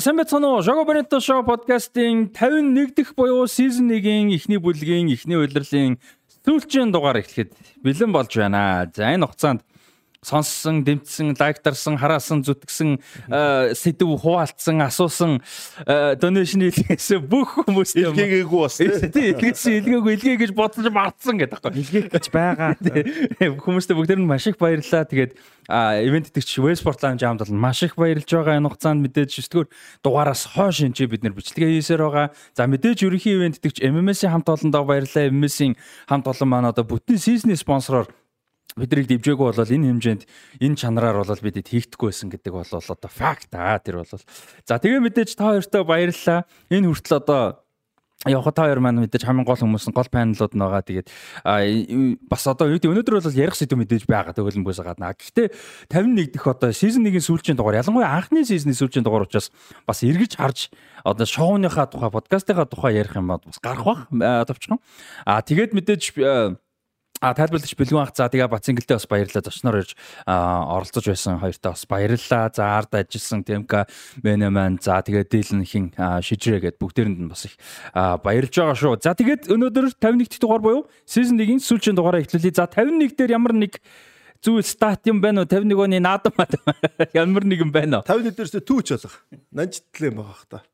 За сайн байцгаана уу? Шого Бенето шоу подкастын 51 дахь буюу season 1-ийн эхний бүлгийн эхний удирлын сүүлчийн дугаар эхлэхэд бэлэн болж байна. За энэ хугацаанд сонссон, дэмжсэн, лайктарсан, хараасан, зүтгэсэн, сэдв хуваалцсан, асуусан, донешн хийлгэсэн бүх хүмүүс илгээгээгүй бас тийм илгээсэн, илгээгүй, илгээ гэж бодсож мартсан гэдэг байхгүй. Илгээх гэж байгаа. Хүмүүстээ бүгдээр нь маш их баярлалаа. Тэгээд ивент итгэж Westport Lounge хамт бол маш их баярлж байгаа. Энэ хугацаанд мэдээж 9 дугаараас хойш энэ бид нэр бичлэгээ хийсээр байгаа. За мэдээж ерөнхий ивент итгэж MMS-ийн хамт олондоо баярлалаа. MMS-ийн хамт олон маань одоо бүтэн сизний спонсороор бидрийг дивжээгүй бол энэ хэмжээнд энэ чанараар бол бидэд хийхдэггүй байсан гэдэг бол одоо факт аа тэр бол за тэгээ мэдээж та хоёртой баярлалаа энэ хүртэл одоо явах та хоёр маань мэдээж хамгийн гол хүмүүс нь гол панелууд нь байгаа. Тэгээд бас одоо юу гэдэг өнөөдөр бол ярих сэдв мэдээж байгаа төгөлбөөс гадна. Гэхдээ 51 дэх одоо сизон 1-ийн сүүлчийн дугаар ялангуяа анхны сизны сүүлчийн дугаар учраас бас эргэж харж одоо шоуныхаа тухай подкастынхаа тухай ярих юм бас гарах бах товчхон. А тэгээд мэдээж А тайлбарлагч бэлгүүн ах за тэгээ Бацингэлтэй бас баярлалаа зочноор ирж оролцож байсан хоёртаа бас баярлалаа. За ард ажилласан Темка Бенеман за тэгээ Дилэн хин шижрээ гэд бүгдээрэнд нь бас их баярлж байгаа шүү. За тэгээд өнөөдөр 51 дахь дугаар буюу season 1-ийн сүүлчийн дугаараа эхлүүлье. За 51 дээр ямар нэг зүйл стат юм байна уу? 51 оны наадам ямар нэг юм байна уу? 51 дээрс түүч болох. Нанжтлаа юм байгаа хта.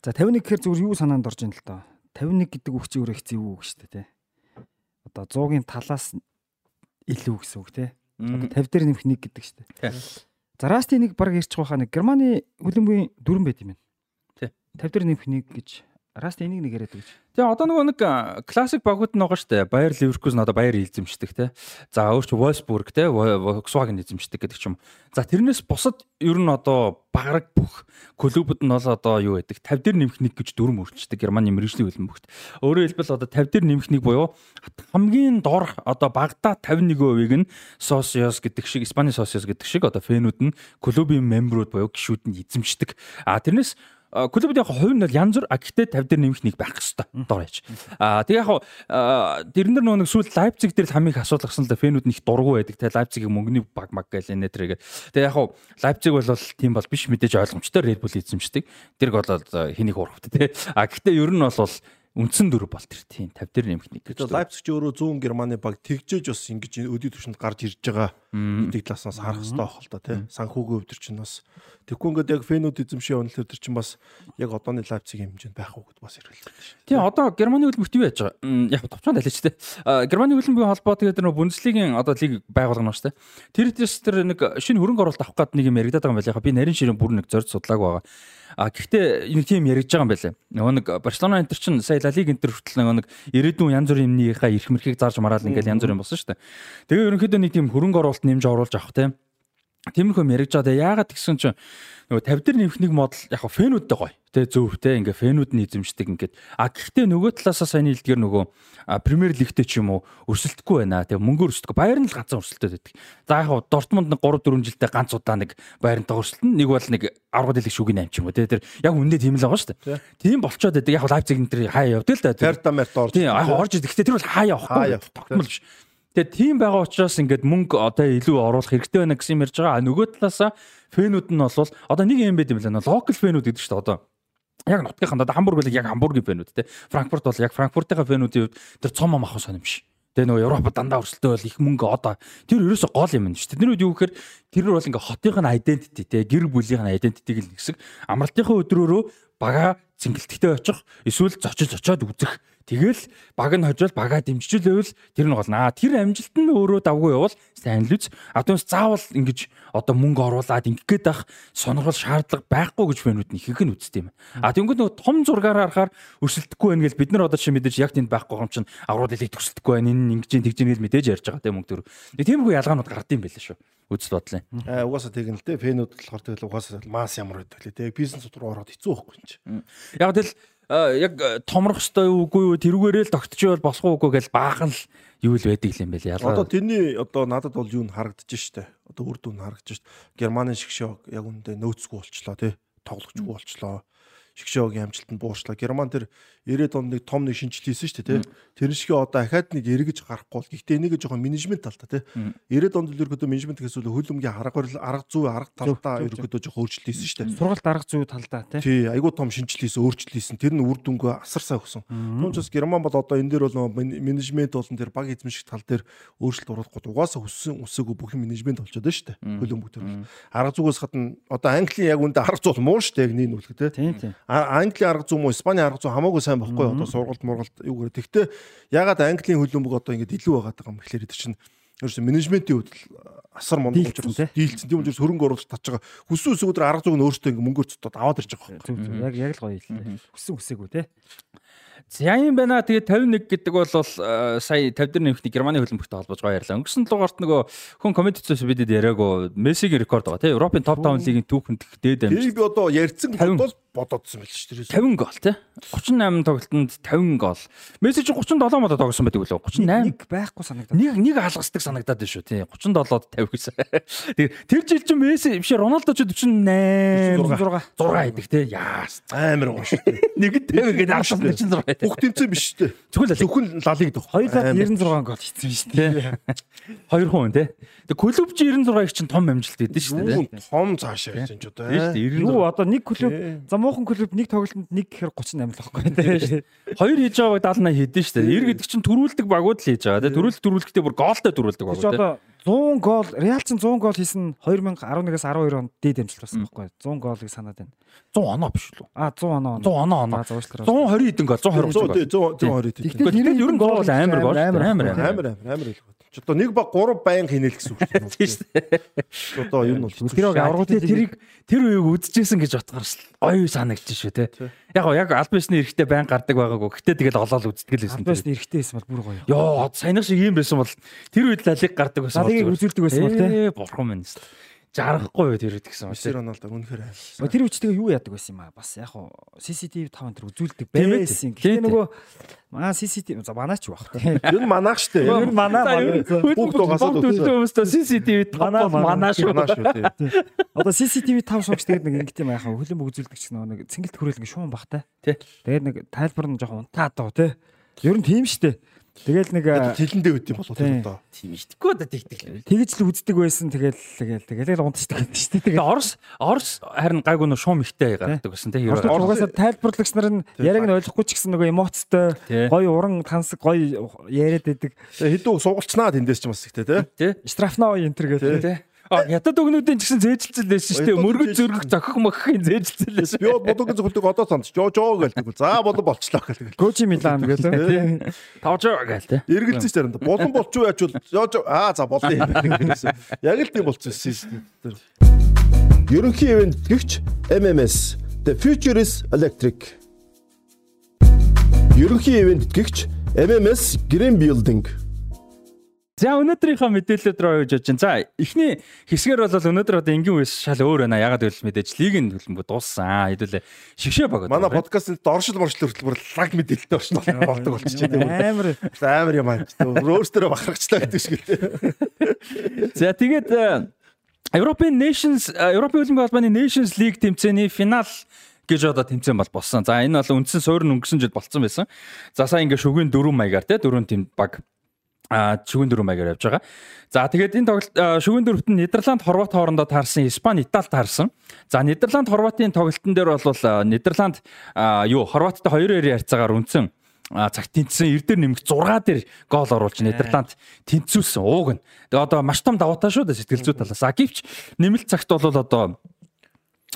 За 51 гэхээр зүгээр юу санаанд орж ин л доо. 51 гэдэг үг чи өөрөө их зэв үг шүү дээ одоо 100-ийн талаас илүү гэсэн үг тий. Одоо 50 дээр нэмэх 1 гэдэг шүү дээ. За Расти нэг баг ирчих байхаа нэг Германы хөлбөмбөгийн дүрэн байт юм байна. Тий. 50 дээр нэмэх 1 гэж Раст энийг нэг яриад гэж. Тэгээ одоо нөгөө нэг классик багууд байгаа штэ. Баяр Ливеркузен одоо баяр эзэмшдэг те. За өөрч Wolfsburg те, Volkswagen эзэмшдэг гэдэг ч юм. За тэрнээс бусад ер нь одоо баграг бүх клубуд нь бол одоо юу гэдэг 50 дээр нэмэх нэг гэж дүрм өөрчдөг Германы мэрэгжлийн хөлбөмбөгт. Өөрөөр хэлбэл одоо 50 дээр нэмэх нэг буюу хамгийн дор одоо багада 51%-ийг нь Socios гэдэг шиг Испани Socios гэдэг шиг одоо фэнүүд нь клубын мемберүүд буюу гишүүд нь эзэмшдэг. А тэрнээс клубд яг хувь нь бол янз бүр а гэхдээ 50 дээр нэмэх нэг байх хэвээр дор яж. А тэгээ яг тэрэн дээр нөгөө сүүл Лайпциг дээр хамгийн их асуудал гсэн л да фэнүүд их дургу байдаг. Тэгээ Лайпцигийн мөнгөний баг маг гээл энэ тэрэг. Тэгээ яг Лайпциг бол тийм бол биш мэдээж ойлгомжтой Red Bull эзэмшдэг. Тэрг бол хэнийг урахт тий. А гэхдээ ер нь бол үндсэн дөрв бол тэр тийм 50 дээр нэмэх нэг гэж. Лайпциг ч өөрөө 100 Германы баг тэгжээж бас ингэж өдөө төвшөнд гарч ирж байгаа гэдэг талаас харах хэрэгтэй байх л да тий. Санхүүгийн өвдөр чинь бас Тэгэхгүй ингээд яг фэнүүд эзэмшээ онлоор төр чинь бас яг одооны Лайпцигийн хэмжээнд байх уу гэд бас эргэлдэж байна. Тийм одоо Германы хөлбөмбөг юу яаж байгаа? Яг товчхон далиж тээ. Германы хөлбөмбөгийн холбоо тэгээд нөө Бундслигийн одоо лиг байгуулгано шүү дээ. Тэр дэс тэр нэг шинэ хөрөнгө оруулалт авах гэдэг нэг юм яригадаад байгаа юм байна. Би нарийн ширээ бүр нэг зорж судлааг байгаа. А гэхдээ нэг тийм яригдж байгаа юм байлаа. Нөгөө нэг Барселона энтер чинь сая Ла Лиг энтер хүртэл нөгөө нэг ирээдүйн янз бүрийн юмныхаа эрх мэрхийг зарж мараал ингээл янз бүрийн болсон шүү дээ. Тэгээ ерөнхийдөө нэг тийм хөрөнгө оруулалт нэмж оруулж авах тийм Тиймэрхүү мэрэгж байгаа. Яагаад гэсэн чинь нөгөө 50 дээр нэмэх нэг модал яг фэнүүдтэй гоё. Тэ зөв тэ ингээ фэнүүд нь эзэмшдэг ингээд. А гэхдээ нөгөө талаасаа сайн хэлдгээр нөгөө Премьер лигтэй ч юм уу өрсөлдөхгүй байна. Тэ мөнгө өрсөлдөхгүй. Баяр нь л ганцхан өрсөлдөд байдаг. За яг Дортмунд нэг 3 4 жилдээ ганц удаа нэг баярнтаа өрсөлдөн. Нэг бол нэг 10 дэлэг шүгийн 8 ч юм уу. Тэ тэр яг үндэ тийм л байгаа шүү дээ. Тийм болчоод байдаг. Яг Лайпциг энэ тэр хаа явдаг л да. Терта мерт орж. Тийм яг орж идэг. Гэхдээ тэр бол хаа явахгүй. Тогтмол биш. Тэгээ тийм байгаа учраас ингээд мөнгө одоо илүү оруулах хэрэгтэй байна гэсэн юм ярьж байгаа. Нөгөө талаасаа фэнүүд нь бол одоо нэг юм байт юм лээ. Локал фэнүүд гэдэг чинь одоо яг нутгийнханд одоо Хамбург бол яг Хамбургийн фэнүүд те. Франкфурт бол яг Франкфуртынхаа фэнүүдийн хувьд тэр цом ам ахын сонь юм шиг. Тэгээ нөгөө Европод дандаа өрсөлдөө бол их мөнгө одоо тэр ерөөсө гол юм шүү дээ. Тэр үед юу гэхээр тэр бол ингээ хотынх нь identity те гэр бүлийнх нь identity-г л нэгсэг амралтынхаа өдрөөрөө бага цэнгэлтгтэй очих эсвэл зочиж очиод үзэх Тэгэл баг нь хожил багаа дэмжижлээвэл тэр нь болно. Аа тэр амжилт нь өөрөө давгүй явал сайн л үз. А түүнээс заавал ингэж одоо мөнгө оруулаад ингэх гээд ах сонирхол шаардлага байхгүй гэж фэнүүд нь ихэнх нь үздэг юм. А тэнгууд нөгөө том зургаараа харахаар өрсөлдөхгүй байна гэж бид нар одоо чинь мэдээж яг тэнд байхгүй юм чинь аврал элег төсөлдөхгүй байна. Энэ ингэж тэгж ингэж мэдээж ярьж байгаа тийм мөнгө төр. Тиймэрхүү ялгаанууд гардыг юм байлаа шүү үзэл бодлоо. Аа угаасаа тэг те фэнүүд болохоор тэгэл угаасаа мас ямар байдаг лээ те бизнес руу ороод хэцүү байхгүй юм чи. Яг тэгэл яг томрох ёстой үгүй юу тэрүүгээрээ л тогтчих бол болох уугүй гэж баахан л юу л байдаг юм байл ялгаа. Одоо тэрний одоо надад бол юу н харагдаж штэ. Одоо үр дүн харагдаж штэ. Германы шгшог яг үндэ нөөцгүй болчлоо тий. Тоглохчгүй болчлоо. Шгшогийн амжилт нь буурчлаа. Герман тэр 90-ад онд нэг том нэг шинжил хийсэн шүү дээ тий. Тэр шигээ одоо ахаад нэг эргэж гарахгүй бол гэхдээ энийг жоохон менежмент талтай тий. 90-ад онд л ерөөдөө менежмент гэсэн үг хөлөмгийн арга барил арга зүй арга талдаа ерөөдөө жоохон өөрчлөлт хийсэн шүү дээ. Сургалт арга зүй талдаа тий. Тий, айгуу том шинжил хийсэн, өөрчлөлт хийсэн. Тэр нь үр дүнгээ асар сайн өгсөн. Түүнээс Герман бол одоо энэ дээр бол менежмент болон тэр баг эзэмших тал дээр өөрчлөлт оруулахгүй угаасаа хүссэн үсээгүй бүх менежмент болчиход байна шүү дээ. Хөлөмбөг төр. Арга зүгээс гадна одоо Английн яг үндэ арга зүй муу шүү дээ нэг нүлэг тий. Тийм тийм. Английн арга зүй муу, Испани арга зүй хамаагүй сайн байхгүй одоо сургалт мургалт юу гэрэ. Тэгтээ ягаад Английн хөлбөмбөг одоо ингэ илүү байгаа юм гэхлээр тэр чинь ерөөсө менежментийн хувьд асар мундаг учраас дийлцэн тийм учраас хөрөнгө оруулалт татж байгаа. Хүссэн үсгүүдээр арга зүйг нь өөртөө ингэ мөнгөөр цотод аваад ирж байгаа Зүг зүг. Яг яг л гоё хэллээ. Хүссэн хүсээгүй тий. За юм байна. Тэгээд 51 гэдэг бол э, сая 50 дээр нэмэхний Германы хөлбөмбөгтэй холбож гоё ярьлаа. Өнгөрсөн дугаарт нөгөө хүн коммент хийсэн бидэд яриагөө Мессигийн рекорд байгаа тийм Европын топ 5 лигийн түүхэнд дээд амжилт би одоо ярьцсан бодвол бодоодсон байл шүү дээ. 50 гол тийм 38 тоглолтод 50 гол. Месси ч 37 модо тогсон байдаг үлээ 38 Нэг байхгүй санагдаад. нэг нэг алгасдаг санагдаад байна шүү тий 37-д 50 гэсэн. Тэгээ тэр жил ч Месси биш Роналдо ч 48 6 6 байдаг тий яас Амар гоо шүү нэг 50 гэдэг алгасдаг 46 байдаг. Бүх тэмцээн биш дээ. Зөвхөн Зөвхөн лалиг дөх. Хоёулаа 96 гол хийсэн шүү тий хоёр хүн тий. Тэгээ клуб чи 96-ыг чинь том амжилт өгдөн шүү. Юу том цаашаа явж энэ ч шүү дээ Юу 96. одоо нэг клуб за муухан клуб нэг тоглолтод нэг гэхээр 38 л байхгүй тий. Хоёр хийж байгааг 70 80 хэдэн шүү дээ. 90 гэдэг чинь төрүүлдэг багууд л хийж байгаа тий. Төрүүлэх төрүүлэхдээ бүр гоолтой төрүүлдэг багууд тий. Одоо 100 гол Реал чин 100 гол хийсэн 2011-аас 12 онд дээд амжилт болсон байхгүй 100 голыг санаад байна. 100 оноо биш үү? А 100 оноо. 100 оноо оноо. За зуушлаараа. 120 хэдэн гол 120 100 гол. 100 120 Гэхдээ тийм. Гэхдээ ер нь гол амар гол. амар Амар амар. амар. Амар амар амар л. Ч одоо нэг баг 3 баян хийнэл гэсэн үг шүү Тийм шүү дээ. Одоо юу нь бол Үлгэрийг аврагуудын тэрийг тэр үеийг үзчихсэн гэж утгаар л оюу санагдчих шүү те. Яг гоо яг альбисны эрэхтэй байн гардаг байгаагүй. Гэтэ тэгэл олоод үздэг л байсан. Альбаст эрэхтэй байсан бол бүр гоё. Йоо саяных шиг юм байсан бол тэр үед лалиг гардаг байсан. Лалигийг үзүүлдэг байсан бол, те. Бурхан минь. Жаргахгүй юу тэр үед гэсэн Месси. Роналдо үнэхээр. Өө, Тэр үчтэйгээ юу яадаг байсан юм аа бас яг хуу CCTV 5 энэ үзүүлдэг байсан. Гэхдээ нөгөө маа CCTV за манаач юу бах. Юу манаах штэ. Нь манаа Бүх дугасаад Хүмүүстээ CCTV Манаа, топ манаа шүү. Одоо CCTV 5 суугч тэгээд нэг ингэт юм яхаа хөлбөмбөг үзүүлдэг ч нөгөө нэг цэнгэлт хөрөөл ингээ шуун бахтай. Тий. Тэгээд нэг тайлбар нь жоохон унтаад доо тий. Ер нь тийм штэ. Тэгэл нэг Тэлэндээ үт юм болоо Тийм. одоо. Тийм итгэхгүй да тэгдэг. тэгж л үздэг байсан тэгэл тэгэл тэгэл унтчихдаг гэдэг штэ. Тэгээ Орос Орос харин гайгүй нөө шуум ихтэй гардаг гэсэн тийм. Орос угаасаа тайлбарлагч нар нь яг нь ойлгохгүй ч гэсэн нөгөө эмоцтой гоё уран тансаг гоё яриад байдаг. Хэдүү суулцнаа тэндээс ч бас ихтэй тий. Тий. Штрафна ой энэ төр гэдэг. Тий. А ятад өгнүүдийн ч гэсэн зээжилцэл байсан шүү дээ. Мөргөж зөргөх зохих моххийн зээжилцэл байсан. Бол бодогын зөвлөдөг одоо санд жоо жоо гэлдэг. За болон болчлоо гэлдэг. Кочи Милан гэдэг. Тавжаа гээл те. Эргэлзэж тарина. Болон болчуу яач бол жоо жоо аа за болоо юм. Яг л тийм болчихсон систем. Ерөнхий ивент гихч MMS The Future is Electric. Ерөнхий ивент гихч MMS Green Building. За өнөөдрийнхөө мэдээлэлд рүү явж чинь. За эхний хэсгээр бол өнөөдөр одоо энгийн үес шал өөр байна. Ягаад гэвэл мэдээж лигийн төлбөр дууссан. Хэдүүлээ шигшээ баг. Манай подкастт доршил моршил хөтөлбөр лаг мэдээлэлтэй оршин болдог болчихжээ. Амар Амар юм аа. Өөрөөсөө бахархчлаа гэдэг шиг л. За тэгээд э, European Nations э, Европын хөлбөмбөг албаны Nations League тэмцээний финал гэж одоо тэмцээн бол болсон. За энэ бол үндсэн суурь өнгөрсөн жил болцсон байсан. За сая ингээ шүгэн дөрвөн маягаар те дөрвөн тим баг шүгэн дөрвөн маягаар явж байгаа. За тэгээд энэ тоглолт шүгэн дөрөвт нь Нидерланд, Хорват хоорондоо таарсан, Испани, Итали таарсан. За Нидерланд, Хорватын тоглолтын дээр бол Нидерланд юу Хорваттай 2-2 харьцаагаар үнсэн а цагт тэнцсэн эрдэр нэмэх 6 дээр гол оруулж Нидерланд тэнцүүлсэн ууг нь. Тэгээ одоо маш том давуу таа шүү дээ сэтгэл зүй талаас. А гэвч нэмэлт цагт бол одоо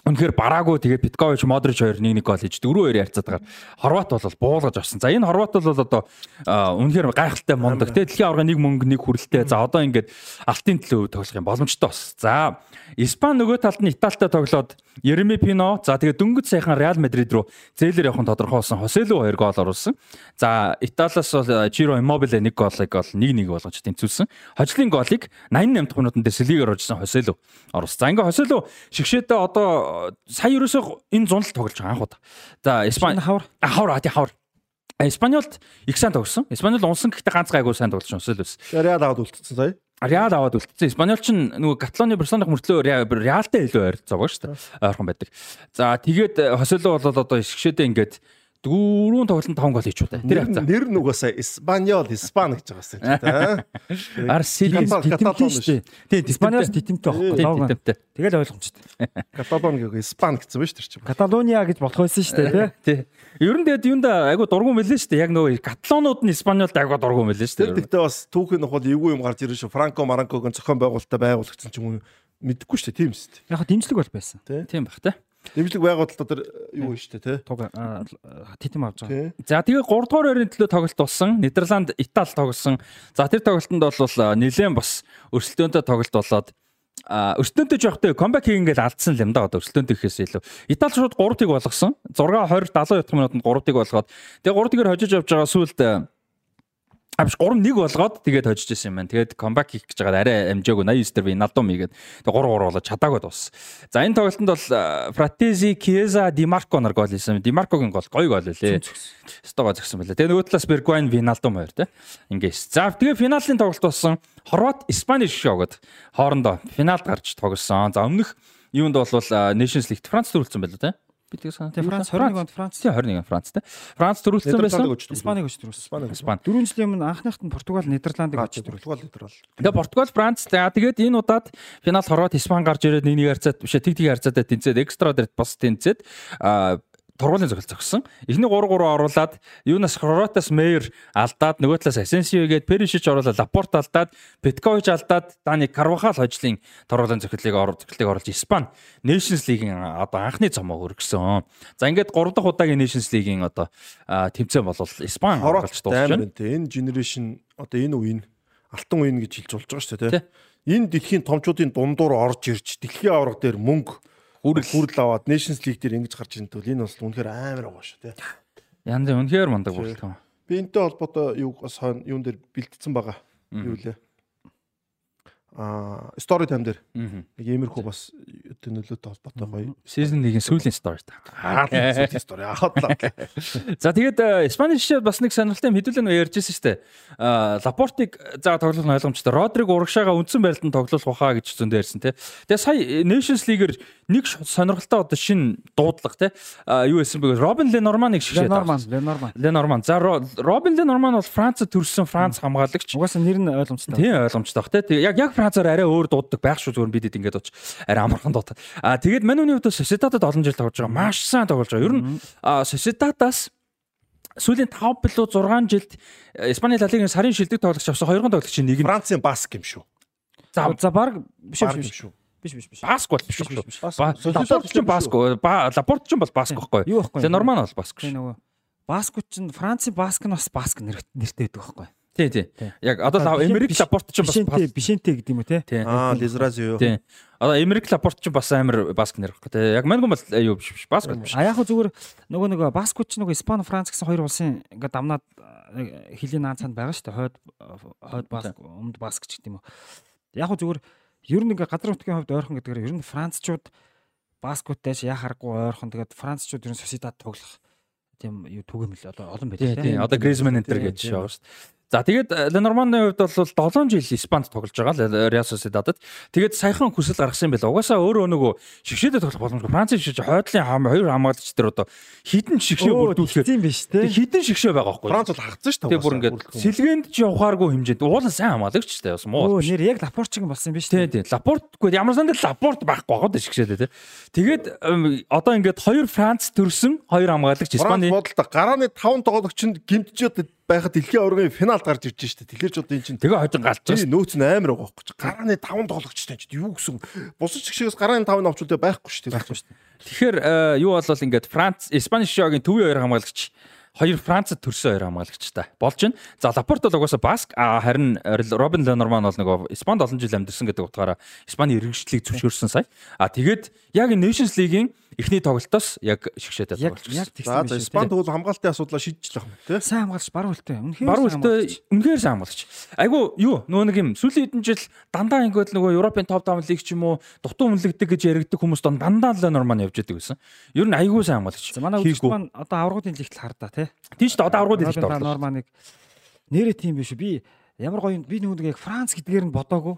Үнэхээр бараагүй тэгээ Питкович Модрич хоёр нэг нэг гол хийж 4-2 ярцаад байгаа. Хорват бол буулгаж авсан. За энэ Хорват бол одоо үнэхээр гайхалтай мундаг. Тэгээ дэлхийн аварга нэг мөнгө нэг хүрэлтэй. За одоо ингээд алтын төлөө тоглох юм боломжтой бас. За Испани нөгөө талд нь Италитай тоглоод Ереми Пино за тэгээ дөнгөж сайхан Реал Мадрид руу зээлэр явахын тодорхой болсон. Хосело хоёр гол оруулсан. За Италиас бол Жиро Иммобиле нэг голыг бол 1-1 болгож тэнцүүлсэн. Хожлын голыг 88 дахь минутанд Селигээр оржсэн Хосело оруулсан. За ингээ Хосело шигшээдээ одоо сая ерөөсөө энэ зунд л тоглож байгаа анхудаа. За Испани хавар. А, хавар а тий хавар. Испаниолд их сайн тогсон. Испаниол унсан гэхдээ ганц гайгүй сайн тоглож Хоселоос. Реал аваад үлдсэн сая. Реал аваад үлдсэн. Испаниол ч нөгөө Каталоны Барселоныг мөртлөө Ре- Реалтай илүү ойрцоогоо шүү дээ. Ойрхон байдаг. За тэгээд Хосело бол одоо шгшээдээ ингээд дөрөв тоглолтод 5 гол хийчихв. Тэр хавцаа. нэр нь угаасаа Испаньол, Испан гэж байгаа юм. Арсенал Титэмтэй шүү дээ. тий Испаниас титэмтэй байхгүй тий. Тэгэл ойлгомжтой. Каталон гэх Испан гэсэн шүү дээ. чинь. Каталониа гэж болох байсан шүү дээ, тий. Тий. Ер нь тэгээд юунда айгу дургуун мэлэн шүү дээ. Яг нөгөө каталонууд нь Испаниолд айгу дургуун мэлэн шүү Тэр дээ. тэгтээ бас түүхийн нохол эвгүй юм гарч ирэн шүү. Франко Маранкогийн зохион байгуулалтаа байгуулагдсан ч юм уу мэдэхгүй шүү дээ. Тийм шүү дээ. Яг хаа дэмжлэг бол байсан. Тийм бах тий. Дэмжлэг байгуулалтаа тэр юу шүү дээ, тий. Туг титэм авч байгаа. За тэгээ 3 дугаар байрны төлөө тоглолт болсон. Нидерланд, Итали тоглосон. За тэр тоглолтод бол нэлээд бас өрсөлдөөнтэй тоглолт болоод а өрсөлдөөнтэй жоохтой камбэк хийгээд алдсан юм да одоо өрсөлдөөнтэй гэхээс илүү. Итали шууд 3-ыг болгосон. 6 20 70 минутанд 3-ыг болгоод тэгээ 3-ыг хожиж явж байгаа сүулт Авш 3-1 болгоод тэгээд хожиж исэн юм байна. Тэгээд камбэк хийх гэж байгаа арай амжаагүй 89 дээр Виналдум игээд тэгээд 3-3 болоод чадаагүй дууссан. За энэ тоглолтод бол Фратези, Киеза, Димарко нар гол хийсэн. Димаркогийн гол гоё гол үлээ. Стого згсэн байлаа. Тэгээ нөгөө талаас Бергвайн, Виналдум хоёр те. Ингээс. За тэгээ финалийн тоглолт болсон. Хорват, Испани шогод хоорондоо финалд гарч тоглосон. За өмнөх юунд бол Nations League Франц төрүүлсэн байлаа те. Би тэгээ санаа. Франц 21 онд Франц Тий 21 Франц те. Франц төрүүлсэн байсан. Испанийг өч төрүүлсэн. Испани. Дөрвөн жилийн өмнө анхныхт нь Португал, Нидерландыг Аа, өч төрүүлсэн. Португал бол. Тэгээ Португал, Франц за тэгээд энэ удаад финал Хорват, Испани гарч ирээд нэг нэг харьцаад биш тэг тэг харьцаатай тэнцээд экстра дээр бас тэнцээд а тургуулын зохиол зогссон. Эхний 3-3 оруулаад юунаас Хорватаас Мейер алдаад нөгөө талаас Асенсио гээд Перишич оруулаад Лапорт алдаад Петкович алдаад Дани Карвахал хожлын тургуулын зохиолыг орж зохиолыг оруулж Испани Nations League-ийн одоо анхны цомоо өргөсөн. За ингээд 3 дахь удаагийн Nations League-ийн одоо тэмцээн болвол Испани байна те. Энэ генерашн одоо энэ үеийн алтан үеийн гэж хэлж болж байгаа шүү дээ. Энэ дэлхийн томчуудын дундуур орж ирж дэлхийн аварга дээр мөнгө хүрэл хүрэл аваад Nations League дээр ингэж гарч ирэн төл энэ бас үнэхээр амар байгаа шүү, тий. Янз үнэхээр мундаг болтгоо. Би энэтэй холбоотой юу бас юун дээр бэлдсэн байгаа. Юу лээ? Аа, story time дээр нэг иймэрхүү бас өдөө нөлөөтэй холбоотой гоё. Season 1-ийн сүүлийн story та. Аа, тийм story. Аа, За тэгээд э, Испани жишээ бас нэг сонирхолтой мэдүүлэл нөө ярьжсэн шүү дээ. А Лапортыг за тоглох нь ойлгомжтой. Родриг урагшаага үндсэн байралтанд тоглох баха гэж зөндөө ярьсан тий. Тэгээд сая э, Nations League-ээр нэг сонирхолтой одоо шин дуудлага тий. А юу байсан бэ? Робин Ленорманыг шигшээд Ленорман, Ленорман. Ленорман. За Робин Ленорман бол Францад төрсэн Франц хамгаалагч. Угаасаа нэр нь ойлгомжтой. Тийм ойлгомжтой бах те. Яг яг Францаар арай өөр дууддаг байх шүү зүгээр бидэд ингээд бооч арай амархан дуудаад. А тэгээд мань үний хувьд Sociedad-д олон жил тоглож байгаа. Маш сайн тоглож байгаа. Ер нь Sociedad-аас сүүлийн 5 билүү 6 жилд э, Испани Ла Лигийн сарын шилдэг тоглогч авсан 2 тоглогчийн нэг нь Францын баск юм шүү. за За баг биш биш шүү. Биш биш биш. Баск бол биш Биш, шүү. Лапорт ч баск. ба- Лапорт ч бас баск байхгүй. Юу байхгүй. Ленорман бол баск нөгөө Баскууд чинь Францын Баск нь бас Баск нэр- нэртэй байдаг байхгүй. Тий, тий. Яг одоо Эмерик Лапорт ч бас Бишэнтэй, гэдэг юм уу те? тий. Аа, Лизразио. Тий. Одоо Эмерик Лапорт ч бас амар баск нэр байхгүй тий. Яг манган бол юу биш биш баск биш. А яг хөө зүгээр нөгөө нөгөө Баскууд чинь нөгөө Испани, Франц гэсэн хоёр улсын ингээд дамнаад э, хилийн наацанд байгаа шүү дээ. Хойд хойд Баск, өмнөд Баск ч гэдэг юм уу. Яг хөө зүгээр ер нь ингээд газар нутгийн хувьд ойрхон гэдгээр ер нь Францчууд Баскуудтай яа харахгүй ойрхон тэгээд Францчууд ер нь Sociedad тоглох тийм юу түгээмэл одоо олон байдаг Тий, тий. Одоо Гризман энэ төр гэж Тийм, байгаа шүү дээ. За тэгээд э, Ленорманы хувьд бол 7 жил Испанд тоглож байгаа Реал Сосидадад. Тэгээд саяхан хүсэл гаргасан байна. Угаасаа өөрөө нөгөө шигшээдэ тоглох боломжгүй. Францын шигшээ хойдлын хам хоёр хамгаалагч дээр одоо хідэн шигшээ бүрдүүлэхээр тийм биш те. хідэн шигшээ байгаа байхгүй. Франц бол хагцсан шүү дээ. Бүр ингээд сэлгээнд ч явахааргүй хэмжээнд уулын сайн хамгаалагч ч дээ бас муу. Оо нэр яг Лапорчгийн болсон юм биш Тий, тий. Лапортгүй ямар санд лапорт байхгүй байгаа даа шигшээдэ тий. Тэгээд одоо ингээд хоёр Франц төрсөн хоёр хамгаалагч Испани Испани бодлоо гарааны 5 тоглогчинд гимтжээд байхад дэлхийн аваргын финалд гарч ирж штэ. Тэгэхээр ч одоо эн чинь тэгээ хожин галж байгаа. нөөц нь амар байгаа байхгүй. Гарааны 5 тоглогчтой ч юу гэсэн бусад чигшээс гарааны 5-ын авчултай байхгүй штэ. Байхгүй штэ. Тэгэхээр э, юу болвол ингээд Франц Испани шогийн төвийн хоёр хамгаалагч хоёр Францад төрсөн хоёр хамгаалагчтай болж байна. За Лапорт бол угаасаа Баск а харин Робин Ленорман бол нөгөө Испанд олон жил амьдэрсэн гэдэг утгаараа Испани иргэншлийг зөвшөөрсөн сая. А тэгээд яг Nations League-ийн эхний тоглолтоос яг шигшээтэй Яг тоглож яг гисэн. За за. Испани тэгвэл хамгаалтын асуудлаа шийдчихлээ юм тий. сайн хамгаалагч баруун хөлтэй. Үнэхээр Баруун хамгаалагч. үнэхээр сайн хамгаалагч. Айгу юу нөгөө нэг юм сүүлийн хэдэн жил дандаа ингээд нөгөө Европын топ 5 лиг ч юм уу дутуу үнэлэгдэг гэж яригддаг хүмүүс дон дандаа Ленорман явж идэг гэсэн. Ер нь айгу сайн хамгаалагч. За манай үзэгч маань одоо аврагуудын лигт хардаа тий. Шүү дээ одоо хэлж Робин орлоо. Норманыг нэрээ тийм биш? Би ямар гоё би нөгөө яг Франц гэдгээр нь бодоагүй.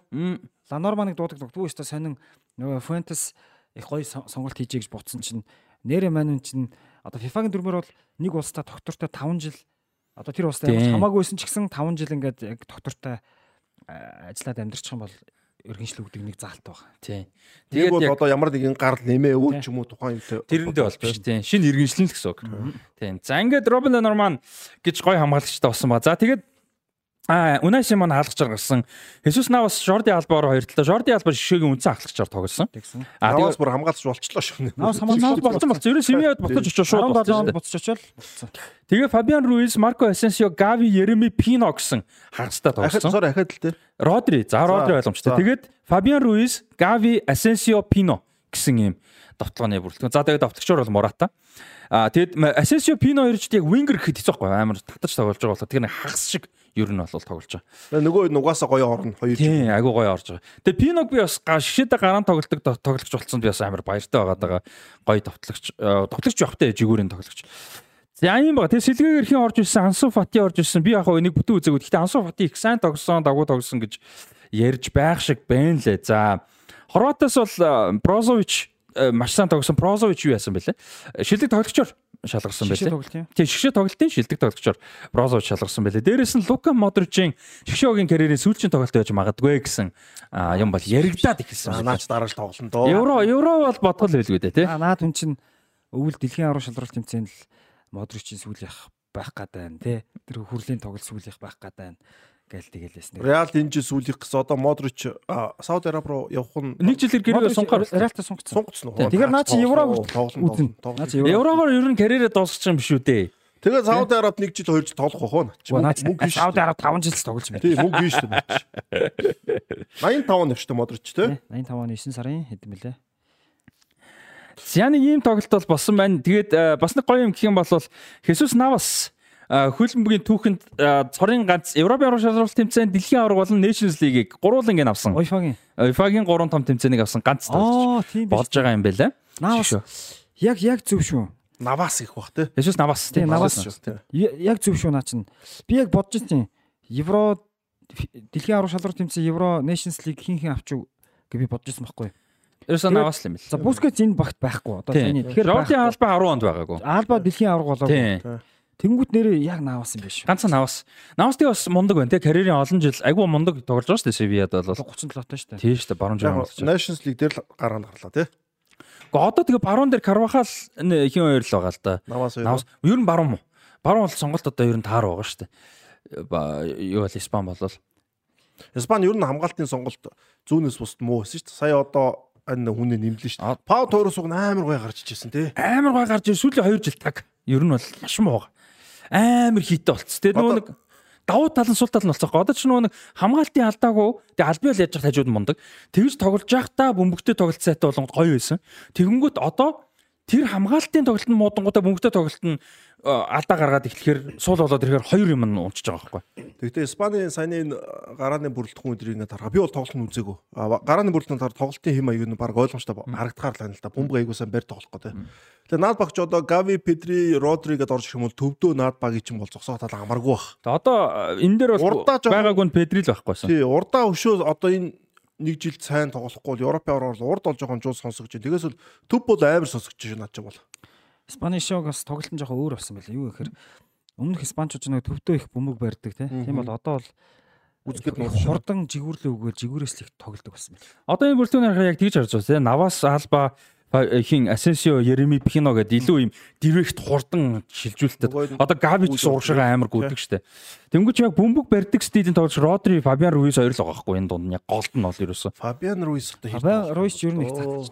Ланорманыг дуудаг дутгүй өстө сонин нөгөө Fuentes их гоё сон- сонголт хийжээ гэж бодсон чинь нэрээ маань чинь Одоо FIFA-гийн дүрмээр бол нэг улстай доктортой 5 жил одоо тэр улстай ч хамаагүйсэн ч гэсэн 5 жил ингээд яг доктортой ажиллаад амьдарчих юм бол өргөншлөгдөг нэг заалт байгаа. Тийм. Тэгээд бол одоо ямар нэгэн гарал нэмээ өвөл ч юм уу тухайн юмтай тэрэндээ бол биш тийм. Шинэ иргэншлэн л гэсэн үг. Тийм. За ингээд Робин Норман гэж гой хамгаалагчтай болсон ба. За тэгээд А Унайс маань хаалгач гаргасан. Хесус Навас Жорди Албаар хоёр талаа. Жорди Албаар шишээгийн үнцэн хаалгачаар тоглосон. А Навас бүр хамгаалч болчлоо шүү. Навас хамгаалч болсон болсон. Ерөөс Симеад буцаж очиж шууд болчихсон. буцаж очил. Тэгээ Фабиан Руис, Марко Асенсио, Гави, Ереми Пино гэсэн хагастай тоглосон. Ахад ахад л те. Родри, за Родри ойлгомжтой. Тэгээд Фабиан Руис, Гави, Асенсио, Пино гэсэн юм довтлооны бүрэлдэхүүн. За тэгээд довтлогчор бол Мората. А тэгэд Асенсио Пино хоёрч яг вингер гэхэд хэцүү байхгүй амар татаж тоглож байгаа болохоор тэр нэг хагас шиг ер нь бол тоглож байгаа. Нөгөө нугасаа гоё орно хоёр. Тийм, агүй гоё орж байгаа. Тэгээ Пиног би бас шишээдэ гараан тоглолдог тоглогч болсон би бас амар баяртай байгаа даа. Гоё товтлогч товтлогч явахтай жигүүрийн тоглогч. За юм ба. Тэгээ сэлгээр эрхийн орж ирсэн Ансу Фати орж ирсэн. Би яг нэг бүтэн үзээгүй. Гэхдээ Ансу Фати их сайн тогсон, дагуу тогсон гэж ярьж байх шиг байна лээ. За Хорватаас бол Брозович маш сайн тогсон. Брозович юу яасан бэлээ? Шилдэг тоглогчор шалгарсан байлээ. Тийм шгшээ тоглолтын шилдэг тоглогчор Брозович шалгарсан байлээ. Дээрээс нь Лука Модричийн шгшөөгийн карьерийн сүүлчийн тоглолт байж магадгүй гэсэн юм бол яригадаад ихэлсэн. Наач дараа л тоглоно доо. Евро евро бол бодгол байлгүй дээ тий. Наад хүн чинь өвөл дэлхийн аврал шалралт тэмцээнд л Модричийн сүүлийнх байх гад байна тий. Тэр хүрлийн тоглолт сүүлийнх байх гад байна гээл тэгэлээсэн. Реал энэ жил сүүлийнх гэсэн одоо Модрич Сауд Араб руу явах нь нэг жилээр гэрээ сунгаар Реалтай сунгацсан. Сунгацсан уу? Тэгэхээр наа чи Евро үзэн. Еврогоор ер нь карьерээ дуусгах юм биш үү дээ. Тэгээ Сауд Араб нэг жил хоёр жил тоглох واخ наач. Мөнгө биш. Сауд Араб 5 жил тоглож байна. Тийм мөнгө биш наач. 85 он өвчтэй Модрич те. 85 оны 9 сарын хэдэн бэлээ. Зяны ийм тоглолт бол болсон байна. Тэгээд э, бас нэг гоё юм гэх юм бол Хесус Навас хөлбөмбөгийн түүхэнд цорын ганц Европын аврал шалралт тэмцээн дэлхийн авраг болон Nations League-ийг гурван ингэ авсан. UEFA-гийн UEFA-гийн гурван том тэмцээнийг авсан ганц болж болж байгаа юм байна. Навас яг яг зөв шүү. Навас их бах тий. Яшус Навас тий. Навас шүү. Яг зөв шүү наа чин. Би яг бодож чинь Евро дэлхийн аврал шалралт тэмцээн Евро Nations League хин хин авчих гэж би бодож байсан байхгүй юу? Ерөөсөө наваас л юм бэл. За Бускетс энэ багт байхгүй одоо таны. Тэгэхээр Жордын албаа 10 онд байгаагүй. Албаа дэлхийн авраг болоо. Тэнгүүт нэрээ яг наавас юм биш үү? Ганцхан наавас. Наавас тий бас мундаг байна тий. Карьерийн олон жил айгүй мундаг тоглож байгаа шүү дээ Севияд бол. 37 таа шүү дээ. Тий шүү дээ баруун жиргэн болж байна. Nations League дээр л гараа гарлаа тий. Гэхдээ одоо тэгээ баруун дээр Карвахал хин хоёр л байгаа л да. Хоёр. Ер нь баруун мó. Баруун бол сонголт одоо ер нь таар байгаа шүү дээ. Юу бол Испан болол. Испани ер нь хамгаалтын сонголт зүүнээс бусд муу байсан шүү дээ. Сая одоо энэ хүнээ нэмлэн шүү дээ. Пау Торос уг амар гой гарч ижсэн тий. Амар гой гарч ир сүүлийн 2 жил таг. Ер нь бол маш муу байгаа амар хийтэй болцсон. Тэгээ нөгөө нэг давуу тал нь сул тал нь болцохгүй. Одоо ч нөгөө нэг хамгаалтын алдаагүй. Тэгээ албан ёол яаж явах хажууд мундаг. Тэгж тоглож байхдаа бөмбөгтэй тоглолт сайтай болон гоё байсан. Тэгэнгүүт одоо тэр хамгаалтын тоглолт нь муудангуудаа бөмбөгтэй тоглолт нь алдаа гаргаад эхлэхээр суул болоод ирэхээр хоёр юм нь унчиж байгаа байхгүй. Тэгвэл Испаний саяны гарааны бүрэлдэхүүн өдрийг ингээд хараа. Би бол тоглолт нь үзээгүй. Гарааны бүрэлдэхүүн таар тоглолтын хэм аяг нь баг ойлгомжтой харагдахаар л байна л да. Бөмбөг аягуулсан барь тоглох гэдэг. Тэгээ наад багч одоо Гави, Педри, Родри гэдээ орж ирэх юм бол төвдөө наад багийн ч юм бол зогсоох тал амаргүй бах. Тэгээ одоо энэ дээр бол байгаагүй нь Педри л байхгүйсэн. Тий, урдаа өшөө одоо энэ нэг жилд сайн тоглохгүй бол Европын ороор урд болж байгаа жуус сонсогч. Тэгээс бол төв бол амар сонсогч шүү наад чинь бол. Испани шог бас тоглолт нь жоохон өөр болсон байлаа. Юу гэхээр өмнөх испанчууд нэг төвдөө их бөмбөг барьдаг тийм бол одоо бол үзэхэд нууц хурдан жигүүрлээ өгөөл жигүүрээс л их тоглодог болсон байна. Одоо энэ бүртгүүнээр хараа яг тэгж харж байна тийм Навас Алба хин Асенсио, Ереми Пино гэдэг илүү юм директ хурдан шилжүүлдэг. Одоо Габи ч урагшаа амар гүдэг штэ. Тэнгүүч яг бөмбөг барьдаг стилийн тоглож Родри, Фабиан Руис хоёр л байгаа хгүй энэ дунд яг голд нь бол ерөөсө. Фабиан Руис одоо Фабиан Руис ер нь их тоглох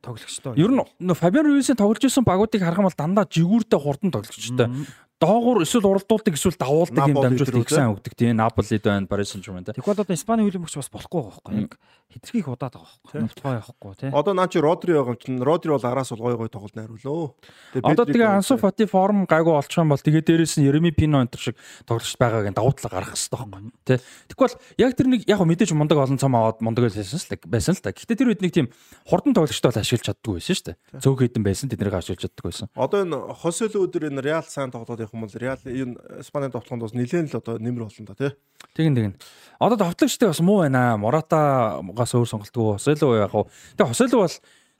тоглогчтой. Ер нь Фабиан Руисийн тоглож исэн багуудыг харах юм бол дандаа жигүүртэй хурдан тоглогчтой доогуур эсвэл уралдуулдаг эсвэл давуулдаг юм дамжуулт их сайн өгдөг тийм Наполид байна Парис Сен-Жермен тийм. Тэгвэл одоо Испани хөлбөмбөгч бас болохгүй байгаа байхгүй яг хэтэрхийх удаад байгаа байхгүй. Нутгаа явахгүй тийм. Одоо наа чи Родри байгаа юм чинь Родри бол араас бол гой гой тоглолт найруулөө. Одоо тэгээ Ансу Фати форм гайгүй олчих юм бол тэгээ дээрээс нь Ереми Пино энэ шиг тоглогч байгааг давуу тал гаргах хэрэгтэй байхгүй. Тэ. Тэгвэл яг тэр нэг яг мэдээж мундаг олон цам аваад мундаг байсан л байсан л та. Гэхдээ тэр үед нэг тийм хурдан тоглогчтой бол ашиглаж чаддгүй байсан шүү дээ. Цөөх хэдэн байсан тэднийг ашиглаж чаддгүй байсан. Одоо энэ Хосело өдөр энэ Реал сайн тоглоод бол Реал энэ Испанийн тоглоход бас нэлээд л одоо нэмэр болно да тий. Тэгин тэгин. Одоо товтлогчтой бас муу байна. Моратагаас өөр сонголтгүй. Хосело яг уу. Тэгээ Хосело бол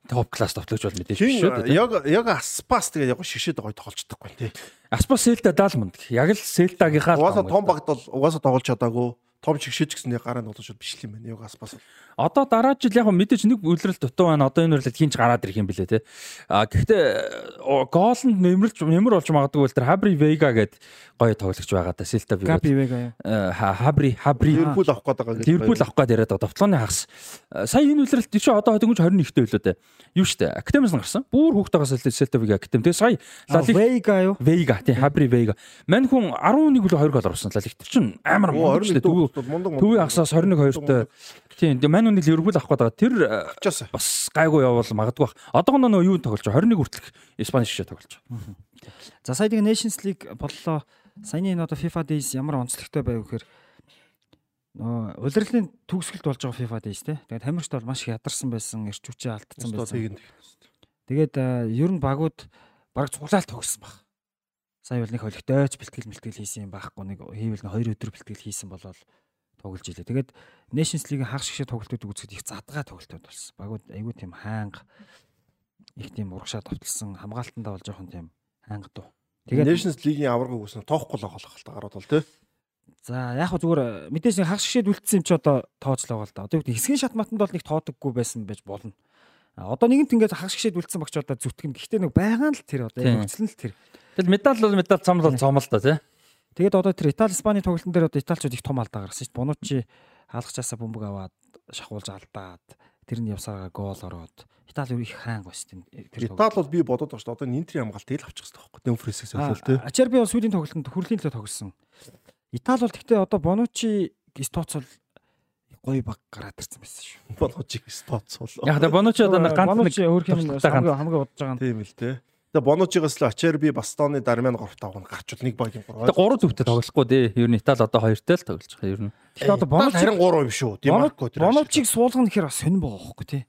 топ класс тоглож бол мэдээж биш шүү дээ. яг яг аспас тэгээд яг шигшээд гоё тоглож чадахгүй тий. Аспас Селта даал мунд. Яг л Селтагийнхаа Угаасаа том багт бол угаасаа тоглож чадаагүй. Том шигшээж гэсэн яг гараа нь тоглож биш юм байна. Яг аспас. Одоо дараа жил яг мэдээж нэг үлрэл дутуу байна. Одоо энэ үлрэлд хинч гараад ирэх юм бэлээ те. А гэхдээ о, гоолнд нэмэрч нэмэр болж магадгүй л тэр Хабри Вега гээд гоё тоглогч байгаа да Селта би. Габи Вега юу? Хабри Хабри Ливерпул авах гээд байгаа. Ливерпул авах гээд яриад байгаа. Довтлооны хагас. Э, Сая энэ үлрэлт чи одоо дөнгөж 21-т байлоо те. Юу штэ. Академиас нь гарсан. Бүр хүүхдтэйгээс Селта Вега академи. Тэгээ сая Лалиг Вега юу? Вейга тий Хабри Вейга. Мань хүн 11 үлээ 2 гол оруулсан. Лалиг тэр чин амар Оо мундаг төвийн хагасаас 21 2-той. Тийм. Тэгээ мань үнийг Ливерпул авах байгаа. Тэр э, бас гайгүй явбал магадгүй бах. Одоогоо нөө юу тоглож байгаа 21 хүртэлх Испани шишээ тоглож байгаа. За сая тэгээ Nations League боллоо. Саяны энэ одоо FIFA Days ямар онцлогтой байв гэхээр нөө улирлын төгсгөлт болж байгаа FIFA Days те. Тэгээд тамирчд бол маш их ядарсан байсан, эрч хүчээ алдсан байсан. тэгээд. А, ер нь багууд баг цуглаал тогссон баг. Сая бол нэг холигдойч бэлтгэл мэлтгэл хийсэн юм байхгүй нэг хийвэл нэг 2 өдөр бэлтгэл хийсэн болол тоглож илээ. Тэгээд Nations League-ийн хагас шигшээ тоглолтууд үзэхэд их задгаа тоглолтууд болсон. Багууд айгүй тийм хаанга их тийм урагшаа товтлсон хамгаалтандаа бол жоохон тийм хаанга дуу. Тэгээд Nations League-ийн аваргыг үснэ тоохгүй л та гараад бол тий. за яг хөө зүгээр мэдээж хагас шигшээд үлдсэн юм чи одоо тооцлоо л да. Одоо хэсгийн шатматанд бол нэг тоодоггүй байсан байж болно. Одоо нэгэнт ингээд хагас шигшээд үлдсэн багч одоо зүтгэн. Гэхдээ нэг байгаа нь л тэр одоо нөхцөл нь л тэр. Тэгэл медаль бол медаль цомл бол цомл да тий. Тэгээд одоо тэр Итали Испани тоглолтын дээр одоо италичууд их том алдаа гаргасан шүү дээ. Бонучи хаалгачаасаа бөмбөг аваад шахуулж алдаад тэр нь явсараа гол ороод Итали их хаанг бас тийм тэр Итали бол би бодоод байгаа шүү дээ. Одоо Нинтри хамгаалт ил авчих хэрэгтэй байхгүй. Дэмфресээс солиол тий. Ачаар би бол сүүлийн тоглолтод хүрлийн төлөө тоглосон. Итали бол гэхдээ одоо Бонучи Стоц бол гоё баг гараад ирсэн байсан шүү. Боночиг стооц бол. Яг тэ Бонучи одоо нэг ганц нэг Бонучи өөр юм хамгийн хамгийн бодож байгаа нь Тийм л тий. Тэгээ Боночигоос л Ачерби Бастоны Дармян 3 тавг гарчвал нэг багийн 3. Тэ гурав төвтэй тоглохгүй дээ. Ер нь Итали одоо хоёртой л тоглож байгаа. Ер нь. Тэгэхээр одоо Бонучи харин 3 юм шүү. Димарко тэр. Бонучиг суулгах нь хэрэг сонирн байгаа байхгүй тий.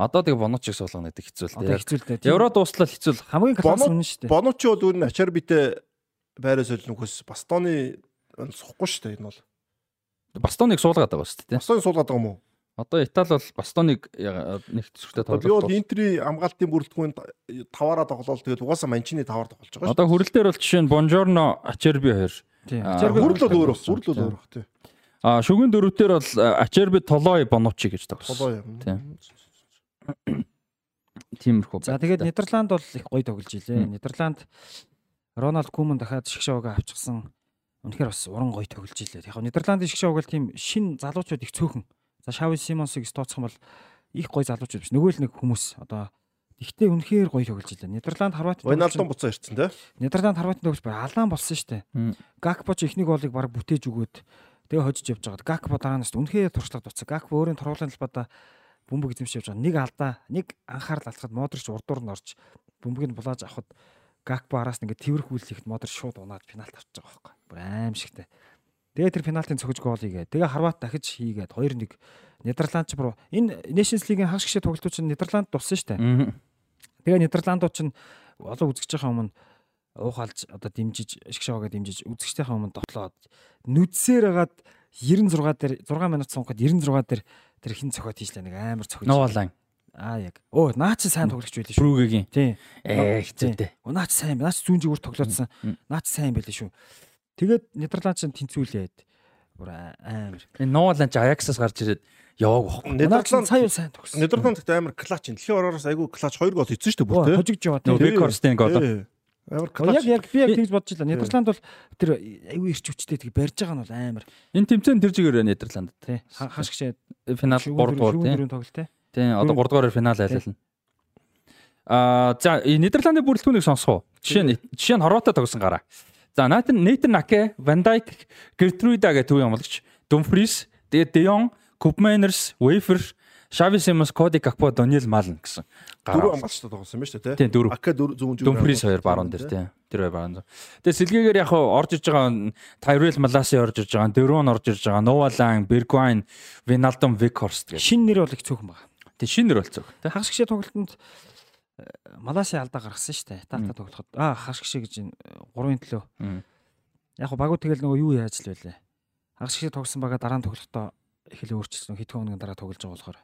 Одоо тэгээ Бонучиг суулгана гэдэг хэцүү л Одоо дээ. хэцүү л дээ. Евро дуслал хэцүү л. хамгийн класс үнэн шүү дээ. Боночи бол өөр нь Ачербитэй байраа солинохоос Бастоны сухгүй шүү дээ энэ бол. Бастоныг суулгаад байгаа шүү дээ. Бастоны суулгаад байгаа юм уу? Одоо Итали бол Бастоныг нэг төсвөртэй Би бол тоглож байна. Интери хамгаалтын бүрэлдэхүүн таваараа тоглоол тэгээд угаасаа Манчины таваар тоглож байгаа шүү. Одоо хүрэл дээр бол жишээ нь Бонжорно, Ачерби хоёр. Тийм. Аа, Ачаар би Хүрл бол өөр болсон. Хүрл бол өөр баг тий. А шүгэн дөрөвдөр бол Ачерби, Толой, Бонучи гэж тоглосон. юм. Тийм. Тиймэрхүү. За тэгээд Нидерланд бол их гоё тоглож илээ. Нидерланд Рональд Куман дахиад шгшоога авчихсан. Үнэхээр бас уран гоё тоглож илээ. Яг нь Нидерландын шгшоог бол тийм шин залуучууд их цөөхөн. За Шави Симонсыг стооцох юм бол их гоё залуучууд биш. Нөгөө л нэг хүмүүс одоо Ихтэй үнэхээр гоё тоглож илээ. Нидерланд Хорват Вайналдон буцаа ирсэн тий. Нидерланд Хорватын төгс баг алаан болсон штэ. Мм. Гакпо ч ихний голыг баг бүтээж өгөөд тэгээ хожиж явж байгаад Гакпо дараанаас үнэхээр туршлага дуцсан. Гакпо өөрийн тургуулын талбайда бөмбөг эзэмшиж явж байгаа. Нэг алдаа, нэг анхаарал алдахад Модрич урдуур нь орж бөмбөгийг булааж авахд Гакпо араас нь ингээд тэрхүүлэхэд Модрич шууд унаад пенальт авч байгаа байхгүй. Бүр аимшигтай. Тэгээ тэр пенальтын цогж гол хийгээ. Тэгээ Хорват дахиж хийгээд 2-1 Нидерланд ч бүр энэ Nations League-ийн хагас гişэ тоглолтууд чинь Нидерланд дуссан штэ. Мгм. Тэгээ Нидерландууд чинь олон үзэгчийн өмнө уухалж одоо дэмжиж шгшоогоо дэмжиж үзэгчдийн өмнө дотлоод нүдсээр хагаад 96 дээр 6 минут сунгахад 96 дээр тэр хин цохоод хийжлээ нэг амар цохиж. Новолан. Аа яг. Оо наач сайн тоглогч байлээ шүү. Брүгэгийн. Тийм. Ээ хэцүүтэй. Оо наач сайн. Наач зүүн жигүүр тоглоодсан. Мм. Наач сайн байлээ шүү. Тэгээд э, Нидерланд ч тэнцүүлээд амар. Энэ Нуулан ч Аяксаас гарч ирээд яваг واخгүй. Нидерланд сайн сайн төгссөн. Нидерланд гэхдээ амар клач юм. Дэлхийн ороороос айгүй клач 2 гол хийсэн шүү дээ бүр тэ. Хожигч яваад. Бекорстен гол. Э, амар клач. Яг яг би яг тэгж бодож байлаа. Э. Нидерланд бол тэр айгүй ирч хүчтэй тэг барьж байгаа нь бол амар. Энэ тэмцээнд тэр жигээр Нидерланд тий. Хашгшээ финал 3 дугаар тий. тоглолт тий. Тий одоо 3 дугаар финал айлална. Аа за Нидерландын бүрэлдэхүүнийг сонсох уу? Жишээ нь жишээ нь Хорватад тогсон гараа. За Натан Нейтан Наке, Ван Дайк, Гертруда гэх төв ямлагч, Думфрис, тэгээд Деон, Купмайнерс, Вейфер, Шави Симонс, Коди Какпо, Дониел Малн гэсэн Дөрөв гараа. амгаалчтай тоглосон юм шүү дээ тий. Тийм дөрөв. Ака дөрөв зүүн жүг. Думфрис хоёр баруун дээр тийм. Тэр хоёр баруун. Тэгээ сэлгээгээр яг орж иж байгаа Тайрел Маласи орж иж байгаа, Дөрон орж иж байгаа, Новалан, Бергвайн, Виналдом, Викхорст гэх. Шин нэр бол их цөөхөн байна. Тэг шинээр болцоо. Тэг хагас гişээ тоглолтод Маласи алдаа гаргасан шүү дээ. Тата тоглоход аа хагас гişээ гэж энэ 3-ын төлөө. Яг багуу тэгэл нөгөө юу яаж л байлээ. Хагас гişээ тогсон бага дараа нь тоглохдоо их л өөрчлөсөн. Хэдхэн хоногийн дараа тоглож байгаа болохоор.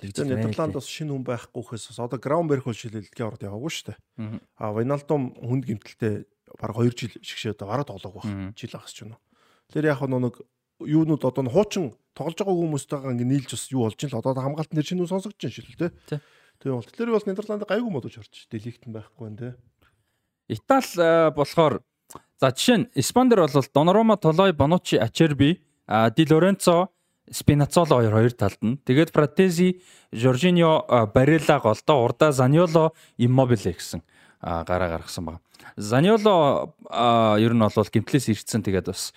тэгж Тэгээ Нидерланд бас шинэ хүн байхгүйхээс бас одоо Граунберг бол шилэлдгийн орд яваагүй шүү дээ. А Виналдум хүнд гимтэлтэй баг 2 жил шигшээд бараг тоглоог байх. Жил ахс ч юм уу. Тэр яг нэг юунууд одоо хуучин тоглож байгаа хүмүүстэйгээ ингээ нийлж бас юу болж ин л одоо хамгаалт нэр шинэ сонсогдож байна шил л Тэгээ бол тэр бол Нидерланд гайгүй модож орч. Делигт нь байхгүй нэ те. Итали болохоор за жишээ нь Испандер бол Донорома, Толой, Бонучи, Ачерби, Ди Лоренцо, Спинацоло хоёр хоёр талд нь. Тэгээд Фратези, Жоржиньо, Барелла голдоо урдаа Заниоло, Иммобиле гэсэн гараа гаргасан байна. Заниоло ер нь бол гимтлээс ирсэн тэгээд бас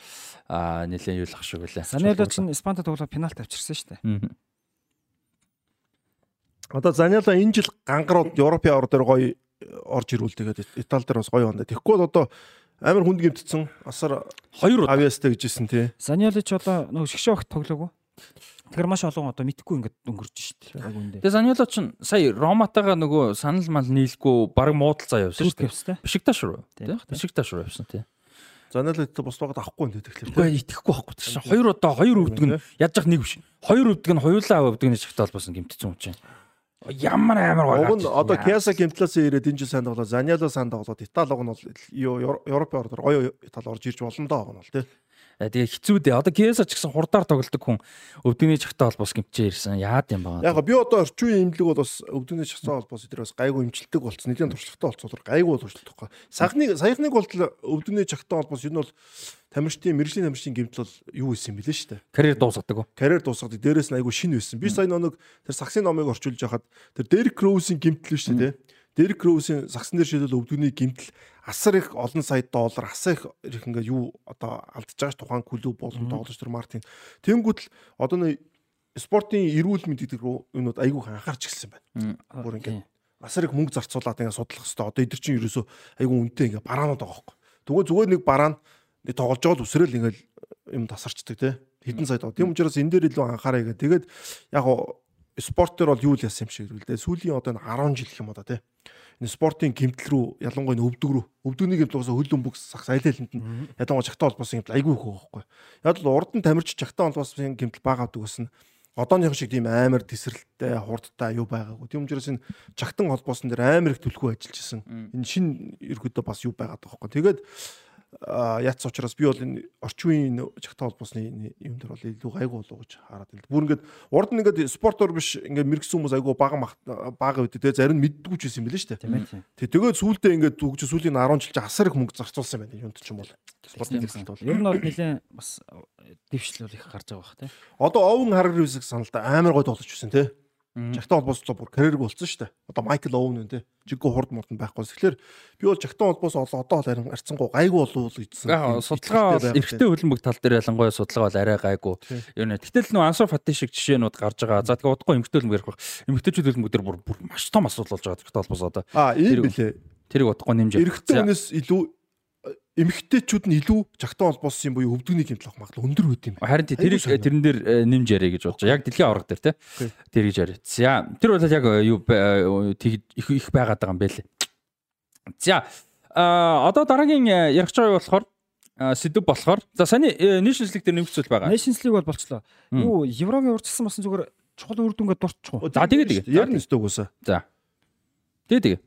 нэлээд юулах шиг үлээ. Заниоло ч Испанта тоглоод пенальт авчирсан шүү дээ. Одоо Заниоло энэ жил гангарууд Европын ор дээр гоё орж ирүүл тэгээд Итали дээр бас гоё байна. Тэгэхгүй бол одоо амар хүнд гимтсэн асар хоёр авьяастай гэжсэн тий. Заниоло ч одоо нөгөө шгшээ огт тоглоогүй. Тэгэхээр маш олон одоо мэдхгүй ингээд өнгөрч шít. Тэгээ Заниоло ч сая Роматагаа нөгөө санал мал нийлгүй баг муудалцаа явсан шүү дээ. Бишикташ руу. Бишикташ руу явсан тий. Заниоло итэ бус багт авахгүй нэ тэгэхээр. Үгүй итгэхгүй байхгүй чинь. Хоёр удаа хоёр өвдөг нь яаж яах нэг биш. Хоёр өвдөг нь хоёулаа өвдөг нь шигтэй холбоосон гимтсэн юм чинь. Ямар амар гоё. Уг нь одоо Киаса гимтлээс ирээд энэ жил сайн тоглоо. Заниоло сайн тоглоод Итали уг нь бол Европын ордоор гоё Итали орж ирж болно доо гоо нь бол тий. Э, тэгээ хэцүү дээ. Одоо Киеса ч гэсэн хурдаар тоглодог хүн өвдөгний чагтаа холбоос гимчээ ирсэн. Яад юм баа. Яг би одоо орчин үеийн имлэг бол бас өвдөгний чагтаа холбоос эдгээр бас гайгүй имчилдэг болцсон. Нэлийн туршлагатай болцсон. Гайгүй болчихлоо. Саяхны саяхныг бол өвдөгний чагтаа холбоос энэ бол тамирчдын мэрэгжлийн тамирчдын гимтэл бол юу исэн юм бэлээ шүү дээ. Карьер дуусгадаг. Карьер дуусгадаг. Дээрээс нь айгүй шинэ байсан. Би сая нэг тэр саксын номыг орчуулж яхад тэр Дерек Роусын гимтэл шүү дээ. Дерек Роусын сагсан дээр шийдэл өвдөгний гимтэл асар их олон сая доллар асар их ингээ юу одоо алдж байгаа ш тухайн клуб болон тоглож тэр Мартин. Тэнгүүт л одоо нэг спортын эрүүл мэнд гэдэг рүү юмуд айгүй анхаарч эхэлсэн байна. Бүр ингээ асар их мөнгө зарцуулаад ингээ судлах хэвээр одоо эдгэр чинь ерөөсөө айгүй үнэтэй ингээ бараанууд байгаа хөөхгүй. Тэгвэл зүгээр нэг бараан нэг тоглож байгаа л үсрээл ингээл юм тасарчдаг те. Хэдэн сая. Тийм учраас энэ дээр илүү анхаараа гэх. Тэгээд яг спорт төр бол юу л яасан юм шиг л дээ. Сүүлийн одоо 10 жил гэх юм одоо те энэ спортын гимтэл рүү ялангуяа өвдөг рүү өвдөгний гимтэл уусаа хөл өмбөг сагс айл айланд нь ядангуяа чагтаа холбоосон гимтэл айгүй их байхгүй. Яг л урд нь тамирч чагтаа холбоосон гимтэл баагаад үгсэн одооных шиг тийм амар тесрэлттэй хурдтай юу байгаагүй. Тийм учраас энэ чагтан холбоосон дээр амар их төлхөө ажиллаж исэн. Энэ шин ерөөдөө бас юу байгаад байгаа байхгүй. Тэгээд яац учраас би бол энэ орчин үеийн чагтаа холбоосны юм дээр бол илүү гайгүй болов гэж хараад байна. Бүр ингээд урд нь ингээд спортоор биш ингээд мэрэгсэн хүмүүс айгүй бага бага үед тэгээ зарим мэддэггүй ч юм билээ шүү дээ. Тэг тэгээд сүүлдээ ингээд түгж сүүлийн 10 жил асар их мөнгө зарцуулсан байна юунд ч юм бол. Спортын төгсөлт бол. Ер нь бол нэлээд бас дэвшлэл их гарч байгаа бах тий. Одоо овн харгар висэг саналда амар гой тоглож байсан тий. Жагтан холбоослоо бүр карьерг болсон шүү дээ. Одоо Майкл Оуэн үү те. Жиггүй хурд мурдан байхгүй. Тэгэхээр би бол жагтан холбоос одоо одоо харин арцсангуу гайгүй болов уу гэсэн. Судалгаа бол эрэгтэй хөлбөмбөг тал дээр ялангуяа судалгаа бол арай гайгүй. Юу нэ. Гэтэл нөө ансуу фати шиг жишээнүүд гарч байгаа. За тэгээ удахгүй эмэгтэй хөлбөмбөг ярих байх. Эмэгтэйчүүд хөлбөмбөг дээр бүр маш том асуудал болж байгаа жагтан холбоос одоо. Аа ийм билээ. Тэрийг удахгүй нэмж. Эрэгтэй хүнээс илүү эмэгтэйчүүд нь илүү жагтан холбоосон буюу өвдөгний гэмтэл авах магадлал өндөр байт юм. Харин тэрийг тэрэн дээр э, нэмж яриа гэж болж байгаа. Яг дэлхийн авраг дээр те. Тэр гэж яриа. За тэр бол яг э, юу их их байгаад байгаа юм бэ лээ. За одоо дараагийн э, ярих байгаа болохоор сэдв болохоор за саний League дээр нэмэгцүүл байгаа. League бол болчлоо. Юу Еврогийн урьдчилсан басан зүгээр чухал үр дүнгээ дуртчихгүй. За тэгээ тэгээ. Ярина өстөө үгүйсэ. За. Тэгээ тэгээ.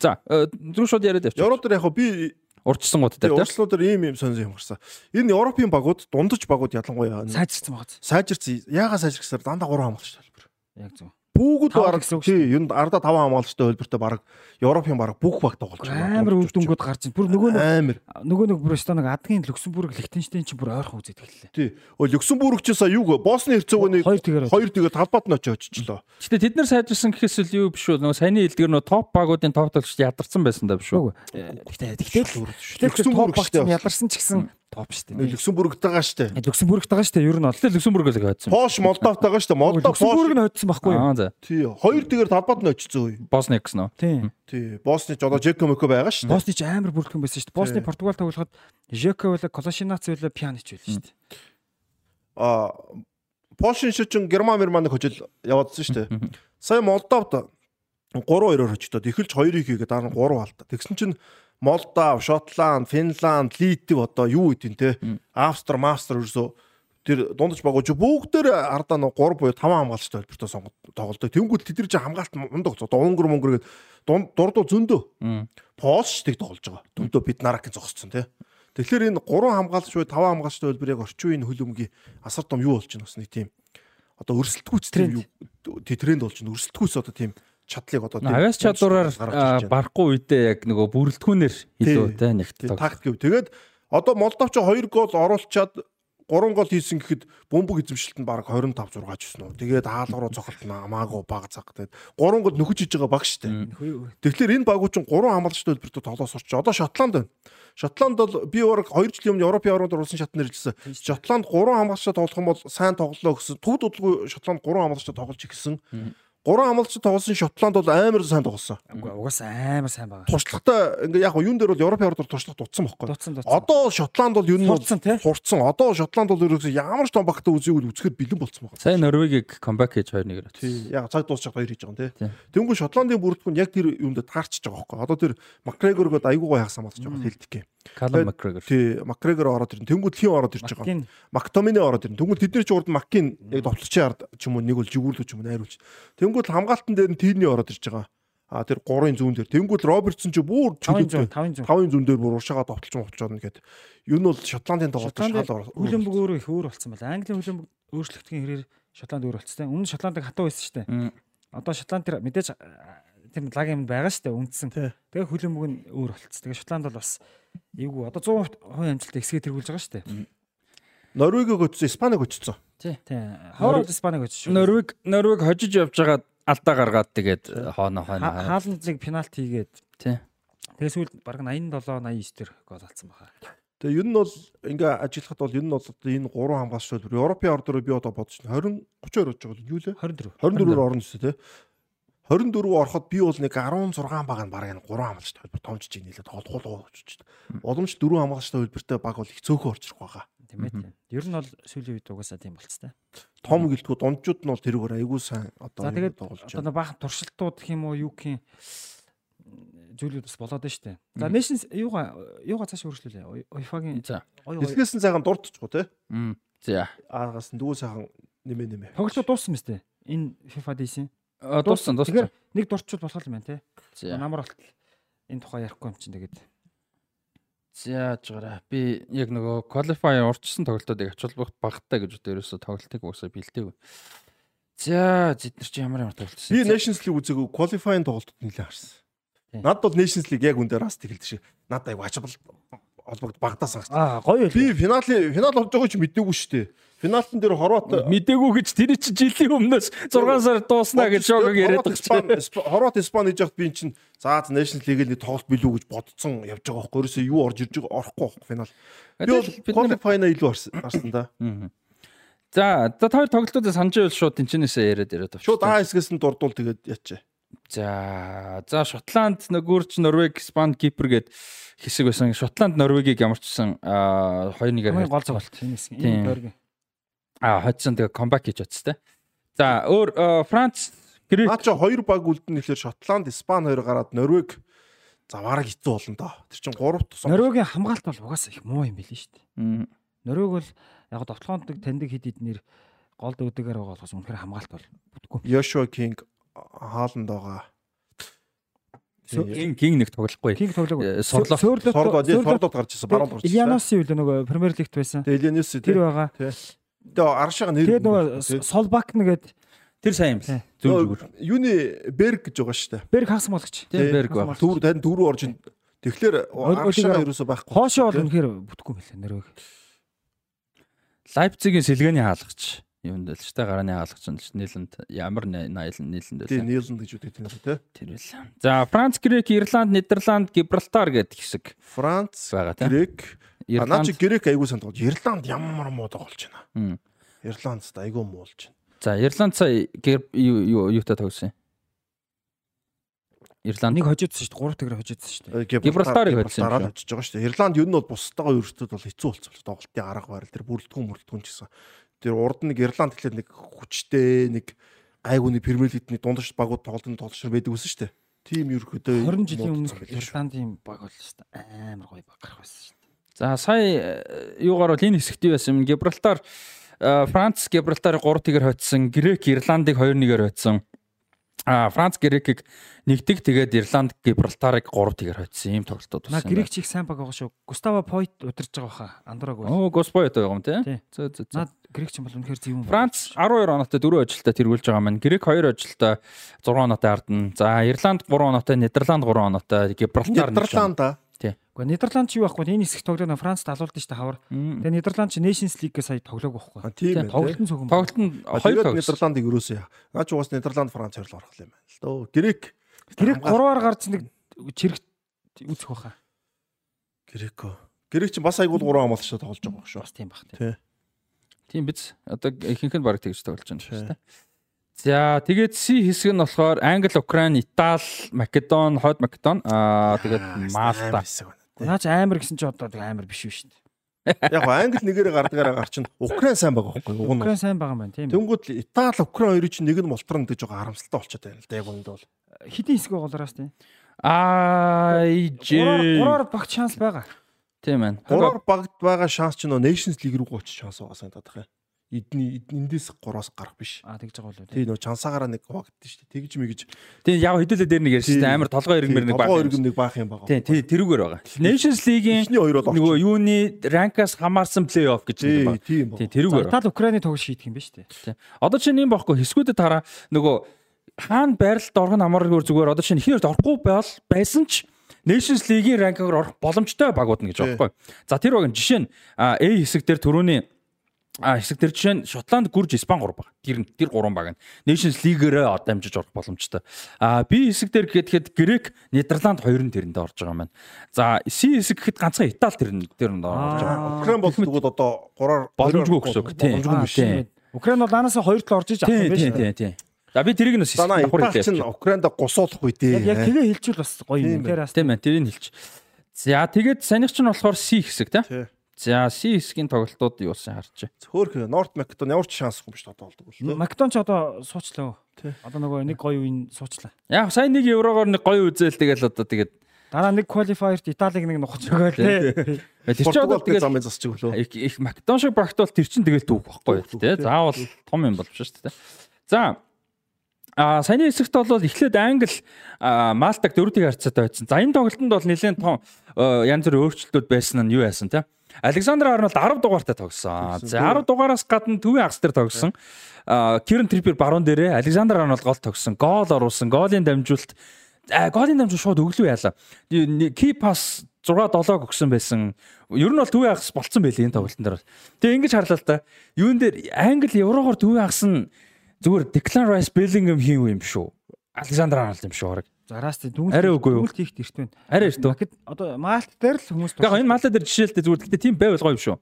За зүг шууд яриад явчих. Европ дээр яг би урчсан гууд дээр тийм. Урчлууд дээр ийм ийм сонир юм гарсан. Энэ Европын багууд дундаж багууд ялангуяа сайжирсан багууд. Сайжирсан. Яага сайжирсаар дандаа 3 хамгаалч талбар. Яг зөв бүгд бараг тий юунд ардаа 5 хамгаалагчтай хөлбөртөө бараг Европын бараг бүх баг тоглож байгаа. Амар дүнгууд гарч ин. Бүр нөгөө нэг нөгөө нэг бүр өстө нэг адгийн Люксембург, Лихтенштейн ч бүр ойрхон үзээд эхэллээ. Тий. Өө Люксембург ч сая юу Босны Херцеговины хоёр тэгээд талбайд нь очиж очилоо. Гэтэ тэд нар сайжирсан гэхээс л юу биш үү? Нөгөө саяны хэлдгэр нөгөө топ багуудын топ тоглогч ядарсан байсан даа биш үү? Гэтэ тэгтэл Люксембург багч ядарсан ч гэсэн топ шүү дээ. Люксембургт байгаа шүү дээ. Люксембургт байгаа шүү дээ. Ер нь бол Люксембургоос л хойдсон. Пош Молдовт байгаа шүү дээ. Молдов Люксембург нь хойдсон байхгүй юу? Аа за. Тий. Хоёр тэгэр талбад нь очсон үе. Босни гэсэн үү? Тий. Тий. Босни ч одоо Жеко Мөкө байгаа шүү дээ. Босни ч амар бүртгэн байсан шүү дээ. Босни Португал тоглоход Жеко байла Колошинац байла Пьянич байла шүү дээ. Аа Пошин шичин Герман Германыг хожил яваадсан шүү дээ. Сая Молдовт 3-2-оор хожигдоод эхэлж 2-ыг хийгээд дараа нь 3 алдаа. Тэгсэн чинь Молдав, Шотланд, Финланд, Литв одоо юу гэдэг те Австри, Мастер ерөөсөө тэр дундаж багууч бүгдээр ардаа нэг 3 буюу 5 хамгаалагчтай хэлбэртээ сонгоод тоглолдог. Тэнгүүд тэд нар чинь хамгаалт мундаг. Одоо унгар мөнгөр гээд дурдуу зөндөө. Полштэй тоглож байгаа. Дүндөө бид наракын зогсцсон тий. Тэгэхээр энэ 3 хамгаалагч буюу 5 хамгаалагчтай хэлбэр яг орчин үеийн хөлөмгийн асар том юу болж байна бас нэг тийм одоо өрсөлдөхүйц тийм юу тренд болж байна. Өрсөлдөхүйц одоо тийм чадлыг одоо авиас чадвараар барахгүй үедээ яг нөгөө бүрэлдэхүүнээр илүү те нэгт тактик. Тэгээд одоо Молдовч 2 гол оруулчаад 3 гол хийсэн гэхэд бөмбөг эзэмшилт нь баг 25 6 гэсэн үү. Тэгээд хаалга руу цохолт намаагүй баг цаг. Тэгээд 3 гол нөхөж хийж байгаа баг штэ. Тэгэхээр энэ багууд чинь 3 хамгаалагчтай төлбөртөө тоглоос орч. Одоо Шотланд байна. Шотланд бол би ураг 2 жилийн өмнө Европын авралд орсон шатнд нэрлсэн. Шотланд 3 хамгаалагчтай тоглох юм бол сайн тоглолоо гэсэн. Төвд удалгүй Шотланд 3 хамгаалагчтай тоглож ирсэн. Гурван амлалч тоглосон Шотланд бол амар сайн тоглосон. Угаасаа амар сайн байгаа. Туршлагатай ингээ яг юун дээр бол Европын ордор туршлага дутсан байхгүй. Одоо Шотланд бол юу нь Сурцсан тий. сурцсан. Одоо Шотланд бол ерөөсөө ямар ч том багтаа үзийг үл үзэхэд бэлэн болцсон байна. Сайн Норвегийг камбэк хийж 2-1-ээр Тий. Яг цаг дуусчих хоёр хийж байгаа юм тий. Тэнгүү Шотландын бүрэлдэхүүн яг тэр юунд таарчж байгаа байхгүй. Одоо тэр Макгрегоргод айгуугаа хагас хамгаалж байгаа хэлдэг юм. Калам Макгрегор. Тий, Макгрегор ороод ирнэ. Тэнгүүд хин ороод ирж байгаа. Мактомины ороод ирнэ. Тэнгүүд тэдний ч урд Маккин яг довтлогчийн ард ч юм уу нэг бол жигүүрлүү ч юм уу найруулж. Тэнгүүд хамгаалтан дээр нь Тирний ороод ирж байгаа. А тэр 3-ын зүүн дээр. Тэнгүүд Робертсон ч бүр чөлөөтэй 5-ын зүүн дээр бүр уршаага довтлож мовтлж байгаа нэгэд. Юу нь бол Шотландын тоглолт шал хөлбөмбөг өөрөө их өөр болсон байна. Английн хөлбөмбөг өөрчлөгдсөн хэрээр Шотланд өөр болцсон. Өмнө Шотландыг хатуу байсан шүү дээ. Одоо Шотланд тэр мэдээж тэр лаг юм байгаа шүү дээ үндсэн. Тэгээ хөлбөмбөг нь өөр болцсон. Тэгээ Шотланд бол бас эвгүй одоо 100% амжилттай хэсгээ тэргүүлж байгаа шүү дээ. Норвегийг өчсөн, Испанийг өчсөн. Тий. Хоороо Испанийг өчсөн. Норвег Норвег хожиж явж байгаа алдаа гаргаад тэгээд хооно хооно. Хаалнцыг пенальт хийгээд тий. Тэгээ сүүл баг 87 89 дээр гол алдсан баха. Тэгээ ер нь бол ингээ ажиллахад бол ер нь бол энэ гурван хамгаалагч төлбөр Европын ордоор би одоо бодож байна 20 30 орж байгаа юу лээ 24 24-оор орно шүү дээ 24 ороход би бол нэг 16 баг нь баг энэ 3 хамгаалагч төлбөр томжиж ийн нэлээд толгуулгуу очиж байна. Боломж 4 хамгаалагч төлбөртэй баг бол их цөөхөн орж ирэх байгаа. Тийм ээ. Ер нь бол сүүлийн үед угаасаа тийм болцтой. Том гэлтгүү дунджууд нь бол тэрүүгээр айгүй сайн одоо тоглож байна. Одоо баахан туршилтууд гэх юм уу юу гэх юм зүйлүүд бас болоод байна шүү дээ. За Nations юугаа юугаа цааш үргэлжлүүлээ. UEFA-гийн за. Дэлхээс нь сайхан дурдчихгүй те. За. Аагаас нь дүү сайхан нэмэ нэмэ. Тоглолт дууссан мэт ээ. Энэ FIFA дийсэн. Дууссан дууссан. Тэгэхээр нэг дурчвал болох юм байна те. Намар болтол энэ тухай ярихгүй юм чинь тэгээд. За жаараа би яг нөгөө qualifier орчсон тоглолтуудыг ач холбогд багтаа гэж одоо ерөөсө тоглолтыг уусаа бэлдээгүй. За зэд нар чи ямар ямар тоглолт Би Nations League үзээгүй qualifying тоглолтууд нэлээд харсан. Над бол Nations League яг үндэ раст хэлдэг шиг. Над аяг ач холбогд багтаа сангаж. Аа гоё. Би финалийн финал болж байгааг ч мэдээгүй шүү дээ. Финалтын дээр Хорват мдээгүй гэж тэр чи жилийн өмнөөс 6 сар дууснаа гэж шогог яриад байгаа. Хорват Испани хийж яхад би чинь заа National League-ийн тоглолт билүү гэж бодсон явж байгаа байхгүй. Ерөөсөө юу орж ирж байгаа орохгүй байхгүй финал. Би бол qualify-на илүү арсан да. За за хоёр тоглолтуудаа санаж байвал шууд тэнчнээсээ яриад яриад авчих. Шууд А хэсгээс нь дурдуул тэгээд ячаа. За за Шотланд нөгөөрч Норвег, Испани, Кипр гээд хэсэг байсан. Шотланд Норвегийг ямарчсан 2-1-ээр гол цогт энэ хэсэг. Энэ дөрөв А хоцсон тэгээ камбэк хийж оцтой. За өөр Франц Грек наа чи хоёр баг үлдэн нэхлээр Шотланд, Испани хоёр гараад Норвег заваараг хэцүү болно доо. Тэр чин гуравт тусаа. Норвегийн хамгаалт бол угаасаа их муу юм билээ шүү дээ. Норвег бол яг довтлоонд таньдаг хэд хэднэр гол дөгдөгээр байгаа болохоос үнэхээр хамгаалт бол бүтггүй. Йошуа Кинг хааланд байгаа. Кинг Кинг нэг тоглохгүй. Кинг тоглоагүй. Сорлоо. Сорлоо. Сорлоод гарч ирсэн. Баруун гарч ирсэн. Ильяноси үл нөгөө Премьер Лигт байсан. Ильяноси тэр байгаа. Тэгээ аршаага нэр. Тэгээд нөгөө Солбак нэгэд тэр сайн юм л. Зүг зүгээр. Юуны Берг гэж байгаа шүү дээ. Берг хагас молгоч. Тийм Берг баг. Түр тань дөрөв орж ин. Тэгэхээр аршаага ерөөсөө байхгүй. Хоошоо бол үнэхээр бүтггүй мэлээ нэрвэг. Лайпцигийн сэлгээний хаалгач юунд л ч та гарааны хаалгач нь л нийлэнд ямар найлан нийлэнд байлаа. Тийм нийлэнд гэж үгтэй тийм үү? Тэр үл. За Франц, Грек, Ирланд, Нидерланд, Гибралтар гэдэг хэсэг. Франц. Грек, Ирланд чи Грек айгуу санд тоглож. Ирланд ямар муу тоглож байна. Ирланд ч айгуу муу болж байна. За Ирланд сая юу юутай тогсон юм? Ирланд нэг хожигдсон шүү дээ. 3 тэгэр хожигдсон шүү дээ. Гибралтарыг хоцсон юм шүү. Хожиж байгаа шүү дээ. Ирланд юу нь бол бусдаагаа өрсөлдөд бол хэцүү болцсон. Тоглолтын арга барил тэр бүрэлдэхүүн бүрэлдэхүүн ч гэсэн. Тэр урд нь нэг Ирланд гэхлээр нэг хүчтэй нэг гайгууны Премьер Лигний дундаж багууд тоглолтын тоглолчор байдаг байсан шүү дээ. Тим ерөөхдөө 20 жилийн өмнөх Ирландын баг бол шүү дээ. Амар гоё баг гарах байсан шүү дээ. За сая юугаар бол энэ хэсэгт байсан юм. Гибралтар Франц Гибралтарыг 3-1-ээр хоцсон, Грек Ирландыг 2-1-ээр хоцсон. А Франц Грекийг нэгдэг тэгээд Ирланд Гибралтарыг 3-1-ээр хоцсон ийм тоглолтууд Наа болсон. грек чиг сайн баг байгаа шүү. Густаво Пойт удирж байгаа баха. Андораг бол. Оо, Госпойт байгаа юм тий. Зөө зөө. Наад грек ч юм бол үнэхээр зөв юм. Франц 12 оноотой 4 ажилтаа тэргүүлж байгаа маань. Грек 2 ажилтаа 6 оноотой ардна. За Ирланд 3 оноотой, Нидерланд 3 оноотой, Гибралтар 1 оноотой. Гэхдээ Нидерланд ч юу байхгүй энэ хэсэг тоглоод Франц далуулдаг шүү дээ хавар. Тэгээ Нидерланд ч Nations League-гээ сая тоглоог байхгүй. А тийм ээ. Тоглолт нь цогон. Тоглолт нь Хоёр 2 тоглолт. Нидерландыг өрөөсөө яа. Наа ч уус Нидерланд Франц хоёрлоо орох юм байна л дөө. Грек Грек 3-аар гарч нэг чирэг үүсэх баха. Греко. Грек ч бас айгуул 3 хамгаалч тоглож байгаа шүү. Бас тийм бах тийм. Тий. Тийм биз. Одоо ихэнх нь баг тэгж тоглож байна Тий. шүү дээ. За тэгээд C хэсэг нь болохоор Англи, Украин, Итали, Македон, Хойд Македон, аа тэгээд Малта. Наач амар гэсэн чи одоо амар биш шүү дээ. Яг гоо англи нэгээрээ гардагаараа гар чинь Украин сайн байгаа байхгүй юу? Украин сайн байгаа юм байна тийм. Тэнгүүд л Итали, Украин хоёрын чинь нэг нь мултран гэж байгаа харамсалтай болчиход байна л да яг үүнд бол. Хэдийн хэсэг голоороос тийм. Аа ижээ. 3-аар багт шанс байгаа. Тийм байна. Гураар багт байгаа шанс чинь нөө Nations League рүү гоч шанс байгаа санагдаад байна. Эдний эндээс 3-аас гарах биш. Аа тэгж байгаа болоо тийм. Тий нөө чансаагаараа нэг хуваагдсан шүү дээ. Тэгж мэгж Тийм яг хэдүүлээ дээр нэг ярьж Тий. байна. Амар толгой иргмэр нэг баг. Толгой иргэм нэг баах юм байгаа. Тийм тий тэрүүгээр байгаа. Nations League-ийн нөгөө юуны ранкаас хамаарсан плей-офф гэж Тий, нэг байна. Тий тэрүүгээр. Итали Украины тоглож шийдэх юм ба шүү дээ. Тий. Одоо чинь юм байхгүй хэсгүүдэд хараа нөгөө хаана байралд орох нь амаргүй зүгээр одоо чинь ихнэрд орохгүй байл байсан ч Nations League-ийн ранкаар орох боломжтой багууд нь гэж Тий. байхгүй. За тэр баг жишээ нь а, A хэсэг дээр түрүүний а хэсэг дээр жишээ нь Шотланд гүрж Испани 3 баг. Тэр нь- тэр 3 баг нь Nations League-ээр дамжиж орох боломжтой. А B хэсэг дээр гэхэд Грек, Нидерланд хоёр нь тэрэнд орж байгаа байна. За C хэсэг гэхэд ганцхан Итали тэр нь тэр нь орж байгаа. Аа. Украин бол тэгвэл одоо 3-аар Боломжгүй гэсэн үг. Боломжгүй биш. тийм. Украин бол анаасаа хоёр тал орж иж авах Тий, юм ба тий, шүү дээ. тий, тий. За би тэрийг нь бас давхар хэлээ. Украинд гусуулах үе дээ. Яг тэгээ хэлчихвэл бас гоё Тийм юм. Тэр бас Тийм ээ, тэрийг хэлж. За тэгээд санийх чинь болохоор C хэсэг тийм. За C хэсгийн тоглолтууд юу болсон харж. Хөөх Норт Македон ямар ч шансгүй биш одоо болдог л. Македон ч одоо суучлаа. Одоо нөгөө нэг гоё үеийн суучлаа. Яг сайн нэг еврогоор нэг гоё үзэл тэгэл одоо тэгээд Дараа нэг qualifier-т Италиг нэг нухаж байгаа л тий. тэр чинь одоо тэгэл замын засчих өглөө. их Македон шиг багт бол тэр чинь тэгэл түүх байхгүй тий. Заавал том юм болж шүү дээ. За А саяны хэсэгт бол эхлээд Англи Малтаг дөрөвдгийг харьцаатай байсан. За энэ тоглолтод бол нэлээд том янз бүрийн өөрчлөлтүүд байсан нь юу яасан те? Александр Арнольд 10 дугаартай тогссон. За 10 дугаараас гадна төвийн агс дээр тогссон. Кирен Триппер баруун дээрээ Александр Арнольд гол тогссон. Гол оруулсан. Голын дамжуулалт голын дамжуулалт шууд өглөө яалаа. Ки пас 6 7 өгсөн байсан. Ер нь бол төвийн агс болцсон байлээ энэ тоглолтын дээр. Тэгээ ингэж харлаа л та. Юун дээр Англи еврогоор төвийн агс нь зүгээр Declan Rice Bellingham хийв юм шүү. Александр Арнольд юм шүү. Зараас юу? дүнэлт хийх эрт байна. Арай эрт? Макед одоо Малт дээр л хүмүүс Яг энэ малаа дээр жишээлтэй зүгээр гэхдээ тийм байвал гоё юм шүү.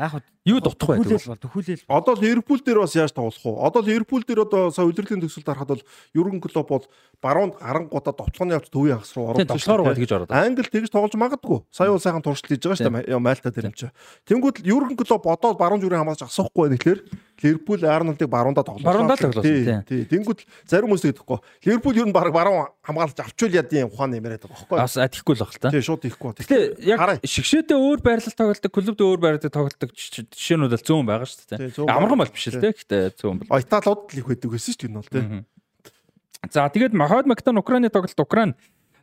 яг Юу дутх бай тэгвэл. бол төхүүлэл Одоо Ливерпул дээр бас яаж тоглох вэ? Одоо Ливерпул дээр одоо сая удирдлагын төгсөлд харахад бол Юрген Клоп бол баруунд гарангуудаа товтлооны явц төвийн хагас руу Тийм оруулж туслаар гоо тэгж ороод. Англи тэгж тоглож магадгүй. Сая бол сайхан туршилт хийж байгаа шүү дээ Мальта дээр юм чи. Тэнгүүд л Юрген Клоп одоо баруун зүрийн хамгаалж асуухгүй байх тэгэхээр Ливерпул Арнольдыг баруундаа тоглуулсан. Баруундаа л тоглуулсан, Тий. тий. Тэнгүүд л зарим хүмүүс тэгэхгүй. Ливерпул ер нь баг баруун хамгаалж авчвал яд юм ухааны юм яриад байгаа байхгүй. Бас атихгүй л баг л та. Тий шууд ихгүй. Гэтэ яг шигшээдээ өөр байрлал тоглолдог, клубд өөр байрлал тоглолдог жиш- жишээнүүд бол зөөн байгаа шүү дээ. Амархан бол биш л дээ. Гэтэ зөөн бол. Италиуд л их байдаг гэсэн шүү дээ энэ бол тий. За тэгээд Махад Македон Украины тоглолт Украин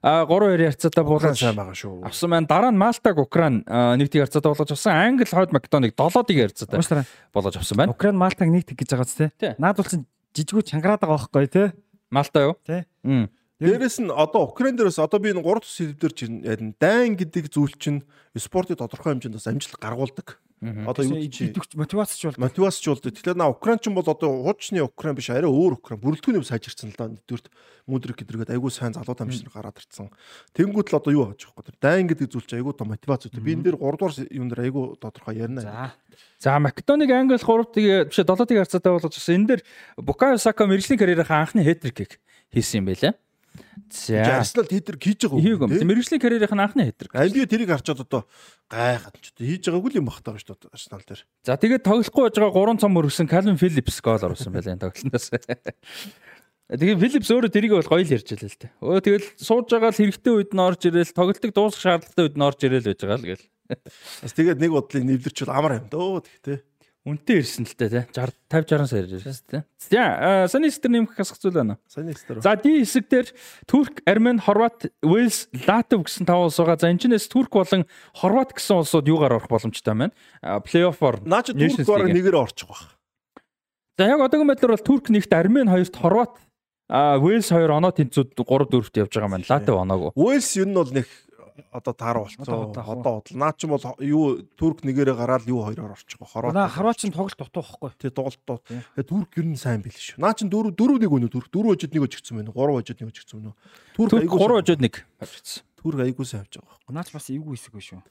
а 3-2 ярцаатай буулгаж сайн байгаа шүү. авсан байна. Дараа нь Малтаг Украин а, нэг тийг ярцаатай болгож авсан. Англи Хойд Македоныг 7-ыг ярцаатай болгож авсан байна. Украин Малтаг нэг тэг гэж байгаа ч Тий. тий. Наад бол чинь жижигүү чангараад байгаа байхгүй тий. Малта юу? Тий. Мм. Дээрэс нь одоо Украин дээрээс одоо би энэ 3 тус хэлбэр чинь. Дайн гэдэг зүйл чинь спортын тодорхой хэмжээнд бас амжилт гаргуулдаг. Одоо юу чи мотивацч бол мотивацч болдог. Тэгэхээр на Украин ч юм бол одоо хуучны Украин биш арай өөр Украин. Бүрэлдэхүүний сайжирсан л да. Нэгдүгürt мудрик гэдэргээд айгүй сайн залуу тамирчин гараад ирсэн. Тэнгүүд л одоо юу яаж байгаа вэ? Дайн гэдэг зүйл чинь айгүй том мотивац үүтэй. Би энэ дээр 3 дугаар юм дээр айгүй тодорхой ярина. за За Македоныг Англи 3-ыг биш 7-ыг харьцаатай болгож авсан. Энэ дээр Букайо Сака мэрэгжлийн карьерийнхаа анхны хэтрик хийсэн юм байлаа. За. Арсенал хийдэр хийж байгаа юм. тий? Мэрэгжлийн карьерийнх нь анхны хэтрик. NBA тэрийг харчаад одоо гайхаад ч одоо хийж байгаагүй юм багтаа шүү дээ Арсенал дээр. За тэгээд тоглохгүй байж байгаа 3 цом өргөсөн Калвин Филлипс гол оруулсан байлаа энэ тоглолтоос. Тэгээд Филлипс өөрөө тэрийг бол гоё л ярьж байлаа л дээ. Өө тэгэл сууж байгаа л хэрэгтэй үед нь орж ирэл тоглолтыг дуусгах шаардлагатай үед нь орж ирэл байж байгаа л гээл. Бас тэгээд нэг бодлыг нэвлэрчвэл амар юм дөө тий. Үнтэй ирсэн л тээ 60 50 60 сая ирсэн тээ. За э, саний эсдэр нэмэх хасах зүйл байна. Саний эсдэр. За ди хэсэг дээр Турк, Армен, Хорват, Уэлс, Латв гэсэн таван улс байгаа. За энэчнээс Турк болон Хорват гэсэн улсууд юугаар орох боломжтой байна? Плей-оффор. Наач Турк бараг нэгээр орчих واخ. За яг одоогийн байдлаар бол Турк нэгт, Армен хоёрт, Хорват, Уэлс хоёр оноо тэнцүүд 3 4-т явж байгаа маань. Латв оноогүй. Уэлс ер нь бол нэг одоо таараа болцоо. Одоо бодол. Наа чи бол юу Турк нэгээрээ гараад юу хоёроор орчих гоо. Хорват. Наа Хорват чинь тоглолт дутуу байхгүй. Тий тоглолт дут. Тэгээ Турк ер нь сайн бил шүү. Наа чин 4 4 нэг өнө Турк 4 хожид нэг өжигдсэн байна. 3 хожид нэг өжигдсэн байна. Турк 3 хожид нэг авчихсан. Турк айгуу сайн авч байгаа байхгүй. Наач бас эвгүй хэсэг шүү.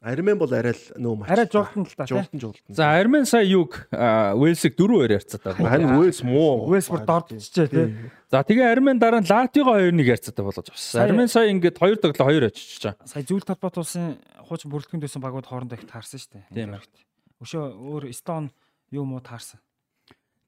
Армен бол арай л нөө мач. Арай жолтон л та. Жолтон жолтон. За Армен сая юг Уэлсийг 4-2 ярьцаатай. Харин Уэлс муу. Уэлс бүр дордчихжээ тий. За тэгээ Армен дараа нь Латвиго 2-1 ярьцаатай болгож авсан. Армен сая ингээд 2 тоглоо 2 очиж чаа. Сая зүйл толгойд улсын хуучин бүрэлдэхүүн дэсэн багууд хоорондоо их таарсан шүү дээ. Тийм ээ. Өшөө өөр Эстон юу муу таарсан.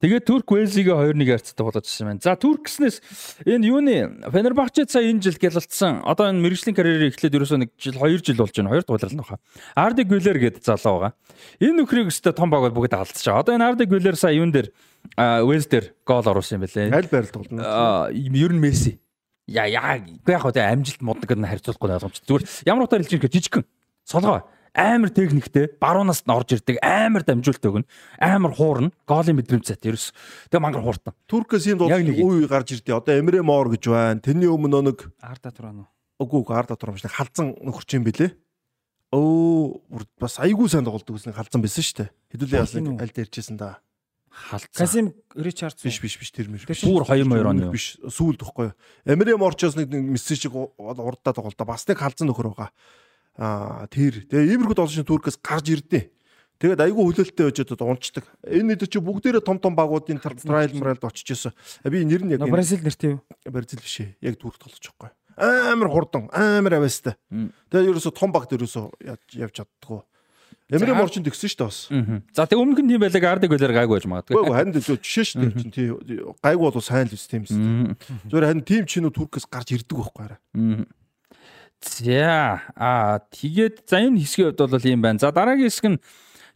Тэгээд Турк Уэлсигээ 2-1 ярцтай болгож ирсэн байна. За Турк гэснээс энэ юуны Фенербахче сая энэ жил гялалтсан. Одоо энэ мэрэгжлийн карьерийг эхлээд ерөөсөө нэг жил 2 жил болж байна. Хоёр дугаарл нь баха. Арди Гүлэр гэдэг залуу байгаа. Энэ нөхрийг өстой том баг бол бүгд алдчихаа. Одоо энэ Арди Гүлэр сая юун дээр Уэлс дээр гол оруулсан юм байлээ. Аль байралд тоглоно? Ер нь Месси. Я. Гэхдээ яг хөө амжилт модног нь харьцуулахгүй ойлгомжтой. Зүгээр ямар утгаар хэлж байгаа жижигхэн. Солгоо амар техниктэй баруунаас нь орж ирдэг амар дамжуулт өгнө амар хуурна голын мэдрэмж цат ерөөс. Тэгээ мангар хууртан. Туркээс энд бол үе гарч ирдээ одоо Эмре Мор гэж байна. Тэрний өмнө нэг Арда Туран уу үгүй үгүй Арда Туран биш халзан нөхөрч юм бэлээ. Өө бас айгүй сайн тоглолдог гэсэн халзан байсан шүү дээ. Хэдүүлээ яс нэг аль дээрчээсэн да. Халцсан Касим Ричардс биш биш биш тэр мэр бүр 2002 оны биш сүүлд тахгүй Эмре Морчоос нэг мессеж шиг урдаа тоглолтоо бас нэг халзан нөхөр байгаа Аа тэр. Тэгээ иймэрхүү долшин Туркээс гарч ирдээ. Тэгээд айгүй хүлээлттэй байж одоо унцдаг. Энэ хэд чи бүгдээрээ том том багуудын трайл мрайлд очиж исэн. Би нэр нь яг Бразил нэртэй юу? Бразил биш ээ. Яг Турк толж байгаа. Амар хурдан, амар авьяастай. Тэгээд ерөөсө том багт ерөөсө явж чаддгүй. Эмрэ морчин тгсэн шүү дээ бас. За тэг өмнөх нь тийм байлаг ардаг байлаар гайгүй байж магадгүй. Үгүй харин жишээ шүү дээ чинь тий гайгүй бол сайн л үс тийм юм. Зүгээр харин тийм чинүү Туркээс гарч ирдэг байхгүй арай. За аа тэгээд за энэ хэсгийн хувьд бол ийм байна. За дараагийн хэсэг нь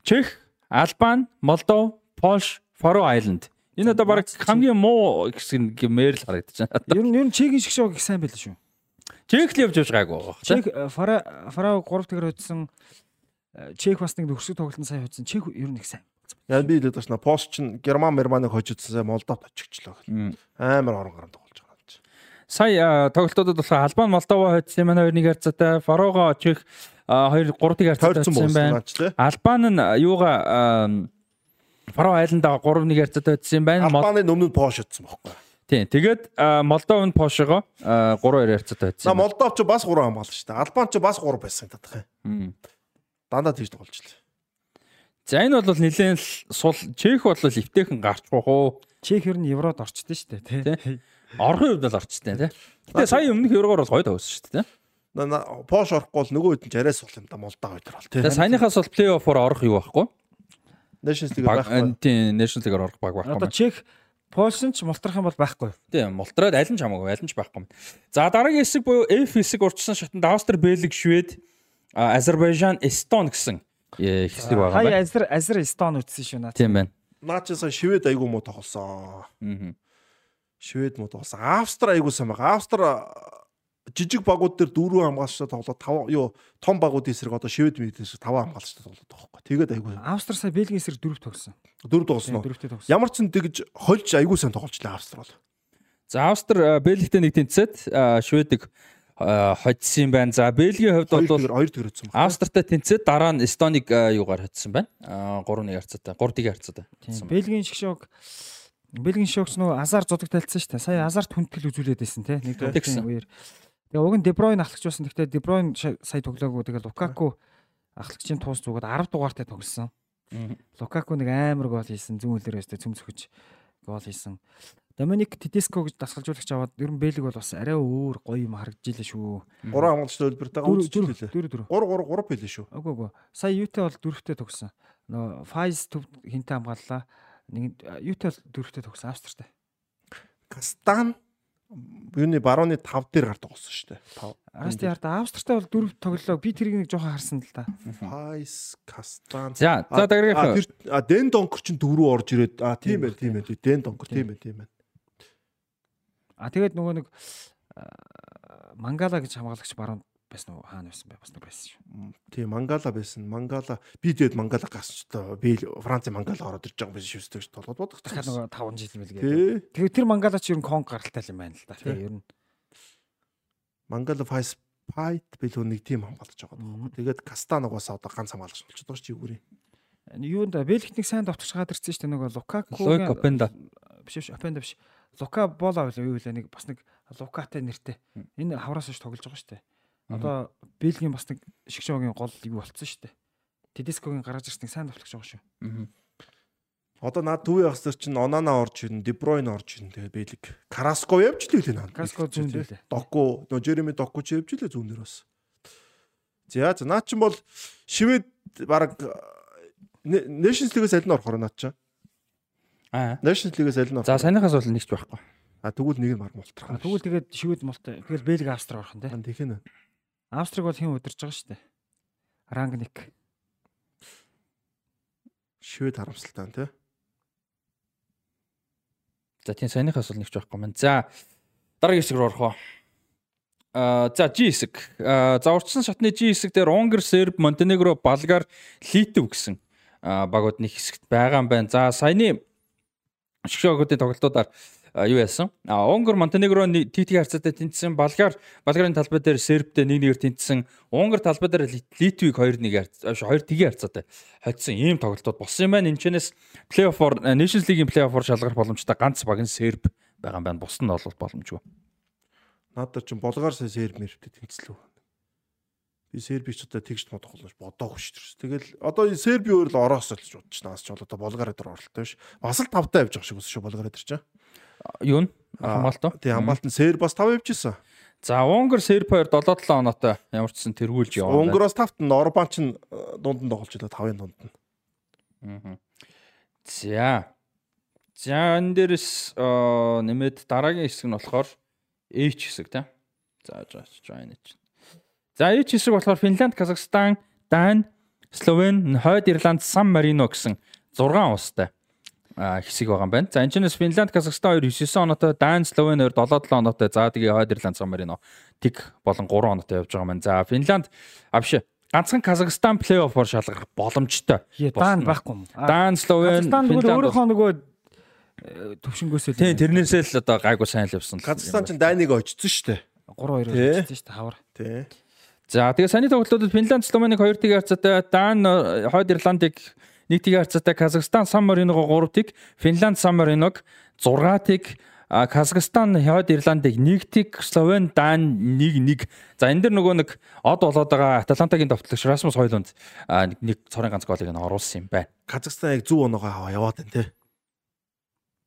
Чех, Албан, Молдов, Польш, Фаро Айленд. Энэ одоо баг хамгийн муу хэсэг гэмээр л харагдаж байна. Ер нь ер нь Чехийн шиг шоу их сайн байл шүү. Чех л явж явж гайгүй байгаа. Чех Фаро 3 тэгэр хоцсон Чех бас нэг нөхсөг тоглолтын сайн хоцсон. Чех ер нь их сайн. Яа би хэлээд байна. Пост ч Герман Германыг хожидсан сайн Молдовт очихчлоо. Амар орон гаранд тоглож байгаа юм чи. Сая тоглолтуудад болохоор Албан Молдова хоцсон маань 2-1 харьцаатай, Фарого Чех 2 3-1 харьцаатай хоцсон байна. Албан нь юугаа Фаро айландаа 3-1 харьцаатай хоцсон байна. Албаны өмнө нь Пош хоцсон байхгүй. Тийм. Тэгээд Молдовын Пошого 3-2 харьцаатай хоцсон. За Молдов ч бас 3 хамгаалсан шүү дээ. Албан ч бас 3 байсан татах юм. Дандаа тийж тоглож л. За энэ бол нэлээд сул Чех бол эвтэйхэн гарчгүй хуу. Чех ер нь еврод орчдөө шүү дээ тий. Орхон хувьд бол орчтой тий. Гэтэ сая өмнөх еврогоор бол гоё тавьсан шүү дээ тий. Пош орохгүй бол нөгөө хэд ч арай сул юм да Молдов хоёр бол тий. Тэгээ саяныхаас бол плей-оффоор орох юу байхгүй. Nations League байхгүй. Тийм, Nations League-оор орох баг байхгүй. Одоо Чех Польшин ч мултрах юм бол байхгүй. Тийм, мултраад аль нь ч хамаагүй, аль нь ч байхгүй. За дараагийн хэсэг буюу F хэсэг урьдчилан шатанд Австри, Бельги, Швед, Азербайжан, Эстон гэсэн хэсэг байгаа байна. Хай Азер Азер Эстон үтсэн шүү наа. Тийм байна. Наа чи сая Швед айгуу муу тоглосон. Аа. Швед муу тоглосон. Австри айгуу сайн байгаа. Австри жижиг багууд дээр дөрөв хамгаалчтай тоглоод тав юу том багуудын эсрэг одоо Швед мэдээс тав хамгаалчтай тоглоод байгаа байхгүй. Тэгээд айгуу. Австри сая Бельгийн эсрэг дөрөв тогсон. Дөрөв тоглосон. Дөрөвтэй тогсон. Ямар ч зэн тэгж хольж айгуу сайн тоглолчлаа Австри бол. За Австри Бельгтэй нэг тэнцээд Шведийг хоцсон юм байна. За Бельгийн хувьд бол 2 төгөр хоцсон байна. Австртай тэнцээд дараа нь Эстоныг юугаар хоцсон байна. 3-1 харьцаатай. 3-1 харьцаатай. Бельгийн шгшог Бельгийн шогч нөө Азар зудаг тайлцсан шүү дээ. Сая Азарт хүндгэл үзүүлээд байсан те. Нэг тоглолтын үеэр. Тэгээ уг нь Дебройн ахлагч байсан. Гэхдээ Дебройн сая тоглоогүй. Тэгээ Лукаку ахлагчийн туус зүгод 10 дугаартай тоглосон. Лукаку нэг амар гол хийсэн. Зүүн хөлөөр өстэй цөм цөхөж гол хийсэн. Доминик Тедеско гэж дасгалжуулагч аваад ер нь Бэлэг бол бас арай өөр гоё юм харагджилээ шүү. Гурван хамгаалч төлбөртэйгээ үзчихлээ. 4 4. 3 3 3 билээ шүү. Үгүй үгүй. Сая юутай бол дөрөвтэй тогсон. Нөө Файз төв хинтээ хамгааллаа. Нэг юутай дөрөвтэй тогсон Австртай. Кастан юуны барууны 5 дээр гардаг болсон шүү дээ. 5. Расти харда Австртай бол дөрөв тоглолоо. Би тэрийг нэг жоохон харсан л да. Файс, Кастан. За за дараагийнх А Дэн Донкор чинь дөрөв орж ирээд а тийм байх тийм байх. Дэн Донкор тийм байх тийм байх. А тэгээд нөгөө нэг Мангала гэж хамгаалагч баруун байсан уу? Хаана байсан бэ? Бас нэг байсан шүү. Тийм Мангала байсан. Мангала би тэгээд Мангала тоо би Францын Мангала ороод ирж байгаа юм биш шүү дээ толгойд бодох. Дахиад нөгөө 5 жил мэлгээ. Тэгээд тэр Мангала ч ер нь конг гаралтай юм байна л да. Тийм ер нь. Мангала Файс Пайт билүү нэг тим хамгаалж байгаа. Тэгээд Кастан угаасаа одоо ганц хамгаалагч болчиход байгаа ч юу юунд Бэлгт нэг сайн давтагч гадарсан шүү дээ. Нөгөө Лукаку Лук Опенда биш биш Опенда биш. Лука Бола юу вэ? Нэг бас нэг Лукатай нэртэй. Энэ хавраас ш тоглож байгаа шүү дээ одоо Бэлгийн бас нэг шигшөөгийн гол юу болцсон шүү дээ Тедискогийн гаргаж ирсэн сайн давтагч байгаа шүү Одоо над төвийн ахсар чинь Онана орж ирнэ, Дебройн орж ирнэ. Тэгээ Бэлэг. Караско явж л үлээ наа. Караско зүүн дээр. Доку, нөө Жереми Доку ч явж лээ зүүн дээр бас. За за наа чинь бол шивэд баг Nations League-с аль нь орох вэ наад чинь? Аа. Nations League-с аль нь орох? За санийхаас бол нэгч байхгүй. А тэгвэл нэг нь мар мултрах. Тэгвэл тэгээд шивэд мултай. Тэгэл Бэлэг Австри орох нь тий. Тэгэх нь. Австриг бол хэн удирж байгаа шүү дээ. Рангник. Шивэд харамсалтай тий. За тийм санийхаас бол нэгч байхгүй маань. За дараагийн хэсэг рүү орох уу? А за G хэсэг. За урдсан шатны G хэсэг дээр Унгар, Серб, Монтенегро, Болгар, Литв гэсэн багууд нэг хэсэгт байгаа юм байна. За саяны шгшөөгүүдийн тоглолтуудаар юу яасан? Унгар, Монтенегро TT харьцаатай тэнцсэн, Болгар, Болгарын талбай дээр Сербтэй 1-1-ээр тэнцсэн, Унгар талбай дээр Литвийг 2-1-ээр 2 тгийн харьцаатай хоцсон ийм тоглолтууд болсон юм байна. Энэ чэнэс плей-оффор Nations League-ийн плей-оффор шалгарх боломжтой ганц баг нь Серб байгаа юм байна. Бусд нь бол боломжгүй. Надад чинь болгоор серб мэрвтэй тэнцлүү. Би сербич одоо тэгж бодох болж бодоогүй шүү дээ. Тэгэл одоо серби өөр л ороос л гэж бодчих наас ч бол одоо болгоор дээр оролттой биш. Бас л 5 таа явж байгаа шиг үс шүү болгоор дээр чинь. Юу н хамгаалт. Тий хамгаалт нь серб бас 5 явж исэн. За Унгар серб 2 7 7 оноотой ямар ч сан тэргүүлж яваа. Унгароос 5-т нь Орбан ч дунд нь тоглож байлаа 5-ын дунд нь. Аа. За. За энэ дээрс нэмээд дараагийн хэсэг нь болохоор H хэсэг тийм. За join чинь. За H хэсэг болохоор Финланд, Казахстан, Дани, Словен, Хойд Ирланд, Сан Марино гэсэн 6 улстай хэсэг байгаа юм байна. За энэ ч Финланд, Казахстан 2 9 оноотой, Дани, Словен 2 7 7 оноотой. За тэгээ Хойд Ирланд, Сан Марино тэг болон 3 оноотой явж байгаа юм байна. За Финланд а биш ганцхан Казахстан плей-оффор шалгарх боломжтой. Даан байхгүй юм. Даан, Словен, Финланд өөрийнхөө нөгөө төвшнгөөсөө Тийм тэрнээсээ л одоо гайгүй сайн л явсан. Казахстан ч Даниг очсон шүү дээ. 3-2 очсон шүү дээ хавар. Тий. За тэгээ саний тоглолтуудад Финланд, Словеник 2 тийг харьцаатай, Дан, Хойд Ирландыг 1 тийг харьцаатай, Казахстан, Сан Мариног 3 тийг, Финланд, Сан Мариног 6 тийг Казахстан, Хойд Ирландыг 1 тийг, Словен, Дан 1-1. За энэ дэр нөгөө нэг од болоод байгаа Аталантагийн товтлогч Расмус Хойлунд нэг цорын ганц голыг нь оруулсан юм байна. Казахстан яг 100 оноогоо яваад байна тий.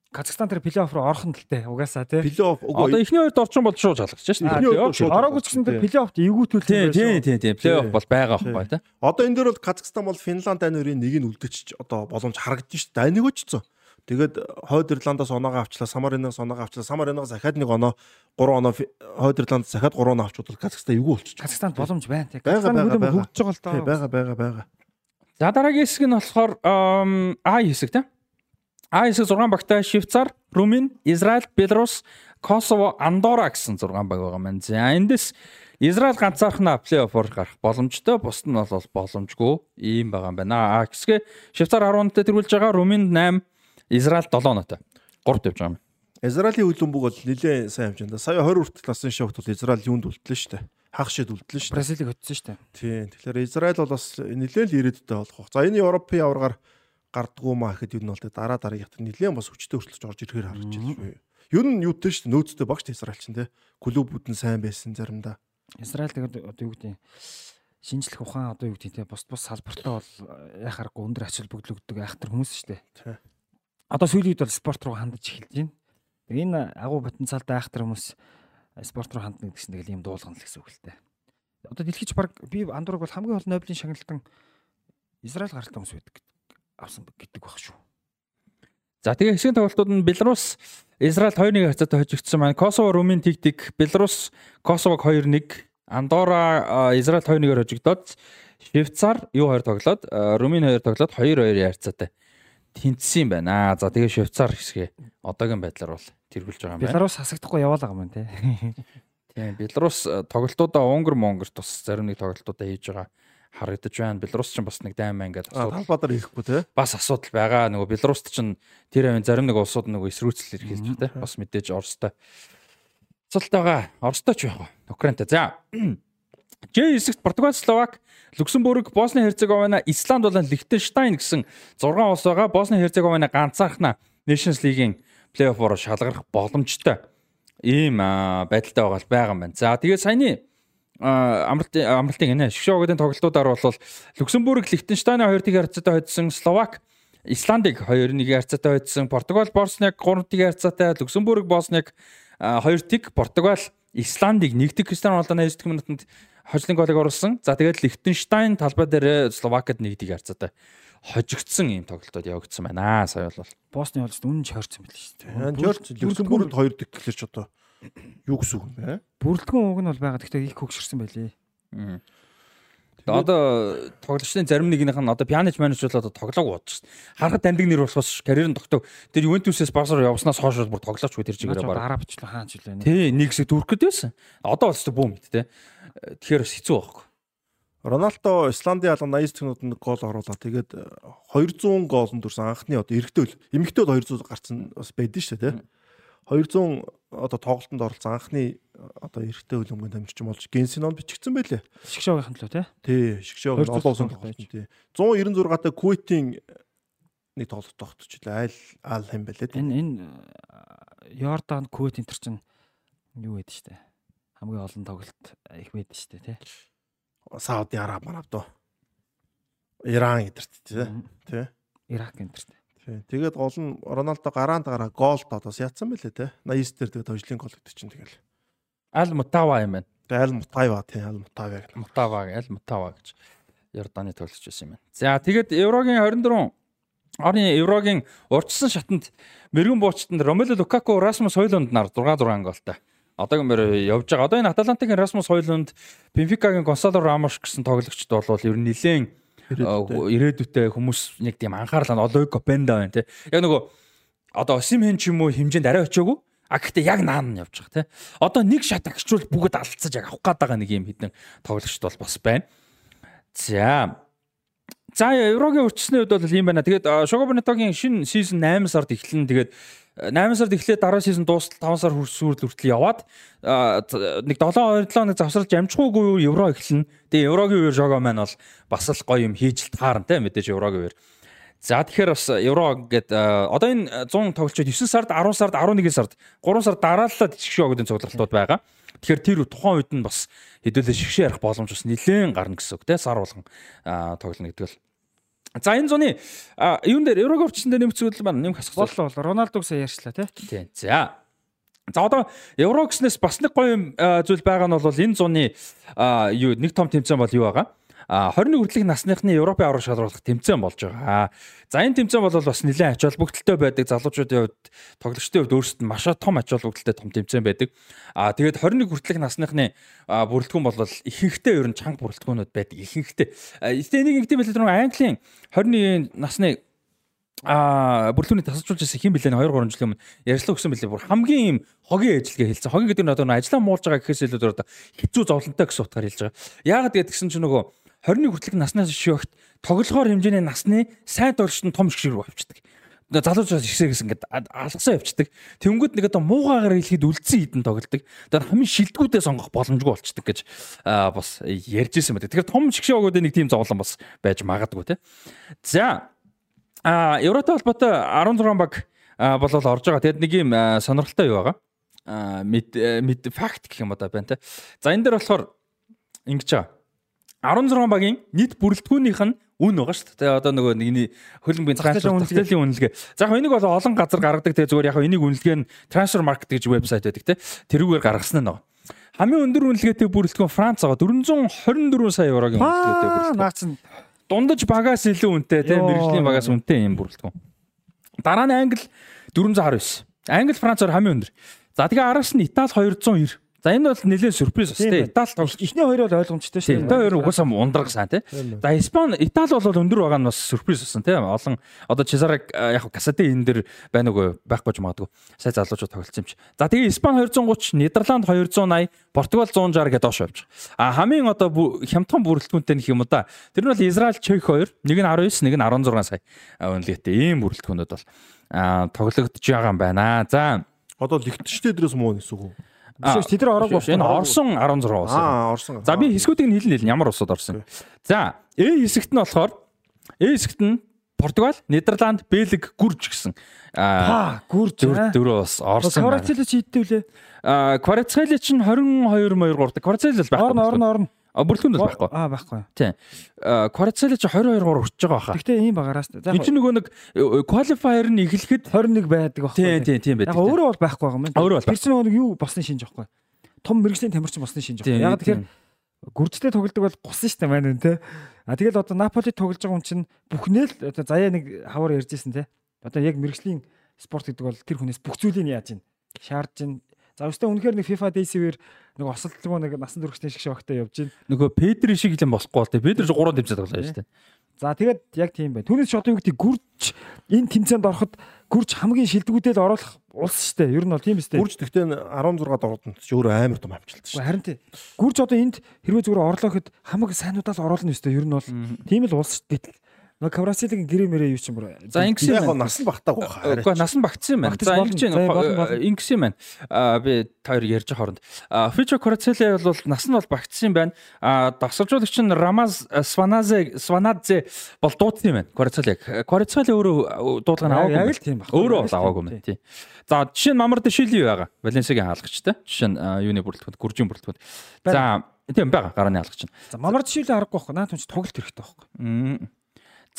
Казахстан тэр плей-офф руу орох нь л дээ. Угаасаа тий. Плей-офф одоо эхний хоёрт орчин бол шууд залгаж шээ. Ороогүй ч гэсэн тэр плей-оффт эвгүүтүүлсэн байсан. Тийм тийм тийм. Плей-офф бол байгаа байхгүй тий. Одоо энэ дээр бол Казахстан бол Финланд айн хоёрын нэг нь үлдээч одоо боломж харагдаж шүү дээ. Айныг очсон. Тэгээд Хойд Ирландаас оноогоо авчлаа, Самариноос оноогоо авчлаа, Самариноос захаад нэг оноо 3 оноо Хойд Ирландаас захаад 3 оноо авч бодвол Казахстан эвгүй болчих. Казахстанд боломж байна тий. Казахстан хөгжиж байгаа л доо. Бага бага бага. За дараагийн хэсэг нь болохоор А хэсэг тий. А хэсэг 6 багтай Швейцар, Румын, Израиль, Беларус, Косово, Андора гэсэн 6 баг байгаа маань. За эндээс Израиль ганцаархнаа плей-оффор гарах боломжтой, бусд нь бол боломжгүй ийм байгаа юм байна. А хэсгээ Швейцар 10 оноотой тэргүүлж байгаа, Румын 8, Израиль 7 оноотой. 3-т явж байгаа юм. Израилийн хөлбөмбөг бол нэлээд сайн хэмжээнд. Сая 20 хүртэл насны шогт бол Израиль юунд үлдлээ шүү дээ. Хагас шид үлдлээ шүү дээ. Бразилийг хөтсөн шүү дээ. Тийм. Тэгэхээр Израиль бол бас нэлээд л ирээдүйтэй болох. За энэ Европын аваргаар гардгуу маа гэхэд юу нь бол дараа дараа ятар нэлээд бас хүчтэй өрсөлдөж орж ирэхээр харагдаж байна шүү. Юу нь шүү дээ нөөцтэй багш Израиль чинь те. Клубүүд нь сайн байсан заримдаа. Израиль тэгээд одоо юу гэдэг шинжлэх ухаан одоо юу гэдэг те бус бус салбартаа бол яхааргүй өндөр ач холбогдол өгдөг айхтар хүмүүс шүү дээ. Одоо сүүлийн үед бол спорт руу хандаж эхэлж байна. Энэ агуу потенциалтай айхтар хүмүүс спорт руу хандна гэсэн нэг юм дуулгана л гэсэн үг л дээ. Одоо дэлхийч баг би андуураг бол хамгийн гол Нобелийн шагналтан Израиль гаралтай хүмүүс байдаг авсан гэдэг баг шүү. За тэгээ хэсгийн тоглолтууд нь Беларус Израиль 2-1 харьцаатай хожигдсон маань Косово Румын тэгтэг Беларус Косовог 2-1 Андора Израиль 2-1-ээр хожигдоод Швейцар юу хоёр тоглоод Румын хоёр тоглоод 2-2 харьцаатай тэнцсэн байна. За тэгээ Швейцар хэсгээ одоогийн байдлаар бол тэргүүлж байгаа юм байна. Беларус хасагдахгүй яваалаа юм те. Тийм Беларус тоглолтуудаа Унгар Монгорт бас зарим нэг тоглолтуудаа хийж байгаа харагдаж байна. Беларус ч бас нэг дайм ингээд талбадар хийхгүй те. Бас асуудал байгаа. Нөгөө Беларуст ч тэр авийн зарим нэг улсууд нөгөө эсрүүцэл эрхэлж те. Бас мэдээж Оростой цолтойгоо Оростой ч яг Украинтай. За Ж хэсэгт Португал, Словак, Люксембург, Босни Херцеговина, Исланд болон Лихтенштайн гэсэн 6 улс байгаа. Босни Херцеговина ганцаархна Nations League-ийн плей-оффоор шалгарах боломжтой ийм байдалтай байгаа байгаа юм байна. За тэгээд саяны амралтын амралтын гинэ шгшоогын тоглолтуудаар бол Люксембург, Лихтенштайн 2-1 харьцаатай хоцсон, Словак Исландыг 2-1 харьцаатай хоцсон, Португал, Босныг 3-1 харьцаатай, Люксембург, Босныг 2-1, Португал Исландыг нэгдэг Кристиано Роналдо 90 минутанд хожлын голыг оруулсан. За тэгээд Лихтенштайн талбай дээр Словакад нэгдэг харьцаатай хожигдсан ийм тоглолтод явагдсан байна. Сая бол Босны холст үнэн ч хорцсон байл шүү дээ. Жорж Люксембургт 2 дэг тэгэхээр ч одоо юу гэсэн үг бэ? Бүрэлдэхүүн уг нь бол байгаа. Гэхдээ их хөгшөрсөн байлээ. Одоо тоглогчдын зарим нэгнийх нь одоо пианыч менеж бол одоо тоглоог бодож шв. Харахад таньдаг нэр болохоос карьерын тогтоог тэр Ювентусээс Барсаар явснаас хойш бүр тоглооч үү тэр чигээр баг. Дараа бичлээ хаан ч үлээ. Тий, нэг хэсэг дүүрэх гээд байсан. Одоо бол ч бүүм мэд те. Тэгэхээр бас хэцүү байхгүй. Роналдо Исландын алга 80 секундд гол оруулаад тэгээд 200 гоолн дүрсэн анхны одоо эргэдэл эмэгтэй 200 гарцсан бас байдэн шүү дээ тий. 200 одоо тоглолтод оролцсон анхны одоо эрэгтэй хөлбөмбөгийн тамирчин болж Генсинон бичигдсэн байлээ. Шгшоогийнх нь л тий. Тий, шгшоог нь олон тоглолт тий. 196 та Куитийн нэг тоглолт тогтчихлаа. Айл аал хэм байлээ. Энэ энэ Йордан Куит энэ төр чинь юу гэдэг штэ. Хамгийн олон тоглолт их байдаг штэ тий. Сауди Араб марав доо. Иран гэдэрт тий. Тий. Ирак гэдэрт. Тий. Тэгээд гол нь Роналдо гараанд гараа гол тоодоос яатсан байлээ те. 89 дээр тэгээд хожлын гол гэдэг чинь тэгэл. Аль Мутава юм байна. Тэгээд Аль Мутава тий Аль Мутава гэх. Мутава Аль Мутава гэж Йорданы тоглогч байсан юм байна. За тэгээд Еврогийн 24 орны Еврогийн урьдчилсан шатанд мэрэгэн буучтанд Ромело Лукаку, Расмус Хойлунд нар 6 6 голтой. Одоогийн мөр явж байгаа. Одоо энэ Аталантагийн Расмус Хойлунд, Бенфикагийн Гонсало Рамош гэсэн тоглогчд бол ер нь нэлээд ирээдүйтэй хүмүүс нэг тийм анхаарал олойг Копенда байна те. Яг нөгөө одоо Осимхэн ч юм уу хэмжээнд арай очиагүй. А гэхдээ яг наан нь явж байгаа те. Одоо нэг шат агчвал бүгд алдцаж яг авах гээд байгаа нэг юм хідэн тоглогчд бол бас байна. За. За Еврогийн урьдчилсны үед бол ийм байна. Тэгээд Шогобонитогийн шинэ сизон 8 сард эхэлнэ. Тэгээд 8 сард эхлээд дараа сизон дуустал 5 сар хүрсүүрэл хүртэл яваад нэг 7 2 7 хоног завсарлаж амжихгүйгүй евро эхэлнэ. Тэгээ еврогийн үеэр жого маань бол бас л гоё юм хийж таарна те мэдээж еврогийн үеэр. За тэгэхээр бас евро гээд одоо энэ 100 тоглолчид 9 сард 10 сард 11 сард 3 сар дараалал жигшээ өгдөн цуглалтууд байгаа. Тэгэхээр тэр тухайн үед нь бас хэдүүлээ шигшээ ярих боломж бас нэлээд гарна гэсэн үг те сар болгон тоглоно гэдэг л За энэ зуны юун дээр Еврог орчсон дээр нэмцүүлэл маань нэмэх асах бол бол Роналдог сая ярьчлаа тий. За. За одоо Евро гэснээс бас нэг гоё зүйл байгаа нь бол энэ зуны юу нэг том тэмцээн бол юу байгаа? 21 хүртэлх насныхны Европын аврал шалруулах тэмцээн болж байгаа. За энэ тэмцээн бол бас нэлээд ач холбогдолтой байдаг. Залуучуудын хувьд тоглогчдын хувьд өөрсдөд маш том ач холбогдолтой том тэмцээн байдаг. Аа тэгээд 21 хүртэлх насныхны бүрэлдэхүүн бол ихэнхдээ ер нь чанга бүрэлдэхүүнүүд байдаг. Ихэнхдээ. Эцэг нэг ингэдэм байлээ тэр Английн 21 насны а бүрэлдэхүүний тасалжуулж ирсэн хэм билээ 2 3 жилийн өмнө ярьслаа өгсөн билээ бүр хамгийн юм хогийн ажиллагаа хэлсэн. Хогийн гэдэг нь одоо ажиллаа муулж байгаа гэхээс илүү одоо хэцүү зовлонтой гэсэн утгаар хэлж байгаа. Яагаад гэдгсэн чинь нөгөө 21 хүртэлх наснаас шивэгт тоглохоор хэмжээний насны сайн дуршин том шиг рүү авчдаг. Залуучаас ихсээ гэсэн ингээд алгасаа явцдаг. Тэнгүүд нэг одоо муугаагаар хэлэхэд үлдсэн хідэн тоглолдог. Тэгээд хамгийн шилдэгүүдээ сонгох боломжгүй болчдөг гэж бас ярьж ирсэн байдаг. Тэгэхээр том шигшээ өгөөд нэг тийм зовлон бас байж магадгүй те. За а Евротой холбоотой 16 баг болол орж байгаа. Тэгэд нэг юм сонирхолтой юу байгаа? а мэд факт гэх юм одоо байна те. За энэ дээр болохоор ингэж байгаа 16 багийн нийт бүрэлдэхүүнийх нь үн байгаа шүү дээ. Одоо нөгөө нэг хөлбөмбөгийн трансфер үнэлгээлийн үнэлгээ. За яг энийг бол олон газар гаргадаг те зүгээр яг энийг үнэлгээ нь Transfer Market гэж вебсайт байдаг те. Тэрүүгээр гаргасан нь нөгөө. Хамгийн өндөр үнэлгээтэй бүрэлдэхүүн Франц байгаа 424 сая еврогийн үнэлгээтэй бүрэлдэхүүн. Наац нь дундаж багаас илүү үнэтэй те мэрэгжлийн багаас үнэтэй юм бүрэлдэхүүн. Дараа нь Англи 419. Англи Францаар хамгийн өндөр. За тэгээ араас нь Итали 290. За энэ бол нэлээд сюрприз бас тийм Итали тоглож Эхний хоёр бол ойлгомжтой шүү Тийм. Тэр хоёр угаасаа ундраг сайн тий. За Испани Итали бол өндөр байгаа нь бас сюрприз болсон тий. Олон одоо Чезараг яг Касати энэ дэр байна уу байхгүй ч магадгүй. Сая залуучууд тоглолцсон юм чи. За тэгээ Испани 230, Нидерланд 280, Португал 160 гэдэг доош явж байгаа. А хамгийн одоо хямдхан бүрэлдэхүүнтэй нөх юм да. Тэр нь бол Израиль Чех 2, нэг нь 19, нэг нь 16 сая үнэлгээтэй ийм бүрэлдэхүүнүүд бол а тоглогдож байгаа юм байна. За Одоо лигтчтэй дээрээс муу нэсэг үү? Биш тэд нар ороогүй. Энэ Орсон 16 улс. Аа, орсон. За би хэсгүүдийг нь хэлнэ хэлнэ ямар улсууд орсон. За, Э хэсэгт нь болохоор Э хэсэгт нь Португал, Нидерланд, Бэлэг, Гүрж гэсэн. Аа, гүрж дөрөв улс орсон. байна. Кварацели чи идтэй үлээ. Аа, Кварацели чинь 22 2 3 Кварацели бол байхгүй. Орн орн орн. А бүрэлдэхүүн бол байхгүй. Аа байхгүй. Тийм. Кварацели чинь 22 3 хүрч байгаа баха. Гэхдээ ийм. За Энд чинь нөгөө нэг qualifier нь эхлэхэд 21 байдаг байхгүй. тийм тийм тийм байдаг. Яг өөрөө бол байхгүй байгаа юм байна. Өөрөө бол Тэр чинь нөгөө юу босны шинж байхгүй. Том мэрэгжлийн тамирчин босны шинж байхгүй. Яг тэгэхээр тийм. гүржтэй тоглодог бол гусан штэ маань үнэ те. А тэгэл одоо Наполи тоглож байгаа хүн чинь бүхнээ л одоо заяа нэг хавар ярьжсэн те. Одоо яг мэрэгжлийн спорт гэдэг бол тэр хүнээс бүх зүйлийг яаж ийн шаардж ийн. За өстой үнэхээр нэг FIFA Days-ээр нэг осолтлогоо нэг насан туршийн шиг шогтой явж ийн. нөгөө Педри шиг л юм болохгүй бол тийм. Педри 3 тэмцээд тоглоо шүү дээ. За тэгээд яг тийм байна. Түүнээс ч юу гэдэг гүрж энэ тэмцээнд ороход гүрж хамгийн шилдэгүүдэл оруулах улс штэ. Ер нь бол тийм үстэй. Гүрж тэгтээ 16-д ордонд ч өөрөө амар том амжилт шүү. Харин тий. Гүрж одоо энд хэрвээ зүгээр орлоо гэхэд хамаг сайнуудаа л оруулна өстой. Ер нь бол тийм л улс штэ. Гэтэл нөгөө Каврасилын гэрээ мэрээ юу ч юм бүр. За ингэсэн Яг юм. хоо нас нь багтаагүй хаа. Үгүй нас нь багтсан юм байна. За ингэж ингэсэн юм байна. Аа би таар ярьж хооронд. Аа Фичо Корацеле бол нас нь бол багтсан юм байна. Аа дасгалжуулагч нь Рамаз Сваназе Сванадзе бол дуудсан юм байна. Корацелег. Корацеле өөрөө дуудлага нь аваагүй. Яг юм л тийм баг. байна. Өөрөө бол аваагүй юм тий. За жишээ нь Мамар Дэшили байгаа. Валенсиагийн хаалгачтай. Жишээ нь аа, юуны бүрэлдэхүүн, гүржийн бүрэлдэхүүн. За тийм байгаа гарааны хаалгач нь. За мамар жишээлээ харахгүй байхгүй. Наа түнч тоглолт хэрэгтэй байхгүй. Мм.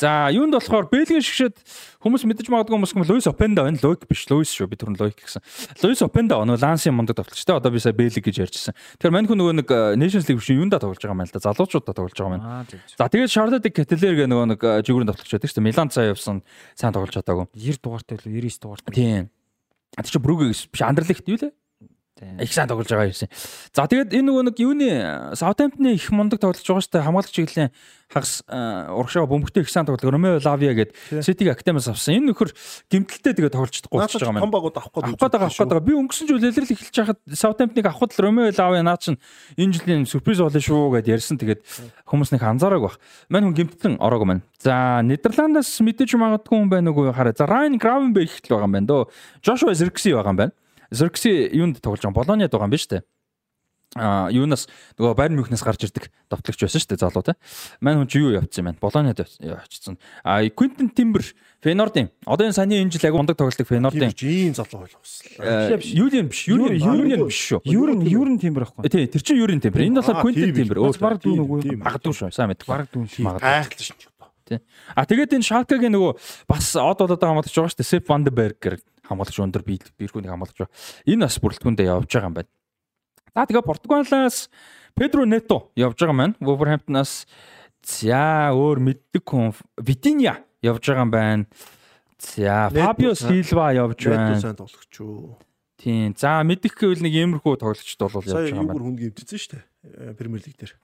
За юунд болохоор Бэлгийн шгшэд хүмүүс мэдэж магадгүй хүмүүс юм Луис Опенда байна. Лойк биш, Луис шүү. Би түрүүн Лойк гэсэн. Луис Опенда оноо Лансын мундаг тоглолчтой. Одоо би сая Бэлэг гэж ярьжсэн. Тэгэхээр мань хүн нөгөө нэг э, Nations League биш юунда тоглож байгаа юм байна л да. Залуучуудаа тоглож байгаа юм байна. За тэгээд Charlotte Kettler гэх нөгөө нэг э, жигүүрэн тоглож байдаг шүү. Милан цаа явсан сайн тоглож чадаагүй. 90 дугаартай л 99 дугаартай. Тийм. А тийч Брүгэ биш Андерлихт юу лээ? Их сайн тоглож байгаа юм. За тэгээд энэ нөгөө нэг юуны Саутамптны их мундаг тоглож байгаа шүү дээ. Хамгаалагч чиглэлийн хагас э, урагшаа бөмбөгтэй их сайн тоглож Ромео Лавиа гэдэг Ситиг Актемас авсан. Энэ нөхөр гимтэлтэй тэгээд тоглож чадахгүй болчихж том байгаа юм. багууд авах гээд гээд байгаа авах гээд байгаа. Би өнгөрсөн жил илрэл эхэлж байхад Саутамптныг авахд л Ромео Лавиа наа чин энэ жилийн сюрприз болно шүү гэдээ ярьсан. Тэгээд хүмүүс нэг анзаараагүй баг. Мань хүн гимтэлэн ороогүй маань. За Нидерландаас мэдээж магадгүй хүн байна уу хараа. За Райн Гравенберг ихтэл байгаа юм байна дөө. Жошуа Зеркси байгаа юм байна. Зеркси юунд тоглож байгаа? Болониад байгаа юм шүү дээ. А юунаас нөгөө Байерн Мюнхнээс гарч ирдэг товтлогч байсан шүү дээ залуу те. Мань хүн чи юу явцсан юм бэ? Болониад очсон. А Квинтен Тимбер Фенордын одоо энэ саяны энэ жил яг ундаг тоглолтог Фенордын ийм залуу ойлгосон. Юлиан биш, Юлиан Юлиан биш шүү. Юурн юурн тийм байхгүй. Тий, тэр чинь Юрийн Тимбер. Энэ болохоор Тимбер. биш. Өөр Баг дүүн үгүй. магадгүй шүү. Сайн мэдгүй. Бараг дүүн. Магадгүй. Гайхалтай шүү. Тий. А тэгээд энэ Шалкагийн нөгөө бас од болоод байгаа хамгаалагч байгаа шүү дээ. Сеп Вандербергер хамгаалагч өндөр бие биерхүүний хамгаалагч байгаа. Энэ бас бүрэлдэхүүндээ явж байгаа юм байна. За тэгээд Португалаас Педро Нето явж байгаа маань. Wolverhampton-аас за өөр мэддэг хүн Витиния явж байгаа юм байна. За Фабио сайн. Силва явж байна. сайн тоглогч юу. Тийм. За мэдэх гэвэл нэг иймэрхүү тоглогчд бол явж байгаа юм байна. бүр хүнд гимтсэн шүү дээ. Премьер лиг дээр.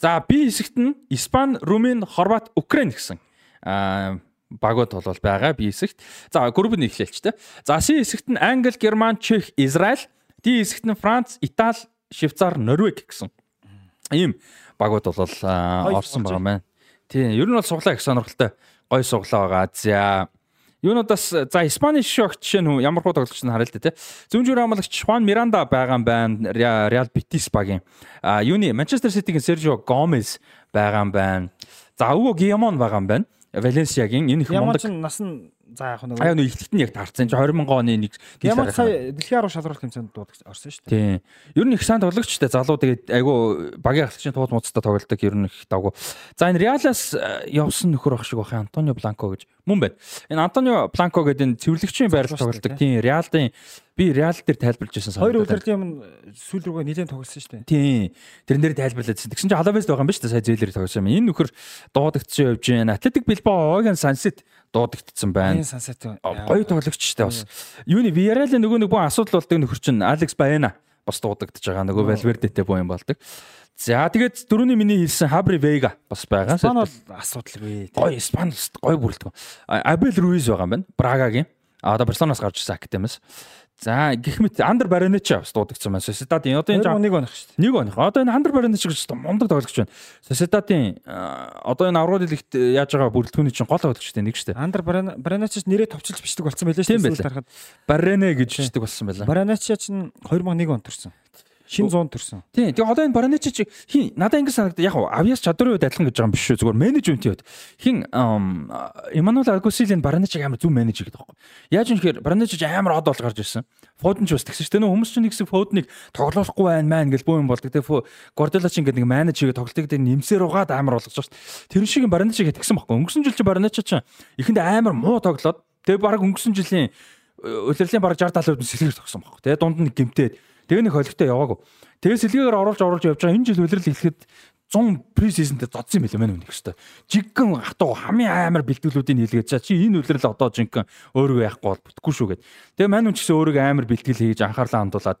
За би хэсэгт нь Испани, Румын, Хорват, Украин гэсэн аа багууд бол байгаа би хэсэгт. За групп нь эхлэлч тэ. За C хэсэгт нь Англи, Герман, Чех, Израиль, D хэсэгт нь Франц, Итали, Швейцар, Норвег гэсэн. Ийм багууд бол Гоё орсон байгаа маань. Тийм, ер нь бол суглаа их сонирхолтой гой суглаа байгаа. За Юунуудаас за Испани шогч жишээ нь ямар хуу тоглогч нь харъя л да тий. Зүүнжүүр амлагч Хуан Миранда байгаа юм байна. Ре- Реал Бетис багийн. А юуны Манчестер Ситигийн Сержио Гомес байгаа юм байна. За өвөө Гиамон байгаа юм байна. Валенсиагийн энэ их Ямар мундаг. ч нас нь за яг нэг Аа нэг ихтгэт нь яг таарсан. 20 мянган оны нэг Ямар сая дэлхийн арга шалралт тэмцээнд дуудаг орсон шүү дээ. Тийм. Ер нь их сайн тоглогчтой залуу тэгээд айгу багийн ахлагчийн тууд муцтай тоглолдог ер нь их давгүй. За энэ Реалаас э, явсан нөхөр ах шиг бах Антонио Бланко гэж мөн байна. Энэ Антонио Бланко гэдэг энэ цэвэрлэгчийн шүү тоглолдог. Тийм Реалдын би Реал дээр тайлбарлаж байсан Хоёр санагдаад. удирдлагын өмнө сүүл рүүгээ нэлээд тоглосон шүү дээ. Тийм. Тэрэн дээр тайлбарлаадсэн. Тэгсэн чинь Халавест байгаа юм ба шүү дээ. Сая зээлэр тоглосон юм. Энэ нөхөр дуудагдсан явж байна. Атлетик Билбао Огийн Сансит дуудагдсан байна. Гоё тоглогчтой бас. Юуны Villarreal нөгөө нэг бүх асуудал болдог нөхөр чинь Алекс Баена бас дуудагдж байгаа. Нөгөө Valverde-тэй боо юм болдог. За тэгээд дөрөвний миний хэлсэн Habri Vega бас байгаа. Испан бол асуудалгүй. Гоё Испан гоё бүрэлдэхүүн. Абел Руиз байгаа юм байна. Брагагийн. А одоо Барселонаас гарч ирсэн академиас. За гэх мэт Андер Баранеча бас дуудагдсан байна. Sociedad-ийн одоо энэ нэг оных шүү дээ. нэг оных. Одоо энэ Андер Баранеч гэж мундаг тоглогч байна. Sociedad-ийн одоо энэ аврал лигт яаж байгаа бүрэлдэхүүний чинь гол тоглогчтой нэг шүү дээ. Андер Баранач нэрээ товчилж бичдэг болсон байлээ шүү дээ. Баране гэж бичдэг болсон байлаа. Баранач чинь 2001 он төрсэн. Шин 100 төрсэн. Тийм. Тэгээ одоо энэ Баранеч чи хин надад ингэ санагдав. Яг авьяас чадрын үед адилхан гэж байгаа юм биш шүү. Зүгээр менежментийн үед. Хин Эммануэл Агусилийн Баранечиг амар зөв менеж хийгээд байгаа юм. Яаж юм хэрэг Баранеч амар од бол гарч ирсэн. Фоден ч бас тэгсэн шүү. Нөө хүмүүс чинь нэг хэсэг Фодныг тоглохгүй байна маа ингээл бөө юм болдог. Тэгээ Гордела ч ингээд нэг менеж хийгээд тоглолтыг тэгээ нэмсээр угаад амар болгож шүү. Тэр шиг Баранечиг тэгсэн байхгүй. Өнгөрсөн жил чи Баранеч чинь эхэнд амар муу тоглоод тэгээ баг өнгөрсөн жилийн улирлын баг 60 70% нь сэлгэр тогсон байхгүй. Тэгээ дунд нь гимтээд Тэгээ нэг холигтой яваагүй. Тэгээ сэлгээгээр оруулж оруулж явж байгаа энэ жил үлрэл эхлэхэд 100 пресизонтэй зодсон юм билээ мэн үнэх хэвээр. Жиггэн хатуу хамгийн амар бэлтгэлүүдийг хийлгээд чаа чи энэ үлрэл одоо жинхэнэ өөрөө яахгүй бол бүтэхгүй шүү гэд. Тэгээ мань үн ч гэсэн өөрийгөө амар бэлтгэл хийж анхаарлаа хандуулад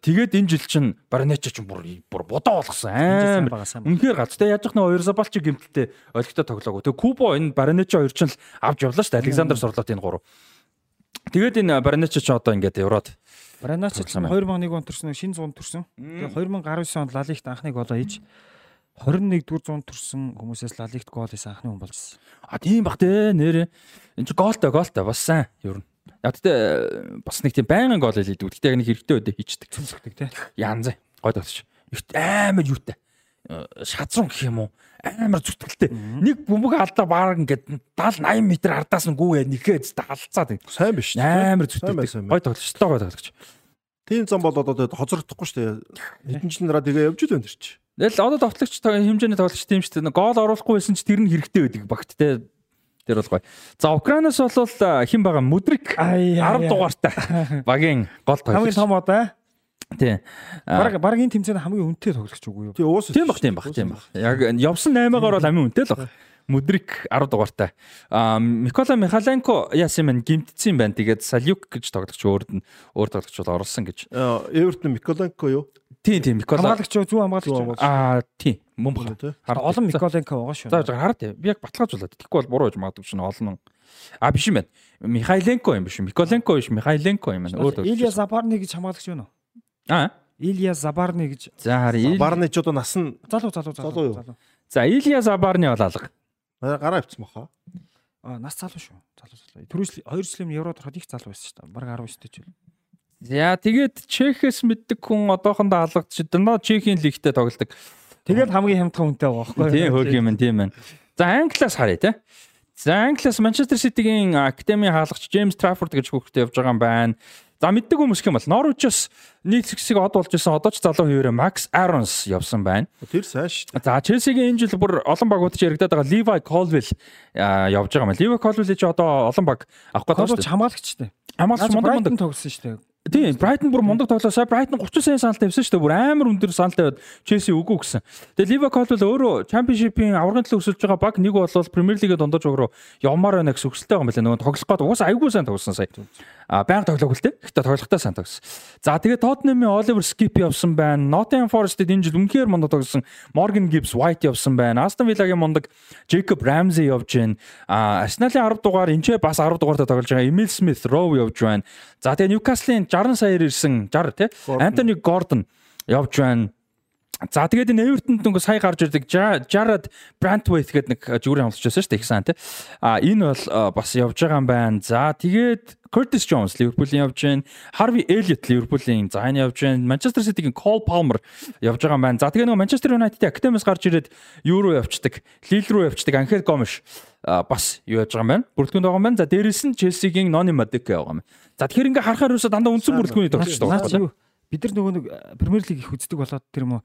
тэгээд энэ жил чинь Барнеч ч бүр бүр бодоо болгосон амар үнэхээр гац. Тэгээ яаж ч нэг хоёр сабалч гимтэлтэй олигтой тоглоагүй. Тэгээ Кубо энэ Барнеч хоёр ч л авч явлаа шүү дээ. Александр Сорлот энэ гурав. Тэгээд энэ Барнеч ч одоо ингээд Еврод Бранач ч 2001 он төрсөн шинэ 100 төрсөн. Тэгээ 2019 онд Лалигт анхны гол хийж 21 дүр 100 төрсөн хүмүүсээс Лалигт гол хийсэн анхны хүн болжсэн. А тийм бах те нэр энэ ч голтой голтой бас сайн ер нь. Яг тэ бас нэг тийм байнгын гол хийдэг. Гэхдээ яг нэг хэрэгтэй өдөө хийчдэг. Цэцэгдэг те. Янз гой тогтч. Амар юутай. Шадрун гэх юм уу? амар зүтгэлтэй. Нэг бөмбөг алдаа баг ингээд 70 80 м ардаас нь гүгээ нэхээд халцаад. Сайн биш. Амар зүтгэлтэй. Гой тоглож, гой тоглож. Тийм зам бол одоо хозрогдохгүй шүү дээ. Хэдэн жил нараа тэгээ явж идэв энэ чи. Тэгэл одоо товтлогч хэмжээний тоглогч тийм шүү дээ. Гол оруулахгүй байсан ч тэр нь хэрэгтэй байдаг багт те. Тэр бол гоё. За Украинаас бол хэн байгаа Мудрик 10 дугаартай багийн гол тоглогч. Хамгийн том одоо Тий. Бараг бараг энэ тэмцээний хамгийн үнэтэй тоглогч үгүй юу? Тий уус. Тийм бах, тийм бах, тийм бах. Яг явсан 8-аар бол хамгийн үнэтэй л баг. Мудрик 10 дугаартай. Аа Микола Михаленко яасан юм гимтсэн байна. Тэгээд Салюк гэж тоглогч өөрд нь өөр тоглогч бол оруулсан гэж. Эвертон Миколенко юу? Тийм тийм Микола. Хамгаалагч зүү хамгаалагч. Аа тийм мөн баг. Олон Миколенко байгаа шүү. За хараа тийм. Би яг баталгаажуулаад. Тэгэхгүй бол буруу гэж магадгүй шин олон. А биш юм байна. Михайленко юм биш. Миколенко биш. Михайленко юм байна. Өөр. Илья Запарны гэж хамгаалагч юу нэ? Аа. Илья Забарны гэж. За харъя. Забарны ч одоо нас нь залуу залуу залуу залуу. За Илья Забарны бол алга. Гараа авчихсан баха. Аа нас залуу шүү. Залуу залуу. Түрүүс 2 жилийн еврод ороход их залуу байсан шүү дээ. Бараг 19 тэй ч үл. За тэгээд Чехээс мэддэг хүн одоохондоо алгадчих. Дандаа Чехийн лигтээ тоглодог. Тэгээд хамгийн хямдхан хүнтэй байгаа байхгүй юу? Тийм хөөх юм тийм байна. За Англиас харъя те. За Англиас Манчестер Ситигийн академи хаалгач Джеймс Траффорд гэж хүүхдээ явж байгаа юм байна. За мэддэг хүмүүс юм бол Норвичос нийт хэсэг од болж исэн одоо ч залуу хуваараа Макс Аронс явсан байна. Тэр сайн шүү дээ. За Челсигийн энэ жил бүр олон багууд ч яригадаад байгаа Levi Colville явж байгаа юм. Levi Colville ч одоо олон баг авах гэдэг шүү дээ. Хамгаалагч шүү дээ. Хамгаалагч мундаг мундаг тоглосон шүү дээ. Тийм, Брайтон бүр мундаг тоглосоо. Брайтон 30 сая саналтай явсан шүү дээ. Бүр амар өндөр саналтай байд Челси үгүй гэсэн. Тэгээ Ливерпул бол өөрөө Чемпионшипийн аврагын төлөө өсөлж байгаа баг нэг бол Премьер Лигээ дундаж өгрөө явмаар байна гэсэн хүсэлтэй байгаа юм байна. Нөгөө тоглох гээд угаасаа айгүй сайн тоглосон сая. Байнга тоглоог те. Гэхдээ тоглохтой сайн тоглосон. За тэгээ Тоттенхэмийн Оливер Скип явсан байна. Nottingham Forest-д энэ жил үнэхээр мундаг тоглосон. Morgan Gibbs White явсан байна. Aston Villa-гийн мундаг Jacob Ramsey явж байна. А Arsenal-ийн 10 дугаар энэ ч бас 10 дугаартай тоглож байгаа. Emil Smith Rowe явж байна. За тэгээ Newcastle-ийн 60 саяар ирсэн 60 тий. Антони Гордон явж байна. За тэгээд энэ Эвертонд нөгөө сая гарч ирдэг Jared Brantwaite гэдэг нэг жүгүүрийн хамтлагч байсан шүү дээ их сан тий. А энэ бол бас явж байгаа юм байна. За тэгээд Curtis Jones Ливерпулийн явж байна. Harvey Elliott Ливерпулийн за энэ явж байна. Manchester City-гийн Cole Palmer явж байгаа юм байна. За тэгээд нөгөө Manchester United-ийн Academy-с гарч ирээд Euro явцдаг, Lille руу явцдаг Angel Gomes бас юу яаж байгаа юм байна. Бүрэлдэхүүнд байгаа юм байна. За дээрэс нь Chelsea-гийн Noni Madueke байгаа юм. За тэгэхээр ингээ харахаар юусаа дандаа үндсэн бүрэлдэхүүний тогтч байгаа. Бид нар нөгөө нэг Премьер лиг их үздэг болоод тэр юм уу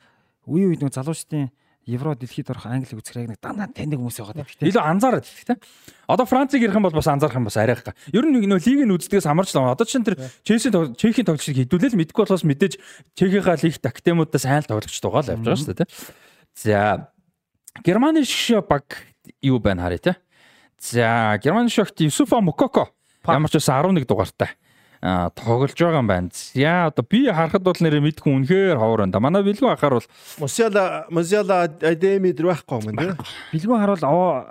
үе үед нөгөө залуучдын Евро дэлхийд орох Англи үзэх яг нэг дандаа таньдаг хүмүүс байгаа тийм. Илүү анзаараад тийм. Одоо Францыг ярих юм бол бас анзаарах юм бас арайх. Ер нь нөө лигийн үздэгээс хамарч лаа. Одоо чинь тэр Челси Чехийн тоглогчийг хэдүүлэл мэдгүй болохоос мэдээж Чехийнхаа лиг тактемуудаа сайн л тоглогч байгаа л явж байгаа шүү дээ тийм. За Германы шиг баг юу байна харъя тийм. За Герман шогт Юсуфа Мукоко ямар ч байсан 11 дугаартай тоглож байгаа юм байна. За одоо би харахад бол нэрээ мэдгүй үнэхээр ховор байна. Манай бэлгүү ахаар бол Мусяла Адеми дэр байхгүй юм байна. Билгүүн харуул оо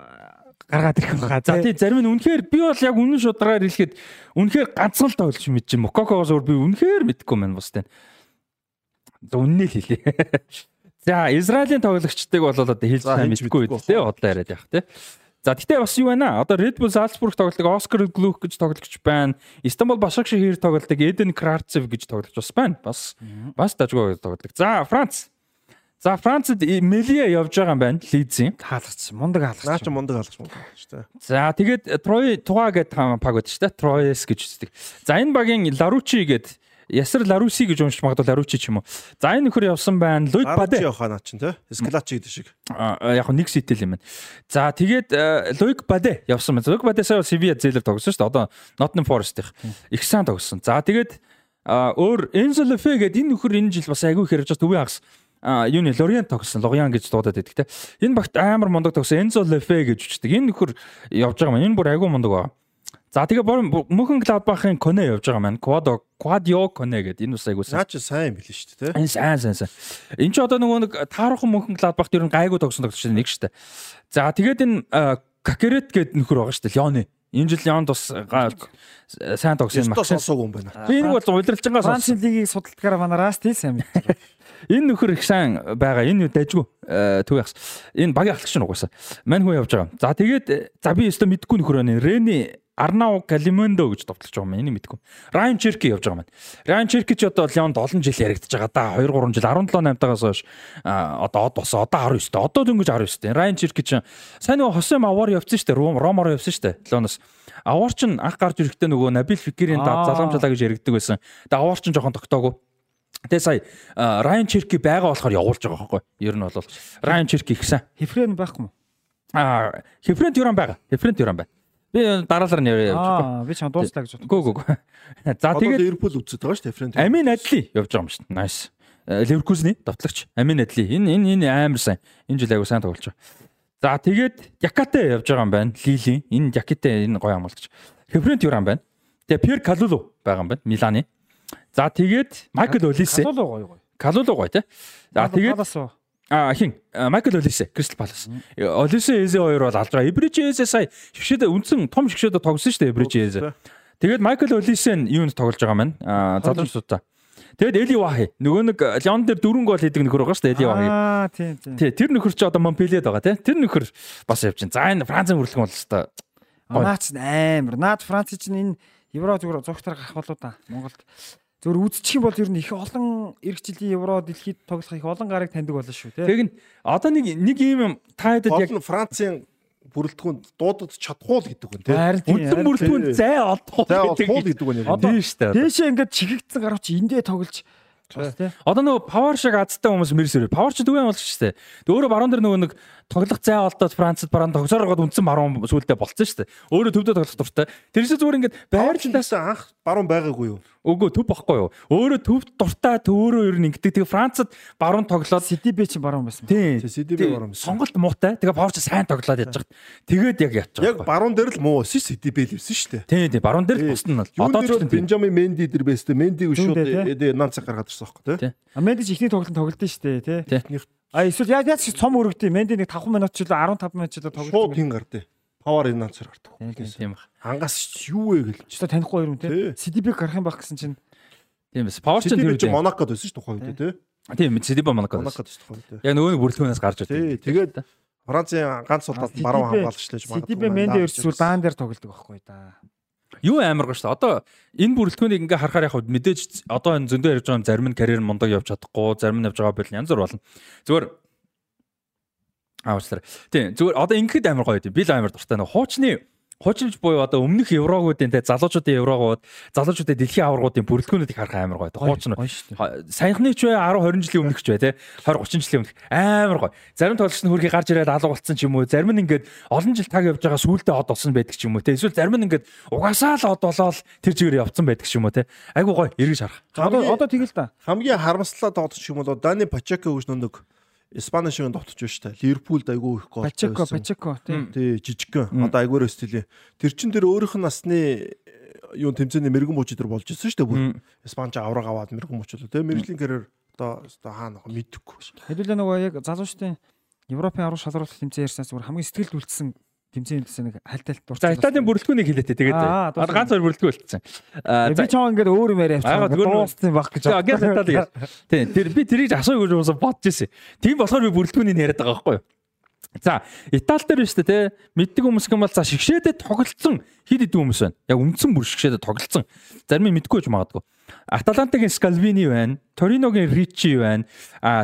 гаргаад ирэх байгаа. За тий зарим нь үнэхээр би бол яг үнэн шударгаар хэлэхэд үнэхээр ганцхан л тоглож мэдэж юм. Мукокогоос өөр би үнэхээр мэдгүй юм байна бустай. За үннээ л хэлээ. За Израилийн тоглогчдыг бол одоо хэлж сайн мэдгүй үү те одоо яриад явах те. За тэгтээ бас юу байна аа? Одоо Red Bull Salzburg тоглодог Оскар Глух гэж тоглогч байна. Истанбул Башакшир тоглодог Эден Кравцев гэж тоглогч бас байна. Бас бас дажгүй тоглодог. За Франц. За Францад Мелия явж байгаа юм байна. Лидзийн. Хаалгач мундаг Наа хаалгач. чи мундаг алгаш мундаг шүү дээ. За тэгээд Трой Туга гэдэг баг байдаг шүү дээ. Троес гэж үздэг. За энэ багийн Ларучи гэдэг Ясар Ларуси гэж уншиж магадгүй Ларучи ч юм уу. За энэ нөхөр явсан байна. Луид Баде. явах наа чин те. Скалачи гэдэг шиг. А, яг нэг ситэл юм байна. За тэгээд Луик Баде явсан байна. Луик Баде сая Севиа зээлэр тогсон шүү дээ. Одоо Nottingham Forest-ийнх их сайн тогсон. За тэгээд өөр Enzo Leffe гэдэг энэ нөхөр энэ жил бас айгүй их ярьж байгаа төвийн хагас а юуны Лориан тогсон Лориан гэж дуудаад байдаг те. Энэ багт амар мундаг тогсон Enzo Leffe гэж үчдэг. Энэ нөхөр явж байгаа маань энэ бүр айгүй мундаг байна. За тэгээ мөнхөн Gladbach-ын Коне явж байгаа маань Quado Quadio Коне гэдэг энэ бас айгүй сайн. Наа чи сайн билээ шүү дээ те. Энэ сайн сайн сайн. Энд чи одоо нөгөө нэг таархан мөнхөн Gladbach ер нь гайгүй тогсон тогтч нэг шүү дээ. За тэгээд энэ Какерет гэдэг нөхөр байгаа шүү дээ. Леоны. Энэ жил Леонд бас га- сайн тогсон Максен. сонсоогүй юм байна. Би нэг бол удирдлагаас Францын лигийг судалдгаараа манаараас тий сайн мэдээ. Энэ нөхөр их сайн байгаа. Энэ юу дайжгүй. Төв яхс. Энэ багийн ахлагч нь угаасаа. Мань хүн явж байгаа. За тэгээд э, за би өстө мэдгүй нөхөр байна. Рени Арнау Калимондо гэж товтлож байгаа юм. Энийг мэдгүй. Райан Черки явж байгаа маань. Райан Черки ч одоо Леонд олон жил яригдж байгаа да. 2 3 жил 17 8-тагаас хойш одоо од босоо одоо 19 тэ. Одоо дөнгөж 19 тэ. Райан Черки ч сайн нөгөө хосын аваар явсан шүү дээ. Ром Ромоор явсан шүү дээ. Леоноос. Аваар ч анх гарч ирэхдээ нөгөө Набил Фикерийн Аа. залгамжлаа гэж яригддаг байсан. Тэгээ аваар ч жоохон тогтоогүй. Тэгээ сая Райан Черки байгаа болохоор явуулж байгаа байхгүй. Ер нь бол Райан Черки ихсэн. Хефрен байхгүй мó. Аа, Хефрент Юран байгаа. Хефрент Юран байна. Би дараалал нь явж байгаа. Аа би ч дуустлаа гэж бодсон. Гүү гүү. За тэгээд Ливерпул үзэж байгаа шүү дээ Френт. Амин Адли явж байгаа юм шүү дээ. Nice. Ливеркузны давтлагч Амин Адли. Энэ энэ энэ амар сайн. Энэ жил аягүй сайн тоглож байгаа. За тэгээд Якате явж байгаа юм байна. Лилийн. Энэ Якате энэ гоё амгалч. Хефрент Юран байна. Тэгээ Пьер Калулу байгаа юм байна. Миланы. За тэгээд Майкл Олисе. Калулу гоё гоё. Калулу гоё те. За тэгээд? А хин Майкл Олисе Кристал Палас. Олисе Эзе хоёр бол алж байгаа. Эбрич Эзе сая шгшээд үндсэн том шгшээд тогсон шүү дээ Эбрич Эзе. Тэгээд Майкл Олисе нь юунд тоглож байгаа маань а залуучуудаа. Тэгээд Эли Вахи нөгөө нэг Леон дээр дөрвөн гол хийдэг нөхөр байгаа шүү дээ Эли Вахи. Аа тийм тийм. Тий тэр нөхөр чи одоо Монпелиэд байгаа тий. Тэр нөхөр бас явж байна. За энэ Францын хүрэлгэн бол. А, Наач амар. Наад Франц чинь энэ Евро зүгээр зогтор гарах болоо да. Монголд зүгээр үзчих юм бол ер нь их олон эх жилийн Евро дэлхийд тоглох их олон гарыг таньдаг болно шүү тий. Тэг нь одоо нэг нэг юм та хэд яг Францын бүрэлдэхүүнд дуудаж чадахгүй л гэдэг хүн тийм. Үндсэн харин бүрэлдэхүүн тий. зай олдох За олдгүй л гэдэг хүн юм. Тийм шүү дээ. Дээшээ ингээд чигэгдсэн гарав чи эндээ тоглож. Одоо нөгөө Power шиг азтай хүмүүс мэрсэр. Power ч дүүэн болж штэ. Тэг өөрөө баруун дээр нөгөө нэг тоглох зай олдоод Францад баруун тогсооргоод үндсэн баруун сүулдэ болцсон штэ. Өөрөө төвдөө тоглох дуртай. Тэрээс зүгээр ингээд Байрлалаас байрлалаас анх баруун байгаагүй юу? өгөө төв бохгүй юу. Өөрөө төв дуртай төөрөө ер нь ингээд. Тэг Францад баруун тоглоод Ситибэ чи баруун байсан. тий. CDB баруун байсан. Сонголт муутай. Тэгээ Power ч сайн тоглоод яж хат. Тэгээд яг яж Яг баруун дээр л муу sis CDB л байсан шүү дээ. Тий, тий, баруун дээр л бусна нь. Одоо ч гэсэн тийм. Бенжамин Менди дэр байстэй. Мендиг шууд нанцаг гаргаад ирсэн байхгүй Тий. А Мендич ихний тоглолтод тоглолт нь штэ тий. Тий. А эсвэл яг яг чи цом өргөдөө Менди нэг 5 минут ч илүү 15 минут ч илүү Шууд тоглолт. хин гардыг. Павар энэ нанцар гардаг. Тийм ба. Ангаас юу вэ гэлж. Чи танихгүй юм тий. Тий. Ситибэ гарах юм байх гэсэн чинь Тийм бас. Power ч CDB тэр чи Монакод байсан дээ тухайн үед тий. Тийм, Сидиба Монако. Монакод байсан тухайн үед. Яг нөгөө нэг бүрэлдэхүүнээс гарч ирдэг. Тэгээд Францын ганц удаад баруун хамгаалагч лж Ситибэ Менди ерөөсөө даан дээр тоглолдог байхгүй да. Юу амар гоо шүү дээ. Одоо энэ бүрэлдэхүүнийг ингээ харахаар яг мэдээж одоо энэ зөндөө ярьж байгаа зарим нь карьер мундаг явж чадахгүй, зарим нь явж байгаа бол янз бүр болно. Зүгээр Аа уучлаарай. Тийм зүгээр одоо ингэхэд амар гоё юм. Би л амар дуртай нөө хуучны хуучнж буюу одоо өмнөх еврогуудын те залуучуудын еврогууд, залуучуудын дэлхийн аваргуудын бүрэлдэхүүнүүдийг харах амар гоё. Хуучин Гоё шүү дээ. Ха- саяхны ч бай 10 20 жилийн өмнөх ч бай те 20 30 жилийн өмнөх амар гоё. Зарим тоглогч нь хөрхий гарч ирээд алга болцсон ч юм уу. Зарим нь ингээд олон жил таг явж байгаа сүултээ од болсон байдаг ч юм уу те. Эсвэл зарим нь ингээд угаасаа л од болоод тэр чигээр явцсан байдаг ч юм уу те. Айгу гоё эргэж харах. Одоо одоо тэгэл да. хамгийн харамслаа тоглож юм бол Дани Пачака гэж нэг Испани шиг довтож байна шүү дээ. Ливерпулд айгүй их гол. Пачеко, Пачеко тий. Тий, жижигхэн. Одоо айгуур стилийн. Тэр чин тэр өөрийнх нь насны юу тэмцээний мэрэгэн мууч дээр болж ирсэн шүү дээ бүр. Испанч авраг аваад мэрэгэн мууч лөө. Тэгээ мэрэгжлийн карьер одоо одоо хаана мэдэхгүй. Хэдүүлээ нөгөө яг залуучдын Европын аврах шалралт тэмцээн ярьснаас бүр хамгийн сэтгэл үлдсэн тэмцээнд гэсэн нэг хальтайлт дуртай. За Италийн бүрэлдэхүүнийг хэлээтэй тэгээд ганц хоёр бүрэлдэхүүн болчихсон. Аа би чам ингээд өөр юм яриа авчихсан. Дууссан баг гэж. Гэл Итали. Тийм тэр би тэрийг асууя гэж бодож ирсэн. Тийм болохоор би бүрэлдэхүүнийг яриад байгаа байхгүй юу? За Итали дээр шүү дээ те мэддэг хүмүүс юм бол за шигшээдээ тоглолцсон хид хид хүмүүс байна. Яг үндсэн бүр шигшээдээ тоглолцсон. Зарим нь мэдгүй ч магадгүй. Аталантагийн Скалвини байна, Ториногийн Ричи байна,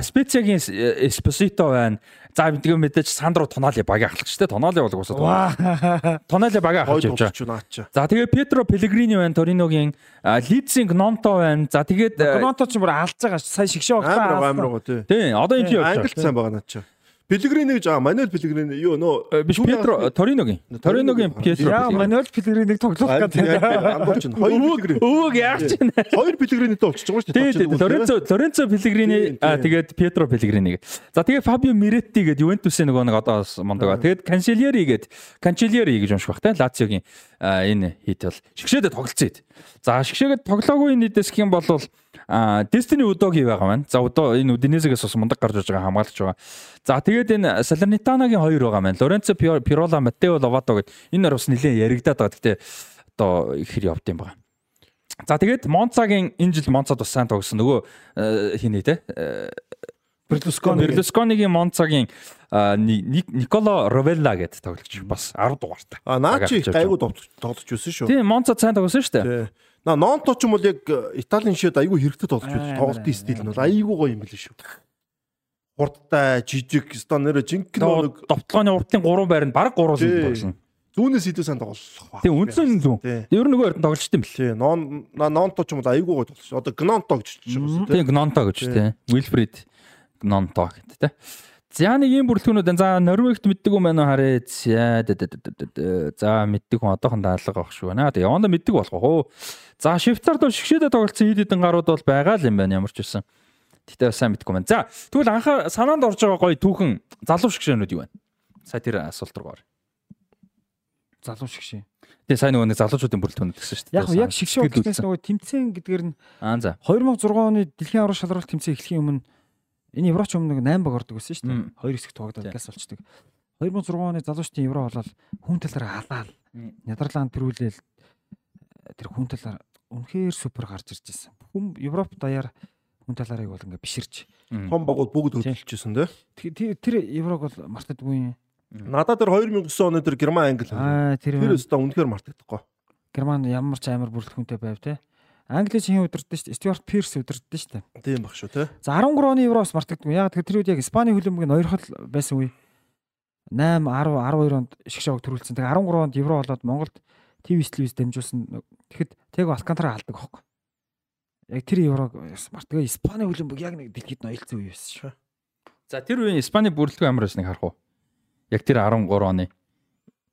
Специагийн Эспосито байна. За мэддэг мэдээж Сандро Тоноли багийн ахлагч те Тоноли бол уусаа. Тоноли багийн ахлагч явж байгаа. За тэгээ Петро Пелегрини байна, Ториногийн Лидсинг Нонто байна. За тэгээд Нонто ч бүр алдж байгаа сая шигшээ багтаа. Амар амар тий. Тий, одоо энэ юу явж байгаа. Англид сайн байгаа наа чи. Пелегрини гэж аа Мануэл Пелегрини юу нөө биш Петро Ториногийн Ториногийн Петро яа Мануэл Пелегринийг тоглох гэдэг амбарч нь хоёр Пелегрини өвөг яач чинь хоёр Пелегринитэй болчихж байгаа шүү дээ. Тийм Лоренцо Лоренцо Пелегрини аа тэгээд Петро Пелегрини за тэгээд Фабио Миретти гэдэг Ювентусын нөгөө нэг одоо мондог тэгээд Канчелиери гэдэг. Канчелиери гэж унших бах та Лациогийн энэ хит бол. Шгшээдэ тоглолцсон хэд. За шгшээгээд тоглоогүй нийтэс гэх юм бол Destiny Udogi байгаа маань. За одоо энэ Udinese-гээс бас мундаг гарч иж байгаа хамгаалагч байгаа. За тэгээд энэ Salernitana-гийн хоёр байгаа маань. Lorenzo Pirola, Matteo Lovato гэд энэ нар бас нэлээд яригадаад байгаа. Гэтэ одоо их хэр явд юм байгаа. За тэгээд Монцагийн энэ жил Монцад бас сайн тогсон. Нөгөө хийнэ те. Берлускони Берлусконигийн Монцагийн Николо Ровелла гэдэг тоглогч бас 10 дугаартай. А наачи гайгүй тоглож байсан шүү. Тийм Монцад сайн тогсон шүү дээ. Нонто ч юм бол яг Италийн шид айгүй хэрэгтэй тоглож байсан. Тоглолтын стил нь бол айгүй гоё юм билээ шүү. Хурдтай, жижиг, стон нэрэ жинхэнэ нэг довтлооны урдлын 3 байранд баг 3 л тоглосон. Зүүнээс идэ сайн тоглох ба. Тийм үндсэн зүүн. Ер нь нөгөө эрдэнэ тоглож тийм бэл. Нон нонто ч юм бол айгүй гоё тоглож. Одоо гнонто гэж чинь. Тийм гнонто гэж тийм. Wilfred гнонто гэдэг тийм. За нэг ийм бүрэлдэхүүнүүд за Норвегт мэддэг юм байна харъя. За мэддэг хүн одоохон даалга авах шүү байна. Тэгээ яванда мэддэг болох уу. За Швейцард бол шгшээдэ тоглолцсон хэд хэдэн гарууд бол байгаа л юм байна ямар ч үсэн. Гэтэ сайн мэдгүй байна. За тэгвэл анхаар санаанд орж байгаа гоё түүхэн залуу шгшээнүүд юу байна? Сая тэр асуулт руу ор. Залуу шгшээ. Тэгээ сайн нөгөө нэг залуучуудын бүрэлдэхүүн гэсэн шүү дээ. Яг яг шгшээ гэхээс нөгөө тэмцээн гэдгээр нь аа за 2006 оны дэлхийн аврал шалралт тэмцээн эхлэхийн өмнө энэ Евроч өмнө 8 баг ордог байсан шүү дээ. Хоёр хэсэг тоглоод галс болчдөг. 2006 оны залуучдын Евро болол хүн талаар халаал. Нидерланд төрүүлээл тэр хүн талаар үнэхээр супер гарч ирж байсан. Хүн Европ даяар хүн талаарыг бол ингээ биширч. Том багууд бүгд хөдөлчихсэн тий. Тэр Еврог бол мартадаггүй. Надад тэр 2009 оны тэр Герман Англи. Аа тэр тэр өстө үнэхээр мартагдахгүй. Герман ямар ч амар бүрэлдэхүүнтэй байв те. Англи чин удирдсан шүү дээ. Стюарт Пирс удирдсан шүү дээ. Тийм баг шүү те. За 13 оны Евроос мартагдгүй. Яг тэр үед яг Испани хөлбөмбөгийн хоёр хол байсан үе. 8 10 12 онд шгшааг төрүүлсэн. Тэгээ 13 онд Евро болоод Монголд ТV телевиз дамжуулсан. Тэгэхэд Tego Алкантара алдаг аахгүй. Яг тэр Еврог мартгаа Испани хөлбөмбөг яг нэг дэлхийд ноёлцсон үе байсан шүү. За тэр үеийн Испани бүрэлдэхүүн амар байсныг харах уу? Яг тэр 13 оны.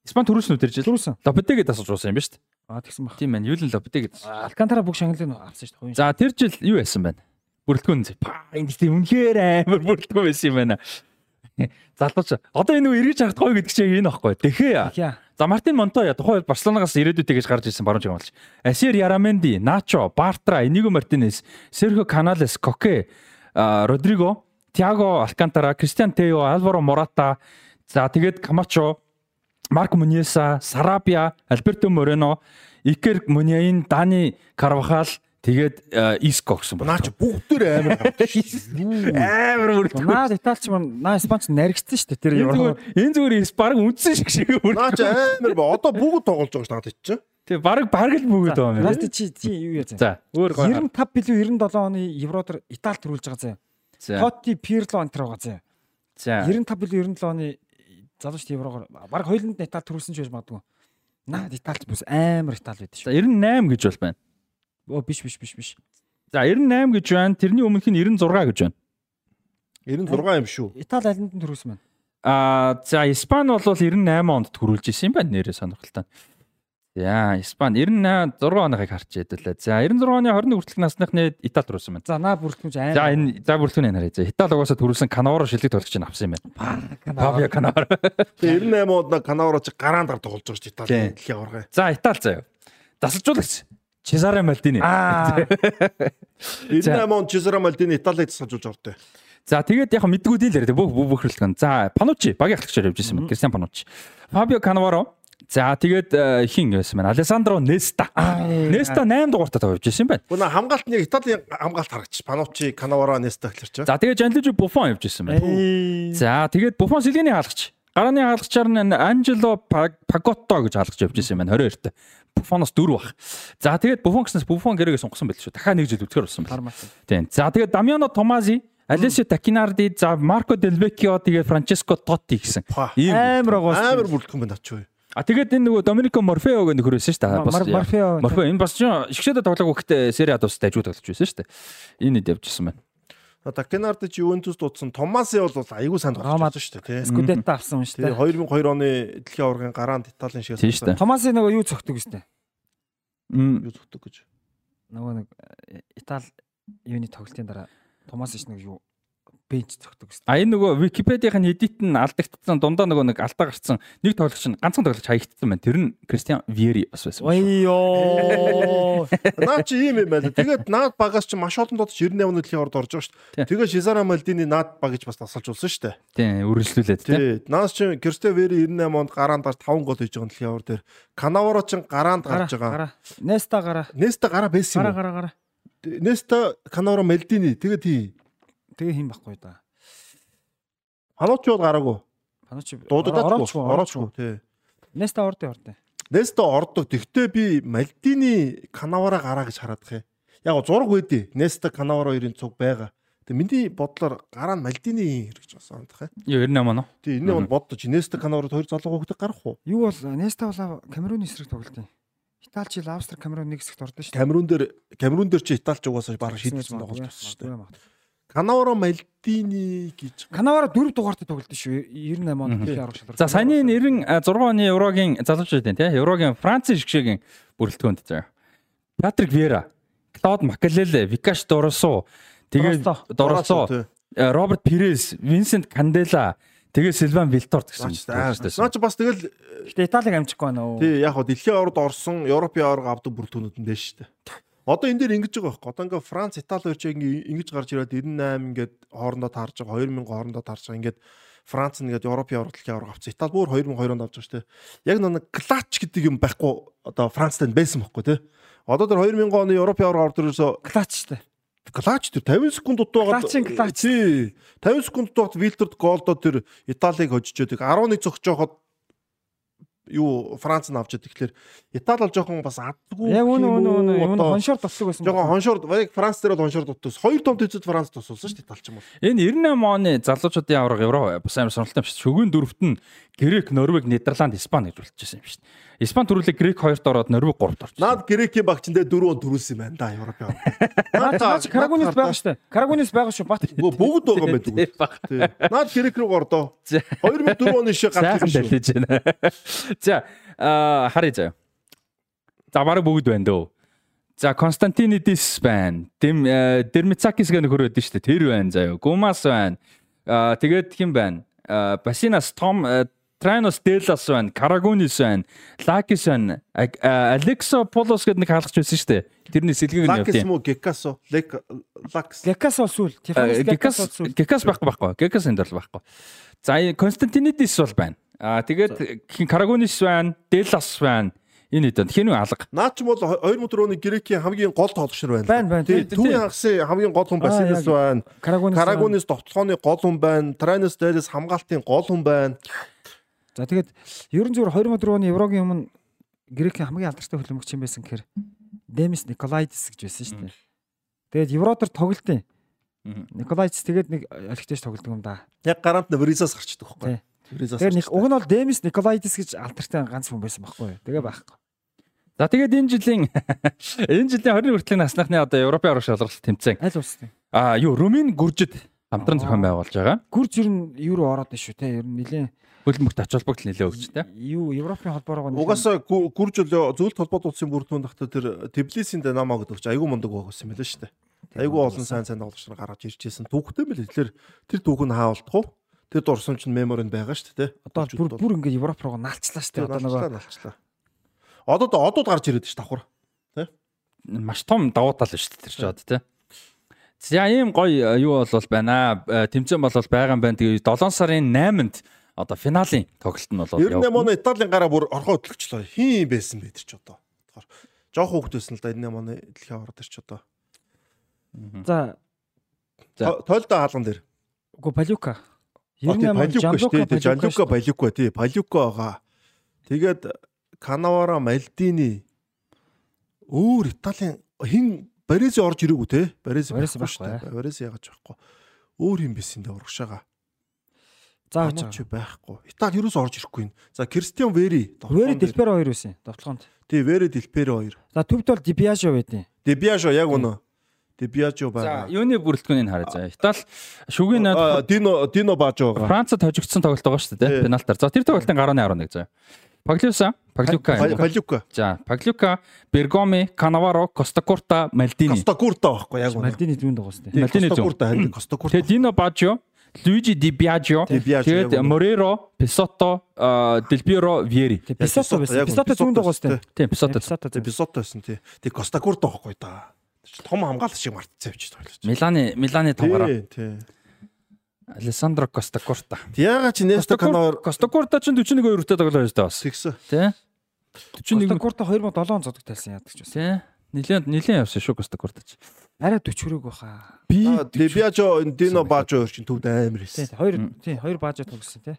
Испани төрүүлсэн үү тэр жил? Төрүүлсэн. Лопетегэд асууж уусан юм ба шүү дээ. Аа тэгсэн баг. Тийм байна. Юулын Лопетегэд. Алкантара бүх шагналыг авсан шүү дээ. За тэр жил юу байсан байна? Бүрэлдэхүүн. Энэ тийм үнэхээр амар бүрэлдэхүүн байсан юм байна. Залууч. Одоо энэ үү эргэж харах гоё гэдэг чинь энэ аахгүй. Тэхээ. За Мартин Монтоя тухайн Барселонагаас ирээдүйтэй гэж гарч ирсэн баруун жигмалч. Асер Яраменди, Начо, Бартра, Эниго Мартинес, Серхио Каналес, Коке, Родриго, Тиаго Алкантара, Кристиан Тео, Альваро Мората, за тэгээд Камачо, Марк Муньеса, Сарабия, Альберто Морено, Икер Муньяин, Дани Карвахал Тэгээд Иско гэсэн байна. Наач бүгдээр амар амар бүрэлдэхүүн. Наад Италич маань наа Испанч наригдсан шүү дээ. Тэр энэ зүгээр баг үндсэн шиг шиг бүрэлдэхүүн. Наач амар ба одоо бүгд тоглож байгаа ш надад чинь. Тэг баг баг л бүгд байгаа юм. Наад чи чи юу яа за. Өөр 95 билүү 97 оны Евротер Итали төрүүлж байгаа зэ. Тоти Пирло антер байгаа зэ. За. 95 билүү 97 оны залуучт Еврогоор баг хоёуланд Итали төрүүлсэн ч байж магадгүй. Наад Италич бүс амар Итали байдаг шүү. 98 гэж бол байна. Оо биш биш биш биш. За 98 гэж байна. Тэрний өмнөх нь 96 гэж байна. 96 юм шүү. Итали алинд нь төрүүлсэн байна. Аа за Испани бол 98 онд төрүүлж исэн юм байна нэрээ сонирхолтой. За, Испани 96 оныхыг харж ядуулаа. За, 96 оны 21 хүртэлх насныхны Итали төрүүлсэн байна. За наа бүртгэмж За, аим. энэ за бүртгэн харъя. За, Итали угаасаа төрүүлсэн Канаваро шилдэг тоглогч нь авсан юм байна. Фабио Канаваро. Тэгээ 98 онд Канаваро чи гараанд гар тоглож байгаа Тийм. Италийн дэлхийн аварга. За, Итали заяа. Засалжуулагч Чезаре Малдини. Аа. 98 онд Чезаро Малдини Италиг засалжуулж ордог. За тэгээд яг л яриад бүх бүх бүхрэлгэн. За Панучи багийн ахлагчаар явж ирсэн байна. Кристиан Панучи. Фабио Канаваро. За тэгээд э, хин байсан байна. Алессандро Неста. Неста 8 дугаартай тавьж ирсэн байна. Гүн хамгаалт нэг Италийн хамгаалт харагч. Панучи, Канаваро, Неста гэхэлч. За тэгээд Жанлижи Буфон явж ирсэн байна. За тэгээд Буфон сэлгээний хаалгач. Гарааны хаалгачаар нь Анжело Паготто гэж хаалгач явж ирсэн байна 22-т. Буфоноос 4 бах. За тэгээд Буфон гэснээс Буфон гэрээгээ сонгосон байл шүү. Дахиад нэг жил үлдэхэр болсон байна. Тийм. За тэгээд Дамиано Томази, Алесио Такинарди, за Марко Делвекио тэгээд Франческо Тотти гэсэн. Ийм. Амар байгаа. Амар бүрдэх юм байна очив. А тэгээд энэ нөгөө Доминико Морфео гэх нөхөр байсан шүү дээ. Бас Морфео. Морфео энэ бас ч шгшэдэ тоглоог өгөхтэй Сери А тустай ажуу тоглож байсан шүү дээ. Энэ хэд явжсэн байна. Такенард чи Ювентус дуудсан Томаси бол айгүй сайн Ромад. тоглож шүү дээ тий. Скудетто авсан юм шүү дээ. 2002 оны дэлхийн аваргын гараанд Италийн шиг Тийм шүү дээ. Томасын нөгөө юу цогтөг гэжтэй. Мм, юу зүгтэг гэж. Нөгөө нэг э, Итали юуны тоглолтын дараа Томас ш нэг юу бенч цогтөг гэжтэй. А энэ нөгөө Википедийн эдит нь алдагдсан дундаа нөгөө нэг алдаа гарсан нэг тоглогч нь ганцхан тоглогч хаягдсан байна. Тэр нь Кристиан Виери бас байсан. Ойё. Наад чи ийм юм байна. Тэгээд наад багаас чи маш олон дот 98 оны дэлхийн аваргад орж байгаа шүү дээ. Тэгээд Шизара Малдини наад баг гэж бас тасалжуулсан шүү дээ. Тийм, үргэлжлүүлээд тийм. Тий. Наас чи Кристо Вери 98 онд гараанд гарч 5 гол хийж байгаа дэлхийн авар дээр. Канаваро ч гараанд гарч байгаа. Гараа. Неста гараа. Неста гараа байсан Гараа юм. гараа гараа. Неста Канаваро Малдини тэгээд тий. Тэгээ хин байхгүй да. Паночи бол гараагүй. Паночи Дуудаад ороочгүй. Тий. Неста ордын ордын. Неста ордог. Тэгтээ би Малдини Канавара гараа гэж хараад байгаа. Яг зураг байдیں۔ Неста Канаваро хоёрын цуг байгаа. Тэгээ миний бодлоор гараа нь Малдини гэж бас ондох. Юу 98 оноо. Тэгээ энэ бол боддож Неста Канаваро хоёр залуу хөөхдөг гарах уу? Юу бол Неста бол Камеруны эсрэг тоглолт юм. Италич ил Австри Камерун нэг хэсэгт ордон шүү. Камерун дээр Камерун дээр чи Италич угаасаа бараг шийдсэн тоглож байсан шүү дээ. Канаваро Малдини гэж Канавара 4 дугаартай тоглолт шүү. 98 онд дэлхийн арга шалралт. За саяны 96 оны Еврогийн залуучууд тийм Еврогийн Франц шгшэгийн бүрэлдэхүүнд заяа. Патрик Вера, Клод Макалеле, Викаш Доросо, тэгээд Доросо, э, Роберт Пирес, Винсент Кандела, тэгээд Сильван Вилторт гэсэн. Наа чи бас тэгэл Гэтэ Италиг амжихгүй байна уу? тий яг хоо дэлхийн авард орсон Европын аварга авдаг бүрэлдэхүүнүүд нь дэш шүү дээ. Одоо энэ дээр ингэж байгаа байхгүй. Одоо ингээ Франц, Итали хоёр ч ингэж гарч ирээд 98 ингээд хоорондоо таарж байгаа 2000 хоорондоо таарж байгаа ингээд Франц нэгээд Европын аварга дэлхийн аварга авсан. Итали бүр 2002 онд авч байгаа шүү дээ. Яг нэг клач гэдэг юм байхгүй одоо Францтай байсан байхгүй тий. Одоо тэр 2000 оны Европын аварга ордор ерөөсө Клач шүү дээ. Клач тэр 50 секунд дутуугаад Клачын клач. тий 50 секунд дутуугаад Вилтерд голдоо тэр Италиг хожижөөд 11 зогсож байхад юу Франц нь авчиад тэгэхээр Итали бол жоохон бас адгүй Яг үнэ үнэ үнэ одоо хоншоор тослог байсан. жоохон хоншоор яг Франц дээр бол хоншоор дутус хоёр том төцөд Франц тусуулсан шүү дээ Италич юм бол Энэ 98 оны залуучуудын аварга Евро бас амар сонирхолтой юм шиг. Шөгийн дөрөвт нь Грек, Норвег, Нидерланд, Испани гэж болчихсон юм шиг. Испани төрүүлээ Грек 2-т ороод Норвег 3-т орчихсон. наад Грекийн багчиндээ дөрөв төрүүлсэн юм байна да Европын Наад наад Карагунис байгаа шүү дээ. Карагунис байгаа шүү. Бат. бүгд байгаа юм. Тий. Наад Грек рүү гордоо За. 2004 оны шиг ирсэн шүү. далиж байна. За, аа харъя заяа. За бараг бүгд байна дөө. За Константинидис байна. Дэм Дермицакис гэх нөхөр байдсан шүү дээ. Тэр байна заяа. Гумас байна. Аа тэгээд хин байна. Басинас Том Трайнос Делас байна. Карагунис байна. Лакис байна. Алексо Полос гэдэг нэг хаалгач байсан шүү дээ. Тэрний сэлгийг нь явуулсан. муу Гекасо Лек Лакс Гекас бол сүүл. Гекас Гекас байхгүй байхгүй. Гекас энэ дэр байхгүй. За энэ Константинидис бол байна. Аа тэгээд хин Карагунис байна, Делас байна. Энэ хэд хин алга. Наад ч юм бол 2004 оны Грекийн хамгийн гол тоглогч нар байна. Байна, байна. Түүний хагасын хамгийн гол хүн яг. байна. Карагунис. Товтлооны гол хүн байна. Трайнес дээрээс хамгаалтын гол хүн байна. За тэгээд ерөн зүгээр 2004 оны Еврогийн өмнө Грекийн хамгийн алдартай хөлбөмбөгч юм байсан гэхээр Демис Николайдис гэж байсан шүү дээ. Тэгээд Евротор тоглолтын. Николайдис тэгээд нэг олигтойч тоглодог юм да. Яг гарант нь Веризас гарчдаг байхгүй. Веризас. Тэгээд нэг уг нь бол Демис Николайдис гэж алдартай ганц хүн байсан байхгүй юу? Тэгээ байхгүй. За тэгээд энэ жилийн энэ жилийн 20 хүртэлх насныхны одоо Европын аврах шалралт тэмцээн. Аль улсын? Аа юу Румын гүржид хамтран зохион байгуулж байгаа. Гүрж ер нь юу руу ороод байна шүү те. Ер нь нилээн хөлбөмбөгт ач холбогдол нэлээ өгч тэ. Юу Европын холбоороо нэг- Угаасаа гү- гүрж өглөө зөвлөлт холбоот улсын бүрдүүн дахта тэр Тбилисийн Динамо гэдэг чинь айгүй мундаг байх байсан юм байна шүү дээ. Айгүй олон сайн сайн тоглогч нар гаргаж байсан. Түүхтэй мэл тэгэхээр тэр түүх нь хаалтах уу? Тэр дурсамж нь меморинд байгаа шүү дээ. одоо бүр бүр ингээд Европ руу налцлаа шүү дээ. Одоо нөгөө налчлаа. Одоо одод гарч ирээд ш давхар. маш том давуу тал шүү дээ тэр ч одоо тий. За ийм гоё э, юу бол байна аа. Тэмцээн бол байгаа юм байна. Тэгээ 7 сарын 8-нд одоо финалийн тоглолт нь бол 98 оны Италийн гараа бүр орхоо хөтлөгчлөө. Хин байсан бэ тэр ч одоо. Тэгэхээр жоох хүүхдээс нь л да 98 оны дэлхийн аваад тэр ч одоо. за За. Тойлдо хаалган дээр. үгүй Палюка. А, тий, Палюка шүү дээ. тий, Жанлука Палюка. Тий, Палюка байгаа. Тэгээд Канавара Мальдини өөр Италийн хин Барези орж ирээгүй те. Барези байхгүй дээ. Барези яагаад байхгүй. Өөр юм байсан дээ урагшаага. За Пануч байхгүй. Итали юус орж ирэхгүй. За Кристиан Вери. Вэри Делперо хоёр байсан. Довтлогонд. Тий, Вери Делперо хоёр. За төвд бол Дибиажо байдیں۔ Дебиажо яг үнэ. Дебиажо За байгаа. юуны бүрэлдэхүүнийг харъя заа. Итали шүгийн А, найд Дино Дино Бажо байгаа. Францад хожигдсон тоглолт байгаа шүү дээ. Пеналтаар. За тэр тоглолтын гарааны 11 заа. Паглюса, Паглюка, Палюка. за Паглюка, Бергоми, Канаваро, Костакурта, Мальдини. Костакурта байхгүй яг үнэ. Мальдини зүүн дагуулсан Тий, Мальдини зүүн. Костакурта харин Костакурта. Тэгээ Дино Бажо, Луиджи Ди Биажо, тэгээд. Мореро, Писотто, Дел Пиеро, Виери. Писото байсан. Писото зүүн дагуулсан. Тийм Писотто. Писото Тэ бисото байсан тий. Тэг Костакурта байхгүй да. Том хамгаалагч шиг мартцсан явчих тойлож. Миланы Миланы тоглороо. Тий, тий. Алессандро Костакурта. Яга чи Неста Канавар Костакурта ч 41 2-тэй тоглож байсан бас. тэгсэн. Тий. 41 Костакурта 2007 зодог тайлсан яадаг ч байсан. тий. Нилээн нилээн явсан шүү Костакурта ч. Арай 40 хүрээгүй баха. Би Дебиажо Дино Бажо хоёр чинь төвд амар Тий, хэлсэн. хоёр тий, хоёр баажо тогсон тий.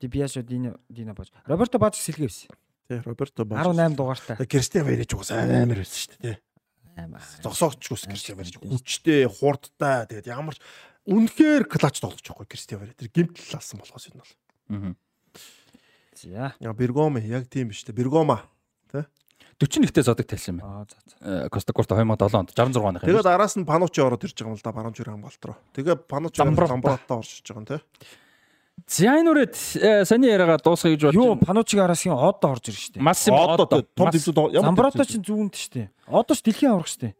Дибиажо Дино Дино бааж. Роберто бааж сэлгээ байсан. Тий, Роберто Бажо. 18 дугаартай. Кристиан Вэрэж угс амар байсан шүү дээ. Зогсоогч ус Кристиан Вэрэж хүчтэй, хурдтай тэгээд ямар ч үнэхээр клач тоглож байгаа Кристиан Вэрэ. Тэр гимтэл алсан болохоос энэ бол. Мгм. За. Я Бергоме яг тийм биш үү? Бергома. 41-тэй зодог тайлсан юм. Аа за за. Э, Костакурта 2007 онд 66 оных юм. Тэгээд араас нь Панучи ороод ирж байгаа юм л да барамжир хамгаалт руу. Тэгээ Панучи орж ирж байгаа юм тий. За энэ үрээд э, саний яриагаа дуусгая гэж Юу бодчих. Панучиг арасын одо орж ирж штэ. Массим Одоо одоо том тэмцүүд ямар Замброто ч зүүнт штэ. Одоо ч дэлхийн аврах штэ.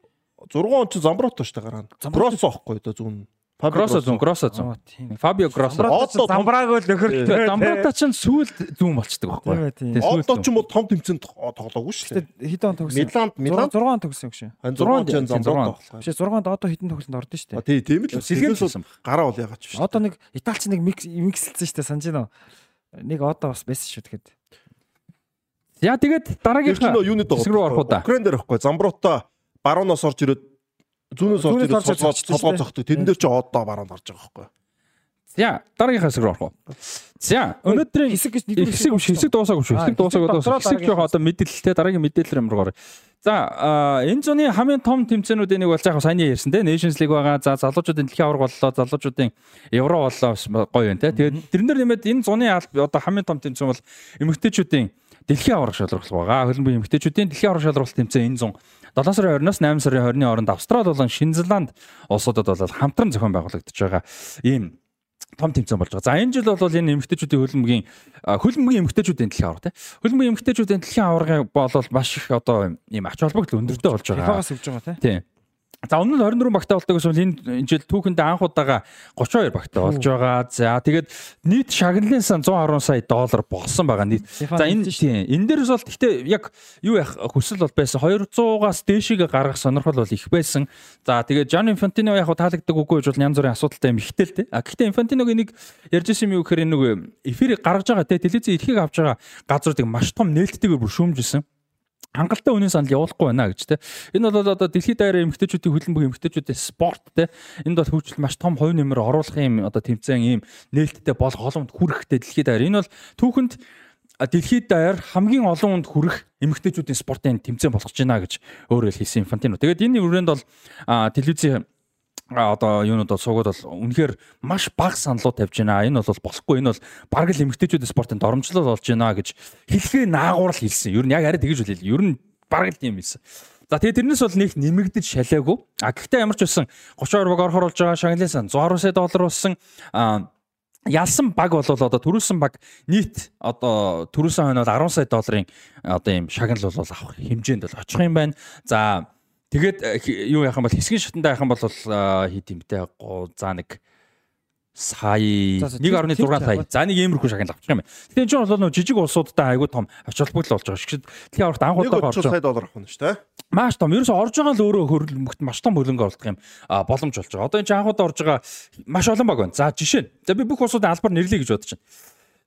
6 он ч Замброто шүү дээ гараа. Замброто- Гроссо ихгүй одоо зүүн. Гроссо. зүүн, Гроссо зүүн. Фабио ч Одоо замбрааг л нөхөр. Замбрата ч сүүлд зүүн болчдөг байхгүй. Одоо ч юм уу том тэмцээнд тоглоогүй шүү дээ. Хэдэн он тогсон? Миланд Миланд 6 он тогсон гэж. хан 6 6 он зургаан. Замброто. Биш 6-нд одоо хэдэн тоглолтод ордон штэ. А тий тийм л. Сэлгэн гараа бол ягаад ч биш. Одоо нэг Италич нэг микс миксэлсэн штэ санаж байна уу? Нэг одоо бас байсан шүү тэгэхэд. За тэгээд дараагийнхаа юуны доо. Украин дээр ихгүй Замброто барууноос орж ирээд зүүнээс орж ирээд дээ. зогтөг. Тэрэн дээр ч одоо баруунд орж байгаа байхгүй. За дараагийнхаа хэсэг рүү орох уу. За өнөөдрийн хэсэг гэж нэг хэсэг биш хэсэг дуусаагүй шүү. Хэсэг дуусаагүй хэсэг дуусаа. дотроо Хэсэг жоох одоо мэдээлэлтэй дараагийн мэдээлэл рүү орё. За энэ зуны хамгийн том тэмцээнүүдийн нэг бол яг сайн ярьсан те Nations League байгаа. За залуучуудын дэлхийн аварга боллоо. Залуучуудын Евро боллоо гоё юм те. Тэгээд тэрнэр нэмээд энэ зуны аль одоо хамгийн том тэмцээн бол эмэгтэйчүүдийн дэлхийн аварга шалралт байгаа. Хөлбөмбөгийн эмэгтэйчүүдийн дэлхийн аварга шалралт тэмцээн энэ зун 7 сарын 20-наас 8 сарын 20-ны хооронд Австрали болон Шинзланд улсуудад бол хамтран зохион байгуулагдаж байгаа ийм том тэмцээн болж байгаа. За энэ жил бол энэ эмэгтэйчүүдийн хөлбөмбөгийн хөлбөмбөгийн эмэгтэйчүүдийн дэлхийн аварга тий. Хөлбөмбөгийн эмэгтэйчүүдийн дэлхийн аварга бол маш их одоо ийм ач холбогдол өндөртэй болж байгаа. Фифагаас өгж байгаа тий. За өмнө нь 24 багтаа болдог гэсэн энэ жил түүхэндээ анх удаага 32 багтаа болж байгаа. За тэгээд нийт шагналын сан 110 сая доллар болсон байгаа нийт. За энэ тийм энэ дээрээс бол гэхдээ яг юу яах хүсэл бол байсан 200-аас дээшийг гаргах сонирхол бол их байсан. За тэгээд Жан Инфантино яг таалагддаг үгүй гэж бол янз бүрийн асуудалтай юм ихтэй л тий. А гэхдээ Инфантиногийн нэг ярьж ирсэн юм юу гэхээр нэг эфирийг гаргаж байгаа тий телевизийн эрхийг авч байгаа газруудыг маш том нээлттэйгээр бүр шүүмжилсэн хангалттай үнийн санал явуулахгүй байна гэж те. Энэ бол одоо дэлхийд даяар эмгтээчүүдийн хөдөлмөрийн эмгтээчүүдийн спорт те. Энд бол хөгжил маш том хувь нэмэр оруулах юм одоо тэмцээн ийм нээлттэй бол голомт хүрэхтэй дэлхийд даяар. Энэ бол түүхэнд дэлхийд даяар хамгийн олон хүнд хүрэх эмгтээчүүдийн спортын тэмцээн болгож байна гэж өөрөө хэлсэн Инфантино. Тэгээд энэ үрээнд бол телевизийн одоо юунууд бол суугаад бол үнэхээр маш бага саналууд тавьж байна. Энэ бол болохгүй. Энэ бол бараг л эмгтээчүүдийн спортын доромжлол болж байна гэж хэлхээ наагуурал хэлсэн. Ер нь яг арай тэгэж үл хэлээ. Ер нь бараг л тийм хэлсэн. За тэгээ тэрнээс бол нэг нэмэгдэж шалаагүй. А гэхдээ ямар ч байсан 32 баг орохоор болж байгаа шагналын сан 110 сая доллар болсон. А ялсан баг бол одоо төрүүлсэн баг нийт одоо төрүүлсэн хойно бол 10 сая долларын одоо ийм шагнал бол авах хэмжээнд бол очих юм байна. За тэгээд э, юу яах юм бол хэсгийн шатанда яах юм бол хийд юм те. За нэг сая 1.6 сая. За нэг иймэрхүү шагнал авчих юм байна. Тэгэхээр энэ ч бол нөө жижиг улсуудтай айгүй том ач холбогдол болж байгаа шүү. Тэгэхээр аврагт анх удаа орж байгаа доллар авах нь шүү дээ. Маш том. Ерөөсө орж байгаа л өөрөө хөрөлмөгт маш том хөрөнгө оруулах юм боломж болж байгаа. Одоо энэ анх удаа орж байгаа маш олон баг байна. За жишээ нь. За би бүх улсуудын албаар нэрлэе гэж бодож байна.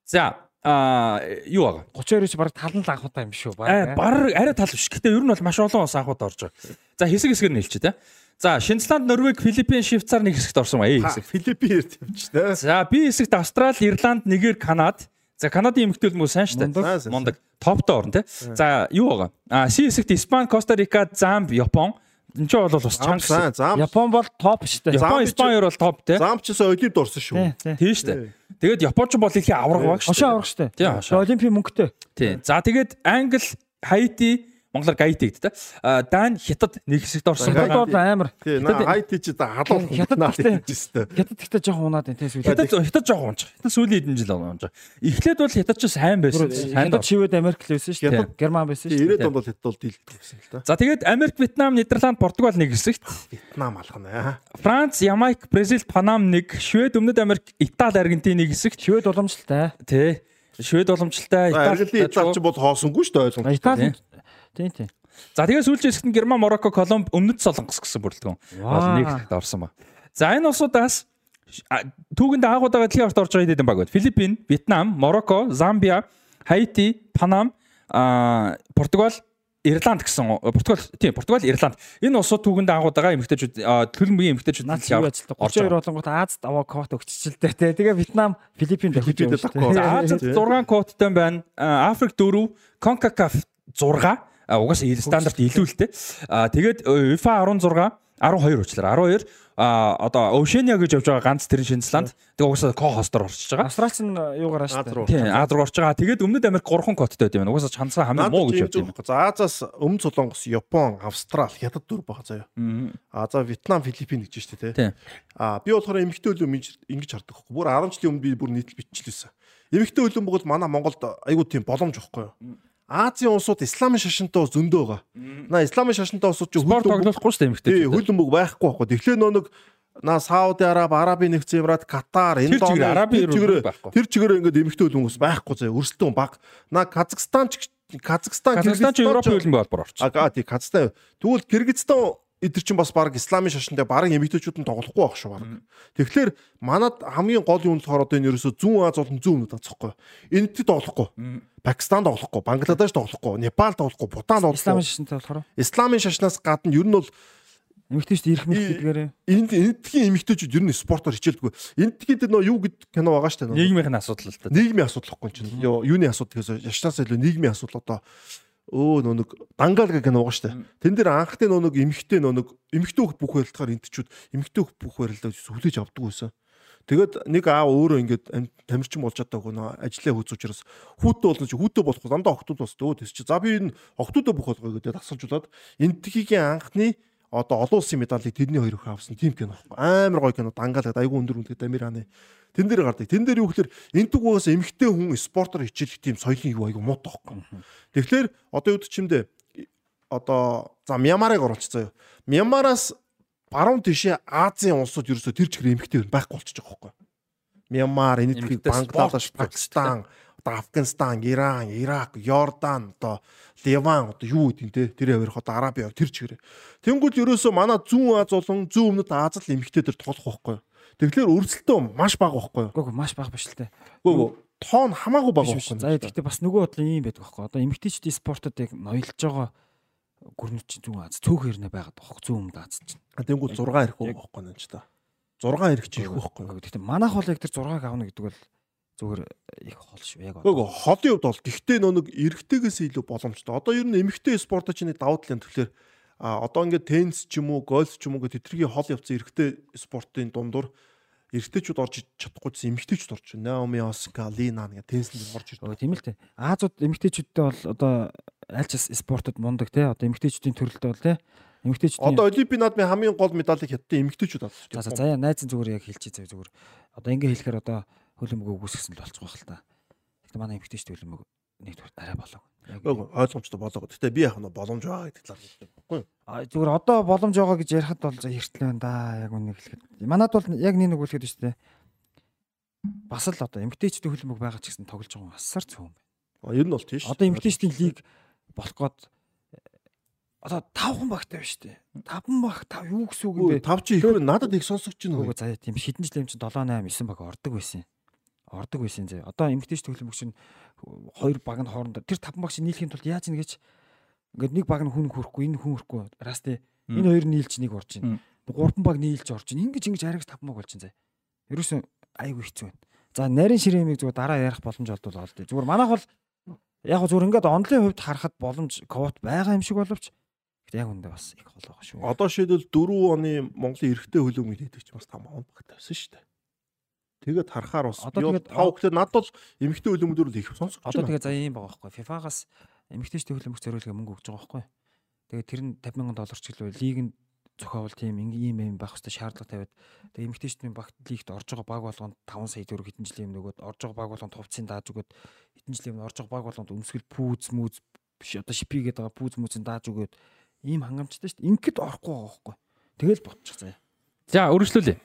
За а юу байгаа 32-ч баг тал нь л анхудаа юм шүү баг баг арай тал биш гэтээ ер нь бол маш олон улс анхудаа орж байгаа за хэсэг хэсгээр нь хэлчихэ те За Шинзланд, Норвег, Филиппин, Швейцар нэг хэсэгт орсон ба. хэсэг. Филиппин эрт явчихсан. За би хэсэгт Австрали, Ирланд, Нигер, Канад. За Канадын эмэгтэй хүмүүс сайн шүү дээ. Мундаг. Топтой орно те. За юу байгаа? А Си хэсэгт Испани, Коста Рика, Замб, Япон. Энд ч бол бас чанга. Япон бол топ шүү дээ. Япон, Испани бол топ те. Замб ч гэсэн олимпиад орсон шүү. Тийм шүү дээ. Тэгээд Японч бол их авраг баг шүү. Хошоо авраг шүү. Тийм. Олимпийн мөнгөтэй. Тийм. За тэгээд Англи, Хаити, Монголоор гайти гэдэг та. Дан хятад нэг хэсэгт орсон байгаа. Хятад бол амар. Тий, хайти ч халуун хятад гэжтэй. Хятад ихтэй жоохон унаад байна тий сүүлийн. Хятад хятад жоохон унж. Хятад сүүлийн хэдэн жил унж. Эхлээд бол хятад ч сайн байсан. Хятад шивэд Америк л байсан шүү дээ. Герман байсан шүү дээ. 90-ад онд бол хятад бол дийлдэг байсан л да. За тэгээд Америк, Вьетнам, Нидерланд, Португал нэг хэсэгт. Вьетнам алхана. Франц, Ямайк, Бразил, Панам нэг, Швед, Өмнөд Америк, Итали, Аргентин нэг хэсэгт. Швед уламжлалтай. Тий. Швед уламжлалтай. Итали Итали ч бол хоосонгүй шүү дээ ойлгомжтой. Итали. Тий, тий. За тэгээ сүүлчийн хэсэгт Герман, Марокко, Колумб, Өмнөд Солонгос гэсэн бүрэлдэхүүн. Бол нэг хэсэгт орсон ба. За энэ улсуудаас түүгэнд агуудаа дэлхийн орт орж байгаа хэдэн баг байна. Филиппин, Вьетнам, Марокко, Замбиа, Хаити, Панам, Португал, Ирланд гэсэн Португал тийм Португал Ирланд. Энэ улсууд түүгэнд агуудаага эмэгтэйчүүд төлөмбөгийн эмэгтэйчүүд наад явж 32 болонгот Азад аваа квот өгччихэлтэй тий. Тэгээ Вьетнам Филиппин Филиппин Азад 6 квоттой байна. Африк 4 CONCACAF 6 угаасаа стандарт илүү л те. А тэгээд э, UEFA 16 12 хүчлэр 12 а одоо Овшения гэж явж байгаа ганц тэр Шинзланд тэгээ угаасаа ко-хостор орчиж байгаа. Австралич нь юугаар ааш таа. Тийм, Азруу орж байгаа. Тэгээд Өмнөд Америк 3 кодтой байд юм. Угаасаа чанцаа хамгийн муу гэж явж байгаа. За Азаас Өмнө Солонгос, Япон, Австрал хятад дүр байгаа заяа. Аа за Вьетнам, Филиппин гэж штэ тий. Аа би болохоор эмгтээ хөлөө ингэж хардаг. Бүр 10 жилийн өмнө би бүр нийтл биччихлээсэн. Эмгтээ хөлөө бол манай Монголд айгүй тийм боломж واخхой юу. Азийн улсууд исламын шашинтай зөндөө байгаа. На исламын шашинтай улсууд ч хөл тоглохгүй шүү дээ эмэгтэй. Тий, хөл бөмбөг байхгүй байхгүй. Тэгэхээр нөө нэг на Сауди Араб, Арабын нэгдсэн Эмират, Катар, Индонез Арабын байхгүй. Тэр чигээр ингээд эмэгтэй хөл хүмүүс байхгүй заяа. Өрсөлдөөн баг. На Казахстан ч Казахстан Казахстан ч Европын хөлбөмбөг албар орчих. Аа тий Казахстан. Тэгвэл Кыргызстан эдгэр чинь бас баг исламын шашинтай баг эмэгтэйчүүд нь тоглохгүй байх шүү баг. Тэгэхээр манад хамгийн гол юм болохоор одоо энэ ерөөсө зүүн Аз болон зүүн өмнөд ацхгүй. Энд тоглохгүй. Пакистан тоглохгүй, Бангладеш тоглохгүй, Непал тоглохгүй, Бутан тоглохгүй. Исламын шашинтай болохоор Исламын шашнаас гадна ер нь бол эмэгтэйчүүд ирэх мэт гэдгээр энд эндхийн эмэгтэйчүүд ер нь спортоор хичээлдэггүй. Эндхийн дээр нөө юу гэдэг кино байгаа шүү дээ. Нийгмийн асуудал л та. Нийгмийн асуудал гэхгүй чинь. Юуны асуудал гэсэн яшнаас илүү нийгмийн асуудал одоо өө нөө нэг дангаалга кино байгаа штэ. Тэн дээр анхны нэг эмхтэй нэг эмхтэй хөх бүх барилдахаар энтчүүд эмхтэй хөх бүх барилдаа сүлээж авдаг байсан. Тэгээд нэг аав өөрөө ингээд тамирчин болж чадаагүй нөө ажиллаа хөөц учраас хүүтэй болно чи хүүтэй болохгүй дандаа охтууд бас өө тэс чи за би энэ охтуудаа бүх болгоё гэдэг тасалжуулаад энтхигийн анхны одоо олон улсын медалийг тэрний хоёр их авсан тийм кино амар гоё кино дангаалаад айгүй өндөр үнэтэй Американы Тэн дээр гардаг. Тэн дээр юу гэхээр энтэг угаас эмгтэй хүн спортоор хичээлэх тийм соёлын юу айгу муутай байхгүй. Тэгэхээр одоо юу чимдээ одоо за Мьянмарыг оруулчих заяа. Мьянмараас баруун тишээ Азийн улсууд ерөөсө тэр чигээр эмгтэй байхгүй болчихж байгаа байхгүй. Мьянмар, энэтхэг Бангладеш, Пакистан, одоо Афганистан, Иран, Ирак, Йордан, одоо Ливан одоо юу гэдэг те тэр явах одоо Араби яв тэр чигээр. Тэнгүүд ерөөсө манай зүүн Аз болон зүүн өмнөд Аз л эмгтэй дээр тоглох байхгүй. Тэгэхээр өрсөлдөө маш бага байхгүй юу? Үгүй маш бага биш л те. Үгүй тоон хамаагүй бага байхгүй. За гэхдээ бас нөгөө бодлоо юм байдаг байхгүй. Одоо эмэгтэйчдийн спортод яг ноёлж байгаа гүрнүүд чинь зүүн Аз цөөхөр нэ байгаад байгаа. Зүүн өмнөд Аз чинь. Тэнгүүл 6 ирэх байхгүй нэ ч та. 6 ирэх чи их байхгүй. Гэхдээ манайх бол яг тэр 6-ыг авна гэдэг бол зүгээр их хол шүү яг. Үгүй холын хувьд бол гэхдээ нөө нэг эргэтэйгээс илүү боломжтой. Одоо ер нь эмэгтэй спортч нэг давуу талын тэгэхээр А одоо ингээд теннис ч юм уу, гольф ч юм уу гэх тэтгэрийн хол явцсан эрэгтэй спортын дундуур эрэгтэйчүүд орж чадахгүйсэн эмэгтэйчүүд орж байна. Наоми Оска, Лина гэх теннисэнд орж ирдэг. Тийм л те. Аазууд эмэгтэйчүүдтэй бол одоо аль ч спортод мундаг те. Одоо эмэгтэйчүүдийн төрөлтөө бол те. Эмэгтэйчүүдийн Одоо Олимпийн наадмын хамгийн гол медалийг хятадын эмэгтэйчүүд авсан. За за заяа найзан зүгээр яг хэлчихье зүгээр. Одоо ингээ хэлэхээр одоо хөлөмгөө үгүйсгэсэн л болчих واخ л та. Гэтэ манай эмгтэй шүү хөлөмөг нэг төрт арай болоо. Үгүй ойлгомжтой болоо. Гэтэ би яг нь боломж байгаа гэдэг талаар хэлдэг байхгүй юу? А зүгээр одоо боломж байгаа гэж ярихад бол за эртэл байна да. Яг үнийг хэлэхэд. Манад бол яг нэг нэг үлэхэд шүү дээ. Бас л одоо эмгтэйчдийн хөлөмөг байгаа ч гэсэн тоглож байгаа асар цөөн байна. А ер нь бол тийш. Одоо эмгтэйчдийн лиг болох гээд э, одоо 5 хон багтай байна шүү дээ. 5 баг 5 юу гэсэн үг юм бэ? 5 чи ихээр надад их сонсогч нь. Үгүй заяа тийм шидэнжлэм чи 7 8 9 баг ордог байсан юм. Ордог байсан зэ. Одоо эмгтээч төлөмөг чинь хоёр баг нь хоорондоо тэр 5 баг чинь нийлэхийн тулд яаж нэгэж ингээд нэг баг нь хүн хөрөхгүй энэ хүн хөрөхгүй расти энэ хоёр нийлж нэг орж ийн. Гурван баг нийлж орж ийн. Ингиж ингэж аригс 5 баг болж ийн зэ. Ерөөсөн айгүй хэцүү байна. За нарийн ширээмийг зүгээр дараа ярих боломж олдвол олдё. Зүгээр манайх бол яг зүгээр ингээд онлын хувьд харахад боломж квот байгаа юм шиг боловч Гэтэ яг үндэ бас их хол байгаа шүү. Одоо шийдэл 4 оны Монголын эрэгтэй хөлөөмөд хийдэг ч бас 5 он багтаа байсан шүү дээ. Тэгээд харахаар бас Одоо тэгээд- тав гэхдээ надад бол эмэгтэй хөлөөмөдөр л их Одоо байна. тэгээ за юм байгаа байхгүй. FIFA-гаас эмэгтэйчтэй хөлбөмбөг зориулга мөнгө өгж байгаа байхгүй. Тэгээ тэр нь 50 сая доллар ч гэлөө лигэнд зохиовол тийм ийм ийм байх хэвээр шаардлага тавиад тэгээ эмэгтэйчдийн багт лигт орж байгаа баг болгонд 5 сая төгрөг хэдэн жилийн өмнө өгөөд орж байгаа баг болгонд хувцсыг дааж өгөөд хэдэн жилийн өмнө орж байгаа баг болгонд өмсгөл пүүз мүүз биш одоо шипи гэдэг байгаа пүүз мүүзийг дааж өгөөд ийм хангамжтай шүү дээ. Ингээд орохгүй байгаа байхгүй. Тэгэл ботчих заяа. За үргэлжлүүлье.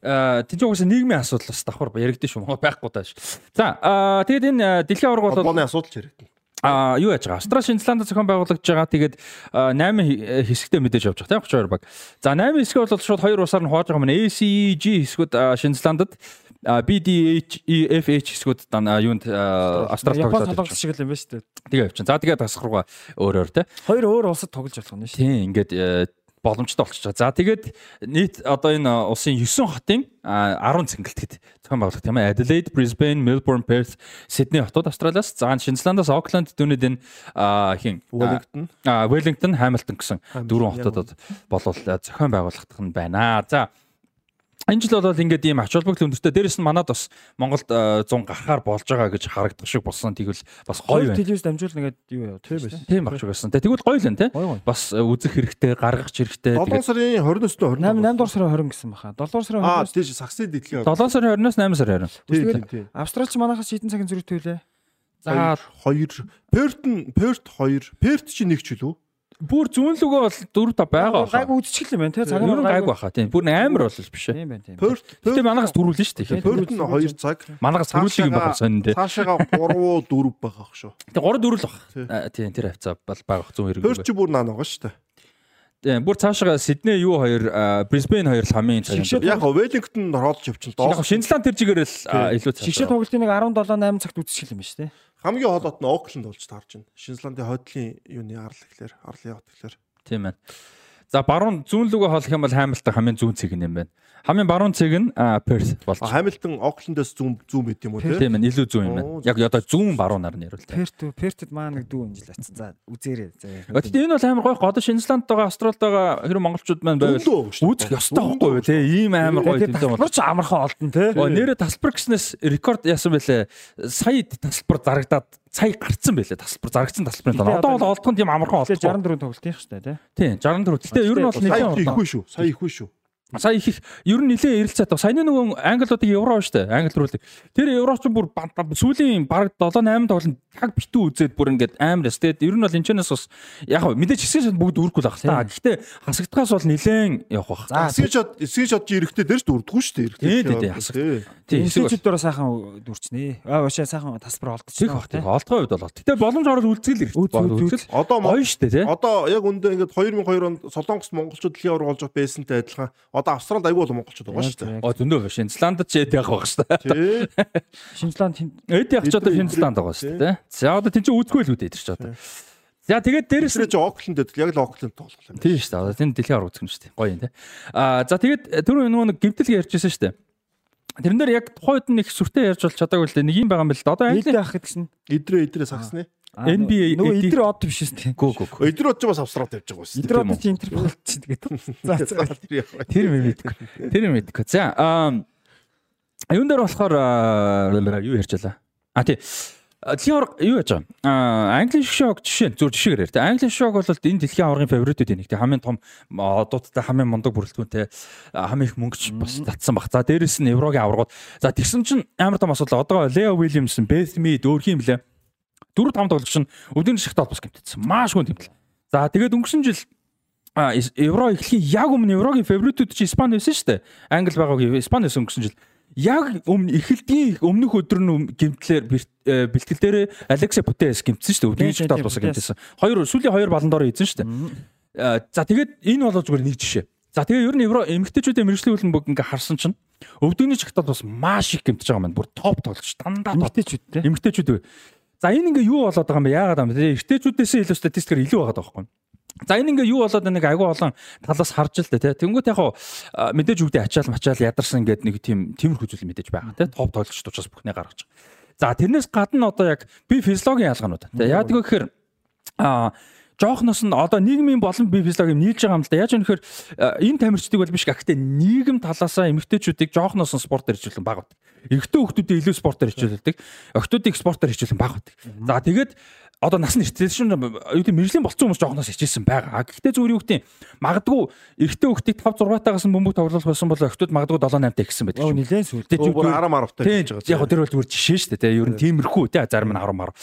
Аа тийч угаасаа нийгмийн асуудал бас давхар яригдэн шүү. Байхгүй тааш. За аа тэгээд энэ а, дэлхийн аварга бол Холбооны асуудал ч яригдана. а юу яаж байгаа? Австрали Шинзланд зохион байгуулагдж байгаа. Тэгээд 8 хэсэгтээ мэдээж явж байгаа тийм 32 баг. За 8 хэсгээ бол шууд хоёр усаар нь хувааж байгаа юм. ACEG хэсгүүд Шинзландд BDH EFH хэсгүүд дан юунд Австрали тоглоод толгоос шиг л юм ба шүү дээ. тэгээ явчихсан. За тэгээд тасах руугаа өөр өөр тийм. Хоёр өөр улсад тоглож болох нь шүү. Тийм ингээд э, боломжтой болчихж байгаа. За тэгээд нийт одоо энэ улсын 9 хотын а, 10 цэнгэлтэд зохион байгуулалт тийм ээ. Adelaide, Brisbane, Melbourne, Perth, Sydney хотууд Австралиас, за Шинзландаас Auckland дүүнэд энэ хин Wellington. Wellington, Hamilton гэсэн дөрвөн хотод болвол э, зохион байгуулагдах нь байна. За Энэ жил бол ингээд ийм ач холбогдол өндөртэй. Дээрэс нь манад бас Монголд э, 100 гарахаар болж байгаа гэж харагдах шиг болсон. Тэгвэл бас гоё байна. телевиз дамжуулна гэдэг юу яа. Тийм байсан. Тийм багч байсан. Тэгвэл гоё л. Гоё гоё. Бас э, үзэх хэрэгтэй, гаргах хэрэгтэй. 7 сарын 29-нд 8 8 дугаар сарын 20 гэсэн баха. 7 дугаар сарын Аа 20. тийш саксны дэлхийн 7 сарын 20-наас 8 сарын 20. Тийм Үсгээр- тийм тийм. Австралч манахаас шийдэн цагийн зөрүүтэй үлээ. За 2 Перт нь Перт 2 Перт чи нэг ч үлээ. Бүр зүүн лүгөө бол 4 та байгаа баха. Гайг үзчихэл юм байна те. Цаг нь гайг баха тийм. Бүр амар бол биш ээ. Тийм байна тийм. Гэтэ манагаас дөрвөл нь шүү дээ. Перт нь 2 цаг. Манагаас дөрвөлийг юм баха сонин дээ. Цаашаага 3 4 байгаа ах шүү. Тэг 3 дөрвөл бах. Тийм. Тийм тэр хавцаа бол байгаа зүүн хэрэг. Перт чи бүр наа байгаа шүү дээ. Тийм бүр цаашаа Сидней юу хоёр Brisbane хоёр л хамгийн. Шигшээ Яг Wellington роолж явчихсан. Яг Доос Шинзланд тэр жигээр л илүү цаашаа. Шигшээ тоглолтын нэг 17 8 цагт үзчихэл юм байна шүү дээ. Хамгийн хоолойт нь Auckland болж таарч байна. Шинзландын хойдлын юуны арал гэхлээр арлын хот гэхлээр. Тийм байна. За баруун зүүн лүгөө холох юм бол Хамилтон хамгийн зүүн цэг юм байна. Хамгийн баруун цэг нь Perth болж. Хамилтон Auckland-аас зүүн зүүн байт юм уу те? Тийм байна. Илүү зүүн юм байна. Яг одоо зүүн баруунаар нь ярил. Перт Пертэд маа нэг дүү инжил атсан. За үзээрэй. За. Гэхдээ энэ бол амар гоё. Одоо Шинзланд байгаа, Австралид байгаа хэрэг монголчууд маань байвал үзэх ёстой байхгүй юу те. Ийм амар гоё Тэгээд тэмдэг бол. тасалбарч амархан те. Оо нэрэ тасалбар гэснээс рекорд яасан бэлээ. Сая тасалбар зарагдаад сая гарцсан бэлээ. Тасалбар зарагдсан тасалбарын тоо. Одоо бол олдхон тийм амархан олдсон. 64 тоглолт юм шүү дээ те. Тийм 64. Гэтэ ер нь бол нэлээд их шүү. Сая ихгүй шүү. Сая их их ер нь нэлээд эрэлцээ тав. Саяны нөгөө англиудыг евро шүү дээ. Англи рүүлэг. Тэр евроч бүр сүүлийн баг 7 8 тоглолт таг битүү үзээд бүр ингээд амар эс. Тэгээд ер нь бол энэчнээс бас яг мэдээж хэсгээс бүгд үргэхгүй л ах та. Гэхдээ хасагдхаас бол нэлээд явах бах. Скриншот скриншот чи эрэхтэй дэрс дурдгүй шүү дээ. Тий, тий, тий, Тий. хасагт. Тийм Институт дээр сайхан дүрчнээ. Аа уушаа сайхан тасалбар Тэг бах. олдчихсон. Олдгой хувьд бол. Гэтэ боломж орол үлцгэл хэрэгтэй. Одоо Гоё штэ тий. Одоо яг үндэ ингээд 2002 онд Солонгос монголчууд дэлхийн аварга болж байсантай адилхан одоо Австралид аягүй бол монголчууд байгаа шүү дээ. О зөндөө биш. Зландд ч яд явах байх шүү дээ. Тэнд Эд яг ч одоо Финланд байгаа шүү дээ. За одоо тэн чинь үзгүй л үүдээ тэр ч одоо. За тэгээд дээрэс Тэр чи Auckland дээр яг л Auckland тоглох юм. Тийм шүү дээ. Одоо тэн дэлхийн үзэх юм шүү дээ. Гоё юм тий. Аа за тэгээд түрүү нөгөө нэг гимтэл ярьжсэн шүү дээ. Тэрэн дээр яг тухайд нэг сүртэй ярьж бол чадаагүй л дээ. Нэг юм байгаа юм бэл дээ. Одоо нийлдээ англи ах гэдгсэн. Идрээ идрээ сагсны. NBA нөгөө идэр од биш үү? гүү гүү. гүү. Идрээ ч бас Австралид явж байгаа байсан. Идэр од чи интер болчих тэгээд. За за. Тэр юм мэдгүй. Тэр юм мэдгүй. За аа юун дээр болохоор юу ярьж байлаа. А тий. Дэлхийн аварга юу яаж байгаа? Аа Английн шок жишээ зөв жишээгээр тэ. Английн шок бол энэ дэлхийн аваргын фаворитууд нэг. Тэ хамгийн том одуудтай хамгийн мундаг бүрэлдэхүүнтэй хамгийн их мөнгөч бас татсан баг. За дээрэс нь Еврогийн аваргууд. За тэгсэн чинь амар том асуудал. Одоо Лео Уильямсон, Mead өөрхийн блэ. 4 5 тоглогч нь өвдөний шигт холбос гэмтсэн. Маш хүн гэмтэл. За тэгээд өнгөрсөн жил евро эхлэхийн яг өмнө еврогийн фаворитууд чи Испани байсан шүү дээ. Англи байгаагийн Испани өнгөрсөн жил яг өмнө эхэлдгийн өмнөх өдөр нь гимтлэр э, бэлтгэл дээр Алекса Путес гимтсэн шүү дээ. Өдрийн шигт толбосоо гимтсэн. Хоёр сүүлийн хоёр баландороо эзэн шүү дээ. За тэгээд энэ бол зүгээр нэг жишээ. За тэгээ ер нь евро эмгтээчүүдийн мэрэгжлийн хөлбөмбөг ингээ харсан чинь өвдөгний чагтад бас маш их гимтэж байгаа маань бүр топ тоглож дандаа эмгтээчүүд те. Эмгтээчүүд. За энэ ингээ юу болоод байгаа юм бэ? Яагаад юм бэ? Эмгтээчүүдээс илүү статистикээр илүү байгаа байхгүй юу? За энэ ингээ юу болоод нэг айгүй олон талаас харж л дээ тий. Тэнгүүт яг мэдээж үгдээ ачаал мачаал ядарсан гэдэг нэг тийм тиймэрхүү зүйл мэдээж байгаа тий. Топ тоглогч учраас бүхнээ гаргаж байгаа. За тэрнээс гадна одоо яг би физиологийн ялгаанууд. Тий. Яадаг вэ гэхээр а жоохноос нь одоо нийгмийн болон би физиологи нийлж байгаа юм л да. Яаж өнөхөр энэ тамирчдыг бол биш гэхдээ нийгэм талаасаа эмэгтэйчүүдийг жоохноос нь спортоор хичээлэн баг бат. Эрэгтэй хүмүүсийг илүү спортоор хичээлдэг. Охтуудыг спортоор хичээлэн баг бат. За тэгээд одоо нас нь ирсэн шин юу тийм мэржлийн болцсон хүмүүс жоохноос хичээсэн байгаа. Гэхдээ зүгээр юу гэдэг магадгүй эрэгтэй хүүхдийг 5 6 таагаас нь бөмбөг тоглох байсан бол охтууд магадгүй 7 8 таа гэсэн байдаг. Оо нилээн сүлдээ. Бүр 10 10 таа. Тийм. Яг тэр бол зүгээр жишээ шүү дээ. Ер нь тиймэрхүү тий зарим нь 10 10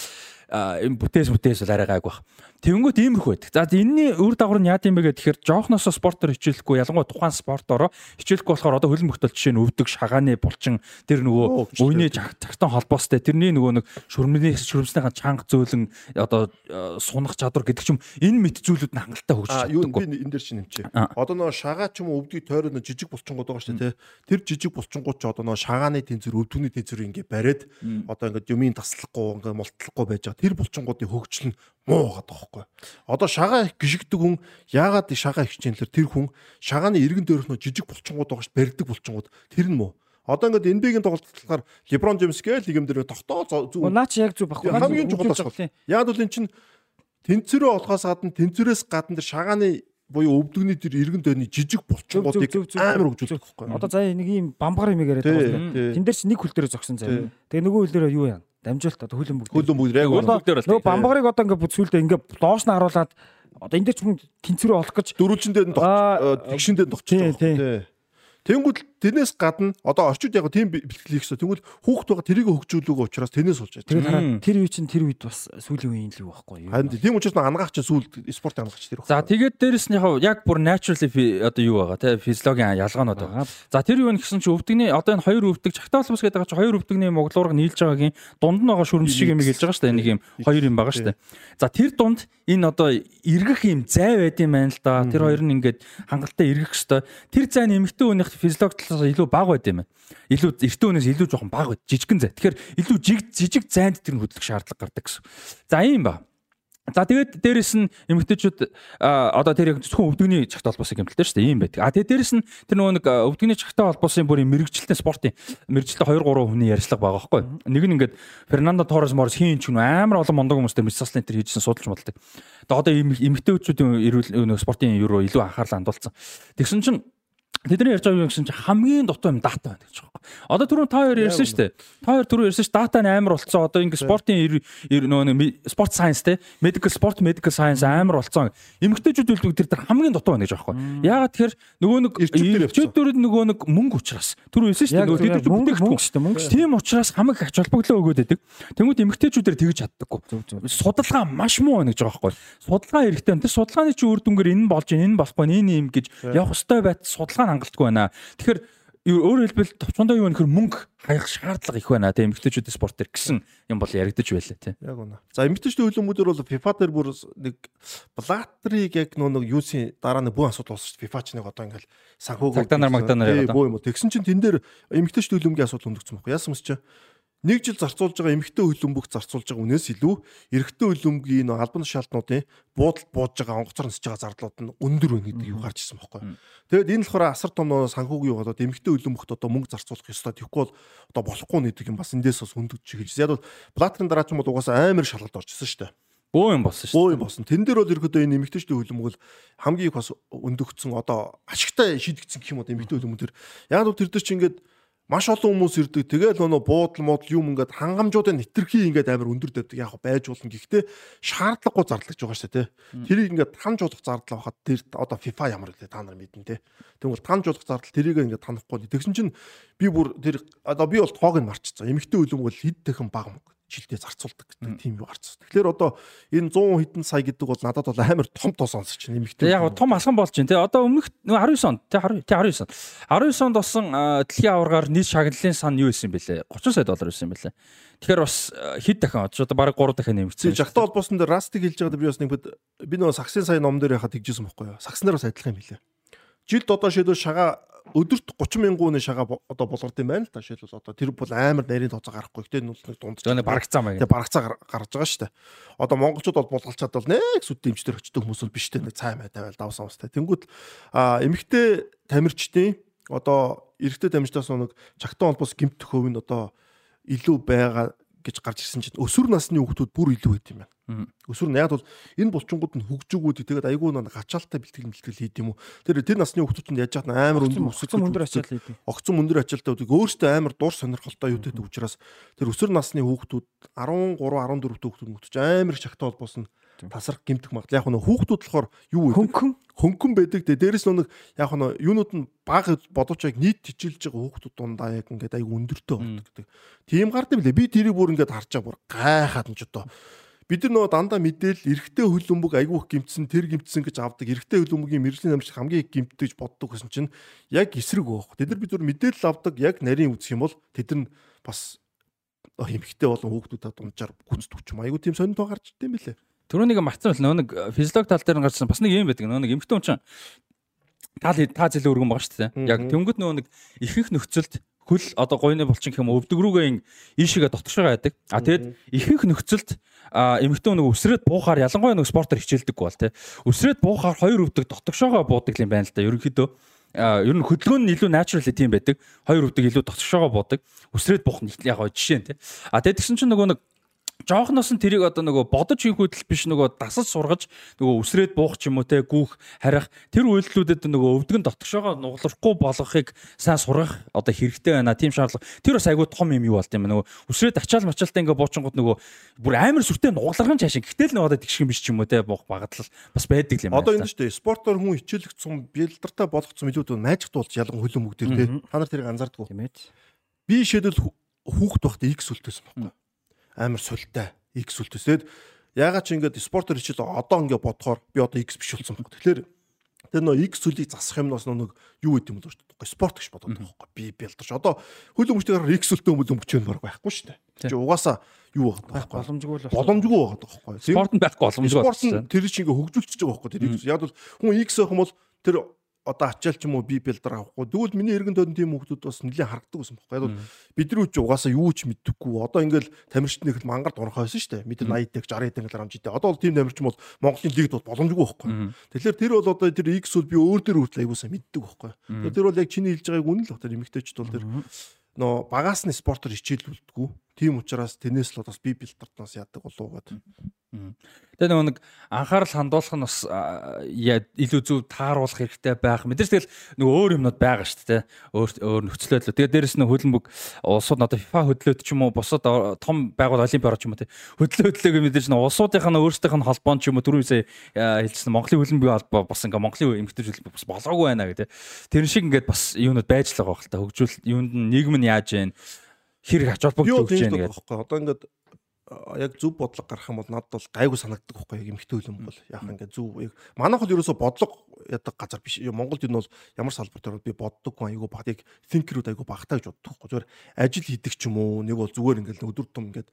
энэ бүтээс бүтээс бол арай гайг баг. Тэнгүүт иймэрхүү байдаг. За энэний үр дагавар нь яа гэм бэ гэхээр жоохносоо спортоор хичээлэхгүй ялангуяа тухайн спортоор хичээлэхгүй болохоор одоо хөлн мөхтөл жишээ нь өвдөг шагааны булчин тэр нөгөө үений цагтан холбоостой тэрний нөгөө нэг шүрмний шүрмснийхаа чанга зөөлөн одоо э, сунах чадвар гэдэг ч юм энэ мэд зүйлүүд нь хангалттай хөгжиж. Юу би энэ дээр чинь нэмчээ. Одоо нөгөө шагаа ч юм уу өвдөгийг тойроо жижиг булчингууд байгаа шүү дээ. Тэр жижиг булчингууд ч одоо нөгөө шагааны тэнцвэр өвдөгний тэнцвэр ингээ бариад одоо ингээ юмын таслахгүй ингээ мултлахгүй байж байгаа. Тэр булчингуудын хөгжил нь муу байгаа байхгүй. Одоо шагаа их гიშгдэг хүн яагаад шагаа их хичээнлэр тэр хүн шагааны эргэн дээрх нөө жижиг булчингууд байгаа ш барьдаг булчингууд тэр нь муу. Одоо ингээд NBA-гийн тоглолтоор LeBron James гээл нэг юм дээр тогтоо зүг. Наа чи яг зүг баггүй. Хамгийн чухал асуудал. Яг бол эн чин тэнцвэрээ олохоос гадна тэнцвэрээс гадна шагааны буюу өвдөгний тэр эргэн дойрны жижиг булчингуудыг амар хөгжүүлдэг байхгүй. Одоо заяа нэг юм бамбар юм яриад байгаа. Тэн дээр чи нэг хөл дээр зогсон заяа. Тэгээ нөгөө хөл дээр юу яа? Дамжуулт одоо хөлөн бүгд хөлөн бүгд яг бүгдээр бол нөгөө бамбарыг одоо ингээд бүцүүлдэ ингээд доош нь харуулад одоо энэ дээр ч хүн тэнцвэрээ олох гэж дөрвөлжин дээр нь тэгшин дээр нь тогтчих. Тийм. Тэнгүүд тэрнээс гадна одоо орчууд яг тийм бэлтгэл хийх гэсэн. Тэнгүүд хүүхд байгаа тэрийг хөгжүүлүүг учраас тэрнээс болж байгаа. Тэр хараа тэр үе чинь тэр үед бас сүүлийн үеийн л юу байхгүй юу? Харин тийм учраас ангаач спорт спорт ангаач тэр. За тэгээд дээрэс нь яг бүр naturally одоо юу байгаа те физиологийн ялгаанууд байгаа. За тэр юу нэгсэн чи өвдөгний одоо энэ хоёр өвдөг чагтаалбас гэдэг байгаа чи хоёр өвдөгний моглуурга нийлж байгаагийн дунд нь байгаа шүрмс шиг юм хэлж байгаа шүү дээ. Нэг юм хоёр юм байгаа шүү дээ. За тэр дунд энэ одоо эргэх юм зай байд юм байна л да. Тэр хоёр нь ингээд хангалттай эргэх хэвээр. Тэр зай нэмэгтэй өнөх физиологи талаас илүү бага байд юм байна. Илүү эртний үнээс илүү жоохон бага байд. Жижигэн зай. Тэгэхээр илүү жижиг зайд тэр хөдлөх шаардлага гардаг гэсэн. За ийм ба. За тэгээд дээрэс нь эмэгтэйчүүд одоо тэр яг зөвхөн өвдөгний чагт холбоосын гэмтэлтэй шүү дээ ийм байдаг. А тэгээд дээрэс нь тэр нөгөө нэг өвдөгний чагтай холбоосын бүрийн мэрэгчлэлтэй спортын мэрэгчлэлтэй 2 3 хүний ярьцлага байгаа байхгүй. Нэг нь ингээд Фернандо Торрес Морс хийн ч гэнэ амар олон мондог хүмүүстэй мисаслен тэр хийжсэн судалж бодлоо. Тэгээд одоо эмэгтэйчүүдийн эрүүл спортын юу илүү анхаарлаа хандуулсан. Тэгсэн чинь Тэдний ярьж байгаа юм гэсэн чинь хамгийн дутуу юм дата байна гэж байгаа. Одоо түрүүн та хоёр ярьсан шүү дээ. Та хоёр түрүү ярьсан шүү дата нь амар болцсон. Одоо ингэ спортын нөгөө спорт сайенс те medical sport medical science амар болцсон. Эмэгтэйчүүд үлддэг тэр тэр хамгийн дутуу байна гэж байхгүй. Яагаад тэгэхээр нөгөө нэг ирчүүдүүд нөгөө нэг мөнгө учраас түрүү ярьсан шүү дээ. Тэд бүтээгдэхүүн мөнгө шүү дээ. Мөнгө. Тийм учраас хамаг ач холбогдлоо өгөөд байдаг. Тэнгүүд эмэгтэйчүүдээр тэгж чаддаггүй. Судалгаа маш муу байна гэж байгаа байхгүй. Судалгаа хэрэгтэй. Тэр судалгааны чи үр дүнгээр энэ болж энэ болохгүй энэ юм гэж явах ёстой байт судалгаа хангалтгүй байна. Тэгэхээр өөрөөр хэлбэл товчондоо юу нөхөр мөнгө хаях шаардлага их байна тийм эмэгтэйчүүдийн спорт төр гэсэн юм бол яригдаж байлаа тийм. Яг үнэ. За эмэгтэйчүүдийн хөлбөмбөдөр бол FIFA дээр бүр нэг Блаттерыг яг нөө нэг юусын дараа нь бүх асуудал болсон шүү. FIFA ч нэг одоо ингээл санхүүг Магданаар Магданаар яг одоо. Бөө юм уу. Тэгсэн чинь тэн дээр эмэгтэйчүүдийн хөлбөмбөгийн асуудал хөндөгцсөн байхгүй. Яасан юм чи нэг жил зарцуулж байгаа эмэгтэй хөлбөмбөг зарцуулж байгаа үнээс илүү эрэгтэй хөлбөмбөгийн албан тушаалтнуудын буудалд бууж байгаа онгоцоор нисэж байгаа зардлууд нь өндөр байна гэдэг юу гарч ирсэн байхгүй. Тэгээд энэ болохоор асар том санхүүгийн юу болоод эмэгтэй хөлбөмбөгт одоо мөнгө зарцуулах ёстой. Тэгэхгүй бол одоо болохгүй нэгдэг юм бас эндээс бас хөндөгч хэлж. Яг бол платрын дараа ч юм бол угаасаа амар шалгалт орчихсон шүү дээ. Бөө юм болсон шүү. Бөө юм болсон. Тэн дээр бол ерөөдөө энэ эмэгтэйчдийн хөлбөмбөг бол хамгийн их бас өндөгцсөн одоо ашигтай шийдэгдсэн гэх юм уу эмэгтэй хөлбөмбөг төр. Яг л тэр дээр чи ингээд маш олон хүмүүс ирдэг. Тэгэл нөгөө буудал модл юм ингээд хангамжуудын нэвтрхий ингээд амар өндөр давдаг яг байж болно. Гэхдээ шаардлагагүй зарлаж байгаа шүү дээ. Тэрийг ингээд танжуулах зардал байхад тэр одоо FIFA ямар вэ та нар мэднэ те. Тэгвэл танжуулах зардал тэрийг ингээд танахгүй. Тэгсэн чинь би бүр тэр одоо би бол тоог нь марчсан. Эмэгтэй үлэм бол хэд дахин бага мөнгө жилдээ зарцуулдаг гэдэг тийм юу гарцсан. Тэгэхээр одоо энэ 100 хэдэн сая гэдэг бол надад бол амар том тоо сонсож байна нэмэгтэй. Яг том алхан болж байна те. Одоо өмнөх 19 онд те 19 онд 19 онд болсон дэлхийн аваргаар нийт шагналын сан юу исэн бэлээ? 30 сая доллар исэн бэлээ. Тэгэхээр бас хэд дахин одоо баг 3 дахин нэмэгдсэн. Жагтаа холбоосон дээр растыг хэлж байгаад би бас нэг би нөгөө саксын сая ном дээр яхад тэгжсэн байхгүй юу? Сакснаар бас адилхан юм билээ. Жилд одоо шийдвэл шагаа өдөрт 30 мянган шагаа одоо болгоод юм байна л да. Жишээлбэл одоо тэр бол амар нарийн тооцоо гарахгүй. Гэтэ нүл нэг дунд. Тэгээ барагцаа маяг. Тэгээ барагцаа гарч байгаа шүү дээ. Одоо монголчууд бол булгалчаад бол нэг сүд дэмжтэр очдог хүмүүс бол биш дээ. Цай май тавиал давсан устай. Тэнгүүд эмэгтэй тамирчдын одоо эрэгтэй тамирчдаас нэг чагтан холбоос гимт төхөв нь одоо илүү байгаа гэж гарч ирсэн чинь өсвөр насны хүүхдүүд бүр илүү байт юм байна. Өсвөр нь яг бол энэ булчингууд нь хөгжөөгүүд тэгээд айгүй нэг ачаалттай бэлтгэл бэлтгэл хийд юм уу. Тэр тэр насны хүүхдүүд нь яаж яах нь амар өндөр өсөлт өндөр ачаалт хийдэг. Огцон өндөр ачаалттай үүдэг өөртөө амар дур сонирхолтой юу гэдэг учраас тэр өсвөр насны хүүхдүүд 13 14 хүүхдүүд мөтөж амар их шахтаа холбоос нь тасрах гимтэх магадлал яг нь хүүхдүүд болохоор юу вэ? Хөнгөн хөнгөн байдаг. Дээрээс нь нэг яг нь юунууд нь баг бодож яг нийт тижүүлж байгаа хүүхдүүд дундаа яг ингээд аяг өндөртэй болдог гэдэг. Тийм гардаг билээ. Би тэрийг бүр ингээд харж байгаа бүр гайхаад нь ч одоо бид нар нөгөө дандаа мэдээл эрэгтэй хөлбөмбөг айгүйх гимтсэн тэр гимтсэн гэж авдаг эрэгтэй хөлбөмбөгийн мэрэгжлийн амжилт хамгийн их гимтдэж боддог гэсэн чинь яг эсрэг байхгүй. Тэд нар бид нар мэдээлэл авдаг яг нарийн үзэх юм бол тэд нар бас хэмхтэй болон хүүхдүүдэд дунджаар гүцдэг ч юм айгүй тийм сонирхол гарч ирдэм билээ. Төрөнийг марцсан бол нөө нэг физиолог тал дээр гарсан бас нэг юм байдаг. Нөө нэг эмхтэн хүн тал та зэлээ өргөн байгаа шүү дээ. Яг тэнгууд нөө нэг ихэнх нөхцөлд хөл одоо гойны булчин гэх юм өвдөг рүүгээ ийшээгээ дотгошоо байдаг. А тэгэд ихэнх нөхцөлд эмэгтэй нэг өсрээд буухаар ялангуяа нэг спортоор хичээлдэггүй бол тий. Өсрээд буухаар хоёр өвдөг дотгошоогоо буудаг юм байна л да. Ерөнхийдөө ер нь хөдөлгөөн нь илүү natural тийм байдаг. Хоёр өвдөг илүү дотгошоогоо буудаг. Өсрээд буух нь яг жишээ нь тий. А тэгэд тэгсэн чинь нөгөө нэг жоохноос нь тэрийг одоо нөгөө бодож хийх хөдөл биш нөгөө дасаж сургаж нөгөө үсрээд буух ч юм уу те гүүх харих тэр үйлдэлүүдэд нөгөө өвдгөн дотгошоогоо нуглахгүй болгохыг сайн сургах одоо хэрэгтэй байна. Тийм шаардлага. Тэр бас айгүй том юм юу болт юм нөгөө үсрээд ачаал мачаалтай ингээ буучингууд нөгөө бүр амар сүртэй нугларган чаашин. Гэтэл нөгөө одоо тэгших юм биш ч юм уу те буух багтлал бас байдаг юм байна. Одоо энэ шүү дээ. Спортоор хүн хичээлэгцэн бэлдэртэй болгоцсон илүү найжт болж ялган хөлөө мөгдөр те. Та нар тэрийг анзаардгүй. Тийм ээ. Би шийдэл хүүхд багтаа X үлдээсэн байхгүй амар султай X. Тэгэд ягаад ч ингээд спортер хичээл одоо ингээд бодохоор би одоо X биш болсон баг. Тэгэхээр тэр нөө X сүлийг засах юмнаас нэг юу гэдэг юм бол дээ. Спорт гэж бодоод байгаа байхгүй. Би бэлдэрч. Одоо хөл өмчтэйгээр X сүлтэй өмөл өмчөө баг байхгүй шүү дээ. Чи угаасаа юу байгаа байхгүй. Боломжгүй л боломжгүй байгаа байхгүй. Спорт нь байхгүй боломжгүй. Спорт нь тэр чинь ингээд хөгжүүлчихэж байгаа байхгүй. Тэр яг бол хүн X авах юм бол тэр одоо ачаал ч юм уу би бэлдэр авахгүй. Тэгвэл миний эргэн тойрон тийм хүмүүс бас нэлээд харагдаг байсан байхгүй. Яг бидний үуч угаасаа юу ч мэддэггүй. Одоо ингээл тамирчны их мангар дурхай байсан шүү дээ. Бид 80-д 60-д ингээл амжидээ. Одоо бол тийм тамирч бол Монголын лигд бол боломжгүй байхгүй. Тэгэхээр тэр бол одоо тэр X бол би өөр дээр хүртэл аягуулсаа мэддэг байхгүй. Тэр бол яг чиний хэлж байгааг үнэн л байна. Эмэгтэйчд бол тэр нөө багаас нь спортоор хичээлүүлдэггүй. Тийм учраас тэрнээс л бас би бэлтартнаас яадаг болов гэдэг. Тэгээ нөгөө нэг анхаарал хандуулах нь бас илүү зөв тааруулах хэрэгтэй байх. Мэдээж тэгэл нөгөө өөр юмнууд байгаа шүү дээ. Өөр өөр нөхцөлөд. Тэгээ дээрэс нь хөлбөмбөг улсууд одоо FIFA хөдлөөд ч юм уу бусад том байгуул олимпиар ч юм уу тий. Хөдлөө хөдлөөг мэдээж нь улсуудынх нь өөрсдийнх нь холбоон ч юм уу түрүүсээ хэлсэн Монголын хөлбөмбөгийн холбоо бас ингээ Монголын эмэгтэй хөлбөмбөг бас болоогүй байна гэдэг. Тэр шиг ингээд бас юунууд байж л байгаа хэл та хөгжүүл юунд нь нийгэм нь яаж вэ? Хэрэг ач холбогдол өгч яах гэдэг. Одоо ингээд яг зөв бодлого гарах юм бол надад бол гайгүй санагддаг байхгүй. Яг эмхтэй хөлөм бол. Яг ингээд зөв яг манайх бол ерөөсө бодлого ядаг газар биш. Монголд энэ бол ямар салбар дээр би боддоггүй айгүй баг яг тинкерүүд айгүй багтаа гэж боддог байхгүй. Зүгээр ажил хийдэг ч юм уу? Нэг бол зүгээр ингээд өдөр тум ингээд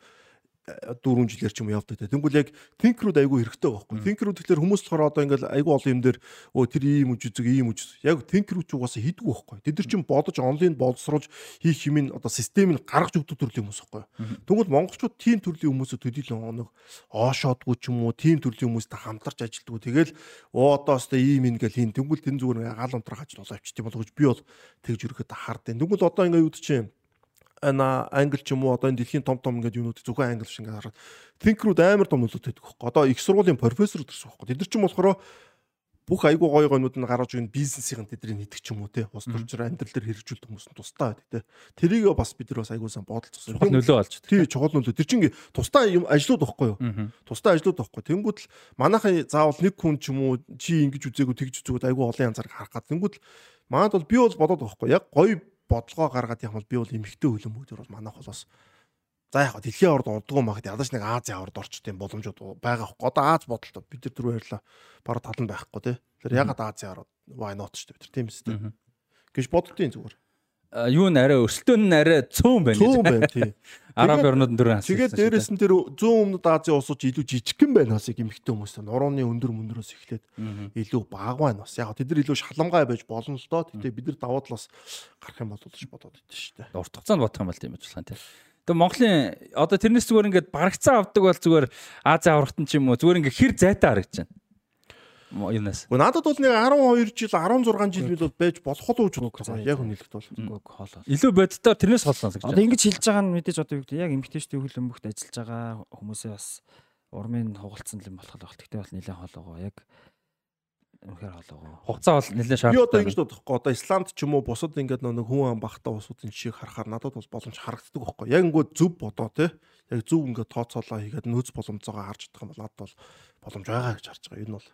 дөрвөн жилээр ч юм явдаг те. Тэнгүүл яг тинкрүүд айгүй хэрэгтэй байхгүй. Тинкрүүд тэгэхээр хүмүүс болохоор одоо ингээл айгүй олон юм дээр өө тэр ийм үжиг ийм үжиг. Яг тинкрүүд ч угаасаа хийдгүү байхгүй. Тэд нар чинь бодож онлайн боловсруулж хийх юм одоо системийг гаргаж өгдөг төрлийн хүмүүс байхгүй. Тэнгүүл монголчууд тийм төрлийн хүмүүсөд төдийлөн нэг оошоодгүй ч юм уу тийм төрлийн хүмүүстэй хамтарч ажилддаг. Тэгэл оо одоо өстой ийм ингээл хийн. Тэнгүүл тэн зүгээр гал унтрах ажил болоо авчт юм болгож би бол тэгж өрөхөд хардیں۔ Тэнгүүл одоо ингээ юу гэж чинь ана англи ч юм уу одоо энэ дэлхийн том том ингээд юунууд зөвхөн англи шиг ингээд хараад. Group амар том нөлөөтэй байдаг хөөхгүй. Одоо их сургуулийн профессор гэсэн хөөхгүй. Тэд нар ч юм болохоор бүх айгуу гоё гойнууд нь гаргаж өгнө бизнесийн тэдний нэгдэг ч юм уу те ус төрчөр амьдрал дээр хэрэгжүүлдэг хүмүүс нь тустай байдаг те. Тэрийг бас бид нар бас айгуу сан бодолцсон чухал нөлөө олж тий чухал нөлөө. Тэр чинь тустай юм ажлууд байхгүй юу? Тустай ажлууд байхгүй. Тэнгууд л манайхын заавал нэг хүн ч юм уу чи ингэж үзээгүй тэгж үзээгүй айгуу олон янзаар харах гад. Тэнгууд л манад бол би бол бодоод байхгүй. Яг гоё бодлогоо гаргаад явах бол би бол эмхтэй хөлбөмбөгдөр бол манайх бол бас За яг дэлхийн орд урдгуу магад ядаж нэг Азийн орд орчт юм боломжууд байгаа хөө. Одоо Аз бодолтой бид нар түрүү ярьлаа. Бараг талан байхгүй тий. Тэр ягаад Азийн орд why not шүү дээ бид нар тийм үстэй. Гэж боддtiin зүгээр. Юу н арай өрсөлдөөн нь арай цөөн байна. Цөөн байна тий. Араб орнууд дөрөв асуусан. Тэгээд дээрэс нь тэр зүүн өмнөд Азийн улсууд илүү жижигхэн байна бас гэмхтэй хүмүүс. Нурууны өндөр мөндрөөс эхлээд илүү баг байна бас. Яг тэд нар илүү шаламгай байж болно л доо. Тэгтээ бид нар даваад л бас гарах юм болов гэж бодоод идэв шүү дээ. Урт хугацаанд бодох юм бол тийм ажиллах юм тий. Тэгээ Монголын одоо тэрнээс зүгээр ингээд барагцаа авдаг бол зүгээр Ази аврагтан ч юм уу зүгээр ингээд хэр зайтай харагдаж байна. Юунаас. Гэхдээ надад бол нэг 12 жил 16 жил бол байж болох уу гэж боддог. Яг үнэлэхэд бол. Хоолоо. Илүү боддоор тэрнээс хоолсон гэж. Одоо ингэж хэлж байгаа нь мэдээж одоо юу гэдэг яг эмгтээчтэй хөлбөмбөгт ажиллаж байгаа хүмүүсээ бас урмын хугалцсан юм болох л тэгтээ бол нэлээд хоолоогоо яг Үнэхээр хоолойгоо. Хугацаа бол нэлээд шаардлагатай. Би одоо ингэж бодохгүй. Одоо Исланд ч юм уу бусад ингээд нэг хүн ам бахта усуудын жишээг харахаар надад бол боломж харагддаг байхгүй. Яг ингээд зөв бодоо те. Яг зөв ингээд тооцоолоо хийгээд нөөц боломжоогоо харж чадах юм бол надад бол боломж байгаа гэж харж байгаа. Энэ бол.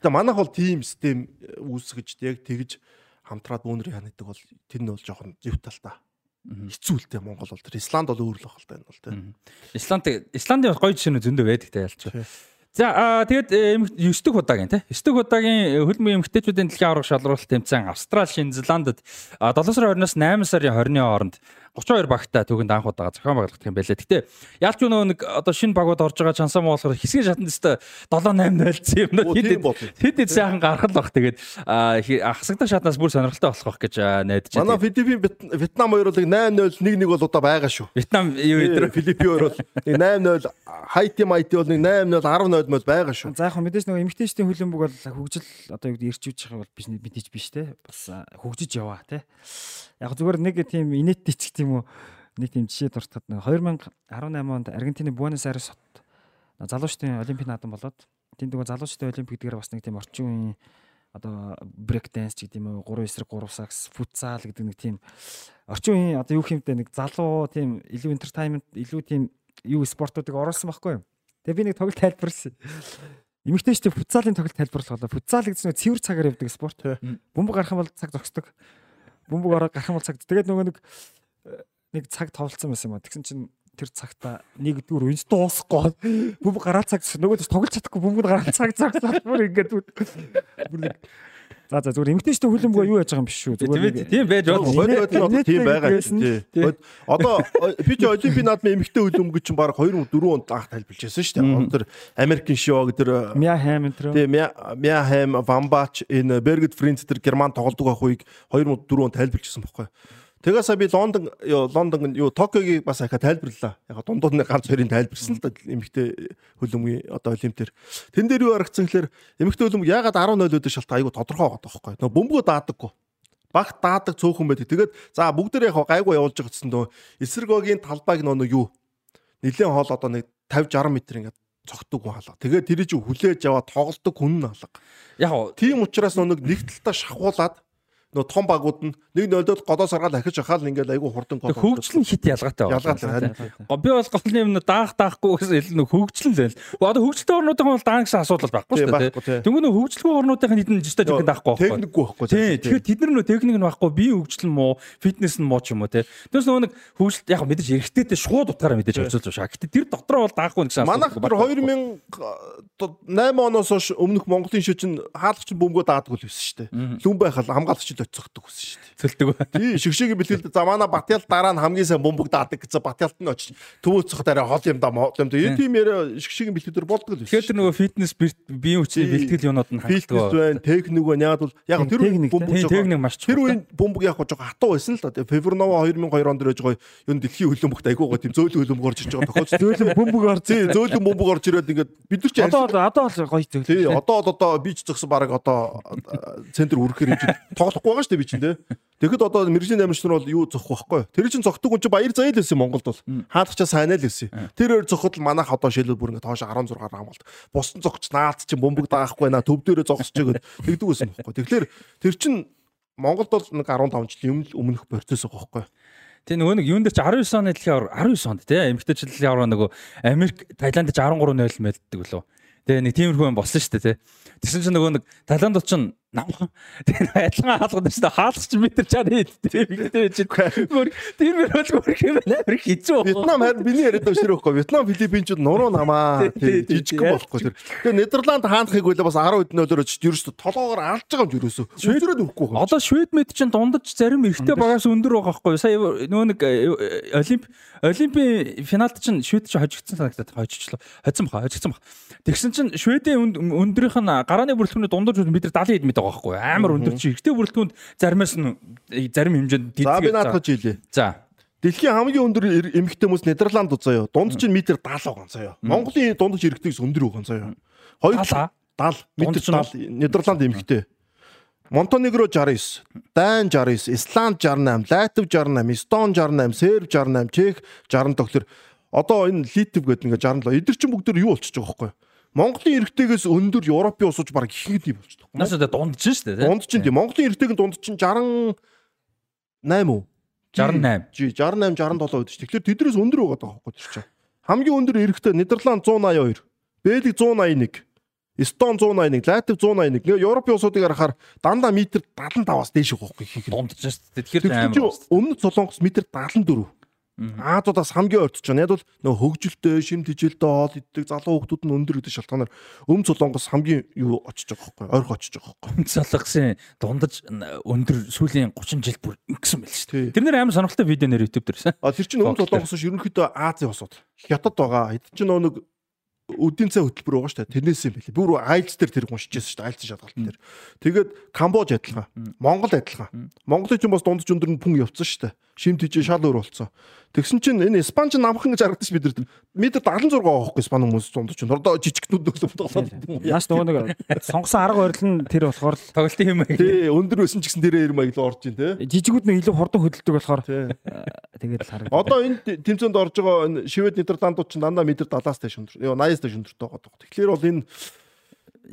Гэтэ манайх бол team систем үүсгэж яг тэгж хамтраад бөөнөр хандаг бол тэр нь бол жоохон зөв тал та хэцүүлтэй Монгол бол тэр Исланд бол өөр л баг л та энэ бол тийм. Исланд Исландын гоё жишээнүүд зөндөө байдаг та ялч. За аа тэгээд 9 дэх удаагийн тий 9 дэх удаагийн хөлбөмбөгийн эмэгтэйчүүдийн дэлхийн аврах шалралт тэмцээн Австрали, Шинэ Зеландд 7 сарын 20-наас 8 сарын 20-ны хооронд 32 багтай түүхэнд анх удаа зохион байгуулагдах юм байлээ. Гэтэ ялч нөгөө нэг одоо шинэ багууд орж байгаа чансаа муу болохоор хэсгийн шатанд өстө 7 8 0 юм уу хэд хэд сайхан гарах л баг. Тэгээд хасагдах шатнаас бүр сонирхолтой болох байх гэж найдаж байна. Манай Филиппин Вьетнам хоёр бол 8 0 1 1 бол удаа байгаа шүү. Вьетнам юу өдр Филиппин хоёр бол 8 0 Хайти Майти бол 8 0 10 0 мөл байгаа шүү. За яг мэдээж нөгөө эмгтээчдийн хөлбөмбөг бол хөгжил одоо юу гэдэг ирчүүж байгаа бол биш мэдээж биш те. Бас хөгжиж яваа те. Яг зүгээр нэг тийм инээдтэй ч гэх юм уу нэг тийм жишээ дуртахад 2018 онд Аргентины Буэнос Айрес хот залуучдын олимпийн наадам болоод тэнд нөгөө залуучдын олимпик гэдгээр бас нэг тийм орчин үеийн одоо брейк данс ч гэдэг юм уу 3 эсрэг 3 сакс футзал гэдэг нэг тийм орчин үеийн одоо юу хэмтэй нэг залуу тийм илүү entertainment илүү тийм юу спортуудыг оруулсан байхгүй юу. Тэгээ би нэг тоглолт тайлбарласан. Эмэгтэйчтэй футзалын тоглолт тайлбарлах болоо. Футзал гэдэг нь цэвэр цагаар явдаг спорт. Бөмбөг гарах юм бол цаг зогсдог бөмбөг ороод гарах юм бол цаг. Тэгээд нөгөө нэг нэг цаг товлцсон байсан юм а. Тэгсэн чинь тэр цагта нэгдүгээр үнс дуусахгүй бөмбөг гараад цаг нөгөө тоглож чадахгүй бөмбөг гараад цаг цаг бүр ингээд бүр нэг За за зүгээр эмгтээчтэй хөлбөмбөгөө юу яаж байгаа юм биш шүү. Зүгээр тийм байж болно. Бодит тийм байгаа тийм. Одоо би ч олимпийн наадмын эмгтээ хөлбөмбөг чинь баг 2 4 онд анх тайлбарлажсэн шүү дээ. Одоо тэр Америкийн шоу тэр Мя Хэм энэ тийм Мя Хэм Вамбач энэ Бергет Фринц тэр Герман тоглодог байх үеиг 2 4 онд тайлбарлажсэн байхгүй. Тэгээсээ би Лондон Лондон юу Токиогийн бас ахаа тайлбарлаа. Яг дундууд нь ганц хоёрын тайлбарсан л да эмэгтэй хөлөмгийн одоо олимпиэр. Тэн дээр юу аргацсан гэхээр эмэгтэй хөлөмг ягаад 10-0 өдөр шалт айгу тодорхой байгаа байхгүй. Нөгөө бөмбөгөө даадаггүй. Багт даадаг цөөхөн байдаг. Тэгээд за бүгд яг гайгүй явуулж байгаа гэсэн дөө эсэргөөгийн талбайг нөгөө юу нэлээд хоол одоо нэг 50 60 м ингээд цогтөг хаалга. Тэгээд тэр чинь хүлээж аваад тоглолтог хүн нь хаалга. Яг тийм учраас нөгөө нэг талдаа шахуулаад нөө том багууд нь нэг нөлөөд голоос аргаал ахиж ахаал ингээл айгүй хурдан гол. Хөгжил нь хит ялгаатай байна. Ялгаатай. Би бол голны юм даах даахгүй гэсэн илүү хөгжил л байл. Одоо хөгжилтэй орнуудын бол даан гэсэн асуудал байхгүй шүү дээ. Тэнгүү нөө хөгжилгүй орнуудын хэдэн жиштэй жихэн даахгүй байхгүй. Техникгүй байхгүй. Тийм. Тэгэхээр тэд нар нөө техник нь байхгүй, бие хөгжил нь муу, фитнес нь муу ч юм уу те. Тэрс нөө нэг хөгжилт яг мэдээж эргэжтэйтэй шууд утгаараа мэдээж хөгжүүлж байгаа. Гэтэ тэр дотроо бол даахгүй гэсэн асуудал. Манайх тэр 2008 оноос өмнөх Монголын шижин хаалгач бөмбөгөө даадаг л байсан шүү дээ. Лүн байхал хамгаалагч л оцсогддог гэсэн шүү дээ. Цөлдөг ба. Тий, шигшээгийн бэлгэлд за манай Батял дараа нь хамгийн сайн бөмбөг даадаг гэсэн Батялт нь очиж төвөөцөх дараа хол юм да мод юм да. Энэ тийм яриа шигшээгийн бэлгэлдэр болдог л. Тэгэхээр тэр нөгөө фитнес биеийн хүчний бэлтгэл юунууд нь хангалттай. Байна, техник байна. Яг бол яг тэр бөмбөг техник маш чухал. Тэр үеийн бөмбөг яг жоо хатуу байсан л да. Феврнова 2002 онд ирэж байгаа юу дэлхийн хөлбөмбөгт айгуугаа тийм зөөлөн хөлбөмбөг орж ирж байгаа тохиолдол. Зөөлөн бөмбөг орж. Тий, зөөлөн бөмбөг орж ирээд ингээд бид нар ч одоо одоо л гоё зөөлөн. Тий, одоо одоо бич зөксөн баг одоо центр үргэхээр юм чинь тоглохгүй байгаа шүү дээ би чинь те. Тэгэхэд одоо мэрэгжлийн амжилт нар бол юу зогхгүй байхгүй. Тэр чинь зогтөг хүн чинь баяр заяа л байсан Монголд бол. Хаалгачаа сайн л байсан. Тэр өөр зогход л манайх одоо шилбэл бүр ингээд тоошо 16-аар хамгаалт. Бусдын зогч наалт чинь бөмбөг даахгүй наа төв дээрээ зогсож байгаад тэгдэг байсан байхгүй. Тэгэхээр тэр чинь Монголд бол нэг 15 жилийн өмнөх процесс байгаа байхгүй. Тэ нөгөө нэг юун дээр чи 19 оны дэлхийн авар 19 онд тий эмэгтэйчил дэлхийн авар нөгөө Америк Таиланд 63 0 мэддэг лөө. Тэ нэг тиймэрхүү юм болсон шүү дээ тий. Тэгсэн чинь нөгөө нэг Таиландд чинь намхан тэр адилхан хаалгад шүү дээ хаалгач метр 60 хэд тийм ихтэй байж байна. Тэр мөр гөрх юм байна. Амар хэцүү. Вьетнам харин миний яриад өшрөө байхгүй. Вьетнам Филиппинчууд нуруу намаа жижиг болохгүй тэр. Тэгээ Нидерланд хаанахыг үл бас 10 хэдэн өдөр очиж ерөөсө толгоогоор алж байгаа юм ерөөсө. Шведрээд өгөхгүй. Одоо Швед мэд чинь дундаж зарим эрэгтэй багаас өндөр байгаа байхгүй. Сая нөгөө нэг э, олимп олимпийн финалд чинь Швед чинь хожигдсан санагдаад хожигчлоо. Хоцсон баха, хожигдсан баха. Тэгсэн чинь Шведийн өндөрийнх нь гарааны бүрэлдэхүүний дундаж бид нар 70 хэд мэд байгаа байхгүй амар өндөр чи ихтэй бүрэлдэхүүнд заримаас нь зарим хэмжээнд За би наадах жилээ. За Дэлхийн хамгийн өндөр эмэгтэй хүмүүс Нидерланд заяа. Дунд чинь метр 70 байгаа заяа. Монголын дундч эрэгтэйгс өндөр байгаа заяа. 2 70 метр 70 Нидерланд эмэгтэй. Монтенегро 69, Дайн 69, Исланд 68, Латв 68, Эстон 68, Серб 68, Чех 60 тогтор. Одоо энэ Литв гэдэг ингээ 67. Эдгэр чинь бүгд юу болчихж байгаа байхгүй юу? Монголын эрэгтэйгээс өндөр Европын усууч баг ихэнгний болчихдог. Наас одоо дундч шүү дээ. Дунд чинь тийм Монголын эрэгтэйг дунд чинь 68 уу? 68. Жи 68 67 байдаг ш. Тэгэхээр тэдрээс өндөр байгаа даа байхгүй тэр чинь. Хамгийн өндөр эрэгтэй Нидерланд 182, Бэлэг 181, Эстон 181, Латв 181. Ингээ Европын улсуудыг харахаар дандаа метр 75-аас дээш байгаа байхгүй их. Дундч шүү дээ. Тэгэхээр амар. Өмнөд Солонгос метр 74. Аазуудаас хамгийн ойртож байна. Яг бол нөө хөгжилтэй, шим тижилтэй хоол иддэг залуу хүмүүс нь өндөр гэдэг шалтгаанаар өм солонгос хамгийн юу очиж байгаа байхгүй ойрхон очиж байгаа байхгүй. Өм солонгосын дундаж өндөр сүүлийн 30 жил бүр ингэсэн байл шүү дээ. Тэр нэр амар сонирхолтой видео нэр YouTube дээрсэн. А тэр чинь өм солонгос ш ерөнхийдөө Азийн улсууд. Хятад байгаа. Хэд чинь нөө нэг үдийн цай хөтөлбөр байгаа шүү дээ. Тэрнээс юм билий. Бүр айлц дээр тэр уншижсэн шүү дээ. Айлц шалгалт дээр. Тэгээд Камбож адилхан. Монгол адилхан. Монголын чинь бас дундч өндөр нь пүн явцсан шүү дээ. Шим тийж шал өөр болцсон. Тэгсэн чинь энэ Испан ч намхан гэж харагдаж бид нар метр 76 байгаа байхгүй Испан хүмүүс дундч. Одоо жижигтнүүд нөлөө тоглоод. Яаш нөгөө нэг сонгосон арга барил нь тэр болохоор л тоглолтын юм аа. Тий, өндөр өсөн ч гэсэн тэрээр юм аялал орж ийн те. Жижигүүд нь илүү хурдан хөдөлдөг болохоор тэгээд л харагдав. Одоо энэ тэмцээнд орж байгаа Швед Нидерландууд ч дандаа метр 70-аас тааш өндөр. Яа 80-аас тааш өндөртэй байгаа. Тэгэхээр бол энэ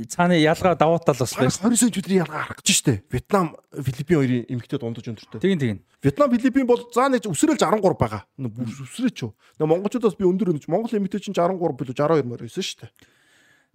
цааны ялгаа даваатал бас байна. 20 см ялгаа харах гэж штэ. Вьетнам, Филиппин хоёрын эмэгтэй дундаж өндөртэй. Тийм тийм. Вьетнам, Филиппин бол заа нэг өсрөөл 13 байгаа. Өсрөөч юу. Нэг монголчуудаас би өндөр өнөж Монгол эмэгтэй чинь 63 билүү 62 мөр байсан штэ.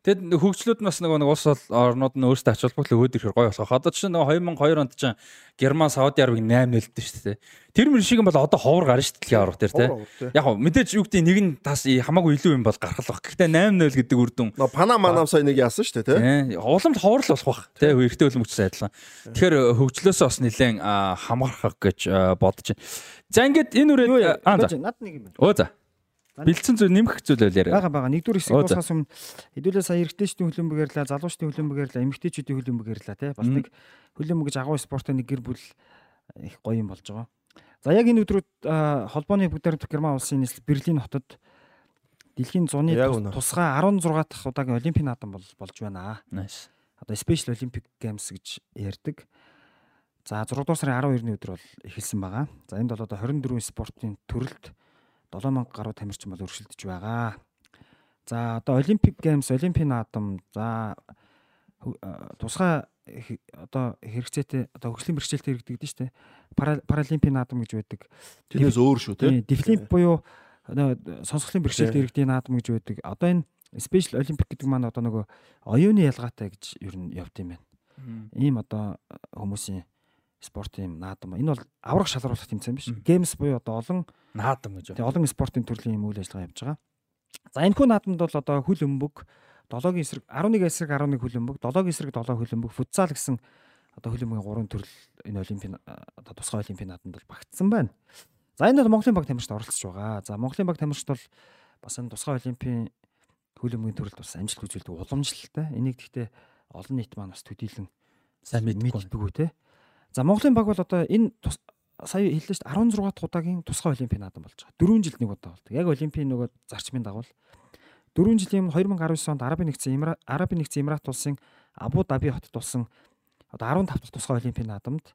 Тэгэд хөгжлүүд бас нэг нэг улс орнууд нь өөрсдөө ач холбогдол өгөөд ирэх гоё болох. Одоо чинь нэг 2002 онд чинь Герман, Сауди Арабыг 8 нөлдсөн шүү дээ. Тэр мөр шиг юм бол одоо ховор гарна шүү дээ аврах дээр тий. Яг хөө мэдээж юу гэдэг нэг нь тас хамаагүй илүү юм бол гарах л баг. Гэхдээ 8-0 гэдэг үр дүн. Панама нам сая нэг яасан шүү дээ тий. Уламж ховор л болох бах. Тий. Эрэгтэй хөлмөгчсөн адилхан. Тэгэхээр хөгжлөөсөө бас нэлээд хамаарах гэж бодож байна. За ингээд энэ үрээд аа над нэг юм байна. Өө за. Бэлдсэн зүйл нэмэх зүйл байл яриа. Бага бага. Нэгдүгээр хэсэг дуусахаас өмнө хэдүүлээ сая эрэгтэйчдийн хөлбөмбөгөөрлөө, залуучдын хөлбөмбөгөөрлөө, эмэгтэйчүүдийн хөлбөмбөгөөрлөө тий. Бас нэг хөлбөмбөг гэж агуу спортын нэг гэр бүл их гоё юм болж байгаа. За яг энэ өдрүүд холбооны бүгдээр Герман улсын нийслэл Берлин хотод дэлхийн зуны тусгай 16 дахь удаагийн олимпийн наадам болж байна. Nice. Одоо Special Olympic Games гэж ярьдаг. За 6 дугаар сарын 12-ны өдөр бол эхэлсэн байгаа. За энд бол одоо 24 спортын төрөлд 7000 гаруй тамирчин бол өршөлдөж байгаа. За одоо Olympic Games, Олимпийн наадам, за тусгай одоо хэрэгцээтэй одоо хөгжлийн бэрхшээлтэй хэрэгдэгдэж штэ. Паралимпийн наадам гэж байдаг. Тэрнээс өөр шүү тий. Дефлимп буюу сонсголын бэрхшээлтэй иргэдийн наадам гэж байдаг. Одоо энэ Special Olympic гэдэг маань одоо нөгөө оюуны ялгаатай гэж ер нь явд юм байна. Ийм одоо хүмүүсийн спортын наадам. Энэ бол аврах шалруулах тэмцээн биш. Games буюу одоо олон наадам гэж. Тэгээ олон спортын төрлийн юм үйл ажиллагаа явьж байгаа. За энэ хүү наадамд бол одоо хөл өмбөг, долоогийн эсрэг 11 эсрэг 11 хөл өмбөг, долоогийн эсрэг 7 хөл өмбөг, футзал гэсэн одоо хөл өмбөгийн гурван төрөл энэ олимпийн одоо тусгай олимпийн наадамд бол багтсан байна. За энэ бол Монголын баг тамирчид оролцож байгаа. За Монголын баг тамирчид бол бас энэ тусгай олимпийн хөл өмбөгийн төрөлд бас амжилт үзүүлдэг уламжлалтай. Энийг гэхдээ олон нийт маань бас төдийлөн сайн мэддэг үү те. За Монголын баг бол одоо энэ сая хэллээ шүү дээ 16 дахь удаагийн тусгай олимпийн наадам болж байгаа. 4 жилд нэг удаа болдог. Яг олимпийн нөгөө зарчмын дагуу 4 жилийн 2019 онд Арабын нэгдсэн Арабын нэгдсэн Эмират улсын Абу Даби хотод болсон одоо 15 дахь тусгай олимпийн наадамд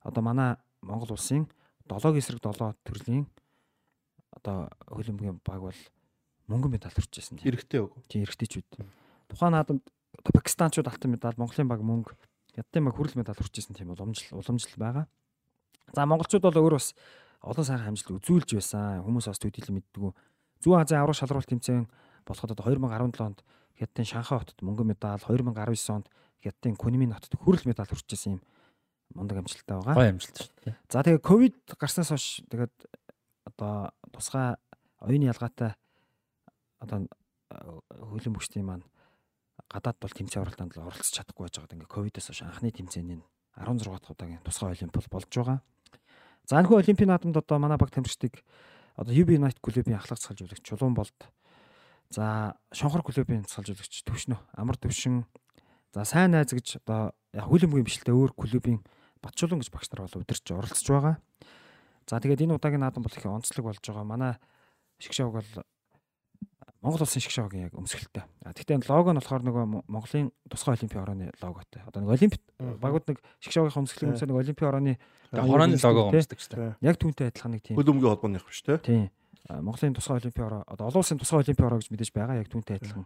одоо манай Монгол улсын 7 эсрэг 7 төрлийн одоо хөлбөмбөгийн баг бол мөнгөн медаль хүрчээсэн тийм. Хэрэгтэй үг. Тийм эргэжтэйчүүд. Тухайн наадамд одоо Пакистанчууд алтан медаль, Монголын баг мөнгө, Хятадын баг хүрэл медаль хүрчээсэн тийм уламжлал уламжлал байгаа. За монголчууд бол өөр бас олон сайхан амжилт үзүүлж байсан. Хүмүүс бас төдийлэн мэддэг. Зүүн Азийн аврах шалралт тэмцээн болоход одоо 2017 онд Хятадын Шанхай хотод мөнгөн медаль, 2019 онд Хятадын Кунмин хотод хүрэл медаль хүрчээсэн юм мундаг амжилттай байгаа. Гой амжилт шүү дээ. За тэгээ ковид гарснаас хойш тэгээд одоо тусгай оюуны ялгаатай одоо хөлөн бөхчдийн маань гадаад бол тэмцээн оролтонд л оролцож чадахгүй байж байгаа. Ингээ ковидоос хойш анхны тэмцээний 16 дахь удаагийн тусгай олимпиад болж байгаа. За энэхүү олимпийн наадамд одоо манай баг тамирчдыг одоо UB United клубын ахлах цалжуулагч Чулуун болд за Шонхор клубын цалжуулагч Төвшнө Амар Төвшин за сайн найз гэж одоо яг хөлбөмбөгийн бишлэлтэй өөр клубын Батчулан гэж багш нар бол удирч оролцож байгаа. За тэгээд энэ удаагийн наадам бол их онцлог болж байгаа. Манай шгшавг бол Монгол улсын шгшавгийн яг өмсгөлтэй. А тэгтээ лого нь болохоор нөгөө Монголын тусгай олимпийн орооны логотой. Одоо нэг олимпиад багууд нэг шгшавгийн өмсгөлийн өмсөөр нэг олимпийн орооны хорооны лого өмсдөг шүү дээ. Яг түүнтэй адилхан нэг тийм. Хөлбөмбөгийн холбооных биш үү? Тийм. Монголын тусгай олимпийн ороо одоо олон улсын тусгай олимпийн ороо гэж мэдээж байгаа. Яг түүнтэй адилхан.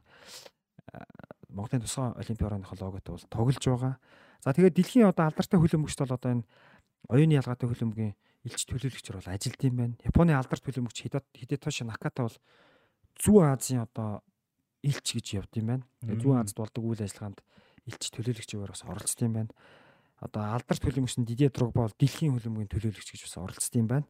Монголын тусгай олимпийн орооных логотой бол тоглож байгаа. За тэгээд дэлхийн одоо алдартай хөлбөмбөгчд бол одоо энэ оюуны ялгаатай хөлбөмбөгийн элч төлөөлөгчөр бол ажилт юм байна. Японы алдарт төлөөлөгч Хидетоши Наката бол Зүүн Азийн одоо элч гэж явд юм байна. Тэгээ Зүүн Азад болдог үйл ажиллагаанд элч төлөөлөгчөөр бас оролцдог юм байна. Одоо алдарт төлөөлөгч нь Дидье Дрогба бол дэлхийн хөлбөмбөгийн төлөөлөгч гэж бас оролцдог юм байна.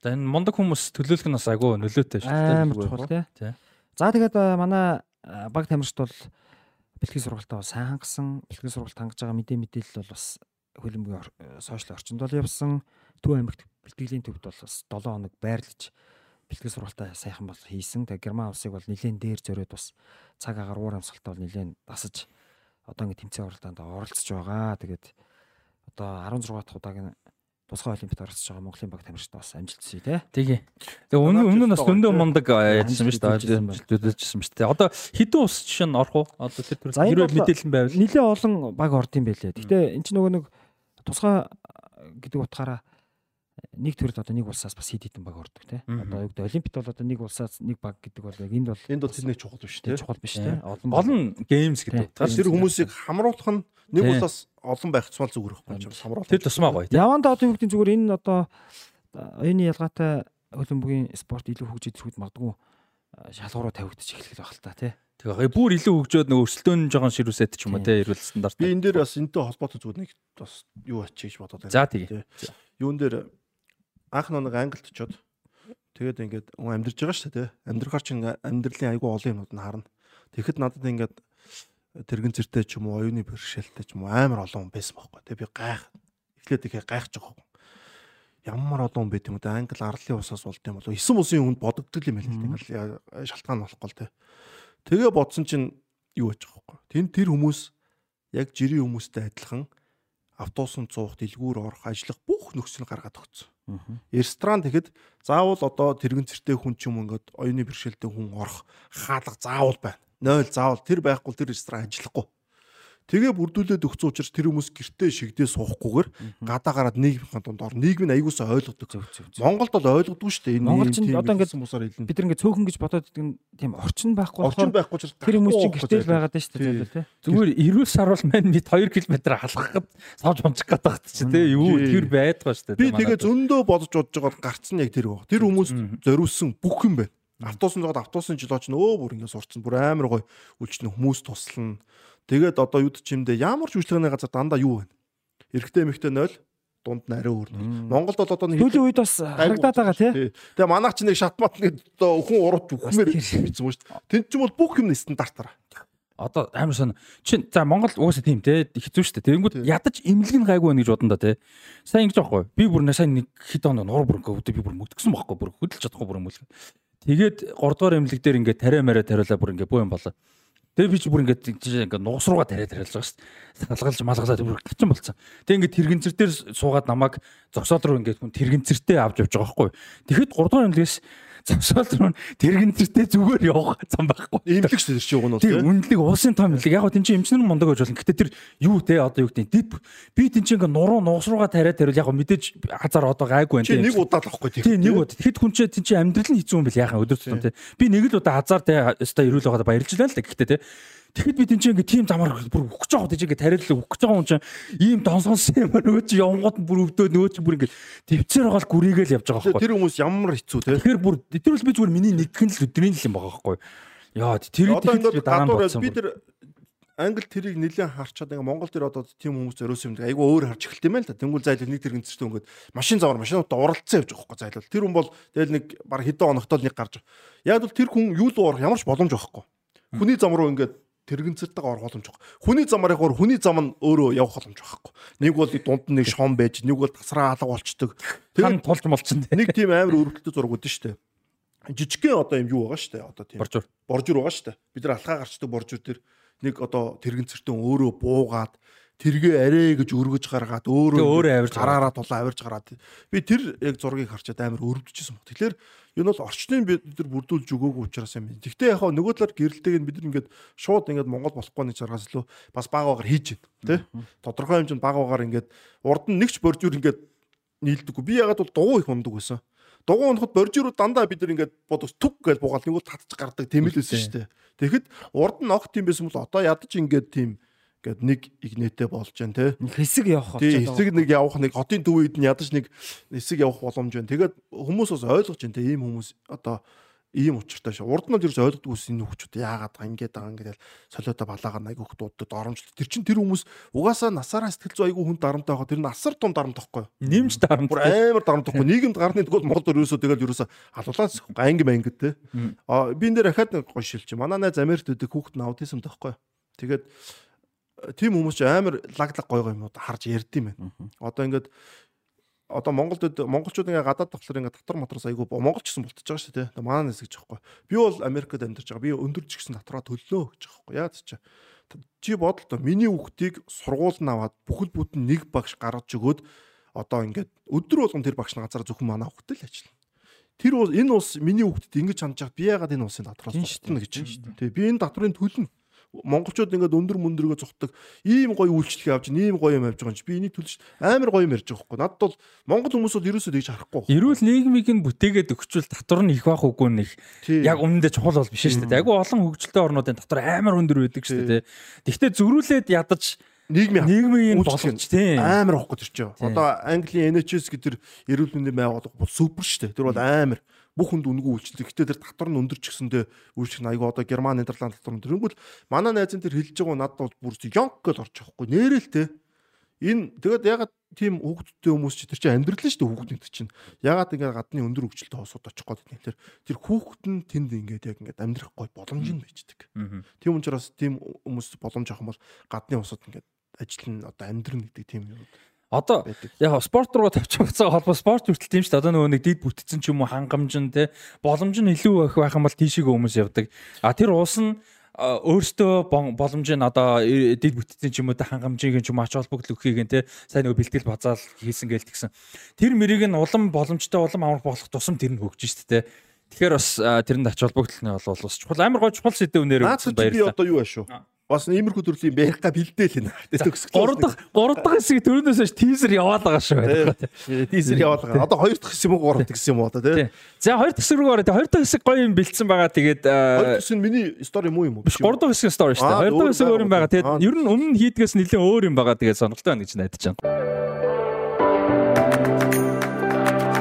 За энэ мундаг хүмүүс төлөөлөх нь бас агуу нөлөөтэй шүү дээ. За тэгээд манай баг тамирчд бол бэлтгэл сургалтаа сайн хангасан. Бэлтгэл сургалт хангаж байгаа мэдээ мэдээлэл бол бас хөлбөмбөгийн сошиал орчинд бол явсан. Төв аймагт бэлтгэлийн төвд бол бас 7 хоног байрлаж бэлтгэл сургалтаа сайхан бол хийсэн. Тэгээ Герман улсыг бол нэлээд дээр зөрөөд бас цаг агаар уур амьсгалтаа бол нэлээд дасаж одоо ингэ тэмцээн оролтоонд оролцож байгаа. Тэгээд одоо 16 дахь удаагийн тусгай олимпиад оролцож байгаа Монголын баг тамирчид бас амжилтсий тий. Тэгээ. Тэгээ өмнө өмнө нь бас дөндөө мундаг яжсан биз дээ. Амжилтдажсэн биз дээ. Одоо хэдэн ус жишээ нь орох уу? Одоо тэр төр хэрвээ мэдээлэл байвал нэлээ олон баг орд юм байлээ. Гэтэ эн чинь нөгөө нэг тусгай гэдэг утгаараа нэг төрөл одоо нэг улсаас бас хэд хэдэн баг ордог тий. Одоо юу гэдэг олимпиад бол одоо нэг улсаас нэг баг гэдэг бол яг энд бол энд бол тэрний чухал биш тий. Чухал биш тий. Олон геймс гэдэг. Тэр хүмүүсийг хамруулах нь нэг улсаас олон байх цумал зүгээр байхгүй ч хамруулах. Тэр тусмаа гоё тий. Яванда одоо юу гэдэг зүгээр энэ одоо оюуны ялгаатай хөлбөмбөгийн спорт илүү хөгжиж ирэхэд магадгүй шалгуураа тавигдчих эхлэх байх л та тий. Тэгээ бүр илүү хөгжөөд нөгөө өрсөлдөөн жоохон ширүүсэт ч юм уу те эрүүл стандарт. Би энэ дээр бас энэтэй холбоотой зүгээр нэг бас юу ачиж гэж бодоод байна. За тэгээ. Юун дээр анх нэг англид очиод тэгээд ингээд амьдарч байгаа шүү дээ. Амьдрахаар чинь амьдралын айгүй олон юмнууд нь харна. Тэгэхэд надад ингээд тэрэгэн зэртэй ч юм уу, оюуны бэрхшээлтэй ч юм уу амар олон хүн байсан байхгүй. Тэгээ би гайх. Эхлээд ихе гайхаж байгаа юм. Ямар олон хүн байт юм бэ? Англи арлын усаас болд юм болов. Эсэн усын хүнд бодогддог юм тийм шалтгаан болохгүй л те. Тэгээ бодсон чинь юу байгаа байхгүй. Тэн тэр хүмүүс яг жирийн хүмүүстэй адилхан автобусанд суух, дэлгүүр орох, ажиллах бүх нөхцөл гаргаад өгсөн. Ресторан тэгэхэд заавал одоо тэрэгэн цэртэй хүн ч юм ингээд оюуны бэрхшээлтэй хүн орох хаалга заавал байна. 0 заавал тэр байхгүй тэр ресторан ажиллахгүй. Тэгээ бүрдүүлээд өгсөн учраас тэр хүмүүс гэртээ шигдээ суухгүйгээр гадаа гараад нийгмийн дунд ор нийгэм нь аягуулсаа ойлгодог. Монголд бол ойлгодгүй шүү дээ. Энэ Монгол чинь одоо ингээд бусаар хэлнэ. Бид ингээд цөөхөн гэж бодоод идэг тийм орчин байхгүй орчин байхгүй учраас тэр хүмүүс чинь гэртээ л байгаад шүү дээ. Зүгээр эрүүл саруул маань бид 2 км халахад савж унчих гээд багт чи тээ юу тэр байдгаа шүү дээ. Би тэгээ зөндөө бодож бодож байгаа гарцсан яг тэр. Тэр хүмүүс зориулсан бүх юм байна. Автобусын зогод автобусын жилооч нөө бүр ингэ сурцсан. Бүр амар гоё үлчнэ хүмүүс туслана Тэгээд одоо юуд чимдээ ямар ч үйлчлэгээний газар дандаа юу байна? Эрэгтэй эмэгтэй 0 дунд нь арай өөр. Монголд бол одоо нэг төлөв үед бас харагдаад байгаа тий. Тэгээ манайх ч нэг шатмат нэг одоо хүн урууд үхмээр бичсэн шүү дээ. Тэнд ч юм бол бүх юм стандартаар. Одоо амар сон чин за Монгол угаасаа тийм те хэцүү шүү дээ. Тэнгүүд ядаж имлэг нь гайгүй байна гэж бодон да те. Сайн ингэж байхгүй. Би бүр сайн нэг хэд хоног нуур бүр ингээ би бүр мөдгсөн байхгүй. Бүр хөдөлж чадахгүй бүр юм л. Тэгээд 3 дугаар имлэг дээр ингээ тариа мараа тариулаа бүр ингээ боо юм болоо. Тэгээ би ч бүр ингээд ингээд нуус руугаа тариад тариалж байгаа шүү дээ. Салгалж малгалаад бүр гачин болцсон. Тэгээ ингээд тэрэгэнцэр дээр суугаад намайг зогсоод руу ингээд хүн тэрэгэнцэртэй авч явж байгаа байхгүй. Тэгэхэд 3 дугаар имлэгээс завсаал руу тэрэгнэртэй зүгээр явах зам байхгүй. Имлэг шүү дээ уг нь бол Тийм үнэлэг уусын том имлэг. Яг гоо тэн чинь эмчнэр мундаг гэж болно. Гэтэ тэр юу те одоо юу гэдэг дид би тэн чинь ингээ нуруу нуус руугаа тариад тэрвэл яг гоо мэдээж хазар одоо гайгүй байна. Чи нэг удаа л авахгүй тийм нэг удаа. Тэгэхэд хүн чинь тэн чинь амьдрал нь хэцүү юм бэл яхаа өдөр тутам те. Би нэг л удаа хазар те өстой ирүүл байгаад баярлжлаа л да. Гэхдээ те Тэгэхэд би тэнцээ ингээ тийм замаар бүр өгөх гэж байгаа тийч ингээ тариалал өгөх гэж байгаа юм чинь ийм донсонс юм нөгөө чи явгууд бүр өвдөө нөгөө чи бүр ингээ төвцөр байгаа л гүрийгээл явж байгаа байхгүй. Тэр хүмүүс ямар хэцүү те. Тэгэхээр бүр тэр бол би зүгээр миний нэгхэн л өдрийн л юм байгаа байхгүй. Яа тэр тэгээд дараа нь бодсон. Би тэр англи тэрийг нэлээд харчаад ингээ Монгол тэр одоо тийм хүмүүс өрөөс юм айгу өөр харж эхэлт юм байна л да. Тэнгүүл зайлал нэг тэрэгэн зэрэг ингээд машин завар машинуудаа уралдсан явж байгаа байхгүй зайлал. Тэр хүн бол тэгэл нэг баг хэдэн оногтол нэг гарч. Яг бол тэр хүн юу л уурах ямар ч боломж байхгүй. Хүний зам руу ингээд тэрэгэнцэртэйг орох боломж байхгүй. Хүний замаар явахаар хүний зам нь өөрөө явах боломж байхгүй. Нэг бол дунд нь нэг шон байж, нэг бол тасраа алга болчдөг. Тэр тулж молцсон. Нэг тийм амар өрөвдөлтөй зураг үүдэн штэ. Жижигхэн одоо юм юу байгаа штэ. Одоо тийм. Боржур. Боржур байгаа штэ. Бид нар алхаа гарчдаг боржур тэр нэг одоо тэрэгэнцэртэн өөрөө буугаад тэргээ арэ гэж өргөж гаргаад өөрөө өөрөө авирж гараараа тулаа авирж гараад би тэр яг зургийг харчаад амар өрөвдөжсэн баг. Тэгэхээр энэ бол орчныг бид нар бүрдүүлж өгөөгүй учраас юм. Гэхдээ яг нөгөө талаар гэрэлтэйг нь бид нар ингээд шууд ингээд Монгол болохгүй нэг чаргаас илүү бас баг багаар хийж байна. Тэ? Тодорхой хэмжээнд баг багаар ингээд урд нь нэгч боржур ингээд нийлдэггүй. Би ягаад бол дугуй их ундаг байсан. Дугуй унахад боржирууд дандаа бид нар ингээд бодос түг гэж буугаал нэг бол татчих гардаг тийм л байсан шүү дээ. Тэгэхэд урд нь огт юм байсан бол одоо ядаж ингээд тийм гээд нэг игнэтэй болж जैन те хэсэг явах болж байгаа. Хэсэг нэг явах нэг хотын төв үед нь ядаж нэг хэсэг явах боломж байна. Тэгээд хүмүүс бас ойлгож जैन те ийм хүмүүс одоо ийм учиртай шүү. Урд нь л ерөөс ойлгодгүй ус энэ хөвчүүд яагаад байгаа ингээд байгаа ингээд солиотой балаагаар айгүй хөх дуудад оромжлт. Тэр чин тэр хүмүүс угаасаа насаараа сэтгэл зүй айгүй хүн дарамтай байгаа. Тэр нь асар том дарамтахгүй. Нимж дарамт. Бүр амар дарамтахгүй. Нийгэмд гарны төгөл Монгол ерөөсөө тэгэл ерөөсөө алуулаас анги мангид те. А би энэ дээр ахаад гоё шилж. Манай найз Америкт өдөх хүүхэд нь аутизм тахгүй. Тэгээд тийм хүмүүс ч амар лаглаг гой гой юмуд харж ярд юм байна. Одоо ингээд одоо Монголд монголчууд ингээ гадаад тоглохоор ингээ татвар матраас айгүй монголч гэсэн болтож байгаа шүү дээ. Манай нэс гэж байхгүй. Би бол Америкт амьдарч байгаа. Би өндөр ч гэсэн татраа төлнө гэж байхгүй. Яа ч чи бодлоо миний хүүхдийг сургууль нь аваад бүхэл бүтэн нэг багш гаргаж өгөөд одоо ингээд өдөр болгон тэр багш газар зөвхөн манай хүүхдэд л ажиллана. Тэр энэ улс миний хүүхдэд ингэж хандж байгаа би яагаад энэ улсын татвараас зогтно гэж. Тэгээ би энэ татврын төлнө монголчууд ингээд өндөр мөндөргөө зүхдэг ийм гоё үйлчлэгийг авч ийм гоё юм авч байгаа юм чи. Би энийг төлж амар гоё юм ярьж байгаа хөөхгүй. Надад бол монгол хүмүүсүүд ерөөсөө тэгж харахгүй байна эрүүл нийгмийг нь бүтээгээд өгчүүл татвар нь их байх үгүй нэх яг үнэндээ чухал бол биш шүү дээ. Айгүй олон хөгжилтэй орнуудын татвар амар өндөр байдаг шүү дээ. Тэгвэл зөрүүлээд ядаж нийгмийн нийгмийн болгоч тийм амар واخгүй төрчөө. Одоо Английн NHS гэдэг эрүүл мэндийн байгууллага бол супер шүү дээ. Тэр бол амар бүх хүнд үнгүй үйлчлэг. Гэтэ тэр татвар нь өндөр ч гэсэндээ үйлчлэг нь айгүй одоо Герман, Нидерланд татвар нь тэрнгүүл манай найзын тэр хэлж байгаа надад бол бүр ёнк гэж орж байгаа хгүй. Нэрэл те. Энэ тэгээд ягаад тийм хүүхдтэй хүмүүс чи тэр чинь амьдрал шүү дээ хүүхдүүд чинь. Ягаад ингэ гадны өндөр хөгжилтэй хосууд очих гээд байна. Тэр тэр хүүхэд нь тэнд ингээд яг ингээд амьдрах гой боломж нь байждаг. Тийм учраас тийм хүмүүс боломж авах юм бол гадны усууд ингээд ажил нь одоо амьдрын гэдэг тийм юм. Одоо яг спорт руу тавьчих байгаа холбоо спорт хүртэл тийм шүү дээ. Одоо нөгөө нэг дид бүтцэн ч юм уу хангамж нь те боломж нь илүү их байх юм бол тийшээ хүмүүс явдаг. А тэр уус нь өөртөө боломж нь одоо дид бүтцэн ч юм уу та хангамжийг ч юм ач холбогдол өгөхийг нь те сайн нөгөө бэлтгэл базаал хийсэн гээл тэгсэн. Тэр мэрийг нь улам боломжтой улам амар болох тусам тэр нь хөгж шүү дээ. Тэгэхээр бас тэрэнд ач холбогдол нь бол бас чухал амар гой чухал сэдв өнөр баярлалаа. Би одоо юу аашгүй бас иймэрхүү төрлийн байхга бэлдээл нэ. Гурав дахь гурав дахь хэсэг төрөөс хойш тизер яваад байгаа шүү. Тизер яваад байгаа. Одоо хоёр дахь хэсэг юм уу гурав дахь хэсэг юм уу одоо тий. За хоёр дахь хэсэг рүү ороо. Хоёр дахь хэсэг гоё юм бэлдсэн байгаа. Тэгээд хоёр дахь хэсэг нь миний стори муу юм уу? Биш гурав дахь хэсэг стори шүү дээ. Хоёр дахь хэсэг өөр юм байгаа. Тэгээд ер нь өмнө хийдгээс нэлээд өөр юм байгаа. Тэгээд сонирхолтой байна гэж найдаж байна.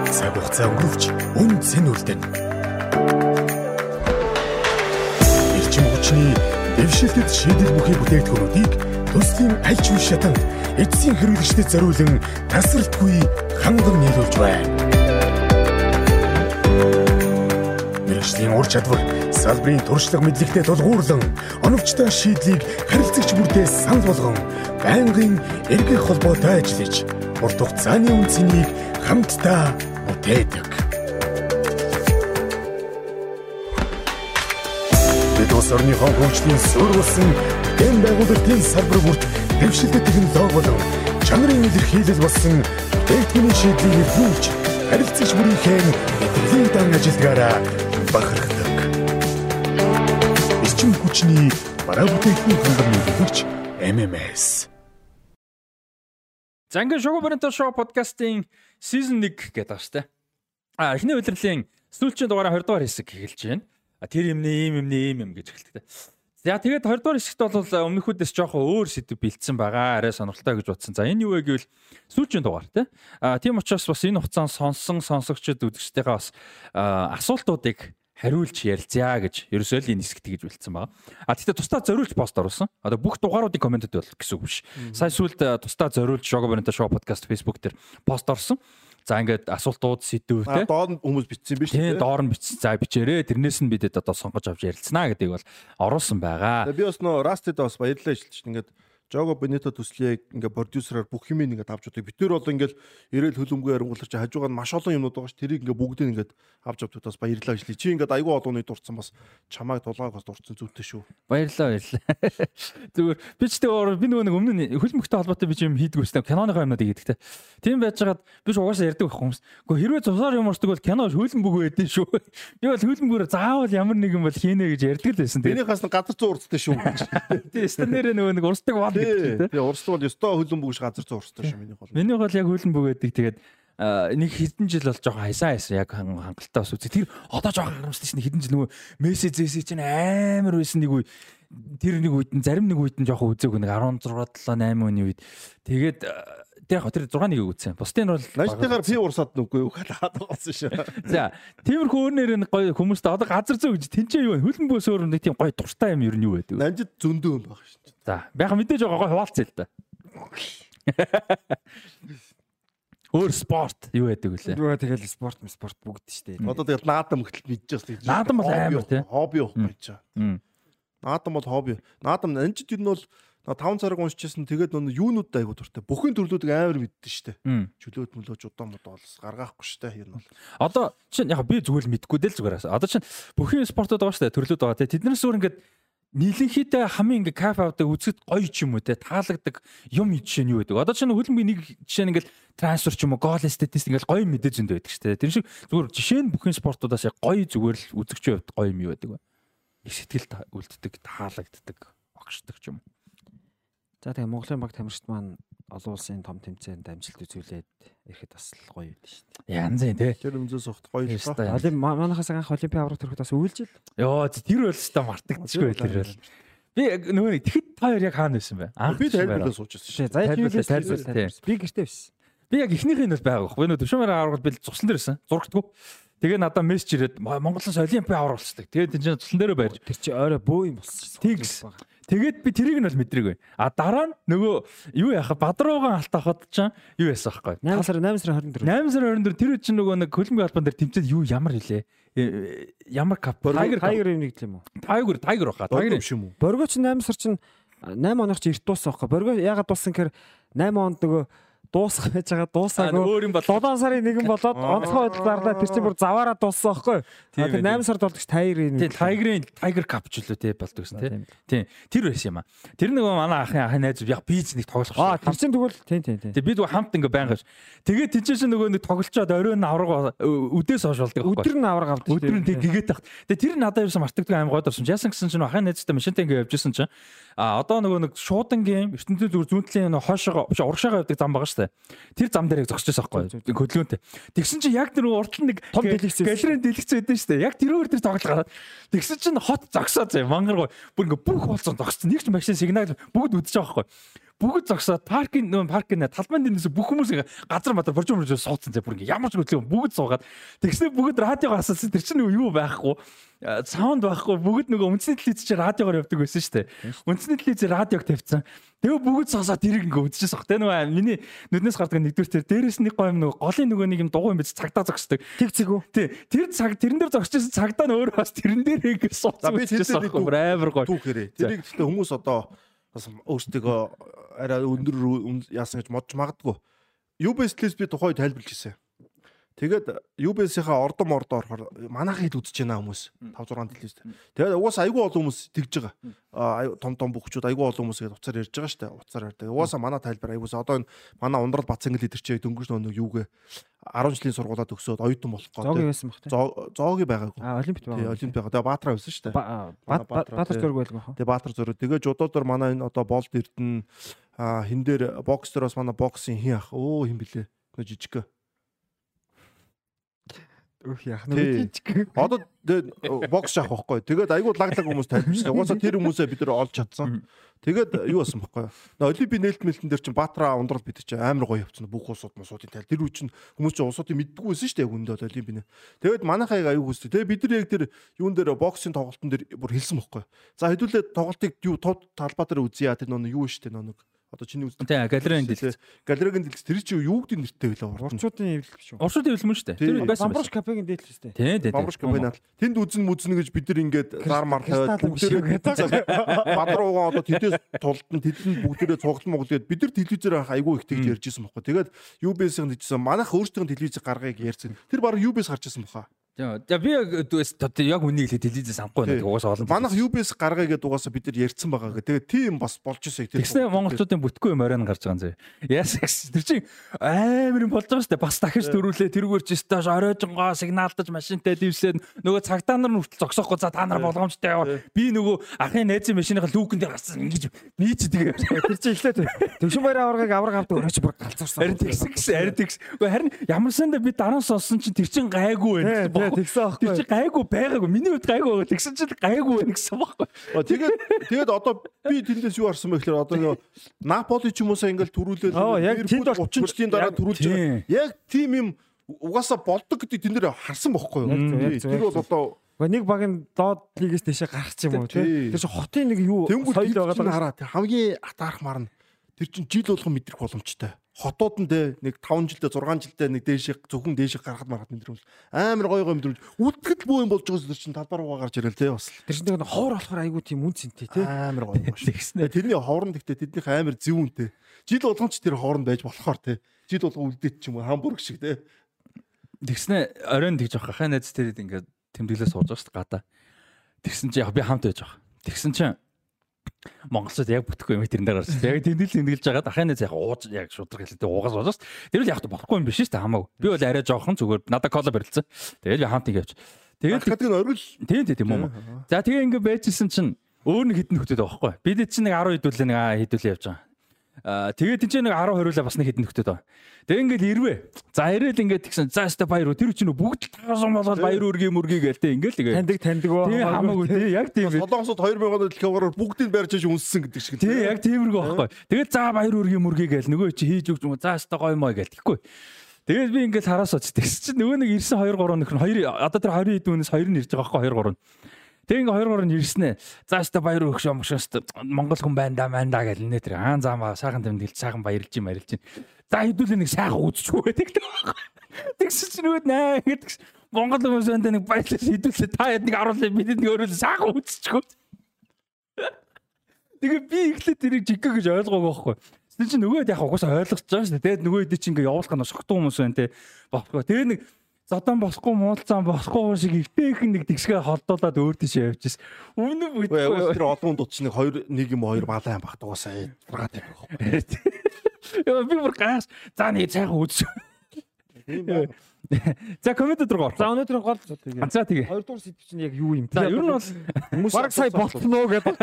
Цаг хугацаа өнгөрөвч үн цэн үлдэн. Ирчим хүчний дэвшилтэд шийдэл бүхий бүтээгдэхүүнүүдийг төслийн аль ч үе шатанд эцсийн хэрэглэгчдэд зориулан тасралтгүй ханган нийлүүлж байна. Мэргэжлийн ур чадвар салбарын туршлага мэдлэгтэй тулгуурлан оновчтой шийдлийг харилцагч бүртээ санал болгон байнгын эргэх холбоотой ажиллаж урт хугацааны үнцнийг хамтдаа бүтээдэг. Улс орныхон хөгжлийн суурь болсон дэм байгуулалтын салбар бүрт дэвшилтэй технологи болон чанарын илэрхийлэл болсон бүтээгдэхүүний шийдлийг нөхөж харилцагч бүрийнхээ итгэлийн дан ажилдгаараа бахархдаг. Эрчим хүчний бараа бүтээгдэхүүн хангамж өгөгч MMS. За ингээд шоу баримтаа шоу подкастын season 1 гэдэг дээ. А эхний удирлын сүүлчийн дугаараа 20 дугаар хэсэг эхэлж байна. Тэр юмний ийм юмний ийм юм гэж эхэлдэг. За тэгээд 20 дугаар хэсэгт бол өмнөхүүдээс жоохон өөр сэдв бэлдсэн байгаа. Арай сонирхолтой гэж бодсон. За энэ юу вэ гэвэл сүүлчийн дугаар тий. А тийм учраас бас энэ хугацаанд сонсон сонсогчд үзэгчтэйгээ бас асуултуудыг хариулж ярилцъя гэж ерөөсөө л энэ хэсэгт гэж бэлдсэн байгаа. А тэгтээ тусдаа зориулж пост оруулсан. Одоо бүх дугааруудын комментэд бол гэсэн үг биш. Сая сүлд тусдаа зориулж Шого Бонта шоу подкаст Facebook дээр пост орсон. За ингээд асуултууд сэдвүү те. Доор нь хүмүүс бичсэн биз Тийм доор нь бичсэн. За бичээрэй. Тэрнээс нь бидэд одоо сонгож авч ярилцсанаа гэдгийг бол оруулсан байгаа. Би бас нөө Rusted бас баярлалаа шилжиж ингээд Жого Бенето төслийг ингээ продюсераар бүх юм ингээ авч удаа. Бид нар бол ингээл ирээл хөлөмгөө ярингуулж хажуугаар маш олон юмнууд байгаа ш. Тэрийг ингээ бүгдийг ингээ авч бас баярлалаа гэж ли. Чи ингээ айгүй олонны дурдсан бас чамайг тулгааг бас дурдсан зүйтэй шүү. Баярлалаа баярлалаа. Зүгээр би ч тэгээ би нөгөө нэг өмнө нь хөлбөмбөгтэй холбоотой би ч юм хийдэг үстэй киноныхоо юмнуудыг хийдэг те. Тийм байж хагаад би ч угаасаа ярьдаг байх хүмүүс. Гэхдээ хэрвээ цусаар юм орчдөг бол кино хөлбөмбөг байдэн шүү. Би бол хөлбөмбөгөөр заавал ямар нэг юм бол хийнэ гэж ярьдаг л байсан. Энийхээс зүүн урдтай шүү. Тийм стандараа нөгөө нэг урсдаг бол гэдэг. Тэгээ урсдаг бол ёстой хөлөн бүгш газар зүүн урстай шүү минийх бол. Миний бол яг хөлөн бүгээдэг тэгээд нэг хэдэн жил бол жоохон хайсан хайсан яг хангалттай бас үзээ. Тэр одоо жоохон харамсдаг шин хэдэн жил нөгөө мессеж зээсэй чинь амар байсан нэг үе тэр нэг үед нь зарим нэг үед нь жоохон үзээгүй нэг 16 7 8 оны үед тэгээд тэр яг тэр 6-1-ийг үзсэн. Бусдын бол Лажтайгаар пи урсаад нүггүй юу хаад болсон шүү. За, тиймэрхүү өөрнөр нь гоё хүмүүстээ одоо газар зөө гэж тэнцээ юу вэ? Хөлбөмбөөс өөр нэг тийм гоё дуртай юм ер нь юу байдаг? Намжид зөндөө юм баг шүү. За, байха мэдээж байгаа гоё хуваалцъя л да. Өөр спорт юу байдаг вүлээ? Юу тэгэл спорт спорт бүгд штэ. Одоо тэгэл наадам хөтөл мэдчихсэн гэж. Наадам бол амар тий. Хобби байхгүй ч. Наадам бол хобби. Наадам анжид ер нь бол 5 цаг уншижсэн тэгээд нөө юунууд айгу дуртай. Бүхэн төрлүүдийг амар мэддэн штэ. Чөлөөт мөлөөч удаан мод бол гаргаахгүй штэ ер нь бол. Одоо чинь яг би зүгээр л мэдгүй дээ л зүгээр. Одоо чинь бүхэн спортод байгаа штэ төрлүүд байгаа тий. Тэднээс өөр ингээд нийлэнхийдээ хамгийн ингээ кафе авдаг үзэд гоё ч юм уу те таалагддаг юм жишээ нь юу гэдэг. Одоо чинь хөлбөмбөгийн нэг жишээ нь ингээл трансфер ч юм уу гол статистик ингээл гоё мэдээ зөндөө байдаг шүү дээ. Тэр шиг зүгээр жишээ нь бүхэн спортуудаас яг гоё зүгээр л үзэгчийн хувьд гоё юм юу байдаг вэ? Их сэтгэл үлддэг, таалагддаг, огшдог ч юм. За тэгээ Монголын баг тамирчид маань олон улсын том тэмцээнд амжилт үзүүлээд ирэхэд бас гоё байд шүү дээ. Янз юм тий. Тэр өмзөөс огт гоё л байна. Олимп манахаас анх олимпийн аврагт төрөхөд бас үйлжил. Йоо тэр бол өстой мартагдчихгүй тэр бол. Би нөгөө нэг тэгэхэд та хоёр яг хаана байсан бэ? Анх би тайлбарлаа суучсан шүү. За тайлбарлаа. Би гэртээ байсан. Би яг эхнийх нь бол байгаа байхгүй. Нөгөө төвшмөр аврагт би цуслан дээр байсан. Зургтгүй. Тэгээ надад мессеж ирээд Монголоос олимпийн авраг болчихдаг. Тэгээд энэ чинь цуслан дээр байрж. Тэр чи орой бөө юм болсон. Тэгс. Тэгээд би тэрийг нь бол мэдрээгүй. А дараа нь нөгөө юу яхаа бадруугаан алтаахад ч юу яасан байхгүй. 8 сар 8 сар 24. 8 сар 24 тэр чинь нөгөө нэг хөлбөмбөгийн албан дээр тэмцээд юу ямар хэлээ. Ямар кап Tiger Tiger юм нэг юм уу? Tiger Tiger баха. Tiger юм шиг юм уу? Борго ч 8 сар чинь 8 оных чи эрт дууссан байхгүй. Борго ягаад дууссан гэхээр 8 онд нөгөө дуусах байж байгаа дуусаагүй өөр юм бол 7 сарын нэгэн болоод онцгой байдал зарлаа тэр чинь бүр заваараа дууссан байхгүй. Тэр 8 сард болдог тайрын тийм тайгрын тайгер кап ч үлээ тий болдог гэсэн тий. Тийм тэр байсан юм а. Тэр нэг манай ахын ахын найз яг бийц нэг тоглох шүү. Аа тэр чинь тэгвэл тий тий тий. Бид хамт ингээ байнга ш. Тэгээд тийч чинь нөгөө нэг тоглолцоод оройн авраг үдээс хойш болдог. Өдөр нь авраг авдаг. Өдөр нь тэг гэгээд тах. Тэг тэр надад ерөөсөн мартагддаг аим гойд орсон. Яасан гэсэн чинь ахын найзтай машинтай ингээ явжсэн чинь а одоо нөгөө нэг шуудангийн ертөнцийн зүр зүүнтлийн хойшоо урагшаага явдаг зам байгаа шүү дээ. Тэр зам дээр зогсож байгаа байхгүй хөдөлгөөнтэй. Тэгсэн чинь яг тэр урд нь нэг том дэлгэц галерейн дэлгэц байдсан шүү дээ. Яг тэрөөр тэр тоглож гараад тэгсэн чинь хот зогсоо зэ мангар бүр ингээ бүх болсон зогссон. Нэг ч машин сигнал бүгд үдчихэж байгаа байхгүй бүгд зогсоод паркинг нөө паркинг талбайн дээрээс бүх хүмүүс газар мадар борж мөрж суудсан зэ бүр ингээ ямар ч хөдлөө бүгд суугаад. Тэгснэ бүгд радиогоо асуусан тэр чинь юу байхгүй? Саунд байхгүй. Бүгд нөгөө үндсний телевиз чи радиогоор явдаг байсан шүү дээ. Үндсний телевиз радиог тавьсан. Тэгээ бүгд сосоо тэрийг ингээ үдчихсэн баг тэ нөгөө миний нүднээс гардаг нэгдүгээр тэр дээрээс нэг гоё юм нөгөө голын нөгөө нэг юм дугуй юм биш цагдаа зогсдог. Тэг зэгүү тий. Тэр цаг тэрэн дээр зогсчихсан цагдаа нь өөрөө бас тэрэн дээр ингээ суусан би тэр дээр амар гоё түүхээрээ тэрийг гэхдээ хүмүүс одоо бас өөрсдөө арай өндөр яасан гэж модж магадгүй. UBS-лээс би тухай тайлбарлаж ирсэн. Тэгээд UBS-ийнхаа ордон мордо орохоор манайхыг л үзэж байна хүмүүс 5 6 телевизтэй. Тэгээд угаасаа айгүй олон хүмүүс тэгж байгаа. Аа том том бүхчүүд айгүй олон хүмүүс гээд уцаар ярьж байгаа штэ. Уцаар ярьдаг. Угаасаа манай тайлбар айгуус одоо энэ манай ундрал Бацангэл лидер чи дөнгөж нэг юугээ 10 жилийн сургуулаад өгсөөд оюутан болох Зоогийн гэдэг. байсан баг тий. Зооги байгаагүй. А олимпиад Тий, байгаа. олимп байгаа. Тэгээ Баатараа байсан штэ. Баатар зөрөг байлгүй хаа. Тэгээ Баатар зөрөө. Тэгээ жудуудаар манай энэ одоо болд эрдэн а хин дээр бокс дээр бас манай боксын хин ах. Өө хин блэ. Нөө жижиг. Өөх яах Тий. Одоо тэгээ бокс шах байхгүй. Тэгээд айгүй лаглаг хүмүүс тайлбарсан. Угаасаа тэр хүмүүсээ бид нэр олж чадсан. Тэгээд юу болсон байхгүй. Олимпийн нээлт мэлтэн дээр чинь Баатараа ундрал бид чинь амар гоё явцсан. Бүх улсууд мосуудын тайл. Тэр үе чинь хүмүүс чинь улсуудын мэддэггүй байсан шүү дээ хүндээ Олимпийн. Тэгээд манайхаа яг аюу хүсдэг. Тэгээд бид нар яг тэр юун дээр боксын тоглолтын дээр бүр хэлсэн байхгүй. За хэдүүлээ тоглолтыг юу тод талбай дээр үзье. Тэр нөө юу шүү дээ нөө нэг одоо чиний үздэг. Тий, галерейн дэлгэц. Галерейн дэлгэц тэр чинь юу гэдэг нэртэй байлаа урд. Урчуудын эвлэл биш үү? Уршууд ивлэн шүү дээ. Тэр байсан. Бамбарш кафегийн дээлж шүү дээ. Тий, тий. Бамбарш компаниад тэнд үзэн мүзнэ гэж бид нар ингээд зар мар тавиад үү гэдэг. бадруугаа одоо тэдээс тултан тэдэнд бүгдээрээ цуглан моглоод бид нар телевизээр анх айгүй их тэгж ярьж исэн байхгүй. Тэгээд UBS-ийн хэлжсэн манайх өөрсдөө телевизээр гаргыг ярьсан. Тэр баг UBS гарч исэн баха. За би яг яг үнийг л телевизээс авахгүй байна. Угаасаа олон. Манайх UBS гаргая гэдэг угаасаа бид нар ярьсан байгаа гэ. Тэгээд тийм бас болж исэн. Тэр Тэгснэ монголчуудын бүтггүй морин гарч байгаа юм зэ. Яас тэр чинь амар юм болж байгаа дээ. Бас дахиж дөрүүлээ тэрүүгээр ч стаж оройжонгоо сигналдаж машинтай дивсээд нөгөө цагтаа нар нүртэл зогсоохгүй за та нар болгоомжтой яваа. Би нөгөө ахын найзын машиныхаа лүүкэн дээр гарсан ингэж ч тэгээ. Тэр чинь эхлээд төвшин баяраа аваргыг авраг авдаг өрөөч бүр галзуурсан. Харин тэгсэн гэсэн харин тэгс. Харин ямар сандаа би дараа сонсон чинь тэр чин гайгүй байна Тий, тэгсэн аахгүй. Тэр чин гайгүй байгаагүй. Миний хувьд гайгүй байгаа. Тэгсэн чинь гайгүй байна гэсэн бохоо. А, тэгээд тэгээд одоо би тэндээс юу харсан бэ гэхээр одоо нөгөө Наполи ч юм уусаа ингээл төрүүлээд Оо, яг тэнд бол 30 жилийн дараа төрүүлж байгаа. Яг тийм юм угаасаа болдог гэдэг тэнд дээр харсан бохгүй юу? Тэр бол одоо нэг баг нь доод лигээс дэше гарах ч юм уу Тий. Тэр чинь хотын нэг юу соёл байгаа хараа хамгийн атаарах мар нь тэр чин жил болгон мэдрэх боломжтой. Хотууд нь те нэг 5 жилдээ 6 жилдээ нэг дээшээ зөвхөн дээшээ гарахад марахад мэдрэмж амар гоё гоё мэдрэмж үлдэхэд бөө юм болж байгаа тэр чин талбар руугаа гарч ирэл те бас Тэр чинь нэг ховор болохоор айгүй тийм үн цэнтэй тий. амар гоё юм шиг. Тэрний хооронд ихтэй тэднийх амар зөвүүнтэй. Жил болгон ч тэр хооронд байж болохоор те. Жил болгон үлдээт ч юм уу хамбург шиг те. Тэгснэ оройн тэгж авах хаа найз тэр ингээд тэмдэглээ сууж байгаа шүү дээ гадаа. Тэгсэн чи яг би хамт байж байгаа. Тэгсэн чи Монголчууд яг бүтэхгүй юм тэрэн дээр гарч. Яг тэмдэглэл тэмдэглэж байгаа. Ахын найз яг ууж яг шудраг хэлээд уугаас ууж шүү дээ. Тэр л яг болохгүй юм биш шүү дээ хамаагүй. Би бол арай жоохон зүгээр надад кола барилцсан. Тэгээд би хамт ингэж. Тэгээд Дахиад нэг оргил тийм тийм юм. За тэгээ ингээд байжсэн чинь өөр нэг хитэн хөтөд байхгүй. Бид чинь нэг 10 хэдүүлээ нэг хэдүүлээ явж байгаа. Тэгээд тийч нэг 10 20 бас нэг хитэн хөтөд байгаа. Тэгээ ингээд ирвэ. За ирээл ингээд тэгсэн. За өстө баяр уу. Тэр чинь бүгд таарсан болоод баяр үргээ мөргийг гээл тэ ингээд л ингээд. Таньдаг таньдаг уу? Тийм хамаагүй тий яг тийм. Солонгосод 2000 оны дэлхийгээр бүгдийг барьж иж үнссэн гэдэг шиг. Тий яг тиймэрхүү байхгүй. Тэгээд за баяр үргээ мөргийг гээл нөгөө чи хийж өгч юм. За өстө гоё мой гээл тэгэхгүй. Тэгээд би ингээд хараас оч тэгс чинь нөгөө нэг ирсэн 2 3 нөхөр хоёр одоо тэр 20 хэд үнээс 2 нь ирж байгаа байхгүй 2 3. Тэгээ ингээ 2 3 нь ирснэ. За өстө баяр өгш юм шүү өстө Монгол хүн байна да байна да гэл нэ тэр хаан заамаа сайхан тэмдэглэж сайхан баярлж юм баярлж юм. За хэдүүлээ нэг сайхан үзчихгүй байдаг. Тэгсэн чинь нөгөө наа гэдэг Монгол хүмүүс энэ нэг баярлаж хэдүүлээ та хэд нэг аруулаа бид нэг өөрөө сайхан үзчихгүй. Тэгээ би ихлэ тэрийг жиггэ гэж ойлгоогүй байхгүй. Тэр чинь нөгөөд яг угаасаа ойлгож байгаа шүү дээ. Тэгээд нөгөө хэд чинь ингээ явуулах нь шогтун хүмүүс байна те. Бохгүй. Тэгээ нэг зодон босхгүй муулцаан босхгүй шиг өвтэйхэн нэг тэгсгээ холдуулаад өөр тийш явчихс. Үнэн бүдгүй. тэр олон нэг 2 нэг юм хоёр балаан багт угаасаа 6 тавих. Яа би бүр гаас за нэг цайхан үзсэн. Тийм байна. За коммент руу За орох. өнөөдрийн гол тэгээ. За тэгээ. Хоёрдугаар сэдв чинь яг юу юм? За ер нь бол Хүмүүс баг сая болтноо гэдэг.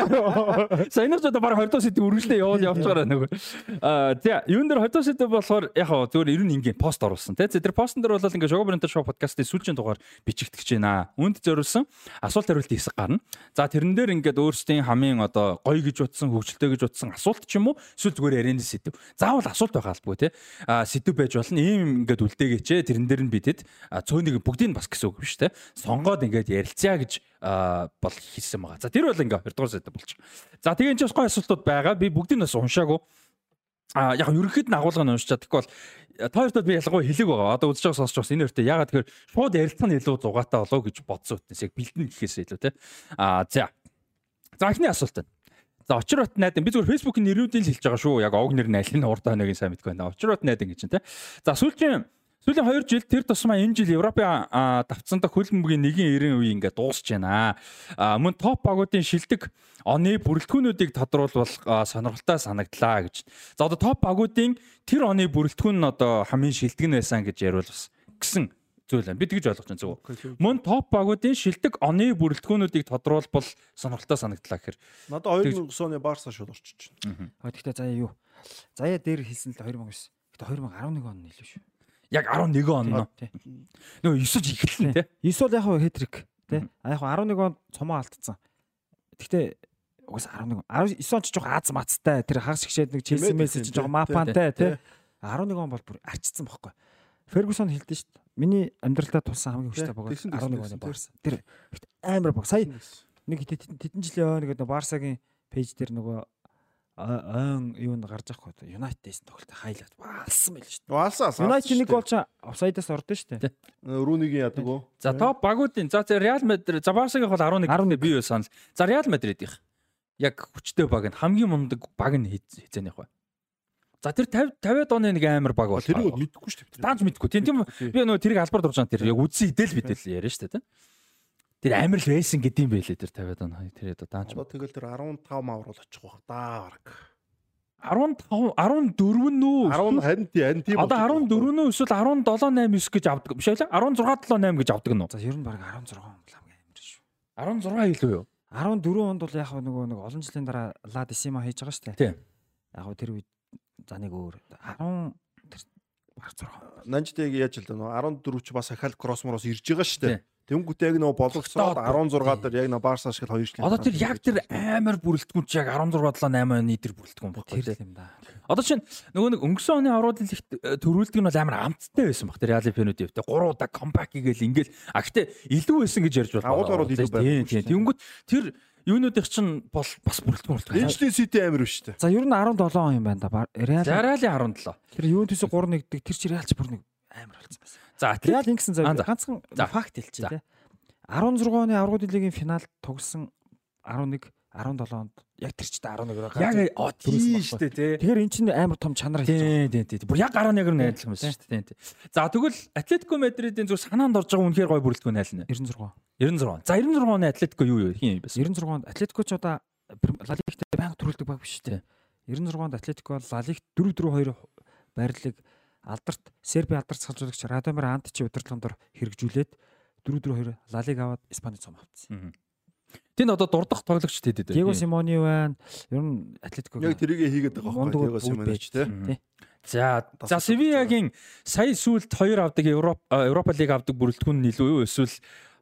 За энэ ч одоо баг 20 сэдв үргэлжлээ явуул явчихаараа нөгөө. Аа за юун дээр 20 сэдв болохоор яг хаа зүгээр ер нь ингийн пост оруулсан тий. Тэр постн дээр бол ингээ Шого Брентер шоу подкастын сүүлчийн дугаар бичигдэж байна. Үүнд зориулсан асуулт хариулт хэсэг гарна. За тэрэн дээр ингээд өөрсдийн хамгийн одоо гоё гэж утсан, хөвгөлтэй гэж утсан асуулт ч юм уу эсвэл зүгээр ярианы сэдв. Заавал асуулт байгаа албагүй тий. Аа сэдв байж болно. Ийм ингээд үлдээгээч. Тэрэн дээр нь бидэд цөөнийг бүгдийг бас гэсэн үг биш тий. Сонгоод ингээд ярилцъя гэж бол хийсэн байгаа. За тэр бол ингээ 20 дугаар сэдв болчих. За тэгээ энэ ч бас гоё асуултууд байгаа. Би бүгдийг бас уншаагүй. А яг ерөнхийд нь агуулга нь уншчаад тэгэхгүй бол та хоёртод би ялангуяа хэлэг байгаа. Одоо үзэж байгаа сонсч бас энэ өртөө ягаад тэгэхээр шууд ярилцах нь илүү зугаатай болоо гэж бодсон үтнээс яг бэлдэн гэхээс илүү те. А за. За эхний асуулт байна. За очир бат найдан би зүгээр фэйсбүүкийн нэрүүдийг л хэлж байгаа шүү. Яг ог нэр нь аль нь урд хоног сайн мэдгүй байна. Очир бат найдан гэж чинь те. За сүүлчийн Сүүлийн 2 жил тэр тусмаа энэ жил Европын а, давцсанда хөлбөмбөгийн нэгэн 90 үе ингээд дуусч байна. А мөн топ багуудын шилдэг оны бүрэлдэхүүнүүдийг тодруулбал сонирхолтой санагдлаа гэж. За одоо топ багуудын тэр оны бүрэлдэхүүн нь одоо хамгийн шилдэг нь байсан гэж яриул бас гэсэн зүйл байна. Би тэгж ойлгож байна зүг. Мөн топ багуудын шилдэг оны бүрэлдэхүүнүүдийг тодруулбал сонирхолтой санагдлаа гэхээр Надад 2009 оны Барса шууд орчиж байна. А тэгтээ заяа юу? Заяа дээр хэлсэн л 2009. Гэтэ 2011 он илүү шүү. Яг 11 он нөө. Тий. Нөгөө 9 ж ихэлсэн те. 9 бол яг хэтрик тий. А яг хөө 11 он цомоо алдсан. Тэгтээ угаас 11 19 он ч жоохон аз мацтай тэр хагас гişэд нэг Челси мессеж тий. мапантай Тий. тий. 11 он бол бүр арчсан бохгүй. Фергюсон хэлдэж шít. Миний амьдралдаа тулсан хамгийн хүчтэй Тий, богоо тэгсэн, 11 тэгсэн, оны Барса. Тэр амар бог. Сая нэг хэд- хэдэн жилийн өмнө нэг Барсагийн пэйж дээр нөгөө айн юу н гарч авах гэдэг. Юнайтедээс тоглолт хайлаад баалсан байл шүү дээ. Валсаа. Юнайтед нэг гол ч офсайдаас ордон шүү дээ. Рүүнигийн ядаг уу? За топ багуудын за Реал Мадрид за Барсагийн бол 11 11 би юу санал. За Реал Мадридийнх яг хүчтэй баг нь хамгийн мундаг баг нь хиз- хизээнийх бай. За тэр 50 50-аад оны нэг амар баг бол. Тэрийг мэдэхгүй шүү дээ. Даанч мэдгүй. Тийм тийм би нөгөө тэрийг албаар дурж байгаа тэр яг үдсэн идэл бидэл яриа шүү дээ. Тэр амар л байсан гэдэм байлээ тэр 50-аад он хай тэр даанч. Одоо тэгэл тэр 15 аврал очих бах даа баг. 15 14 нүү 10 харин тийм одоо 14 нүү эсвэл 17 8 9 гэж авдаг. Биш байлаа? 16 7 8 гэж авдаг нүү за ер нь баг 16 он бол хамгийн амар шүү. 16 илүү юу? 14 онд бол яг нөгөө нэг олон жилийн дараа ла дисима хийж байгаа шүү дээ тийм яг тэр үед за нэг өөр 10 тэр баг 6 Нанжтэйг яаж л дээ 14 ч бас ахал кроссмороос ирж байгаа шүү дээ Тэнгүүтээ яг нөө болгоцоод Стод. 16 дээр яг нөө Барса шиг хоёр жилийн. Одоо тэр яг тэр амар бүрэлдэхүүн чи яг 16 7 8 оны тэр бүрэлдэхүүн Тэр баггүй. л юм да. Одоо чинь нөгөө нэг өнгөрсөн оны авралт лигт төрүүлдэг нь бол амар амттай байсан баг. Тэр Реали Пенүүдийн те 3 удаа камбэк хийгээл ингээл а гэтээ илүү байсан гэж ярьж байна. Агуулгаар бол илүү Тийм байхгүй тийм. дээ. Тэнгүүт тэр юунуудын чинь бол бас бүрэлдэхүүн болдог. Энэчлийн сити амир биш үү? За ер нь 17 он юм байна да. Реал Зараали 17. тэр Ювентус 3 нэгдэг тэр чи Реалч бүр нэг амар болсон. За Реал ингэсэн за. ганцхан факт хэлчихье За. те. 16 оны аврагын лигийн финал тоглосон 11 17 онд яг тэр ч та 11-оор яг оо тийм шүү дээ те. Тэгэхээр эн чинь амар том чанар хийж байгаа. Тийм тийм тийм. Бүр яг 11-ээр нь адилхан байсан шүү дээ. Тийм. За тэгвэл Атлетико Мадридын зүг санаанд орж байгаа үнэхээр гой бүрэлдэхүүн айл нэ. 96. 96. За 96 оны Атлетико юу юу хин байсан? 96 онд Атлетико ч одоо Ла Лигт байнга төрүүлдэг баг биш үү? 96 онд Атлетико Ла Лигт 4-4-2 байрлалыг алдарт Серби алдарт салжуулагч Радомир Античи удирдлагын дор хэрэгжүүлээд 4-4-2 Ла Лиг аваад Испанид цом авцсан. Тэнд одоо дурдах тоглогч тэдэд Диего Симони байна. Ер нь Атлетико Яг тэрийг хийгээд байгаа байхгүй Диего Симоныч те. тий. За за Севиагийн сая сүүлд 2 авдаг Европ Европа лиг авдаг бүрэлдэхүүн нь илүү юу эсвэл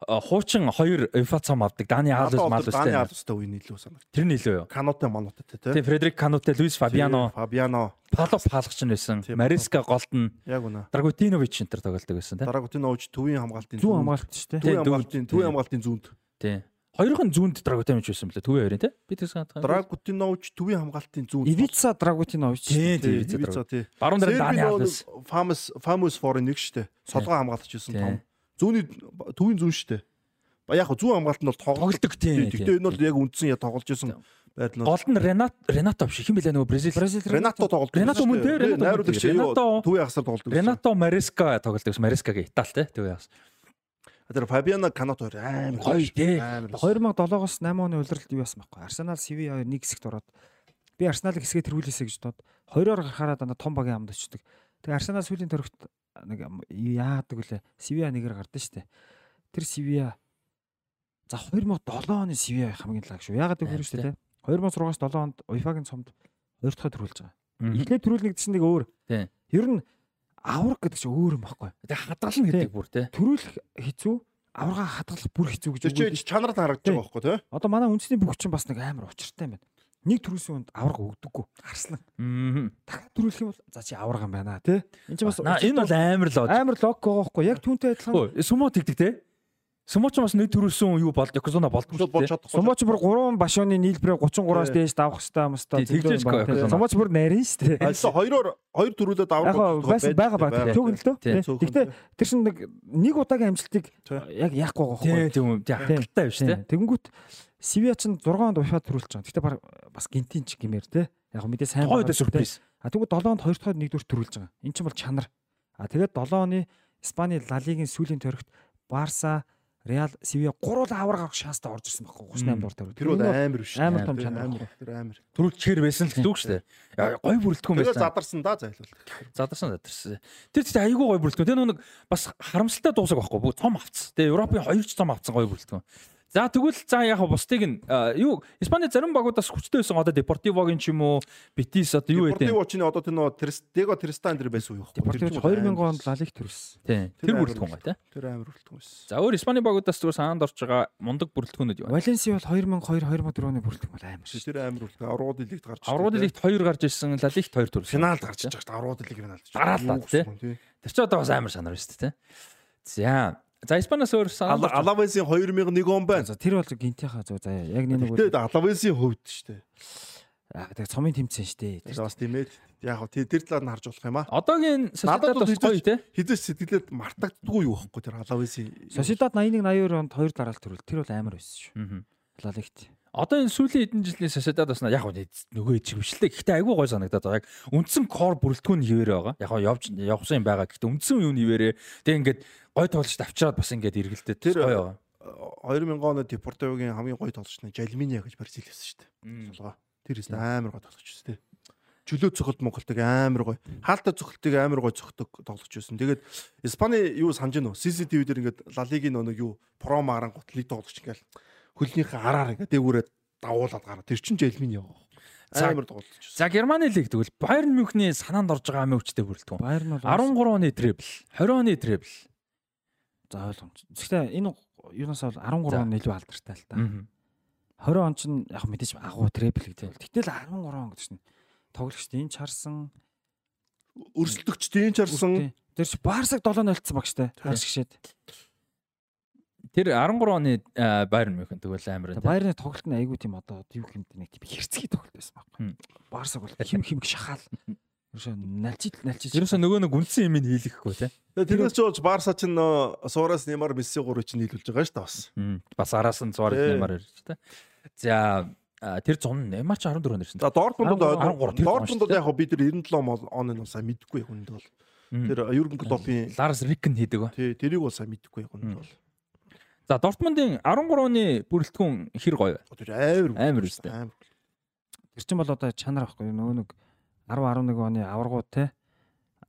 хуучин 2 UEFA цом авдаг Дани Алвес Одоо Малвес Дани тэ. Алвестай үе илүү санагд. Тэр нь илүү юу? Каноте манутай те. Тэгээ Фредерик Кануте, Луис Фабиано, Фабиано. Пало паалгач нь байсан. Мариска голд нь Яг үнэ. Драгутинович энэ төр тоглолдог байсан тийм. Дараагутинович төвийн хамгаалтын зүүн хамгаалт шүү дээ. Төвийн хамгаалтын төвийн хамгаалтын зүүнд. Тийм. Хоёрын зүүнд Драгутинович байсан блэ? Төвийн хоёрын тийм. Би тэгс хатах. Дараагутинович төвийн хамгаалтын зүүнд. Ивица Драгутинович. Тийм тийм. Ивица тий. Баруун дээр Дани Алвес. Фамус Фамус форын нэг штэ. Солгоо хамгаалагч байсан том. Зүүний төвийн зүүн штэ. Ба яг зүүн хамгаалт нь бол. Тоглолдог тийм. Гэхдээ энэ бол яг үндсэн я тоглож байсан байдлаар. Гол нь Ренат Ренато биш хин блэ нөгөө Бразил. Ренато тоглолт. Ренато мөн тий, Ренато Ренато- төвийн хасаар тоглолт. Ренато Мариска тоглолдог байсан. Марискагийн Итали тийм. Төвийн хас. Тэр Фабиано Канато амар Гоё тий. Амар. 2007-оос 8 оны улиралд юу яасан байхгүй. Арсенал CV 2 нэг хэсэгт ороод би Арсеналыг хэсгээ тэргүүлээсэ гэж бодоод хоёроор гарахаараа дандаа том багийн амд очдөг. Тэгээ Арсенал сүүлийн төрөгт нэг яадаг үлээ. CV нэгээр гардаг штэ. Тэр CV за 2007 оны CV хамгийн лаг шүү. Яагаад гэвэл штэ те. 2006-аас 7 онд UEFA-гийн цомд хоёр дахь төрүүлж байгаа. Эхлээд төрүүлнэг гэсэн нэг өөр. Ер нь авраг гэдэг чинь өөр юм байхгүй. Тэгээ хадгална гэдэг бүр тий. Төрүүлэх хэцүү, аврагаа хадгалах бүр хэцүү гэж чинь чанарт харагдаж байгаа байхгүй тий. Одоо манай үндэсний бүх чинь бас нэг амар учиртай юм байна. Нэг төрүүлсэн хүнд авраг өгдөггүй. Гарслан. Аа. Дахиад төрүүлэх юм бол за чи авраг юм байна тий. Энд чинь бас энэ бол амар л амар лог байгаа байхгүй. Яг түүнтэй адилхан. Өө сумо тэгдэг те. Сумо ч бас нэг төрүүлсэн юу бол Якузуна чадахгүй. Сумоч бүр 3 башууны нийлбэрээ 33-аас Тий. дээш давах хэвээр юм гоо, Якузуна. Сумоч бүр нарийн шүү дээ. Альса хоёроор хоёр төрүүлээд авраг байсан байгаа баг. Цөөхөн л дөө. Гэхдээ тэр чинь нэг нэг удаагийн амжилтыг яг яахгүй байгаа Тийм байхгүй. тийм үү. Тийм хангалттай биш те. Тэгэнгүүт Сивиа чинь 6 онд уфаа төрүүлж байгаа. Гэхдээ баг бас гинтийн ч гимээр те. Яг мэдээ сайн шүү дээ. сюрприз. А тэгвэл 7 онд 2 дахь 1 дүр төрүүлж байгаа. Эн чинь бол чанар. А тэгээд 7 оны Испани Ла Лигийн сүүлийн төрөгт Барса, Реал, Севиа гурвал авар гарах шанстай орж ирсэн байхгүй 38 дугаар төрөг. Тэр бол амар биш. Амар том Тэр чанар. амар. Тэр амар. Түрүүл чихэр байсан л дүүг штэ. Гой бүрэлдэхүүн байсан. задарсан да зайлвал. Задарсан задарсан. Тэр чинь айгүй гой бүрэлдэхүүн. Тэр нэг бас харамсалтай дуусах байхгүй. Бүгд цом авцсан. Тэгээ Европын хоёр ч цом авцсан гой бүрэлдэхүүн. За тэгвэл за яг бусдыг нь юу Испани зарим багуудаас хүчтэй байсан одоо Депортивогийн ч юм уу Бетис одоо юу гэдэг. Депортиво чинь одоо тэр нөгөө Трис- Дего Тристан тэр байсан уу юу? Депортиво 2000 онд Ла Лиг төрсөн. Тийм. Тэр бүрэлдэхүүн гай тий. Тэр амар бүрэлдэхүүн байсан. За өөр Испани багуудаас зүгээр санаанд орж байгаа мундаг бүрэлдэхүүнүүд юу вэ? Валенсиа бол 2002 2004 оны бүрэлдэхүүн бол амар шүү. Тэр амар бүрэлдэхүүн. Аврагууд лигт гарч. Аврагууд лигт 2 гарч ирсэн, Ла лигт 2 төрсөн. финалд гарч иж байгаа. Аврагууд лиг финалд. Гараалаа, тий. Тэр чинь одоо бас амар санаар шүү дээ тий. За за Испаниас өөр байгаа- Алавесын 2001 он байна. За тэр бол гинтийнхаа зөв заяа. Яг нэг нэг Алавесын хувьд шүү дээ. аа тэг цомын тэмцээн шүү дээ. Тэр бас тийм ээ. Яг хөө тэр талаар нь харж болох юм аа. Одоогийн бол бас гоё тий. Хизээс сэтгэлээд мартагддгүй юу байхгүй тэр Алавесын. Сосидад 81 82 онд хоёр дараалал төрөл. Тэр бол амар байсан шүү. Мгм. Ла Лигт. Одоо энэ сүүлийн хэдэн жилийн Сосидад бас яг нөгөө чившлээ. Гэхдээ айгүй гой санагдаад байгаа. Яг үндсэн кор бүрэлдэхүүн нь хിവэрэ байгаа. Яг явж явсан юм байгаа. Гэхдээ үндсэн юу нь хിവэрэ. Тэг ингээд гой тоглолт авчираад бас ингээд эргэлдээд Тэр- гоё байгаа. 2000 оны Депортивогийн хамгийн гоё тоглогч нь Жалминиа гэж Бразил байсан шүү дээ. Сулгаа. Тэр ихтэй амар гоё тоглогч байсан тий. Чөлөө цохолт Монголтыг амар гоё. Хаалтаа цохолтыг амар гоё цохдог тоглогч байсан. Тэгээд Испани юу санаж үү? CCTV дээр ингээд Ла Лигийн нэг юу промо арангууд лиг тоглогч ингээд хөлнийхээ араар ингээд дээгүүрээ давуулаад гараа. Тэр чинь Жалмини яваа. Амар байсан. За Германы лиг тэгвэл Байерн Мюнхний санаанд орж байгаа амин хүчтэй бүрэлдэхүүн. Байер нь бол 13 оны требл, 20 оны требл. За ойлгомж. Гэхдээ энэ юунаас бол 13 За. он илүү алдартай л та. Мгм. 20 он ч яг мэдээж агуу трепл гэдэг. Тэгтэл 13 он гэдэг чинь тоглогчд энэ чарсан Өрсөлдөгч тийм чарсан. Тэр чи Барсаг 7-0 олцсон баг штэ. Хаас гişэд. Тэр 13 оны Байерн Мюнхен тэгвэл амар энэ. Байерны тоглолт нь айгүй тийм одоо юу хэмтэй нэг тийм хэрцгий тоглолт байсан байхгүй. Барсаг бол хим хим шахаал. Ерөөсөө налжид налжид. Ерөөсөө нөгөө нэг үндсэн юм хийлгэхгүй тий. Тэрнээс ч болж Барса чинь нөө суураас Неймар Месси гурыг чинь нийлүүлж байгаа шүү дээ бас. Бас араас нь Тий. нэмар ирж тий. За тэр 100 Неймар ч 14 нэрсэн. За Дортмундд 13 тэр Дортмундд яг бид нар 97 мол- оны нь сайн мэдгүй яг үнд бол. Тэр Юрген Клоппийн Ларс Риккен хийдэг ба. тий тэрийг бол сайн мэдгүй яг үнд Мм. бол. За Дортмундын 13 оны бүрэлдэхүүн хэр гоё. Тэр амар Амар үстэй. Амар. Тэр чинь бол одоо чанар байхгүй нөгөө нэг 10 11 оны аваргууд те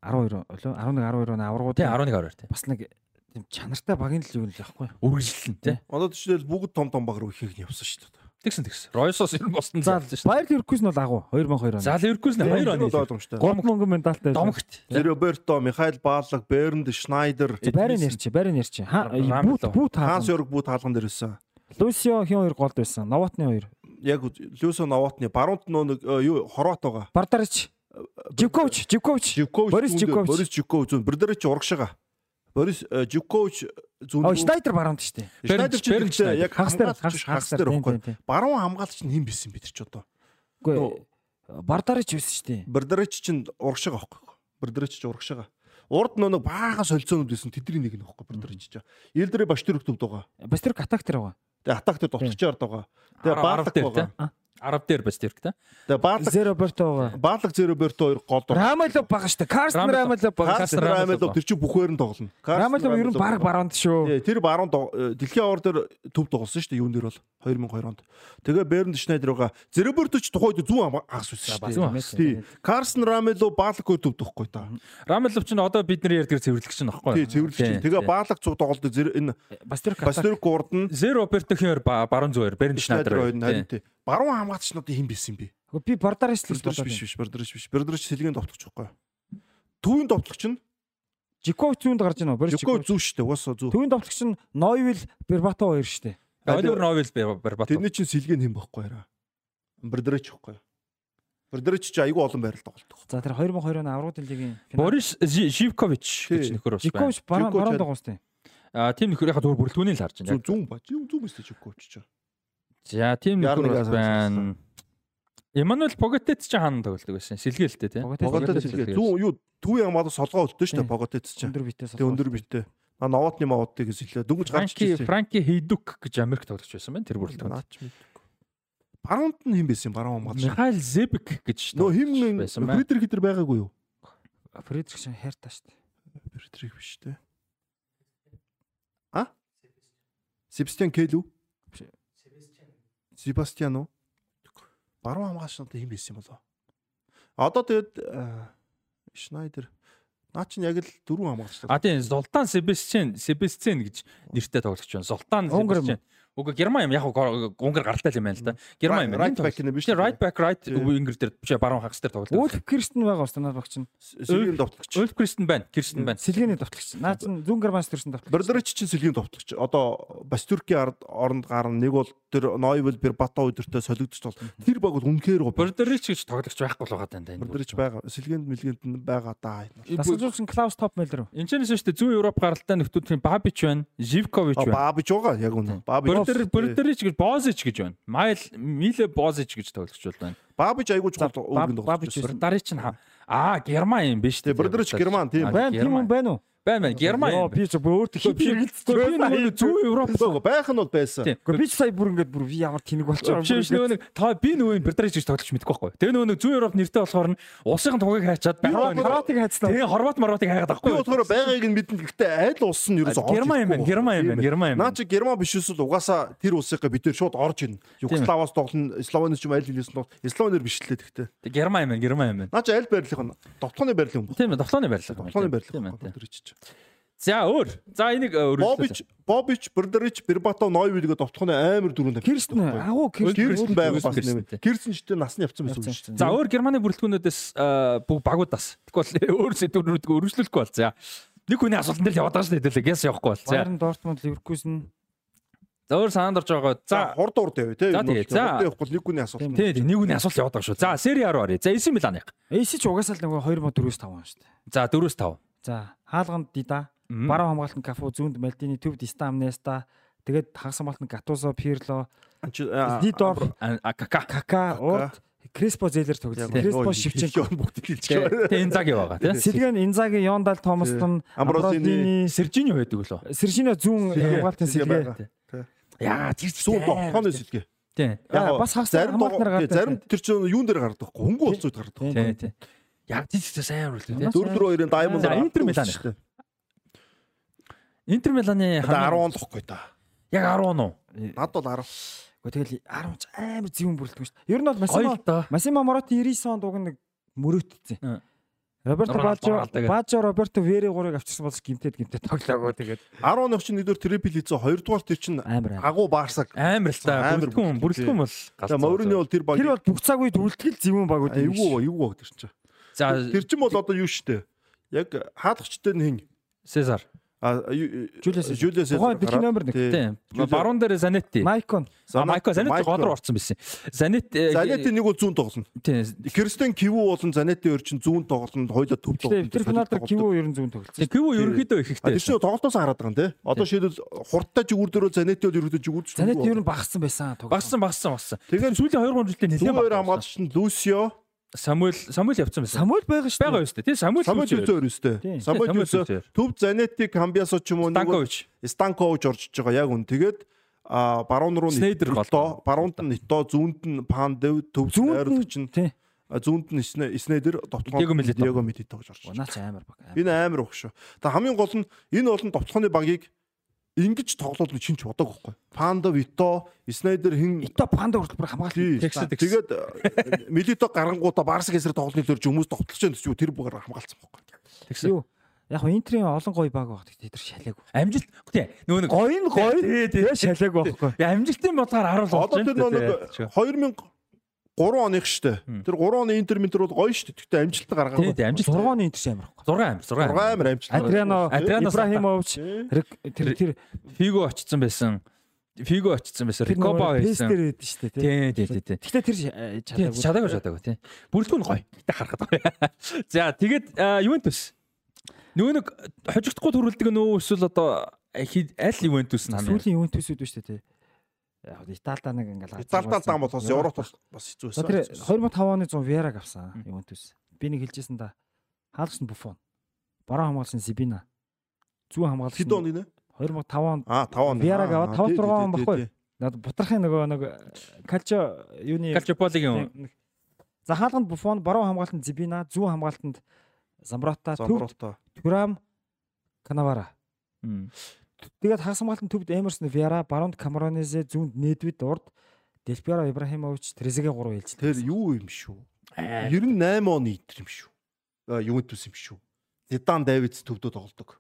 12 олоо 11 12 оны аваргууд Тий 11 орой тий. бас нэг тийм чанартай багийн л юу л яахгүй. Үргэлжлэн тий. Одоо жишээл бүгд том том баг руу ихийг нь явсан шүү дээ. Тэгсэн тэгсэн. Ройсос ер нь босton За заалсан шүү. Байер Ливеркузен бол агуу 2002 За оны. Ливеркузен 2 оны. бол ойлгомжтой. 3 мөнгө медальтай. Домогт. Роберто, Михаил Баалаг, Бернд, Шнайдер, нэрч, байрын нэрч. Ха Рамло. бут бут Ханс. Йорг бүү таалган дээр байсан. Лусио хин хоёр голд байсан. Новотны хоёр. Яг Люсо Новотны баруунт нөө нэг э, юу Хорват байгаа. Бардарч. Живкович, Живкович. Живкович Борис Живкович. Борис Живкович зүүн Бердерич урагшаага. Борис э, Живкович зүүн Оо Шнайдер баруунд штэ. Шнайдер ч Шнайдер. яг Хагас дээр хагас дээр байхгүй. Баруун хамгаалагч нь хэн бисэн бид нар ч одоо. Үгүй Бардарч байсан штэ. Бердерич чинь урагшаага байхгүй. Бердерич ч урагшаага. Урд нөө баахан солилцоонууд байсан тэдний нэг нь байхгүй Бердерич ч. Илдрэ Баштүрк төвд байгаа. Бас тэр атак тэр байгаа. Тэгээ атак дээр дутгачаар байгаа. Тэгээ дээр байгаа. Тий. Арав дээр бас тэр тий. Тэгээ баалаг Зе Роберто байгаа. баалаг Зероберто хоёр гол. Рамалов байгаа штэ. Карстен Рамалов. Рамалов байгаа. Карс Рамело тэр чинь бүхээр нь тоглоно. Рамалов ер нь баг баруунд шүү. Тий, Тэр баруун доо- э, дэлхийн авар дээр төв тоглосон дээ юун дээр бол 2002 онд. Тэгээ Бернд Шнайдер байгаа. Зероберто ч тухайд зүүн агас дээ. агас. Тий. Карсен Рамело баалаг хоёр төв төгөхгүй та. Рамелов ч н одоо бидний ярьдаг цэвэрлэгч нь Тий, баггүй. цэвэрлэж чинь. Тэгээ баалаг цуг тоглолт зэр энэ Бас тэр атак. Бастер гурд нь Зеро Бертохер баруун зүгээр Берн Шнайдер тий. Баруун хамгаалагчнууд хэн бисэн бэ? Би Бардарч л бодоод биш биш, Бердерч биш. Бердерч сэлгийн товтлогч байхгүй. Төвийн товтлогч нь Живкович зүүнд гарч байна уу? Борис Жуков Живкович. зүү шүү дээ. Угаасаа зүү. Төвийн товтлогч нь Нойвил Бербато хоёр штэ. Оливер Новел Бербато. Тэрний чинь сэлгийн хэн байхгүй яраа. Бердерч байхгүй. Бердерч ч айгүй олон байрал тоглолдог. За тэр 2002 оны Аврагын лигийн. Борис Жи- Живкович гэж нөхөр бас байна. Живкович баруун баруун яг- дагуус тий. А тийм нөхөр яхаа зүгээр бүрэлдэхүүнийг л харж байна. Зүүн ба. Зүүн зүүн мэт Жуков ч. За тийм нөхөр байна. Эммануэл Поготет ч хаана тоглодог байсан. Сэлгээлтэй тий. Поготет сэлгээ. сэлгээ. Зүүн юу төвийн хамгаалал солгоо өлтөө шүү дээ. Поготет ч. Өндөр битээс. Тэг өндөр битээ. А новотны мовотыг сэлээ. Дөнгөж гарч ирсэн. Франки Хейдук гэж Америк тоглогч байсан байна. Тэр бүрэлдэхүүн. Баруунд нь хэн байсан баруун хамгаалал? Михаил Зебек гэж Нөө хим байсан. Фридрих хитэр байгаагүй юу? Фредрик шин хайртаа штэ. Бертрик биш те. А? Себастьян Кэл үү? Себастьян уу? Баруун хамгаач надад юм байсан юм болоо. Одоо тэгээд Шнайдер наа чинь яг л дөрвөн хамгаач. А тийм Золтан Себастьян Себастьян гэж нэртэй тоглогч байна. Золтан? Себастьян. Уг Герман юм яг унгар гаралтай юм байна л да. Герман юм. Right back нэ биш right back right winger дээр биш баруун хагас дээр тоглож Үүлф Кристен байгаа бас надад багч нь. Сэлгийн довтлогч. Өлф Кристен байна. Кристен байна. Сэлгээний довтлогч. Наа чин зүүн гармаас төрсэн довтлогч. Берлерич чинь сэлгийн довтлогч. Одоо Бастүркийн ард оронд гарна. Нэг бол тэр Нойвел Бербата өдөртөө солигдож тол. Тэр баг бол үнэхээр гоо. Бордерич гэж тоглогч байхгүй л байгаа даа энэ. Берлерич байгаа. Сэлгээнд мэлгээнд нь байгаа даа. Дасгалжуулсан Клаус Топ Мэллер. Энд ч нэсэ шүү дээ зүүн Европ гаралтай нөхдүүдийн Бабич байна, Живкович байна. Бабич байгаа яг үнэ. Бабич. Бордер Бордерич гэж Бозич гэж байна. Майл Миле Бозич гэж тоглогч бол байна. Бабич айгуу чухал өвгөн Бабич довтлогч. Бордарич нь ха- аа Герман юм биш Тэгээ Бордерич Герман тийм. Байна тийм байна уу? Байна байна. Герман Йоо юм. би ч бүр өөртөө Гэхдээ би нөгөө зүүн Европ Нөгөө байх нь бол байсан. Гэхдээ би ч сая бүр ингэж бүр би ямар тэнэг болчихоо. Биш нөгөө нэг та би нөгөө Бордарич гэж тоглогч мэдэхгүй байхгүй. Тэгээ нөгөө нэг зүүн Европ нэртэй болохоор нь улсын тугийг хайчаад. Хорватыг хайцлаа. Тэгээ Хорват Марватыг хайгаад Би байхгүй. болохоор байгааг нь мэднэ гэхдээ аль улс нь ерөөсөө Герман юм байна. Герман юм байна. Герман юм. Наа чи Герман биш эсвэл угаасаа тэр улсынхаа бид тэр шууд орж ирнэ. Югославаас тоглоно, Словенич юм аль хэлээс нь тоглоно. Словенээр биш лээ тэгтээ. Герман юм байна. Герман юм байна. Наа чи аль байрлах нь? Довтлооны байрлах юм. Тийм ээ, довтлооны байрлал. Довтлооны байрлах. Тийм ээ. За өөр. За энийг өргөжлөө. Бобич, Бобич, Бордерич, Бербато, Нойвилгээ довтлооны амар дөрөнд Кирстен агуу Кирстен Кирстен байгаа бас Кирстен, нэмэ. тийм. Кирстен ч тэр насны явцсан байсан шүү. За өөр Германы бүрэлдэхүүнүүдээс э, бүх багуудаас. Тэгвэл өөр сэдвүүрүүд өргөжлөхгүй бол. За нэг хүний асуултанд л яваад байгаа шүү дээ. Гэс явахгүй бол. За. Байерн Дортмунд Ливеркузен За өөр санаанд орж байгаа. За хурд урд явъя тий. За, явахгүй нэг хүний асуулт. Тийм. тий тий, нэг хүний асуулт яваад байгаа шүү. За Сери А руу оръё. За AC Миланых. AC ч угаасаа л нөгөө 2.4-5 байна шүү дээ. За 4-5. За хаалганд Дида, баруун хамгаалтанд Кафу, зүүнд Мальдини, төвд Стамнеста, тэгээд хагас хамгаалтанд Гатузо, Пирло, Лидор, А кака. Кака, урд Креспо Зелер тоглосон. Креспо Шевченко. бүгд хэлж Тэ байгаа. тэ Инзаги байгаа тий. Сэлгэн Инзаги, Йондал Томастон, Амброзини, Сержиньо байдаг лөө. Сержино зүүн хамгаалтын сэлгээ. Яа тэр Сүүн тогтооны сэлгээ. тий. Аа, бас хагас зарим зарим тэр чинь юун дээр гардаг вэ? Хөнгөн улцууд гардаг. Тий тий. Яг тийч тийч сайн үрлээ тий. 4-4-2-ын Diamond За, Интер Милан. Интер Миланы Одоо хамгийн- 10 лохгүй та. яг 10 уу? Над бол 10. Гэхдээ тэгэл 10 ч амар зэвүүн бүрэлдэхүүн шүү дээ. Ер нь бол Масимо. Масимо Мороти 99 онд уг нэг мөрөөдсөн. Роберто Бажо. Бажо Роберто Вери 3-ыг авчирсан бол гимтэд гимтэд тоглоагүй тэгээд 10 оных чинь нэгдүгээр трипл хийцээ, хоёрдугаар тэр чинь агуу баарсаг. Амар л та. Бүрэлдэхүүн бүрэлдэхүүн. бол За Морини бол тэр баг Тэр бол бүх цаг үед үлдгэл зэвүүн баг үү. эвгүй эвгүй тэр чинь. За Тэр чинь бол одоо юу штэ. Яг хаадагчтай нь хин. Сезар. А Жулиас Жулиас Тухайн дэлхийн номер нэг. Тийм. Жулиас- Баруун дээр Занетти. Майкон. А Майко Занетти гол руу орсон байсан. Занет Занети нэг бол зүүн тоглоно. Тийм. Кристен Киву болон Занети өөр чинь зүүн тоглоно, хоёулаа төв тоглоно. тэр дээр Киво ер нь зүүн тоглосон. Тийм кив ерөнхийдөө их ихтэй. тэр чинь тоглолтоос хараад байгаа юм те. Одоо шийдэл хурдтай жигүүр дөрөө Занети бол ерөөдөө жигүүр чинь. Занет ер нь багассан байсан тоглосон. Багсан багсан багсан. Тэгээд Сүүлийн 2 3 жилдээ нэлээд хоёр багсан. хамгаалагч нь Лусио, Самуэль Самуэль явцсан байсан. Самуэль байгаа шүү. байгаа юу сте. Тийм Самуэль Самуэль Сүүчээр. Юсо өрөөстэй. Тийм. Самуэль Сүүчээр. төв Занети Камбиасо ч юм уу нэг бол Станкович. Станкович орж байгаа яг үн. Тэгээд а баруун руу Снейдер гол. Нито, баруунд нь Нито, зүүнд нь Пандев, төв Зүүнд нь зүүнд нь Снэ- Снейдер, довтлогоо Диего Милито гэж орж байгаа. Наач амар баг. Энэ амар баг шүү. Та хамгийн гол нь энэ болон довтлооны багийг ингэж тоглоулна шинч бодог байхгүй. Панда, Вито, Снайдер хин Вито панда хүртэл бүр хамгаалсан. Тэгээд э, Милито гарангуудаа Барс гэсэр тоглоны лөрж хүмүүс тогтолж байгаа гэсэн тэр бүгээр хамгаалсан байхгүй. Тэгсэн юу? Яг хоо интрийн олон гоё баг багт тэр шалааг. Амжилт тий нөгөө нэг гоё нь гоё тий шалааг байхгүй. Амжилтын бодлоор харуул. Одоо тэр нөгөө 2000 3 оных штэ. Тэр 3 оны интер ментер бол гоё штэ. Тэгтээ амжилт гаргаа. Тийм амжилт. 6 оны интер амар байхгүй. 6 амир 6 амир. 6 амир амжилт. Адриано Ибрахимович тэр тэр Фиго очсон байсан. Фиго очсон байсан. Рикоба байсан. Тэр байдаг штэ тий. Тий тий тий. Тэгтээ тэр э, чадаагүй. Чадаагүй чадаагүй тий. Бүрэлдэхүүн гоё. Тэгтээ харахад гоё. За тэгээд э, Ювентус. Нөгөө нэг э, хожигдохгүй төрүүлдэг нөө эсвэл одоо аль Ювентус нь хамгийн. Сүүлийн Ювентусуд биш штэ тий. Яг хоо Италидаа нэг ингээл Италидаа даам болохоос Европ бол бас хэцүү За тэр байсан. 2005 оны 100 Вераг авсан Ювентус. Би нэг хэлжсэн да. Хаалгач нь Буфон. Баруун хамгаалагч нь Сибина. Зүүн хамгаалагч Хэд нь он нэ? 2005 онд Аа 5 он. Виараг аваад Аа, тав, тий, дургаан тий, он тий, баггүй. над бутрахын нөгөө нэг Калчо юуны Калчополигийн Нэг- За хаалганд Буфон, баруун хамгаалтанд Зибина, зүүн хамгаалтанд Замброта, төв Замброто. Турам, Канавара. Тэгээд хагас хамгаалтын төвд Эмерсон Виара, Баронд Камаронезе, зүүнд Недвид урд Делпиаро Ибрахимович, Трезеге 3 ээлж. Тэр юу юм шүү. 98 оны итер юм шүү. Аа Ювентус юм шүү. Зидан Давидс төвдөө тоглодог.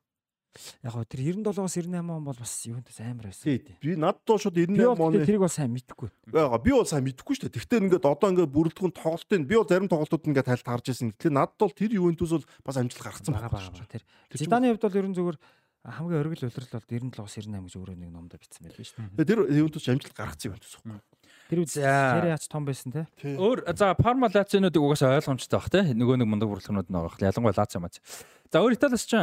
Яг гоо тэр 97-оос 98 он бол бас Ювентус амар байсан. Би надад шууд Би 98 бол оны тэрийг бол сайн мэдэхгүй. Яага би бол сайн мэдэхгүй шүү дээ. Тэгтээ ингээд одоо ингээд бүрэлдэхүүн тоглолтын би бол зарим тоглолтууд ингээд тайлт харж байсан. Тэгэхээр надад бол тэр Ювентус бол бас амжилт гаргацсан Бага байна. Тэр Зиданы хувьд бол ерөн зүгээр хамгийн оргил улирал бол 97-оос 98 гэж өөрөө нэг номдо бичсэн байл биш үү? Тэгээ тэр Ювентус амжилт гаргацсан юм байна. Тэр үед За. Сериач том байсан те. Өөр за Парма Лационуудыг угаасаа ойлгомжтой баг те. Нөгөө нэг мундаг бүрэлдэхүүнүүд нь байгаа. Ялангуяа Лацио мац. За өөр Италиас ч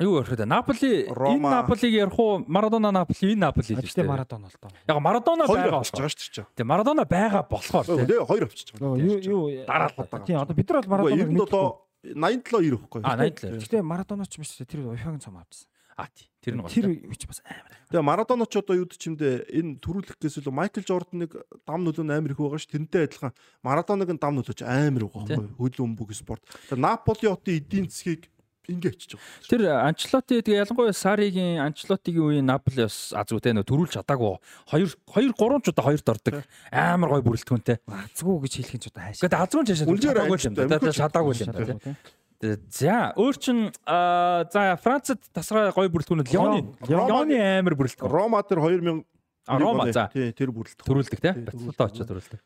юу ярих вэ? Наполи энэ. Наполиг ярих уу? Марадона Наполи энэ Наполи л шүү дээ. марадон бол тоо. Яг Марадона байгаа болохоор. байгаа шүү дээ. Тэгээ Марадона байгаа болохоор те. Хоёр авчиж байгаа. Юу юу Дараалал. Тийм одоо бид нар бол марадоныг Марадона мэдгүй. 87 97 90 байхгүй. А 87. Гэхдээ марадоноч биш тэр уяагийн цом авчихсан. А тий. Тэр нь гол. Тэр үуч бас амар. Тэгээ Марадоноч одоо юу ч юмдээ энэ төрүүлэх гэсэн л Майкл Жорданыг дам нөлөө амар их байгаа ш. Тэрнтэй адилхан Марадоныг дам нөлөөч амар байгаа байхгүй. Хөл өмбөг спорт. Тэгээ Наполи хотын эдийн засгийг ингээ ачиж байгаа. Тэр Анчлоти тэгээ ялангуяа Саригийн Анчлотигийн үеийн Наполи бас аз үтэй нөө төрүүлж чадаагүй. Хоёр хоёр гурван ч удаа хоёрт ордог. Амар гой бүрэлдэхүүнтэй. Азгүй гэж хэлэх нь ч одоо хайшаа. Гэхдээ азгүй ч Үнээр чадаагүй юм да. Чадаагүй юм да. тий. Тэгээ, За өөр чин за Францад тасраа гой бүрэлдэхүүнүүд Лионы Лион. Лионы амар бүрэлдэхүүн. Рома тэр 2000 А, Рома, за. тий тэр бүрэлдэх. Төрүүлдэг те. Тий, Батлалтаа очиж төрүүлдэг.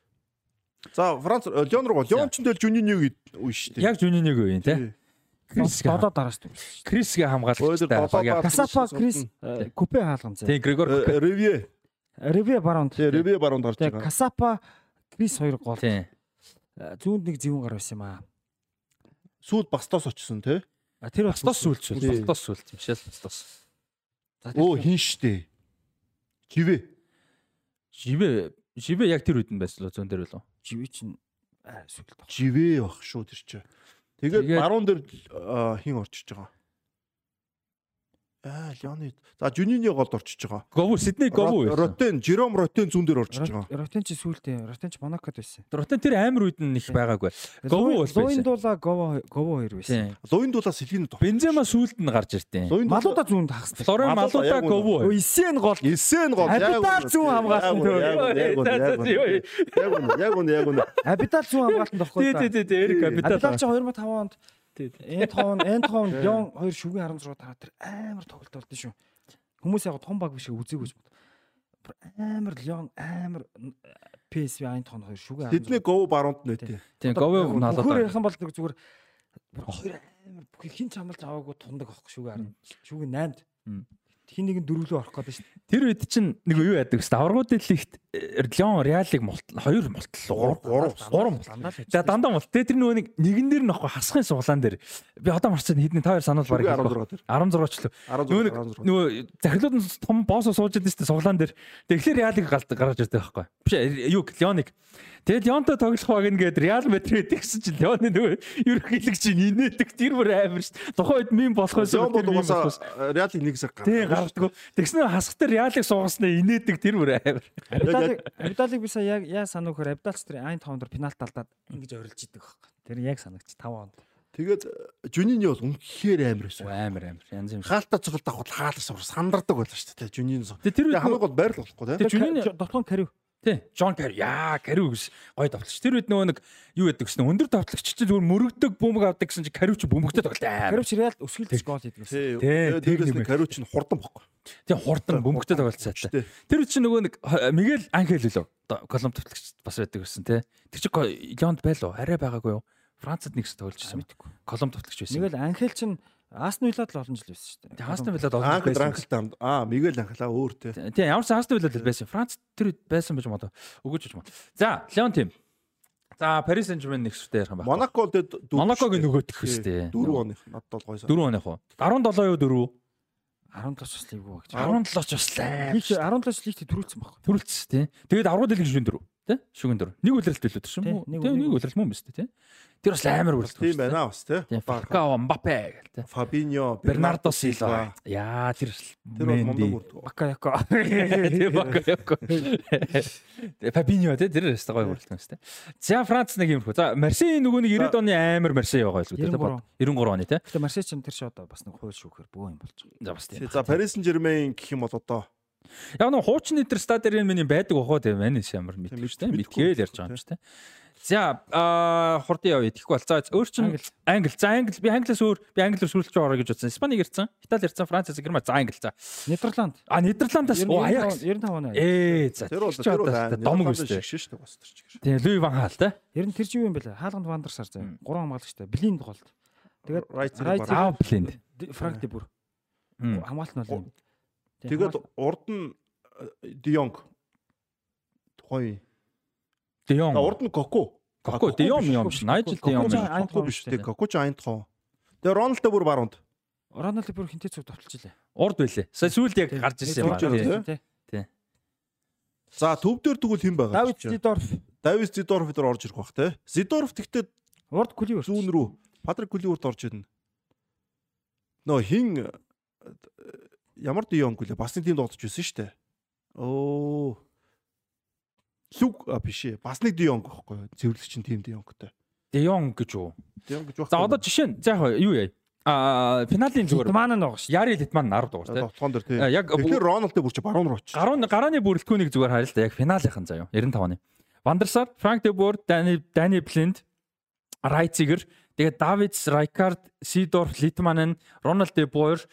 За Франц Лион руу Лион ч тэл Жуниниг үе шүү дээ. Яг Жунинийг үеийн те. Крис Додоо дарааш төрүүлсэн. Крисгээ додоо- Касапа Крис э, Купе хаалган зэ. Тий Грегор Коке. Реве. Реве баронд. Тий Реве баруунд гарч байгаа. Касапа Крис хоёр гол. Тий. Э, Зүүнд нэг зэвүүн гар байсан юм аа. Сүүл бастаас очсон тий. А, Тэр Бастос сүлж. Тий. Бастос сүлж. Мишэл Бастос. За, Оо хин штэ. Живэ. Живэ живэ яг тэр үед нь байсан лөө зүүн дээр үлээ. живэ чинь аа сүлд баг. Живэ бах шүү тэр чи. Тэгээд баруун дээр а, хин орчиж байгаа. Аа Леонид. За Жунини голд орчиж байгаа. Гову Сидней гову. Ротен, Жером Ротен зүүн дээр орчиж байгаа. Ротен чи сүултээ. Ротен чи Монакод байсан. Ротен тэр амар үед нь их байгаагүй. Гову бол байсан. Луиндула Гово Гово хоёр байсан. Тий. Луиндуулаа сэлгийн тох. Бензема сүлд нь гарч иртээ. Малуудаа зүүнд хагасдаг. Флорен Малуудаа Малуда гову. Исен гол. Эсен гол. Абитал зүүн хамгаалсан төр. Яг үнэ, яг үнэ, яг үнэ. Абитал зүүн хамгаалтанд тахгүй. Тий, тий, тий, тий, Эрик Абитал Абитал. чи 2005 онд Энтхон Энтхон Леон хоёр шүгэн 16 дараа тэр амар тоглолт болдсон шүү. Хүмүүс яг том баг биш бод. Бүр Амар Леон амар PSV Энтхон хоёр шүгэн 16. Тэдний гов баруунд нэтээ. Тийм, гову Хөр налаад. ярих юм бол нэг зүгээр хоёр амар бүх хин ч хамлж аваагүй тундаг авах шүгэн 10. Шүгэн 8-д. Мм. Хин нэг нь дөрвөлөө орох гэдэг шүү. Тэр үед чинь нэг юу яадаг вэ? Аврагууд дэлхийд Леон Реалиг мултал хоёр мултал гурав гурав мултал. За дандаа мулт. Тэгээ тэр нөгөө нэг нэгэн дээр нь ахгүй хасхын суглаан дээр. Би одоо марцсан хэдний та хоёр санал хэлэх 16 тэр. 16 ч лөө. Нөгөө нэг 16. нөгөө захирлууд нь том боосо сууж байдаг шүү дээ суглаан дээр. Тэгэхээр Реалиг галт гаргаж ирдэг байхгүй. Биш юу Леоник. Тэгээд Леонтой тоглох баг ингээд Реал Мадрид гэсэн чинь Леоны нөгөө ерөнхийлөгч чинь инээдэг тэр бүр амар шүү. Тухайн үед мим болох байсан. Зон бол угаасаа Реалыг нэг зэрэг Тий гардаг. Тэгснэ хасахтар Реалыг суугаснаа инээдэг тэр бүр амар. Абиталыг Абиталыг бисаа яг яа санав хөр Абиталч тэр айн дээр пенальт алдаад ингэж орилж идэг байхгүй. Тэр яг санагч 5 онд. Тэгээд Жунини бол үнэхээр амар байсан. Амар амар. Янз юм. Хаалтаа цогт авах хаалт суур сандардаг байлаа шүү дээ. Тэгээ тэр хамгийн гол байр л болохгүй тий. Тэр Жуниний- дотгон карив. Тий Джон Кари яа Кари гэж гой давталч. Тэр үед нөгөө нэг юу яадаг гэсэн өндөр давтлагч чинь зүгээр мөрөгдөг бөмбөг авдаг гэсэн чинь Кари ч бөмбөгтэй тоглолт амар. Карив ч реал өсгөлдөж гол хийдэг. Тий. Тий, Тэгээд тэр дээрээс нэг нь кариуч нь хурдан бохгүй. Тий хурдан бөмбөгтэй тоглолт сайтай. Тэр үед чинь нөгөө нэг х- Мигел Анхел үлээ. Колумб давтлагч бас байдаг гэсэн тий. Тэр чинь Леонд байлоо. Арай байгаагүй юу? Францад нэгс тоглож байсан. Колумб давтлагч байсан. Нэг л Анхел чин Астон Виллад л олон жил байсан шүү дээ. Тий Астон Виллад олон Анхэл байсан. ранхалтай аа Мигел анхлаа өөр тий. Тийм ямар ч Астон Виллад л байсан. Франц тэр байсан байж магадгүй. Өгөөж байж магадгүй. За, Леон тим. За, Paris Saint-Germain нэгсвэртэй ярих юм байна. Монако л дээд Монакогийн нөгөөх хэвчтэй. 4 оных надад бол гоё сан. 4 оных уу? 17 юу 4? 17 ч бас лиг үү гэж. 17 ч бас. Лиг 17 ч лигт төрүүлсэн баг. Төрүүлсэн тий. Тэгээд аврагууд дэлгэж шүн 4. Тэ? Шүгэн дөр. Нэг үлрэлт билүү тэр Тий, шүү. нэг- Тэ нэг үлрэлт мөн биз тий. Тэр бас амар үлрэлт. Тийм байна бас тий. Тийм. Фалкао, Мбаппе гэл тэ. Фабиньо, Бернардо Силва. Яа тэр Тэр бол мундаг үрдэг. Бакаяко. Тийм Бакаяко. Фабиньо тэ тэр өстой гоё хүрэлтэн өстой. За Франц нэг юм хөө. За Марсей нөгөө нэг 90-ад оны амар Марсей байгаа л үү тэ. 93 оны тэ. Гэтэ Марсей ч тэр шоо одоо бас нэг хууль шүүхээр бөө юм болж байгаа. За бас тийм. За Paris Saint-Germain гэх юм бол одоо Яг нэг хуучны тэр стадион миний байдаг бохоо тийм байна ямар Тийм, мэдвч мэд- тийм мэдгүй мэдгээл ярьж байгаа юм ч тийм. За аа хурдан явъя тэгэхгүй бол за өөр чин Англи. за англи би англиас өөр би англиар сүрлж ороо гэж утсан. Испанийг ярьсан, Итали ярьсан, Франц Герман за англи за. Нидерланд. А Нидерландаас оо Аякс. 95 оны. Ээ за. тэр бол ч тэр бол домог шигшээ шүү дээ бас тэр чигээр. Тийм Луи ван хаал те. Ер нь тэр юу юм бэлээ? Хаалганд вандарсаар заа. Гурван хамгаалагчтай. Блинд голд. Тэгээд Аа блинд. Франк де бүр. Мм. Хамгаалт нь бол юм. Тэгээд урд нь Дионг гоё. Дион. А урд нь Коко. Коко Дион юм биш. Найжл Дион Коко юм. Коко биш дээ. Коко ч Айнтхон. Тэгээ Роналдо бүр баруунд. Роналдо бүр хинтээ цуг товтолж илээ. Урд байлээ. Сая сүүлд яг гарч ирсэн юм аа. тий. За төв дээр тэгвэл хэн байгаа? Давид Зидорф. Давид Зидорф дээр орж ирэх бах те. Зидорф тэгтээ Урд Куливер. зүүн рүү Патрик Куливерт орж ирнэ. Нөө хин э, ямар Дионг үлээ бас нэг тийм дуудаж байсан шүү дээ. Оо. Лүг а биш ээ. Бас нэг Дионг байхгүй юу? Цэвэрлэгчин тим Дионгтэй. Дион гэж үү. Дионг гэж За одоо жишээ нь за яг юу яа. А финалийн зүгээр Литман нь байгаа шүү. Яри Литман 10 дугаар те. тоглоом дээр тий. А, яг Тэгэхээр Роналдо бүр чи баруун руу очиж. гаруун гарааны бүрэлдэхүүнийг зүгээр харъя л да яг финалийнхан заяа 95 оны. Вандерсар, Франк де Бор, Дани Дани Блинд, Райцигер, тэгээд Давидс, Райкард, Сидорф, Литманен, Рональд де Бойер,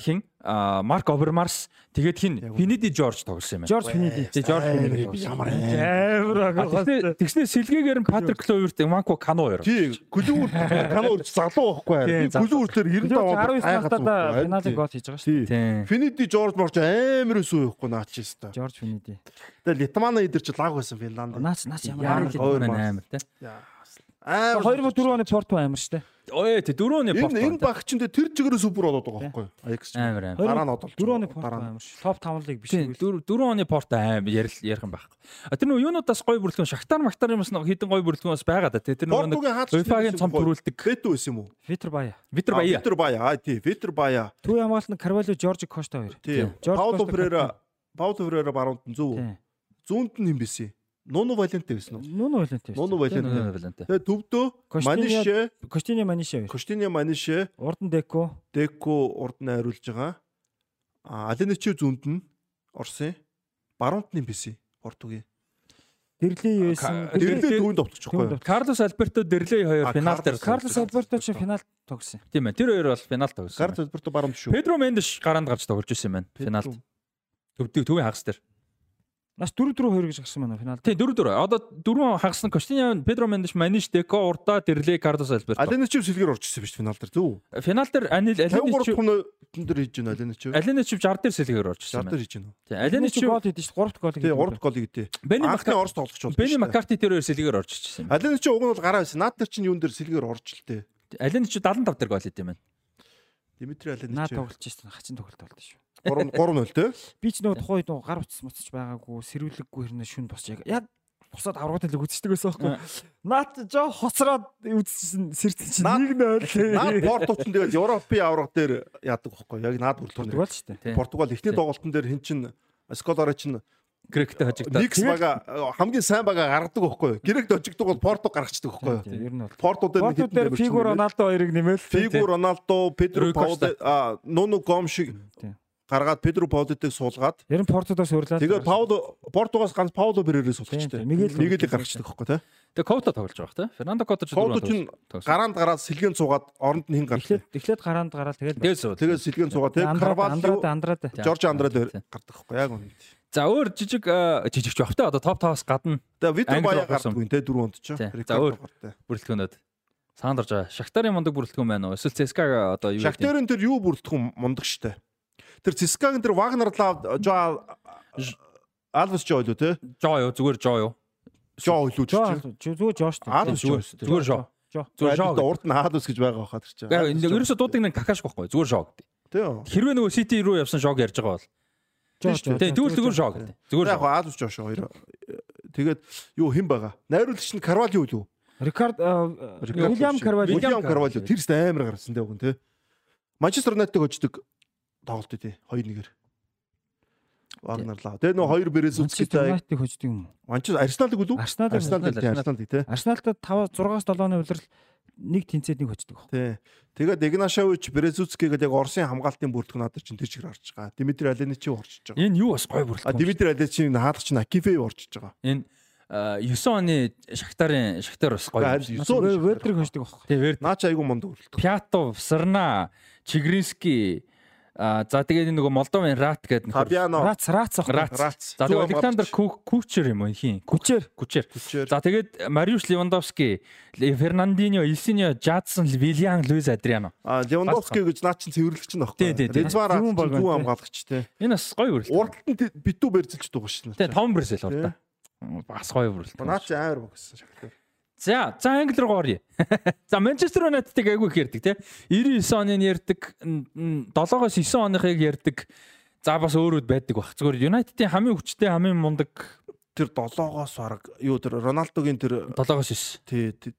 хин Марк Обермарс, тэгээд хин Финиди Жорж тоглосон юм байна. Жорж Финиди. Тэг Жорж Финиди. Ямар Амар Тэгснэ тэгснэ сэлгээгээр нь Патрик Кловерт, Манко Кано хоёр. Тий, Куливер канаа үрж залуу байхгүй Тий, дээр 90 19 даваа настайдаа финалийн гол хийж байгаа шүү. Тий. Тийм. Финиди Жорж Морч амар өсөө явахгүй наач юмста. Жорж Финиди. Тэгээ Литмана идэр чи лаг байсан Финланд. Наач наач Ямар ямар Хоёр гоё мас. амар те. Амар 2004 оны Порту амар дээ. Ой тэ дөрөвний порт. Энэ энэ багчин дээр тэр чигээрээ супер болоод байгаа байхгүй юу? Аякс. амар амар. Дараа нь одолж. 4 оны нь. амар шүү. Топ 5-ыг биш Тийм үү? дөрөв дөрөв оны порт аим ярил ярих юм байхгүй. А тэр нөө юунуудаас гой бүрэлдэхүүн шахтар мактар юмс нэг хідэн гой бүрэлдэхүүнээс байгаа да. Тэр нэг Португийн хаач UEFA-гийн цом төрүүлдэг. Бету байсан юм уу? Витер Бая. Витер Бая. Витер Бая. Аа тий, Витер Бая. Төв хамгаалт нь Карвало, Жорж Кошта хоёр. Тий. Жорж Пауло Ферера, Пауло Ферера баруунд нь зөв. Зүүнд нь юм бэсэ. Нуну Валенте байсан уу? Нуну Валенте. Нуну Валенте. Валенте. Тэгээ төвдөө Манишэ, Костини Маниша хоёр. Костиня Манишэ, Урд нь Деко. Деко урд нь хариулж байгаа. А Аленичи зүүнд нь Орсын. Баруунд нь юм бэсэ. Португийн. Байсан. Дэрлээ Дэрли- төвөнд товтчих Төвөнд байхгүй юу? Карлос Альберто Дерлей хоёр финал дээр Карлос- Карлос Альберто ч финал тогсон. тийм ээ. Тэр хоёр бол финал тогсон. Гард Альберто баруунд шүү. Педро Мендеш гараанд гарч тоглож исэн юм байна. Финалд. Төвдөг төвийн хагас дээр. Нас 4-4 2 гэж гарсан байна финалд. Тийм дөрөв дөрөв. Одоо дөрвөн хагас нь Костиньо, Педро Мендеш, Маниш, Деко, Урда, Дерлей, Карлос Альберто. Аленичи сэлгэр орж ирсэн биз финал дээр зөв. Финал дээр Анил 53 Алинич хүн дээр хийж байна Аленичи. Алинич 60 дээр сэлгээр орж ирсэн 60 байна. дээр хийж байна. Тийм Алинич Алинич гол хийдэж 3 гол Тий, хийдэж. 3 голыг тий. Бени Анхны Маккарти Орос тоглогч бол. Бени Маккарти орж ирсэн юм. Аленичи уг нь бол гараа байсан. Наад дээр чинь юун дээр сэлгэр орж л тээ. Алинич 75 дээр гол хийд юм байна. Димитри Наа Аленичи тоглож ирсэн. Хачин тоглолт болд шүү. 3 3-0 тий. Би ч нөгөө тухайн үед нөгөө гар утас муцаж байгаагүй, сэрүүлэггүй хэрнээ шүн босч яг яг бусаад аврагын л үзчихдэг байсан байхгүй. Наад жоо хоцроод үзсэн сэрцэн чинь Наад- 1-0. Наад Портуч нь тэгээд Европын авраг дээр яадаг байхгүй яг наад бүрэлдэхүүн. Португал шүү дээ. Португал эхний тоглолтын дээр хин чин Сколари чин Гректэй хожигдоод. Никс бага хамгийн сайн бага гаргадаг байхгүй юу? Грект очигдаг бол Порту гаргацдаг байхгүй юу? Тийм, Ер нь бол. Порту дээр Порту дээр Фиго Роналдо хоёрыг нэмэл. Фигу Роналдо, Педро Costa. а Нуну Гом шиг Тийм. гаргаад Педро Паулотыг суулгаад Ер нь Портудаас өрлөө. тэгээд Пауло Португаас ганц Пауло Берерээс. Мигэл- Мигелийг гаргацдаг байхгүй тий? Тэгээ Коута тоглож байгаа те. Фернандо Коута ч Коута чинь гараанд гараад сэлгэн цугаад оронд нь хин гарлаа. Эхлээд гараанд гараад тэгээд Тэгээд. Тэгээд сэлгэн цугаад тий Андрад Карвалио, Андрад Андрад. Жорж Андрад Тийм. гардаг байхгүй яг үнэ. За өөр жижиг э, жижигч явахтай одоо топ 5-аас гадна Тэгээ Витер Бая гардаггүй тий дөрөв онд ч. За, өөр. бүрэлдэхүүнүүд саандарж байгаа. Шахтарын мундаг бүрэлдэхүүн байна уу? Эсвэл ЦСКА одоо юу? Шахтерын тэр юу бүрэлдэхүүн мундаг штэ. Тэр Цискагийн тэр Вагнер Лав Жо Алвас Жо илүү те. Жоо юу? Зүгээр жоо юу? Жоо ч. зүгээр Жоо шүү дээ. Алвас Жо. Зүгээр жоо. Жоо. Зүгээр жоо. Урд нь Алвас гэж байгаа хаа тэр чинь. Яг энэ ерөөсө дуудаг нэг какаш байхгүй. Зүгээр жоо гэдэг. Хэрвээ нөгөө Сити руу явсан жог ярьж байгаа бол. Жоо. Тийм тэгвэл зүгээр гэдэг. Зүгээр Яг. Алвас Жо шүү хоёр. Тэгээд юу хэн байгаа? Найруулагч нь Карвалио юу? Рикард Уильям Карвалио. Уильям Карвалио тэр тест амар гарсан дээ нь те. Манчестер Юнайтед хождог тоглолт тий 2-1-ээр. Вагнер лаа. Тэгээ нөө хоёр Березуцкитэй Юнайтед хождог юм. Манчестер Арсеналыг үлээ. Арсенал Арсеналыг тий Арсеналыг тий. Арсеналтай 5 6-аас 7-ны улирал нэг тэнцээд нэг хождог. Тий. Тэгээд Игнашович Березуцкигээд яг Оросын хамгаалтын бүрдэх надад чинь тэр чигээр орж байгаа. Димитри Аленичи орчиж байгаа. Энэ юу бас гой бүрэлдэхүүн. Димитри Аленичийн хаалгач чинь Акифей орчиж байгаа. Энэ 9 оны Шахтарын Шахтар бас гоё. Харин 9 Вердрийг хождог баг. Тэ Верд Наач айгу монд өрөлтөө. Пятов, Сарна, Чигринский а за тэгээд нөгөө Молдовын Рат гэдэг нөхөр. Ах. Рац. Рац. За тэгээд Александр Кучер юм уу хин? Кучер. Күчээр. За тэгээд Мариуш Левандовски, Фернандиньо, Илсиньо, Жадсон, Вильян, Луис Адриано. А Левандовски гэж наа чин цэвэрлэгч нь Тий, тий, баггүй. тий. Резвар Зүүн баг хамгаалагч тий. Энэ бас гоё. Уралд нь битүү барьцэлж байгаа шин. Тэ том брэсэл урд. Бас гоё бүрэлдэхүүн. Наа чи амар багсан шахтар. За, за англи руу оръё. За, Манчестер Юнайтедыг айгүй их ярьдаг тий. 99 оныг ярьдаг, 7-оос 9 оныхыг ярьдаг. За бас өөрөд байдаг бах. Зүгээр Юнайтедийн хамгийн хүчтэй, хамгийн мундаг Тэр 7-оос бараг юу тэр Роналдогийн тэр 7-оос 9. тий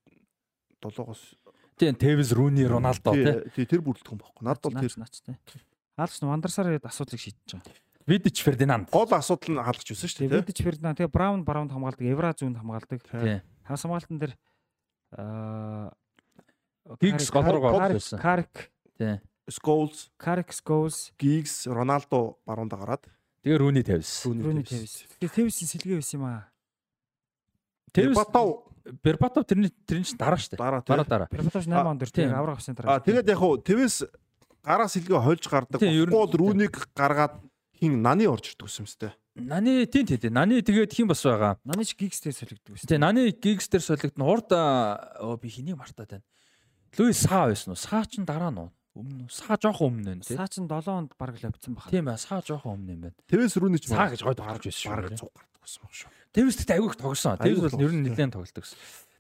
7-оос Тий, Тевис, Руни, Роналдо тий. тий тэр бүрэлдэхүүн баггүй. Над бол тэр наач тий. Хаалгач нь Вандарсаар асуудлыг шийдэж байгаа. Видич Фердинанд. гол асуудал нь хаалгач байсан шүү дээ. Видич Фердинанд тэгээ Браун Бараунд хамгаалдаг, Евра зүүнд хамгаалдаг. Тий. Хагас хамгаалтан дээр аа Гигс гол руу байсан. Карик, Тий. Scholes, Карик Scholes, Giggs, Роналдо баруунда гараад Тэгээ Руни Тевис. Руни Тевис. Тэгээ Тевисийн сэлгээ байсан юм аа. Тевис Батав Бербатов тэрний тэрний чинь дараа штэ. дараа Дараа. Перпатош 8 А, онд дэр тийм. авраг авсан А дараа. тэгээд яг хуу Тэвэс гараа сэлгээ хольж гардаг. Гол рүүнийг гаргаад хин наны орж ирдэг юм сте. Наны тий тий тий. Наны тэгээд хин бас байгаа. Нанич гигстэй солигддог байсан. Тий, Наны Гигс дээр солигдсон. Урд оо би хэнийг мартаад байна. Луис Саа байсан уу? Саа ч дараа нь уу? Өмнө? Саа жоохон өмнө нь тий. Саа чин 7 онд баг л авцсан баха. Тийм ээ, Саа жоохон өмнө юм байна. Тэвэс рүүний ч Саа гэж гойд гарч байсан бараг шүү. цуг гардаг байсан баг шүү. Тэвс тэгтээ айгүйх тогсон. Айгүйх бол ер нь нэлээд тоглолдог.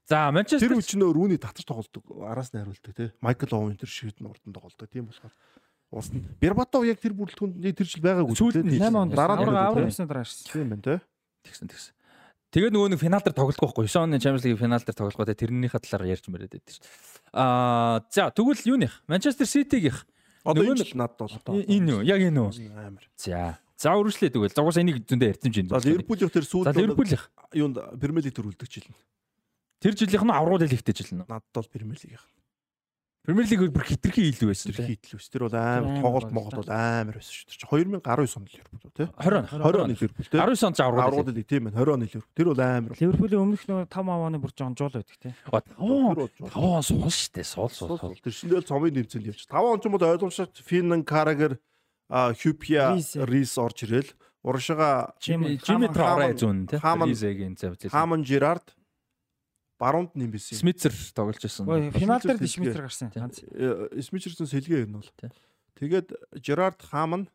За, Манчестер Тэр үчнөө рүүний татаж тоглолдог. Араас нь хариулдаг тий. Майкл Оуэн тэр шийд нь урдан тоглолдог. Тийм болохоор уус нь Бербатов яг тэр бүрэлдэхүүнд яг тэр жил байгаагүй. Сүүлд нь 8 онд дараа нь тий. авсан дараа ирсэн. Тийм байна тий. тэгсэн тэгсэн. Тэгээд нөгөө нэг финал дээр тоглохгүй байхгүй. 9 оны Champions League финал дээр тоглохгүй те тэрнийхээ талаар ярьж мэрээд байдаг шүү. Аа, за тэгвэл юуных? Манчестер Ситигийнх Одоо энэ жил надад бол энэ юу? Яг энэ үү? амар. За. За үргэлжлээ тэгвэл. Зугаас энийг зөндөө ярьсан юм За чинь. Ливерпулийн тэр За сүүлд Ливерпулийнх. юунд Премьер лиг төрүүлдэг жил. Тэр жилийнх нь авруулал ихтэй жил нь. Надад бол Премьер лиг. Премьер лиг бүр хитрхи илүү байсан Тэр тийм. хийтлвэс. Тэр бол амар тоглолт Монгол бол амар байсан шүү. Чинь 2019 онд Ливерпул тий. 20 20 оны Ливерпул тий. 19 онд. Аврууд лиг тийм байна. 20 оны Ливерпул. Тэр бол амар. Ливерпулийн өмнөх нөгөө 5 авааны бүр жоон жуул байдаг тий. Оо, Тэр бол 5 он суул штэ. Суул суул. суул. Тэр шиндэл цомын нэмцэл явж. 5 он ч юм бол ойлгомжтой Финн Карагер а Хюпия Рис. Орж ирэл. Уршига Жими Траурэ зүүн тийм. Хааман- Ризегийн зав зэл. Хаман Жирард баруунд нэмсэн. Смитер тоглож байсан. Ой, финал дээр дишмитер гарсан. ганц. Смичерсэн сэлгээ юм бол. Тэгээд Жирард Хаман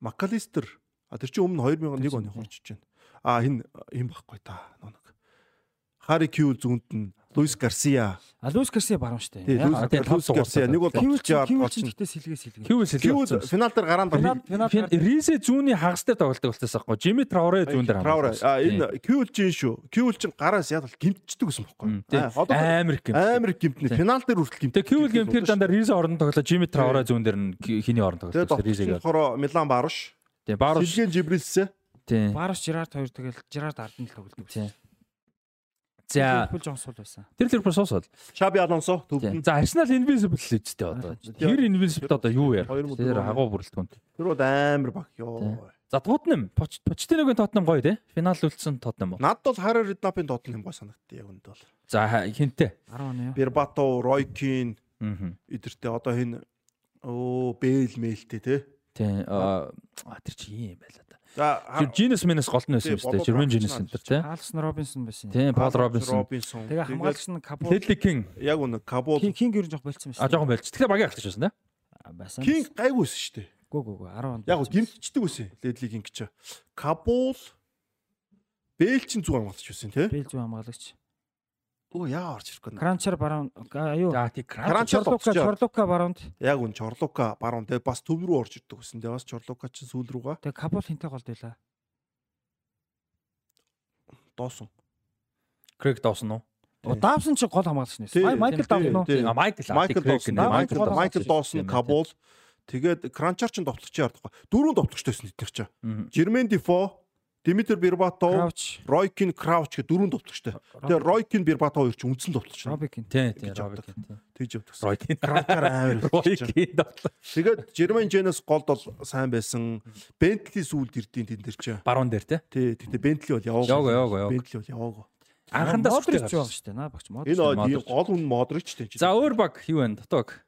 Макалистер а тэр чинь өмнө 2001 оны иж байна. А хин хин баггүй та нэг. Хари Кью зүүнд нь Луис Гарсиа. А Луис Гарсиа баруун штэ. Аа, Луис Гарсиа нэг бол Кивл Кивл олж. гэхдээ сэлгээ сэлгээ. Кью хэлээ. финал дээр гараанд финал Ризе зүүнний хагас дээр тоглолдог болчихсон байхгүй. Жими Траурэ зүүн дээр Трауре. хамгаалсан. А энэ Кьюл чинь шүү. Кьюл чинь гараас яд бол гимтчдэг гэсэн байхгүй. Амар гэмт. амар гимтнэ. Финал дээр хүртэл гимт. Тэгээ Кьюл гэмтэр дандаа Ризе орон тоглоо. Жими Траурэ зүүн дээр нь хиний орон тоглолдог. Ризег. болохоор Милан Баруш, Тэгээ Баруш. Сэлгэн Жибрилсэ. Тийм. Барус Жирард хоёр тэгэл Жирард Арден л тоглодог. Тийм. За Ливерпул жоон сул байсан. тэр Ливерпул суусвал. Шаби Алонсо төвдөн. За Арсенал Invincible л үстэй одоо. Тэр Invincible одоо юу мөр Тэр агуу бүрэлдэхүүн. Тэр бол амар баг ёо. За Тотнем, Почтиногийн Тотнем гоё те. Финал үлдсэн Тотнем. Надад бол Харар Реднапын Тоттенхэм гой санагдтыг яг үнд бол. За хинтээ. 10 оны юу? Бербато, Ройкин Аа. эдэртэй одоо хин оо Бэйл мэлтэй те. Тийм. Аа тэр чи юм байла. За Genius Menes голтон байсан юм шүү дээ. Jermaine Genius Center те. Алсон Робинсон байсан. Тийм, Paul Robinson. Тэгээ хамгаалагч нь Кабул Teddy King. яг үнэ Кабул Кинг ер нь жоох болцсон байсан. А жоохон байлж. Тэгэхээр багийн ахлагч байсан те. байсан. Кинг гайгүйсэн шүү дээ. Гү гү гү 10 онд. Яг гоо гимтчдэг байсан. Ледли Кинг ч. Кабул Бэйл чин зүг хамгаалагч байсан те. Бэл зүү хамгаалагч. Өө яа орж ирэхгүй. наа. Кранчар баруун аюу. За тий Кран. Кранчар Чорлука баруунд. Яг үн Чорлука баруун те бас төв рүү орж ирдэг гэсэн. Тэгээ бас Чорлука чин сүүл рүүгээ. Тэгээ Кабул хинтэй голд байлаа. Доосон. Крэг Дawson уу? Давсон ч гол хамгаалагч Тий, нэ. Майкл Давсон уу? Майкл Майкл Доосон. Майкл Майкл Доосон. Доосон, Кабул. Тэгээд Кранчар ч тоглогчийн ард байхгүй. Дөрөв тоглогчтойсэн эдгээр чинь. Жермен Дифо, Димитр Бербатов, Крауч, Ройкин Крауч гэх дөрөв тоглогчтой. Тэгээд Ройкин Бербатов хоёр чинь үндсэн тоглогч. Робикин. Тий, тий, Гэж Робик. явдаг. Тэгж явдаг. Ройкин. Кранчар амар. Ройкин тоглоо. Тэгээд Жермен Женес голд бол сайн байсан. Бентли сүүлд ирдийн тэн дээр чинь. Баруун дээр тий. Тий, тэгтээ Бентли бол яваагүй. Яваагүй, яваагүй. Бентли бол яваагүй. Анхандаа сүртэй юу гарсан. шүү дээ. Наа багч Модрич. Энэ гол хүн Модрич тийм чинь. За өөр баг юу вэ? Дотог.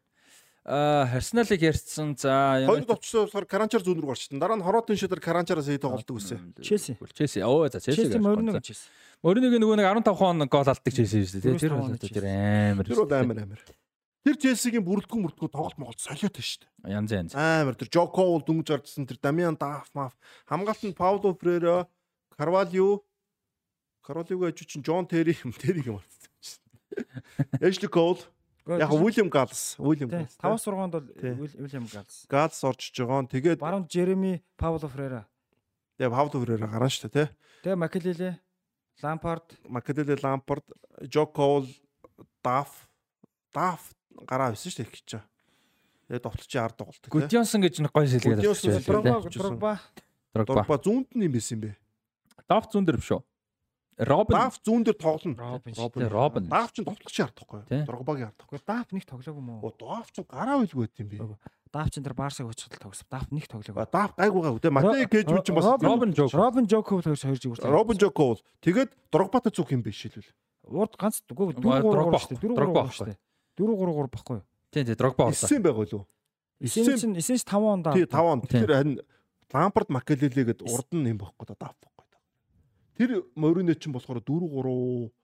Аа, Арсеналыг ярьсан. За, Хоёр товчсоо болохоор Кранчар зүүн рүү гарчсан. Дараа нь Хоротын шидэр Кранчараас ий тоглолдог гэсэн. Челси. Челси. Оо, за Челси. Челси мөрнө гэж хэлсэн. Мөрнийг нөгөө нэг 15 хон гол алддаг Челси шүү дээ. Тэр 15 бол оны тэр амар. Тэр бол амар амар. Тэр Челсигийн бүрдгүү мөрдгүү тоглолт моголт солиотой шүү дээ. Янз янз. Амар тэр Жоко бол дүнж гардсан тэр Дамиан Даф маф хамгаалт нь Пауло Фрера, Карвалио, Карвалиогийн ажуу чинь Джон Терри юм Терриг юм болсон. Эшли Кол, яг Уильям Галс, Уильям. Галс. 5-6-нд бол Тий. Уильям Галс. Галс орж байгаа. нь. Тэгээд Баруун Жереми Пауло Фрера. яг Пауло Фрера гарна шүү дээ, тий. Тэгээ Макелеле, Лампард, Макаделе Лампард, Жоко Даф, Даф гараа байсан шүү дээ гэж чаа. Тэгээд товтлчийн ард тоглолт тий. Гудьонсон гэж нэг гой сэлгээд Гудьонсон авчихсан. Дрогба. Дрогба, Дрогба. Дрогба. Зүүнд нь юм байсан юм бэ. Давт зүүн дээр биш үү? Робин. Даф зүүн дээр тоглоно. Робин. Робин. Даф ч тоглохгүй. Дорбагийн ард Гэхдээ Даф нэг тоглоогүй мó. Оо Даф ч гараа байлгүй байт юм бэ. Даф ч энэ Барсаг өчгөл тогсов. Даф нэг тоглоогүй. Даф гайгуугаа үдэ Матей Кэж ч бас Робин Жок. Робин Жоков хоёр хоёр жигүүр. Робин Жоко бол тэгээд Дрогбатай зүг юм биш шилбэл. Урд ганц үгүй 4 Дрогба 3 Дрогба 4 3 шүү дээ. 4 3 3 баггүй. Тий, тий, Дрогба боллоо. Эссэн байгаа лөө. Эсен чинь эсен 5 онд Тий 5 он. Тий. Тэр харин Лампард Макелеле гээд урд нь юм байхгүй да Даф байхгүй да. Тэр Морине ч болохоор 4 3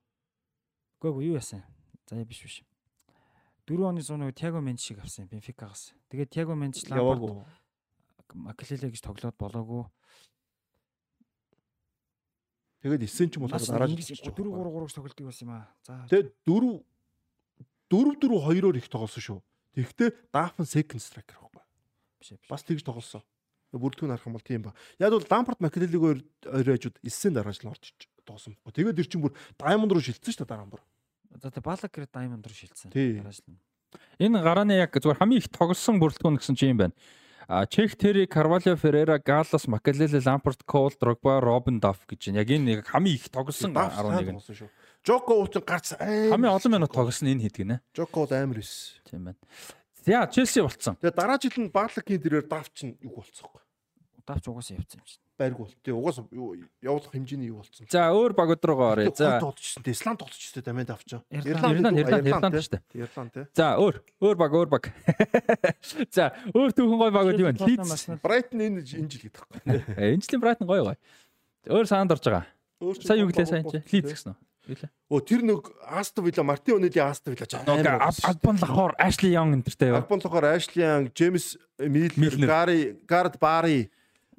Үгүй юу яасан. За биш биш. 4 оны зуны үед Тиаго Менч шиг авсан Бенфикагаас. Тэгээд Тиаго Менч Лампард. Макелеле гэж тоглоод болоогүй. Тэгээд эссэн ч болохоор гараад 4 3 3 гэж тоглолтыг байсан юм аа. За Тэгээд 4 4 4 2-оор их тоглосон шүү. Тэгэхдээ Дафн second striker байхгүй. биш ээ, биш. Бас тэгж тоглосон. Бүрдгүүн харах юм бол тийм ба. Яг бол Лампард Макелелег хоёр хажууд 9-ийн дараач л орж тоглосон байхгүй. Тэгээд ир чинь бүр Diamond руу шилжсэн шүү дээ дараа нь бүр. За тэг Балак гэр Diamond руу шилжсэн. Тий. Дараачлан. Энэ гарааны яг зүгээр хамгийн их тоглосон бүрэлдэхүүн гэсэн чинь юм байна. А Чех Терри, Карвалио Ферера, Галас, Макалеле, Лампарт, Кол, Дрогба, Робин Даф гэж байна. Яг энэ яг хамгийн их тоглосон Даф 11 нь. Жоко уучин гарц аа. Хамгийн олон минут тоглосон энэ хэд гинэ. Жоко бол амар эс. Тийм байна. За Челси болцсон. Тэгээ дараа жил нь Баалакийн дээрээр Даф чинь юу Давч угаасаа явцсан юм чинь. Байрг бол. Тэгээ угаас юу- явуулах хэмжээний юу болцсон. За өөр баг руугаа оръё. За тоглолцсон. Исланд тоглолцсон. Дамын Даф чинь. Ирланд, Ирланд, Ирланд, шүү дээ. Ирланд тий. За өөр өөр баг өөр баг. За өөр түүхэн гой багууд юу вэ? Лидс. Брайтон энэ энэ жил гэдэг байхгүй. Э, Энэ жилийн Брайтон гоё гоё. Өөр саанд орж байгаа. Сая юу гэлээ сайн чи? тий. Лидс гэсэн үү? Оо тэр нэг Астон Вилла Мартин Онелийн Астон Вилла ч Нэг Албан лахоор Ашли Янг энтертэй юу? Албан лохоор Ашли Янг, Джеймс Миллер, Миллер. Гари, Гард Бари,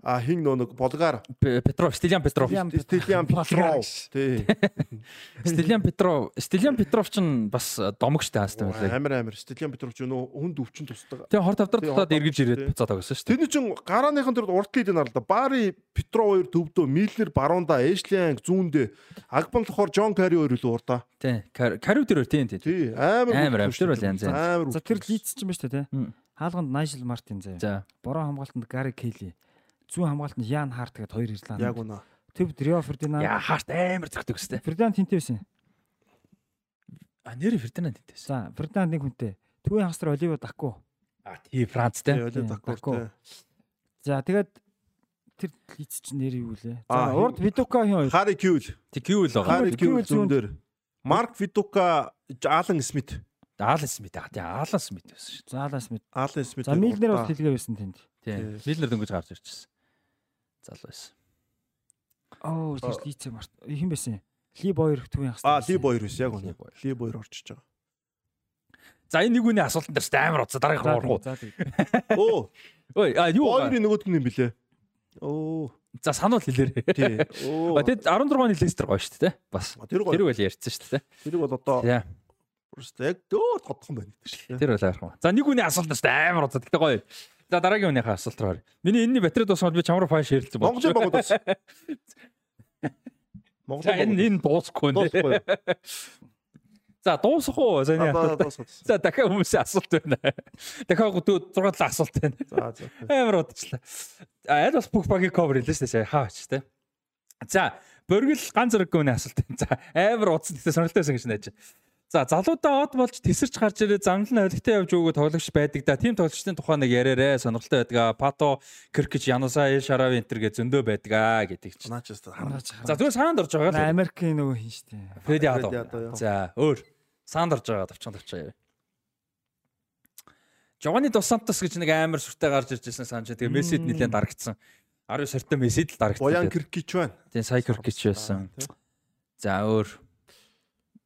а хин нөө нэг Болгар, Петров, Стилиан Петров. Стилиан. Петров. Тий. Стилиан Петров, Стилиан Петров ч бас домогчтой хаастай байлаа. Амар амар. Стилиан Петров ч нөө хүн дөвчин тусдаг. Тэгээ хор тавдар хор эргэж ирээд тий. буцаад тоглосон шүү дээ. Тэрний чин гарааныхан тэр уртлыг энэ харалда. Бари, Петров хоёр төвдөө, Миллер баруунда, Эшли Янг зүүндээ, Агбан лохоор Жон Кари хоёр илүү урдаа. Тий. Кариу дээр тийм. Тий. Амар. Амар, Тэр бол янз янз. За тэр лидс ч юм ба шүү дээ. Мм. Хаалганд Найшл Мартин заяа. За. Бороо хамгаалтанд Гари Кейли. Зүүн хамгаалтанд Ян Харт гэдэг хоёр Ирланд. Яг үнэ. Төв Рио Фердинанд. Яа харт амар зөгтөг өстэй. Фердинанд тэнтэй байсан. А нэр Фердинанд тэнтэйсэн. За Фердинанд нэг хүнтэй. Түүний хасар Оливо Даку. А тий Францтэй. Тий, Олив Дакур Даку. За тэгээд тэр лидс чинь нэр юу лээ? Аа, За урд Видука хин хоёр. Хари Кюл. Тий Кью л байгаа. Хари Кюл Кюл зүүн дээр. Марк Видука, Алан Смит. Аалан Смит. А тий Аалан Смит байсан шүү. Заалаас мэд. Алан Смит. За Милнер бас хэлгээ байсан тэнд. Тий. Миллер дөнгөж гарч ирчихсэн. Залуу байсан. Оо тэр лидс март. Хин байсан. Ли Бойер түүний хасар. Аа, Ли Бойер биш яг үнэ. Ли Бойер орчиж байгаа. За энэ нэг үний асуултан дээр ч амар уцаа дараагийнх руу орох уу? Оо, Ой, а юу? Бойерын нөгөөд нь юм блэ? Оо, За сануул хэлээрэй. тий. Оо. А тэгэд 16 оны Лестер гоё шүү дээ. Бас. Тэр гоё. Тэр ярьсан шүү дээ. Тэрийг бол одоо Тий. просто яг дөөр тодхон байна гэдэг шүү дээ. Тэр бол айрхан. За нэг үний асуулт дээ. Амар уцаа. Тэгтээ гоё. За дараагийн үнийхээ асуулт руу оръё. Миний энэний батарей дуусгаад би чамруу файл шеэрлсэн Монголын багуудаас Монгол За энэ энэ дуусахгүй нэ. За дуусах уу? За энэ Аа, асуулт. За дахиад хүмүүсийн асуулт байна. Дахиад 6 7 асуулт байна. За за. Амар удажлаа. Аль бас бүх багийн cover хэлсэн шүү дээ. Хаач те. За, боргил ганц зэрэг гүний асуулт. байна. За, амар удсан гэхдээ сонирхолтой байсан гэж найж. За, залуудаа од болж тесэрч гарч ирээ замлан олигтой явж өгөө тоглогч байдаг да. Тим тоглогчдын тухай нэг яриарэ сонирхолтой байдаг. Пато, Киркич, Януса, Шарави энтер гэ зөндөө байдаг аа гэдэг чинь. Наач хараач. За, зүгээр саанд орж байгаа л. Америкийн нөгөө хин штэ. Фреди Фреди Адо. Адо, яа. За, өөр саанд орж байгаа тавчхан тавчаа. Жовани Дос Сантос гэж нэг амар сүртэй гарч ирж байсан санаж. Тэгээ Мессид нэлээд дарагдсан. 19 сартай Мессид л дарагдсан. Боян. Киркич байна. Тэгээ Сайкер гэж байсан. За өөр.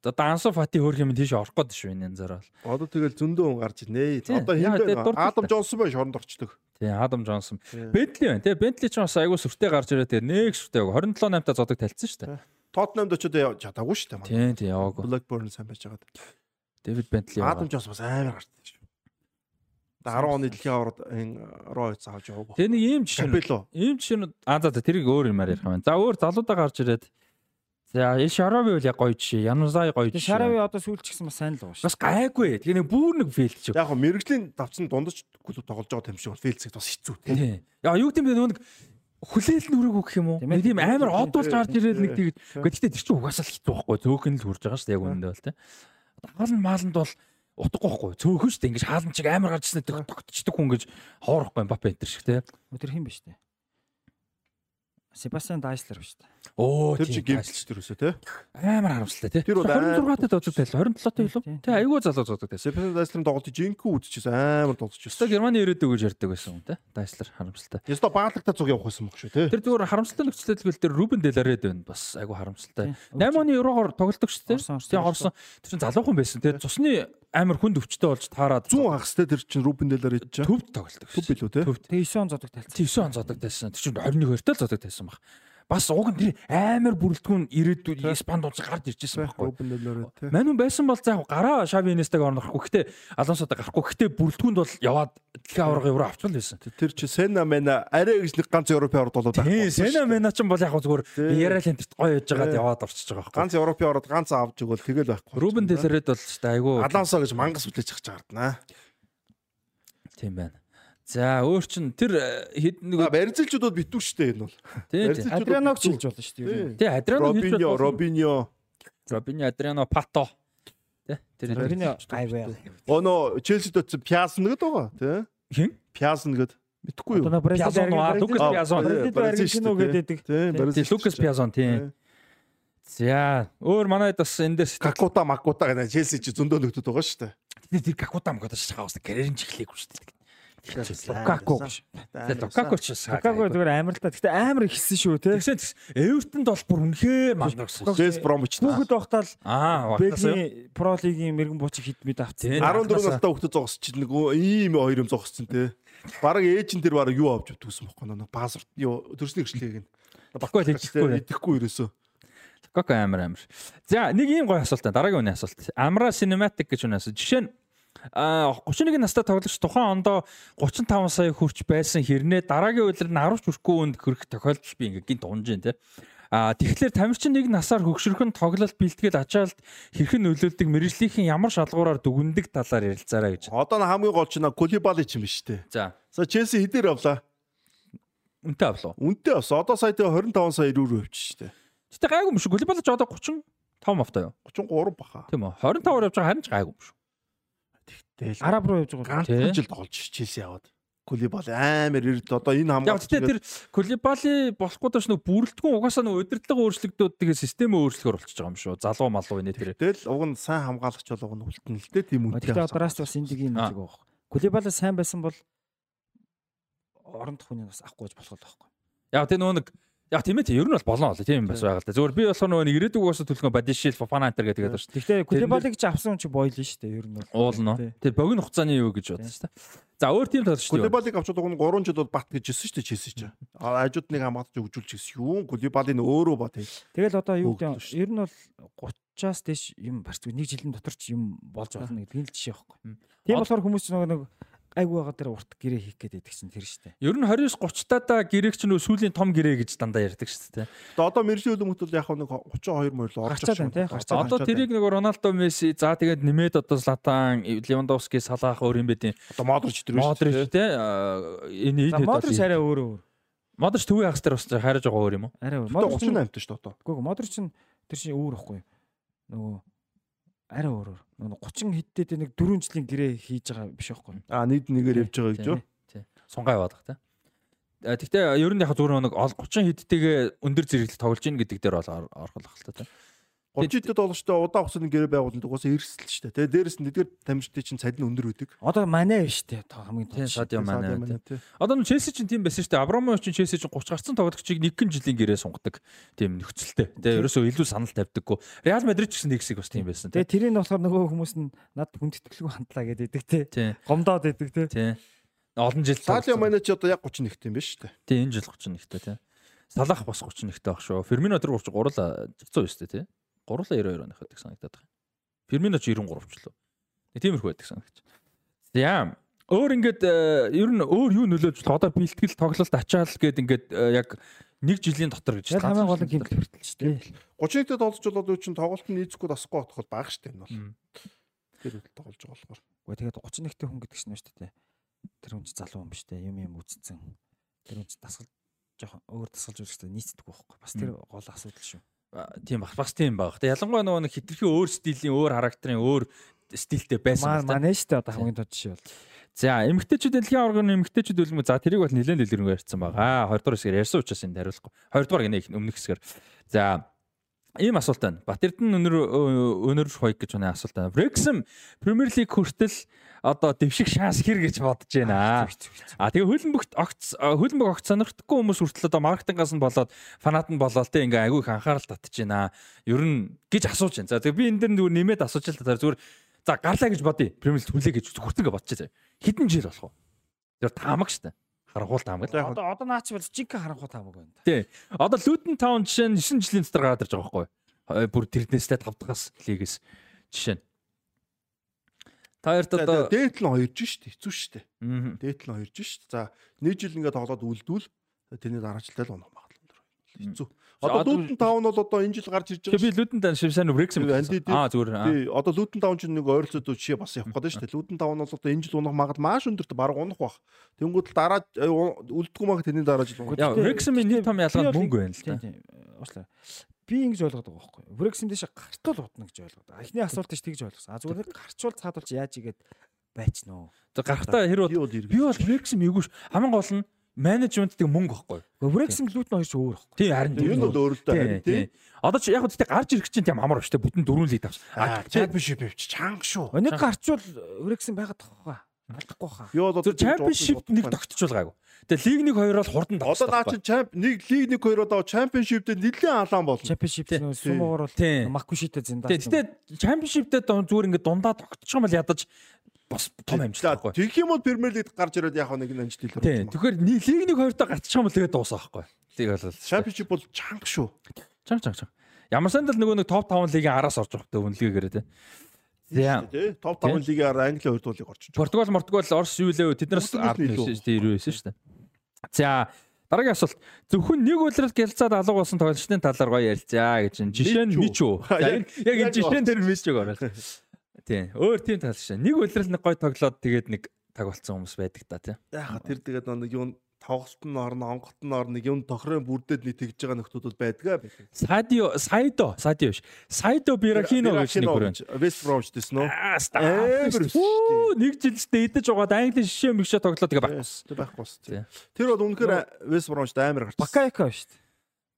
Одоо Ансо Фати хөрх юм тийш орох гээд шүү энэ зараа. Одоо тэгэл зөндөө хүн гарч ирнэ. Тий. Одоо Яа, хин тэгээд байна? дуртай. Адам Джонсон байна шоронд орчдөг. Тэгээ Адам Джонсон. Тий. Бентли байна. Тэгээ Бентли ч бас айгүй сүртэй гарч ирээ. Тэгээ нэг сүртэй 27 8 та зодог талцсан шүү дээ. Очоод явж чадаагүй шүү дээ. Тийм тийм яваагүй. Blackburn сайн байж байгаа. Дэвид Бентли. Адам Джонсон бас амар гарчдаг шүү. 10 оны дэлхийн энэ Ройц авч яваагүй. Тэгээ нэг ийм жишээ. Ийм жишээ аа за за тэрийг өөр юмар ярих юм байна. За өөр залуудаа гарч ирээд За энэ Шарави үл яг гоё жишээ. Янузай гоё жишээ. Шарави одоо сүүлч гэсэн бас сайн л байгаа шүү. бас гайгүй. Тэгээ нэг бүр нэг фейлч. Яг хөө мэрэгжлийн давцсан дундаж клуб тоглож байгаа юм шиг бол фейлцэг бас хэцүү тийм. Тийм. Яа юу гэдэм бэ нөгөө нэг хүлээл нүрэг өгөх юм уу? Нэг тийм амар од болж гарч ирээд нэг Тийм. тэгээд гэхдээ тэр чинь угаасаа л хэцүү байхгүй. Цөөхөн л хурж байгаа шүү яг үнэндээ бол тийм. Хаалн мааланд бол утгагүй байхгүй. Цөөхөн шүү дээ. Ингэж хаалн чиг амар гарч ирсэн тогтчдаг хүн гэж хоорохгүй Мбаппе энэ шиг тийм. Өдөр хин ба штэ. Себастьян Дайслер ба штэ. Тэр Оо тийм, чинь гимтэлч тэр өсөө тий. амар харамсалтай тий. Тэр бол 26 тад зодог тайл 27 тад илүү. Тийм. Тий айгүй залуу зодог тайл. Сепен Дайслерын тоглолтыг жинхэнэ үзчихсэн амар Өстой тоглолцчихсон. Германы ирээдүг гэж ярьдаг байсан хүн тий. Дайслер харамсалтай. Яста баалагдаа зүг явах байсан баг шүү тий. Тэр зүгээр харамсалтай нөхцөл байдал дээр Рубен Деларед байна. Бас айгүй харамсалтай. Тийм. 8 оны еврогоор тоглолдог шүү орсон, Тийм орсон. Тэр чинь залуухан байсан. Тэгээ цусны амар хүнд өвчтөй болж таарад 100 хагастай тэр чинь Рубен Делар ээж чаа. төвд тоглолдог. Төв билүү тий. Төвд. Тэгээ 9 он зодог талцсан. 9 он зодог тайсан. Тэр чинь 21 2 тал зодог тайсан баг. Бас уг нь амар бүрэлдэхүүн ирээдүйд Испанд унц гарч иржсэн байхгүй. Тий. Манун байсан бол за яг гараа Шави Инестаг орнохгүй. Гэтэ Алонсодо гарахгүй. Гэтэ бүрэлдэхүүнд бол яваад дэлхийн аварга евро авчихвал байсан. Тэр чи Сена мэна арай гэж нэг ганц Европын орд болоод Тийм, Сена Мена ч бол яг зүгээр Тийм. Ярал энтерт гоё яж байгаад яваад орчиж байгаа байхгүй. ганц Европын орд ганц авч өгвөл тэгэл байхгүй. Рубен Деларед бол ч айгүй Алансо гэж мангас хүлээж авч чагардана. тийм байна. За өөр чин тэр э, хэд нэг Барилзалчуудад битүү штэ энэ бол. тийм тийм. Адрианог хэлж болно шүү дээ. ер нь. Тий, Адриано хийж Робиньо, болно. Робиньо. Робиньо, Адриано, Пато. Тэр Робиньо гайваа. Оно Челсид очсон Пиасын гэдэг байгаа тий. хин? Пиасын гэдэг. Мэдхгүй юу? Лукас Аа, Аргентино шүү дээ, гэдэг. Тий, Тий, Лукас Пиазон тийм. За, өөр манайд бас энэ дээр Какута Макута гэнэ Челси чи зөндөө нөхдөд байгаа шүү дээ. тэр Какута мгад шахаа бас карьерийн чиглэлээгүй шүү дээ. Лукаку Лукаку ч. Лукаку зүгээр амар л та. Гэтэ амар их хийсэн шүү те. Тэгсэн Эвертонд бол бүр үнэхээр мандагс. Вест Бромвич та. Хүүхэд байхдаа л Аа. Бэлгийн Про лигийн мэрэгэн буучиг хит мэд авцсан. Тийм. 14 настай хүүхдэд зогсож чинь нэг ийм хоёр юм зогссон тий. Бараг ээжин тэр бараг юу авч өгдөгсөн бохоо нэг пассворд юу төрсний гэрчлэгийг нь. Баггүй л хэлчихгүй. Идэхгүй ерөөсөө. Коко амар амар. За нэг ийм гоё асуулт байна. Дараагийн үний асуулт. Амра Cinematic гэж үнэ асуулт. Жишээ нь а 31 настай тоглогч тухайн ондоо 35 сая хүрч байсан хэрнээ дараагийн үйлрэл нь 10 ч хүрэхгүй үнд хөрөх тохиолдол би ингээ гинт унжин тий. А тэгэхээр тамирчин нэг насаар хөгшөрхөн тоглолт бэлтгэл ачаалт хэрхэн нөлөөлдөг мэрэгжлийнхэн ямар шалгуураар дүгндэг талаар ярилцаарай гэж. Одоо н хамгийн гол чинь Кулибали ч юм биш тий. За За Челси хэдээр авлаа? үнтэй авлаа. Үнтэй авсан. Одоо сая тэгээ 25 сая рүү өвч штэ. Гэтэ гайгүй юм шүү. Голибал ч одоо 35 мавтай юу? 33 баха. Тийм үү. 25-аар явж байгаа харин ч гайгүй юм шүү. Тэгэл Араб руу явж байгаа. Ганц жил тоглож Челси аваад. Кулибали амар ирд одоо энэ Яг хамгаалч тэр Кулибали болохгүй доош нэг бүрэлдэхүүн угаасаа нэг удирдлага өөрчлөгдөөд тэгээ системээ өөрчлөхөр болчихж байгаа юм шүү. Залуу малуу инээ тэр. Тэгэл уг нь сайн хамгаалагч бол уг нь үлдэн л дээ тийм үнтэй. Гэтэ одоо раст бас эндигийн Аа. нэг байгаа. Кулибала сайн байсан бол орон тохны бас авахгүй гэж болох байхгүй. Яг тэр нөгөө нэг яг тийм ээ тийм ер нь бол болно л тийм юм бас байгаа л да. Зөвхөн би болохоор нөгөө нэг ирээдүг угаасаа төлөхөө Бадишил Фофана антер гэдэг байдаг шүү. Гэхдээ Кулибалыг ч авсан хүн чи бойл нь шүү дээ ер нь бол. Уулно. Тэр богино хугацааны юу гэж бодсон шүү. За өөр тийм тоглогч тийм. Кулибалыг авчод уг нь 3 жил бол бат гэж хэлсэн шүү дээ Челси ч. А ажууд нэг хамгаалж өгжүүлж гэсэн юу? Кулибали нь өөрөө бат. Тэгэл одоо юу гэдэг шүү ер нь бол 30-аас дээш юм барьцгүй нэг жилийн дотор ч юм болж болно гэдэг нь л жишээ байхгүй. Тийм болохоор хүмүүс нөгөө нэг айгу байгаа дээр урт гэрээ хийх гээд байдаг чинь тэр штэ. Ер нь 29 30 таа гэрээг чинь нөө сүүлийн том гэрээ гэж дандаа ярьдаг шүү дээ. Тэгээ одоо мэржлийн хөлбөмбөт бол яг нэг 32 морь л орж байна, тий, Одоо тэрийг нэг Роналдо Месси за тэгээд нэмээд одоо Златан, Левандовски, Салах өөр юм бэ тийм. Одоо Модрич тэр биш Модрич тий. Энэ За Модрич арай өөр өөр. Модрич төвийн хагас дээр бас хариж байгаа өөр юм уу? Арай өөр. Модрич Модрич 38 шүү дээ одоо. Үгүй Модрич нь тэр чинь өөр ахгүй. Нөгөө арай өөр өөр. Нөгөө 30 хэдтэй нэг 4 жилийн гэрээ хийж байгаа биш байхгүй. А нийт нэгээр явж байгаа гэж юу? Тий. Сунгаа яваад бах тий. А, Гэхдээ ер нь яг зүгээр нэг ол 30 хэдтэйгээ өндөр зэрэглэл тоглож ийн гэдэг дээр бол ор- орох л байх л та тий. 30 дэд бол шүү дээ удаа хугацааны гэрээ байгуулалт угаасаа эрсэл шүү дээ. Тэгээ дээрэс нь эдгээр тамирчдын чинь цалин өндөр үүдэг. Одоо манай биш те хамгийн Тий, том. Садио манай. Одоо нь Челси чинь тийм байсан шүү дээ. Абрамович чинь Челси чинь 30 гарцсан тоглогчийг нэг гин жилийн гэрээ сунгадаг тийм нөхцөлтэй. Тэгээ ерөөсөө илүү санал тавьдаггүй. Реал Мадрид ч гэсэн нэг хэсэг бас тийм байсан тий. Тэгээ тэрийг болохоор нөгөө хүмүүс нь над хүндэтгэлгүй хандлаа гэдэг. Тий. Гомдоод байдаг. Тий. Олон жил тоглосон. манай ч одоо яг 31 юм биш үү? Тий, энэ жил 31-тэй тий. Салах бас 31-тэй баг шүү. Фермино тэр 33 зэгцөө шүү дээ тий. 392 оных байдаг санагдаад байна. Фермино ч 93 ч лөө. Тиймэрхүү байдаг санагч. За өөр ингээд э, ер нь өөр юу нөлөөлж болох одоо бэлтгэл тоглолт ачаал гээд ингээд э, яг нэг жилийн дотор гэж Яг хамгийн гол нь гимт хүртэл ч те. 31 дэд олж болоод юу чинь тоглолт нь нийцэхгүй тасахгүй болох бол бага шүү дээ энэ бол. Тэр үл тоглож байгаа болохоор. Үгүй тэгээд 31-тэй хүн гэдэг чинь шүү дээ. Тэр хүн ч залуу юм биш те. Юм юм үзсэн. Тэр хүн ч дасгал жоохон өөр дасгалж үзэхдээ нийцдэггүй байхгүй. Бас тэр гол асуудал шүү. Тийм баг бас тийм баг. Тэгээ ялангуяа нөгөө нэг хитрхи өөр стилийн, өөр характерын, өөр стилтэй байсан та. манай дээ одоо хамгийн тод жишээ бол. За, эмгтээчүүд дэлхийн оргоны эмгтээчүүд үлмээ. За, тэрийг бол нэлээд дэлгэрэнгүй ярьсан байгаа. 20 дугаар хэсгээр ярьсан учраас энэ хариулахгүй. 20 дугаар гинэ өмнөх хэсгээр. За, ийм асуулт байна. Батэрдэн өнөр өнөр хоёг гэж байна асуулт байна. Wrexham Premier League хүртэл одоо дэвших шанс хэр гэж бодож байна. А тэгээ хөлбөмбөгт огц хөлбөмбөг огц сонирхдаггүй хүмүүс хүртэл одоо маркетингаас нь болоод фанат нь болоод те ингээ айгүй их анхаарал татж байна. Ер нь гэж асууж байна. За тэгээ би энэ дээр зүгээр нэмээд асууж л та зүгээр за гарлаа гэж бодъё. Premier League хүлээ гэж хүртэн ингээ бодчихъя. Хэдэн жил болох вэ? Тэр таамаг штэ. Харангуул таамаг. Одоо одоо наач бол жинхэнэ харанхуй таамаг байна. Тий. Одоо Luton Town жишээ нь 9 жилийн дотор гараад ирж байгаа байхгүй юу? Бүр тэрнээсээ 5 дахаас лигээс жишээ нь. Та хоёрт одоо нь хоёрж штэ хэцүү штэ. Мгм. Дээт нь хоёрж штэ. За нэг жил ингээд тоглоод үлдвэл тэрний дараа жилдээ л унах магадлал өндөр. Хэцүү. Одоо Лутон таун бол одоо энэ жил гарч ирж Тэгээ би байгаа. Luton Town шиг сайн Wrexham Аа зүгээр. Тий, одоо Лутон таун чинь нэг ойролцоод жишээ бас явах гэдэг штэ. Лутон таун бол одоо энэ жил унах магадлал маш өндөрт баг унах бах. Тэнгүүд л дараа э, үлддэггүй мага тэрний дараа жил унах. Яа, Wrexham-ийн нэг том ялгаа мөнгө байна л тийм. Уучлаа. Би ингэж ойлгоод байгаа байхгүй. Врексэм дэше гартуул утна гэж ойлгоод байгаа. Эхний асуулт ш тэгж ойлгосон. А зүгээр гарчвал цаадуулж яаж игээд байчнаа. За гарахтаа хэр бол Би бол ирэх. би бол Wrexham эвгүй ш. Хамгийн гол нь менежменттэй мөнгө байхгүй. Врексэм лүүтэн хоёр ч өөр байхгүй. Тий харин Энэ бол өөрөлдөө харин тий. Одоо чи яг үгүй гарч ирэх чинь тийм амар шүү дээ. Бүтэн дөрвөн лиг тавч. Аа, чемпионшип явчих чанга шүү. Нэг гарчвал Врексэм байгаад тахгүй. Алдахгүй хаа. Зөв чемпионшип нэг тогтчихулгаагүй. Тэгээ лиг нэг хоёроо л хурдан Одоо наа чи чемп нэг лиг нэг хоёр одоо чемпионшип дээр нэлээд алаан болно. Чемпионшип нөө сумуугаар бол Тийм. Маккушитэй зиндаа. Гэтэ чемпионшиптэй зүгээр ингээд дундаа тогтчих юм бол ядаж бас том амжилт байхгүй. Тэгэх юм бол Премьер Лиг гарч ирээд яг нэг амжилт хэлэх Тийм. Тэгэхээр лиг нэг хоёртоо гарчих юм бол тэгээд дуусаа байхгүй. Лиг бол Чемпионшип бол чанга шүү. чанга чанга чанга. Ямар сандал нөгөө нэг топ 5 лигийн араас орж байгаа хөтэ үнэлгээгээр тийм. Тий. Топ 5 лигийн Англи хоёр дуулыг орчих. Португал, Португал, Орос юу лээ Португал ард нь илүү. байсан шүү дээ 90 байсан шүү дээ. За дараагийн асуулт зөвхөн нэг үлрэлт гялцаад алга болсон тоглолчдын талаар гоё ярилцаа гэж байна. Жишээ нь Мичүү. Яг энэ- яг Яг жишээн дээр Мичүүг оруулаа. Тийм. Өөр тийм тал шээ. Нэг үлрэлт нэг гоё тоглоод тэгээд нэг таг болсон хүмүүс байдаг та тийм. Яха тэр тэгээд нэг юм тоглолт нь орно, онгот нь орно, юм тохирын бүрдээд нэг тэгж байгаа нөхдүүд байдгаа. Садио, Сайдо, Садио биш. Сайдо Бирахино гэж нэг бүр байна. Вест Бромч дэс нөө. Үу, нэг жилдээ идэж угаад Англи шишээ мэгшээ тоглоод тэгээ байхгүй. Байхгүй бас. Тий. Тэр бол үнэхээр Вест Бромч амар гарч. Бакаяка шүү дээ.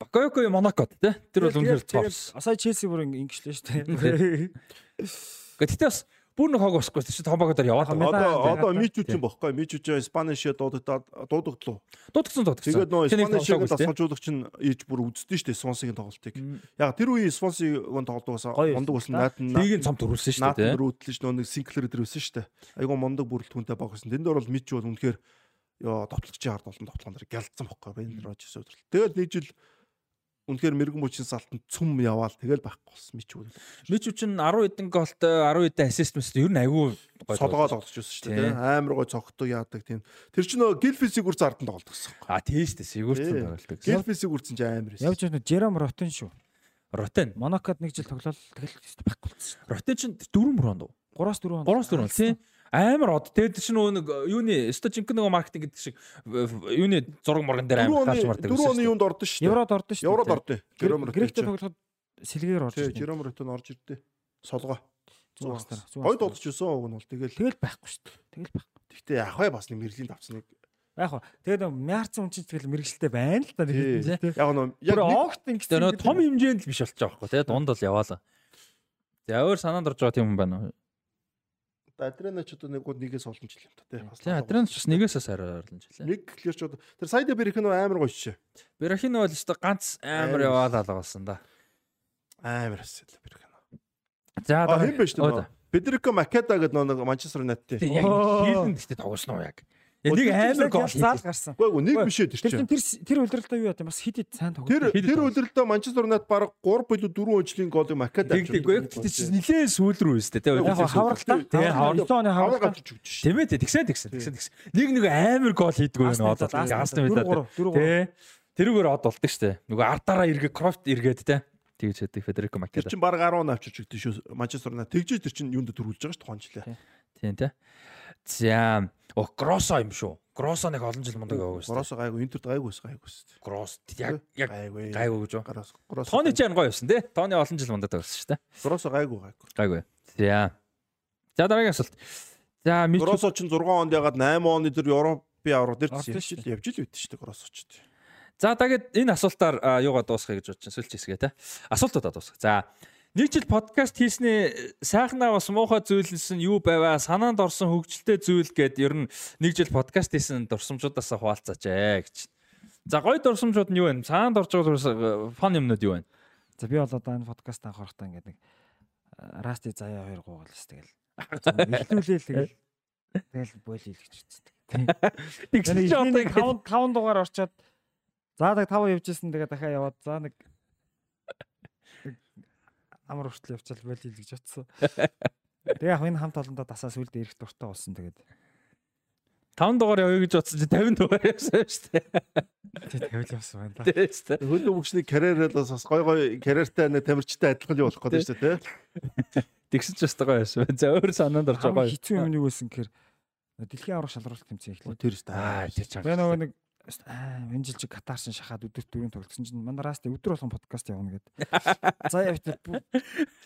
Бакайоко Монакод тий. Тэр бол үнэхээр топс. Асаа Челси бүр ингэжлээ шүү дээ. Гэтэ бас бүр нэг хог босхгүй чи томбогоор яваад байгаа. Одоо одоо Тий. Мичүү ч юм бохгүй. Мичүү ч Спаниш дуудагдаад дуудагдлаа. Дуудагсан дуудагсан. Тэгээд нөө тоглоогүй, тий. дасгалжуулагч нь ийж бүр үздэг шүү дээ Свонсигийн тоглолтыг. Яг тэр үеийн Свонсигийн тоглолтоос мундаг болсон та. наатан нь цом төрүүлсэн шүү наатан дөрөвдлж нөө нэг Синклер дээр өссөн шүү дээ. Айгу мундаг бүрэлдэхүүнтэй баг байсан. Тэнд бол Мичүү бол үнэхээр ёо товтлогчийн ард болон тоглоом дээр гялцсан бохгүй. Бен Рожерс өдрөл. Тэгээд нэг жил үнэхээр мэрэгэн мөчийн салтанд цүм яваал тэгэл байхгүй болсон мич үү. Мич үчин 10 хэдэн голтой 10 хэдэн ассист мэс ер нь айгүй Солгоо тоглож байсан шүү дээ. Амар гой цогтуу яадаг тийм. Тэр чинь нөө Гилфи Сигүрц ард нь тоглодог гэсэн. А тийш дээ Сигүрц тоглодог. Гилфи Сигүрц чинь амар байсан. Явж байна Жером Ротен шүү. Ротен. Монакод нэг жил тоглол тэгэл байхгүй болсон. Ротен чинь 4 мөр онд уу? 3-4 он. 3-4 он тийм. Амар од. Тэгээд чинь нөгөө нэг юуны стожинк нөгөө маркетинг гэдэг шиг юуны зураг морган дээр амар гарч мардаг. 4 оны юунд ордон шүү дээ. Еврод ордон шүү дээ. Еврод ордон. Ротен. Гректэй тоглоход сэлгээр орж ирсэн. Жером Ротен орж ирдээ. Солгоо. Зүүн хастар. Гой тоглож ирсэн уг нь бол тэгэл тэгэл байхгүй шүү дээ. Тэгэл байхгүй. Гэхдээ яг хай бас нэг мэрлийн давцныг Яг хаа. Тэгээд мяарцсан хүн чинь тэгэл мэрэгчлээ байна л да нэг тийм. Яг нөө яг огт ингэсэн. Том хэмжээнд л биш болчих жоохгүй тий. Дунд бол яваалаа. За өөр санаанд орж байгаа тийм юм байна уу? Адренач одоо нэг гол нэгээс олон жил юм та тий. Тий Адренач бас нэгээс сайраар олон жил. Нэг гэхэлэр ч одоо тэр Сайда Берхино амар гоё шээ. Берхино бол өстой ганц амар яваалаа л болсон да. Амар эсэл Берхино. За одоо хэн биш нөө. Бедрико Македа гэдэг нэг Манчестер Юнайтед тий. Яг хийлэн гэхдээ тоглосон уу яг. Нэг амар гол гарсан. Ээ нэг биш ээ тэр чинь. Тэр тэр удирдалтаа юу яа бас хид хид сайн тоглосон. Тэр тэр удирдалтаа Манчестер Юнайтед баг 3 билүү 4 өжлийн голыг Макада авчихсан. Тэггүй гэхдээ чи нилээ сүүл рүү өстэй тий. Яг хавралтай. Тий хавралтай оны хаврал авчиж өгч шүү. Тийм ээ тэгсэн тэгсэн тэгсэн тэгсэн. Нэг нэг амар гол хийдгүү байна одоо. Астон Вилла. Тий. Тэрүүгээр од болдог шүү. Нөгөө ардаараа эргээ Крофт эргээд тий. Тэгж хэдэг Федерико Макада. Тэр чинь баг 10 авчиж өгдөө шүү. Манчестер Юнайтед тэгжээ тэр чинь юунд төрүүлж байгаа шүү тухайн жилээ. Тийм тий. За О, Гросо юм шүү. Гросо нэг олон жил мундаг яваг байсан. Гросо гайгүй, Интерт гайгүй байсан, гайгүй байсан. Гросс яг яг гайгүй. Гэж юу? Гросо. Тооны ч гоё байсан тий. Тооны олон жил мундаг байсан шүү дээ. Гросо гайгүй гайгүй. Гайгүй. За. За дараагийн асуулт. За Мич Гросо ч 6 онд ягаад 8 оны тэр Европын аврал дээр явж ил явж ил байт шүү дээ Гросо ч. За тэгээд энэ асуултаар юугаа дуусгая гэж бодчих сүүлч хэсгээ те. Асуултуудаа дуусгая. За Нэг жил подкаст хийснээ сайхнаа бас муухай зүйлсэн юу байваа санаанд орсон хөгжилтэй зүйл гэд ер нь нэг жил подкаст хийсэн дурсамжуудаасаа хуваалцаач ээ гэж. За гоё дурсамжууд нь юу вэ? Санаанд орж байгаа фон юмнууд юу вэ? За би бол одоо энэ подкаст анхаарахтаа ингээд нэг расти заяа хоёр гуугалс тэгэл. Илтүүлээл тэгэл тэгэл бойл хийлгэж үзтээ. Тэгсэн чи одоо 5 5 дугаар орчоод заадаг 5 явжсэн тэгээ дахиад яваад за нэг амар хүртэл явцал байл хэл гэж бодсон. Тэгээ яг энэ хамт олондоо дасаа сүлд ирэх дуртай болсон тэгээд 5 дугаар явъя гэж бодсон чи 50 дугаар явсан шүү дээ. Тэг 50 явсан байна да. Тийм шүү дээ. Хөлөө мөчний карьераа бас гой гой карьертай нэг тамирчтай адилхан л болох гэдэг шүү дээ тий. Тэгсэн ч бас гоё байсан. За өөр санаанд орж байгаа. Хэцүү юм юу байсан гэхээр дэлхийн аврах шалралт тэмцээн эхлэв. Тэр шүү дээ. Аа тэр чам. Би нөгөө нэг энэ жил чи катаршин шахаад өдөр дөрөв тоглосон чинь мандараас өдөр болгон подкаст явна гэд. За явт.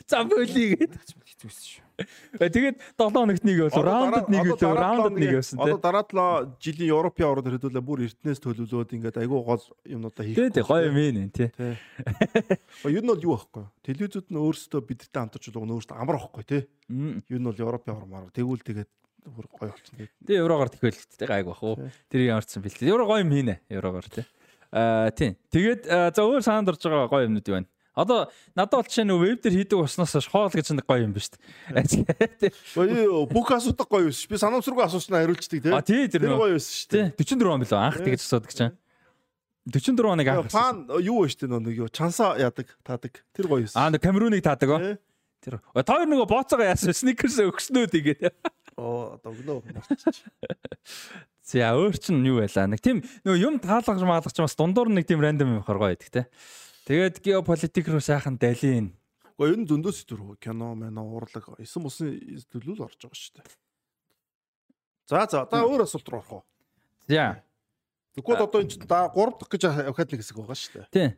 За бөлий гэд. Хэцүүсэн шүү. Тэгээд 7 хоногт нэг бол раундд нэг үлээ раундд нэг явсан тийм. Одоо дараа 7 жилийн Европын аврал хэдүүлээ бүр эртнээс төлөвлөөд ингээд айгүй гол юмнуудаа хийх. Тийм тийм гоё юм ээ тий. Юу нь бол юу байхгүй. Телевизүүд нь өөрсдөө бидэртэй хамтарч байгаа өөрсдөө амар ахгүй тий. Юу нь бол Европын аврал тэгвэл тэгээд бүр гоё болчихно. Тэгээ еврогоор тэхвэл тэ гайг бах уу. Тэрийг ямарчсан бэлээ. Евро гоё юм хийнэ еврогоор тий. Аа тийм. Тэгээд за өөр санаанд орж байгаа гоё юмнууд юу байна? Одоо надад бол жишээ нь веб дээр хийдэг усноос хоол гэж нэг гоё юм ба шүү дээ. Өө бүх асуудаг гоё биш. Би санамсргүй асууснаа хариулцдаг тий. А тий тэр гоё байсан шүү дээ. 44 он билүү анх тэгэж асуудаг чинь. 44 оныг анх. Фан юу вэ шүү дээ нэг юу чансаа яадаг таадаг. Тэр гоё байсан. Аа нэг камеруныг таадаг оо. Тэр. Тоор нөгөө бооцоогоо яасан сникерс өгснөө тэгээд. Оо одоо өгнөө. За өөр чин юу байла? Нэг тийм нөгөө юм таалгаж маалгаж бас дундуур нэг тийм рандом юм харгаа байдаг те. Тэгээд геополитик руу сайхан далийн. Гэхдээ ер нь зөндөөс зүрх кино, мэнэ, урлаг, эсэн бусын төлөвлөл орж байгаа шүү дээ. За за одоо өөр асуулт руу орох уу? За. Тэгвэл одоо энэ 3 дахь гэж авахад нэг хэсэг байгаа шүү дээ. Тийм.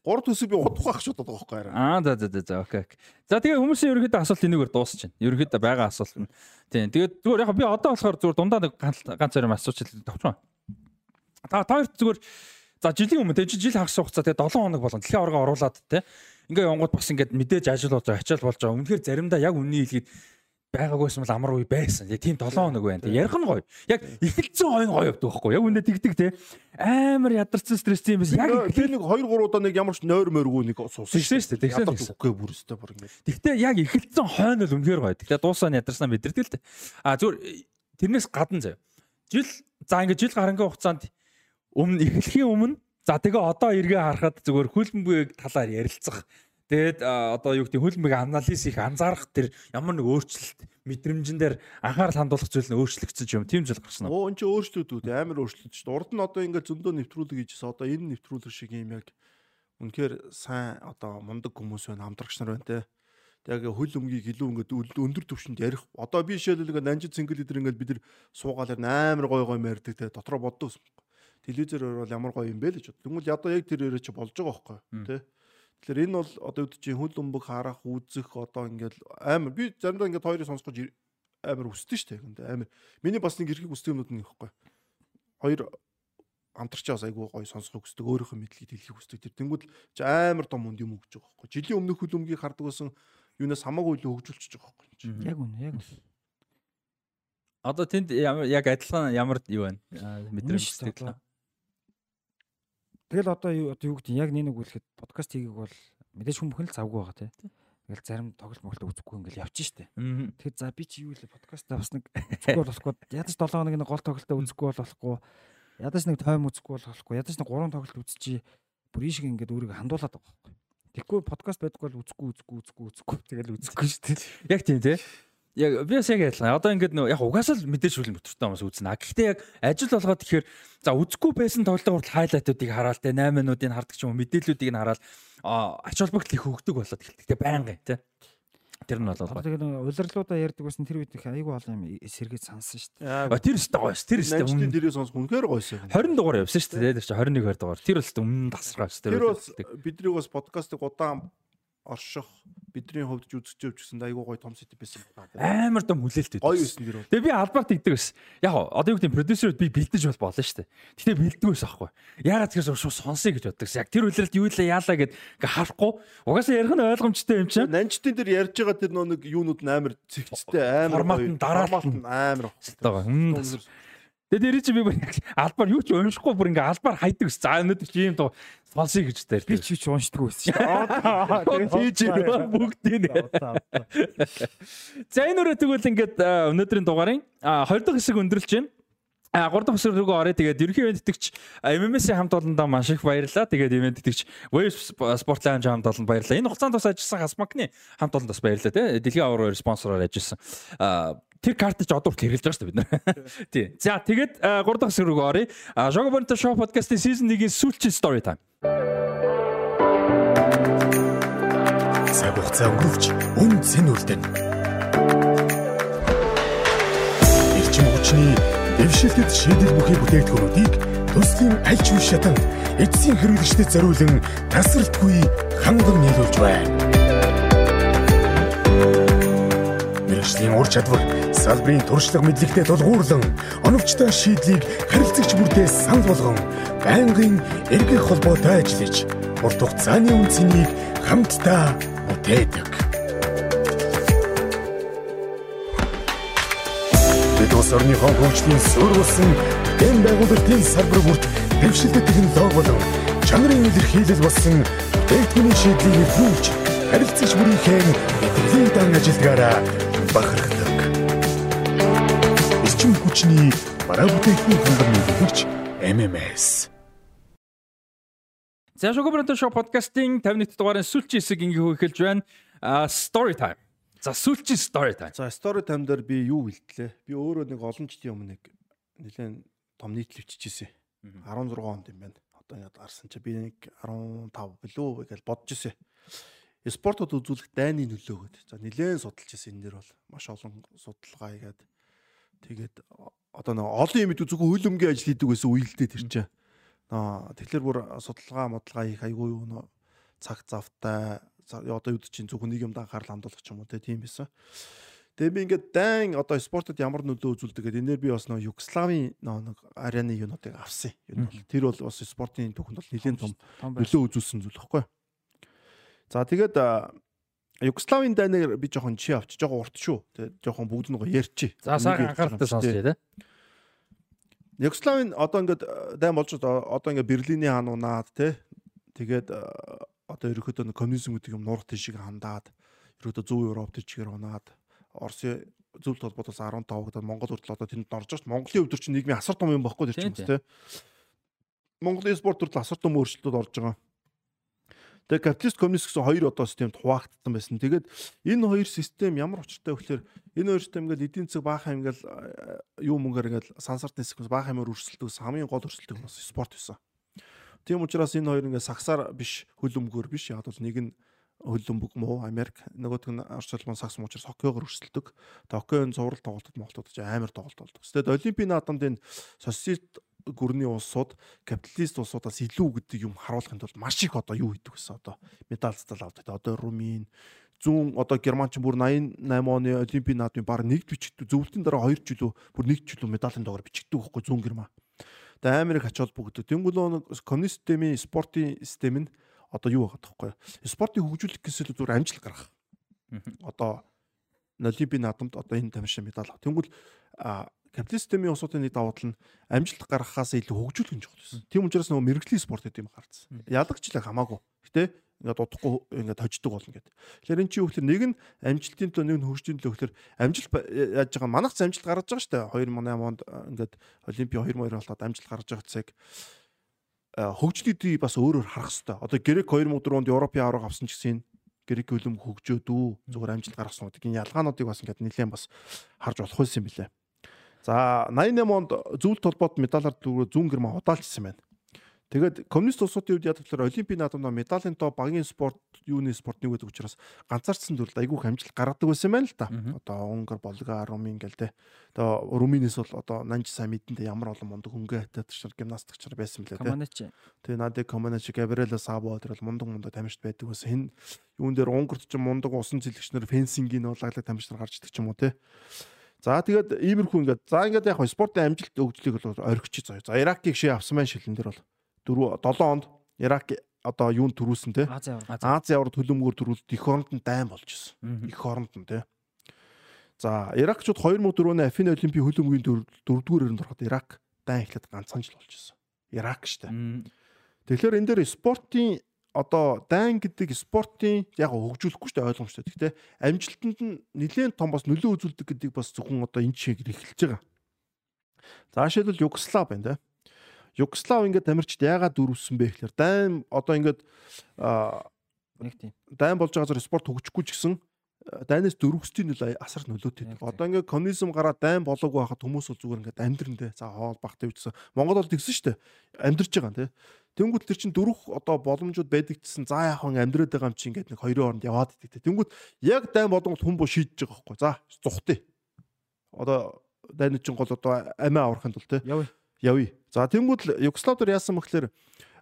3 төсөв би удахгүй ах шууд байгаа байхгүй арай. Аа за за за окей. За тэгээ хүмүүсийн ерөнхийдөө асуулт энэгээр дуусч байна. Ерөнхийдөө байгаа асуулт нь. Тийм. Тэгээд зүгээр яг би одоо болохоор зүгээр дундаа нэг ганц зарим асууж товчмаа. Та та хоёр зүгээр за жилийн өмнө тэг жил хагас хугацаа тэгээ 7 хоног болгон дэлхийн аварга оруулаад те. Ингээ явангууд бас ингээд мэдээж ажил болж ачаал болж байгаа. Үнэхээр заримдаа яг үнний хэлгээд байгаагүйсэн бол амар уу байсан. Яг тийм 7 хоног байна. Тэг ярих нь гоё. Яг эхэлсэн хойно гоё явдаг байхгүй. Яг үнэ тэгдэг те. Амар ядарсан стресстэй юм биш. Яг тэр нэг 2 3 удаа нэг ямар ч нойр мөргүү нэг суусан. Шүү дээ. Тэгсэн. Үгүй бүр өстэй бүр ингэ. Тэгтээ яг эхэлсэн хойно л үнэхээр гоё. Тэгтээ дуусаа ядарснаа мэдэрдэг л дээ. А зүгээр тэрнээс гадна заяа. Жил за ингэ жил гарангийн хугацаанд өмнө эхлэхийн өмнө За тэгээ одоо эргээ харахад зүгээр хөлбөмбөгийг талаар ярилцах. Тэгээд одоо юу гэдэг хөлбөмбөгийг анализ их анзаарах тэр ямар нэг өөрчлөлт мэдрэмжэн дээр анхаарал хандуулах зүйл нь өөрчлөгдсөн юм. Тийм зүйл гарсан уу? Оо энэ ч өөрчлөлтүүд амар өөрчлөлт шүү дээ. Урд нь одоо ингээд зөндөө нэвтрүүлэг хийжсэн. Одоо энэ нэвтрүүлэг шиг юм яг үнэхээр сайн одоо мундаг хүмүүс байна, хамтрагч нар байна те. Яг хөл өмгийг илүү ингээд өндөр түвшинд ярих. Одоо би жишээлбэл ингээд нанжид single leader ингээд бид нар суугаалаар амар гой гой мэрдэг те. Дотроо боддог телевизээр бол ямар гоё юм бэ л гэж бод. Тэгмэл ядаа яг тэр өрөө чи болж байгаа байхгүй тий. Тэгэхээр энэ бол одоо үүд чинь хөл өмбөг харах, үзэх одоо ингээл амар би заримдаа ингээд хоёрыг сонсгож амар өсдөн штэ гэнэ амар. Миний бас нэг эрхийг өсдөг юмнууд нэг байхгүй. Хоёр амтарчаас айгүй гоё сонсохыг хүсдэг өөрийнхөө мэдлэгийг дэлхийг хүсдэг. Тэр тэнгууд чи амар том үнд юм өгч байгаа байхгүй жилийн өмнөх хөл өмгийг хардаг байсан юунаас хамаагүй илүү хөгжүүлчихэж байгаа байхгүй яг үнэ яг үнэ. Одоо тэнд яг адилхан ямар юу байна? Мэдрэмж сэтгэл Тэгэл одоо юу одоо юу гэдэг яг нэг үлэхэд подкаст хийгээг бол мэдээж хүн бүхэн л завгүй байгаа тий. Тэгэл зарим тоглолт моглолт үзэхгүй ингээл явчих штэ. Тэгэхээр за би чи юу вэ подкаст бас нэг үзэхгүй болохгүй. Ядаж 7 хоног нэг гол тоглолтоо үзэхгүй болохгүй. Ядаж нэг тайм үзэхгүй болохгүй. Ядаж нэг 3 тоглолт үзчихий. Бүр ийшиг ингээд өөрийгөө хандуулаад байгаа байхгүй. Тэгэхгүй подкаст байдаггүй бол үзэхгүй үзэхгүй үзэхгүй үзэхгүй тэгэл үзэхгүй штэ. Яг тийм тий. Яг би бас яг адилхан. Одоо ингээд нөө яг угаасаа л мэдээж хүлэн мотортой хүмүүс үзнэ. Гэхдээ яг ажил болгоод тэгэхээр за үзэхгүй байсан тоглолтын хүртэл хайлайтуудыг хараал те 8 минутыг хардаг ч юм уу мэдээллүүдийг нь хараал ач холбогдол их хөгдөг болоод эхэлдэг те байнгын те. Тэр нь бол тэгээд улирлуудаа ярьдаг байсан тэр үед их айгүй олон юм сэргээд сансан шүү дээ. Тэр өстө гоёс. Тэр өстө өмнө дээрээ сонсох үнэхээр гоёс. 20 дугаар явсан шүү дээ. Тэр чинь 21 20 дугаар. Тэр бол өмнө тасраа шүү дээ. Тэр бол бидний бас подкастыг удаан орших бидний хувьд ч явж гэсэн айгуу гоё том сэтэ байсан байна. Амар том хүлээлт өгдөө. Гоё байсан дэр. Тэгээ би албарт игдэг байсан. Яг одоо юу гэдэг продюсерүүд би бэлдэж бол болно шүү дээ. Гэтэ бэлддэг байсан аахгүй. Ягаад тэгэхээр шууд сонсъё гэж боддог. Яг тэр үлрэлт юу лээ яалаа гэд ингээ харахгүй. Угаасаа ярих нь ойлгомжтой юм чинь. Нанчтын дээр ярьж байгаа тэр нэг юунууд амар цэгцтэй амар формат нь дараалал нь амар. Тэгээд тэр чинь би бүр албаар юу ч уншихгүй бүр ингээ албаар хайдаг ус. За өнөөдөр чи юм доо сонсъё гэж таар. Би ч ч уншдаг байсан шүү. Тийж бүгдийг. За энэ өрөө тэгвэл ингээд өнөөдрийн дугаарын 20 дахь хэсэг өндөрлж байна. А 3 дахь хэсэг рүү орё. Тэгээд ерөнхий ивент итгэгч MMS-ийн хамт олондоо маш их баярлалаа. Тэгээд ивент итгэгч Wave Sport Lounge хамт олонд баярлалаа. Энэ хугацаанд бас ажилласан Хасмакны хамт олонд бас баярлалаа тий. Дэлхийн аваар спонсороор ажилласан. А тэр картч одоо хүртэл хэрэглэж байгаа шүү дээ бид нар. Тий. За тэгээд 3 дахь хэсэг рүү оръё. Shogo Bonto Show podcast-ийн season 1-ийн сүүлчийн story time. Цаг хугацаа өнгөрөвч үн цэн үлдэн. Ирчим хүчний дэвшилтэд шийдэл бүхий бүтээгдэхүүнүүдийг төслийн аль ч үе шатанд эцсийн хэрэглэгчдэд зориулан тасралтгүй ханган нийлүүлж байна. Мэргэжлийн ур чадвар салбарын туршлага мэдлэгтэй тулгуурлан оновчтой шийдлийг харилцагч бүртээ санал болгон байнгын эргэх холбоотой ажиллаж урт хугацааны үнцнийг хамтдаа бүтээдэг. Бид улс орныхон хөгжлийн суурь болсон дэм байгуулалтын салбар бүрт дэвшилтэй технологи болон чанарын илэрхийлэл болсон бүтээгдэхүүний шийдлийг нэвтрүүлж харилцагч бүрийнхээ мэдлэгийг дан ажилдгаараа бахархдаг эрчим хүчний бараа бүтээгдэхүүн хангамж нэгтгэгч MMS. За Шого Бранто шоу подкастын 51 дугаарын сүүлчийн хэсэг ингээ эхэлж байна. А story time. За сүүлчийн story time. За story time дээр би юу бэлтлээ? Би өөрөө нэг олон жилийн өмнө нэг нэлээд том нийтлэл бичижсэн. 16 онд юм байна. Одоо ингээд гарсан чи би нэг 15 билүү гэж бодож ирсэн. Спортод үзүүлэх дайны нөлөө гэдэг. За нэлээд судалж ирсэн энэ дэр бол маш олон судалгаа хийгээд Тэгээд одоо нэг олон юм зөвхөн хөлөмгийн ажил хийдэг байсан үйл дээ тэр чинь. Аа тэгэхээр бүр судалгаа модлага хийх айгүй юу нөө цаг завтай одоо юу чинь зөвхөн нэг юмд анхаарал хандуулах ч юм уу тийм байсан. Тэгээ би ингээд дайн одоо спортод ямар нөлөө үзүүлдэг гэдэг энээр би бас нэг Югославийн нэг арены юунуудыг авсан. Тэр бол бас спортын түүхэнд бол нэлээд том нөлөө үзүүлсэн зүйл баггүй. За тэгээд Югославийн дайнаар би жоохон чи авч жоохон урт шүү. Тэгээ жоохон бүгд нь ярьчи. За сайн анхааралтай сонсъё те. Югославийн одоо ингээд дайн болж одоо ингээд Берлиний хаан унаад те. Тэгээд одоо ерөөхдөө коммунизм гэдэг юм нурах тийшээ хандаад ерөөдөө зөв Европ тийчээр унаад Оросын зөвлөлт холбоотоос 15 гэдэг Монгол хүртэл одоо тэнд орж байгаа шүү. Монголын өвдөр чинь нийгмийн асар том юм баггүй чинь те. Монголын спорт төрөл асар том өөрчлөлтүүд орж байгаа. Тэгээ капиталист коммунист гэсэн хоёр одоо системд хуваагдсан байсан. Тэгээд энэ хоёр систем ямар учиртай вэ гэхээр энэ хоёр систем ингээл эдийн засаг баахан ингээл юу мөнгөөр ингээл сансарт нисэх баахан юмар өрсөлдөгс хамгийн гол өрсөлдөг нь бас спорт байсан. Тийм учраас энэ хоёр ингээл сагсаар биш хөлөмгөөр биш яг бол нэг нь хөлбөмбөг муу Америк нөгөөх нь орч улман сагс муу учраас хоккейгоор өрсөлдөг. Хоккейн зурал тоглолтод Монголд ч амар тоглолт болдог. Тэгэд олимпийн наадамд энэ социалист гүрний улсууд капиталист улсуудаас илүү гэдэг юм харуулахын тулд маш их одоо юу хийдэг гэсэн одоо медаль цэцэл авдаг. Одоо Румын зүүн одоо Германч бүр 88 оны олимпийн наадмын баг нэгд бичигдүү зөвлөлтийн дараа 2 жилөө бүр нэг жилөө медалийн доогоор бичигдүү байхгүй зүүн Герман. Тэгээ Америк ачаал бүгд. Тэнгүүл коммунист системийн спортын систем нь одоо юу байгаа тоххой. Спортыг хөгжүүлэх гэсэн зүгээр амжилт гаргах. Одоо олимпийн наадамд одоо энэ тамирчин медаль. Тэнгүүл капиталист системийн улсуудын нэг давуу тал нь амжилт гаргахаас илүү хөгжүүлэх нь чухал байсан. Тийм учраас нөгөө мэрэгжлийн спорт гэдэг юм гарсан. Ялагчлаа хамаагүй. Гэтэ ингээд удахгүй ингээд хождог болно гэдэг. Тэгэхээр эн чинь юу гэхээр нэг нь амжилтын төлөө нэг нь хөгжлийн төлөө гэхээр амжилт яаж байгаа манайх ч амжилт гаргаж байгаа шүү дээ. 2008 онд ингээд Олимпийн 2002 болоод амжилт гаргаж байгаа цэг хөгжлүүдийг бас өөрөөр харах хэрэгтэй. Одоо Грек 2004 онд Европын авраг авсан ч гэсэн Грек хөлөм хөгжөөдөө зүгээр амжилт гаргасан гэдэг энэ ялгаануудыг бас ингээд нэлээд бас харж болох байсан юм билээ. За 88 онд зөвлөлт толгойд медалаар дөрөв зүүн герман удаалжсэн байна. Тэгээд коммунист улсуудын үед яадаг болохоор олимпийн наадамд медалийн тоо багийн спорт юуны спорт нэг байдаг учраас ганцаарчсан төрөлд айгүйх амжилт гаргадаг байсан байна л да. Одоо Унгар, Болга, Румын гэл те. Одоо Румынээс бол одоо Нанж сайн мэдэндээ ямар олон мундаг хөнгө хатаадчаар гимнастикчаар байсан мөлий те. Команач. Тэгээ Наде Команач, Габриэла Сабо тэр бол мундаг мундаг тамирчид байдаг байсан. Энэ юун дээр Унгарт ч мундаг усан зэлгчнэр фенсингийн улаглаг тамирчид гарч идэг ч юм уу те. За тэгээд иймэрхүү ингээд за ингээд яг спортын амжилт өгдлийг бол орхичих заяа. За Иракийг шээ авсан маань шилэн дээр бол 4 7 онд Ирак одоо юунд төрүүлсэн те Ази аврал төлөмгөөр төрүүлд эх оронд нь дайн болж исэн. Эх оронд нь те. За Иракчууд 2004 оны Афин олимпийн хөлбөмбөгийн дөрөвдүгээр өрөөнд ороход Ирак дайн эхлээд ганцхан жил болж исэн. Ирак штэ. Тэгэхээр энэ дээр спортын одоо дайн гэдэг спортын яг хөгжүүлэхгүй шүү дээ ойлгомжтой. Гэхдээ амжилтанд нь нэлээд том бас нөлөө үзүүлдэг гэдэг бас зөвхөн одоо энэ жишээг эхэлж байгаа. За жишээлбэл Югослав байна да. Югослав ингээд тамирчид яагаад дөрвсөн бэ гэхээр дайн одоо ингээд нэг тийм дайн болж байгаа зэрэг спорт хөгжихгүй ч гэсэн дайнаас дөрвөсдийн нөл асар нөлөөтэй. Одоо ингээд коммунизм гараад дайн болоогүй байхад хүмүүс бол зүгээр ингээд амьдрэндээ за хоол бах тавьчихсан. Монгол бол тэгсэн шүү дээ. Амьдрж байгаа тий. Тэнгүүт тэр чин дөрөх одоо боломжууд байдаг гэсэн за яахан амьдраад байгаа юм чи ингээд нэг хоёрын хооронд яваад идэг. Тэнгүүт яг дайн болгонд хүн бо шийдэж байгаа байхгүй. За зүхтээ. Одоо дайн чин гол одоо амиа аврахын тулд те. Явъя. Явъя. За тэнгүүт Югослав дээр яасан бэхлээр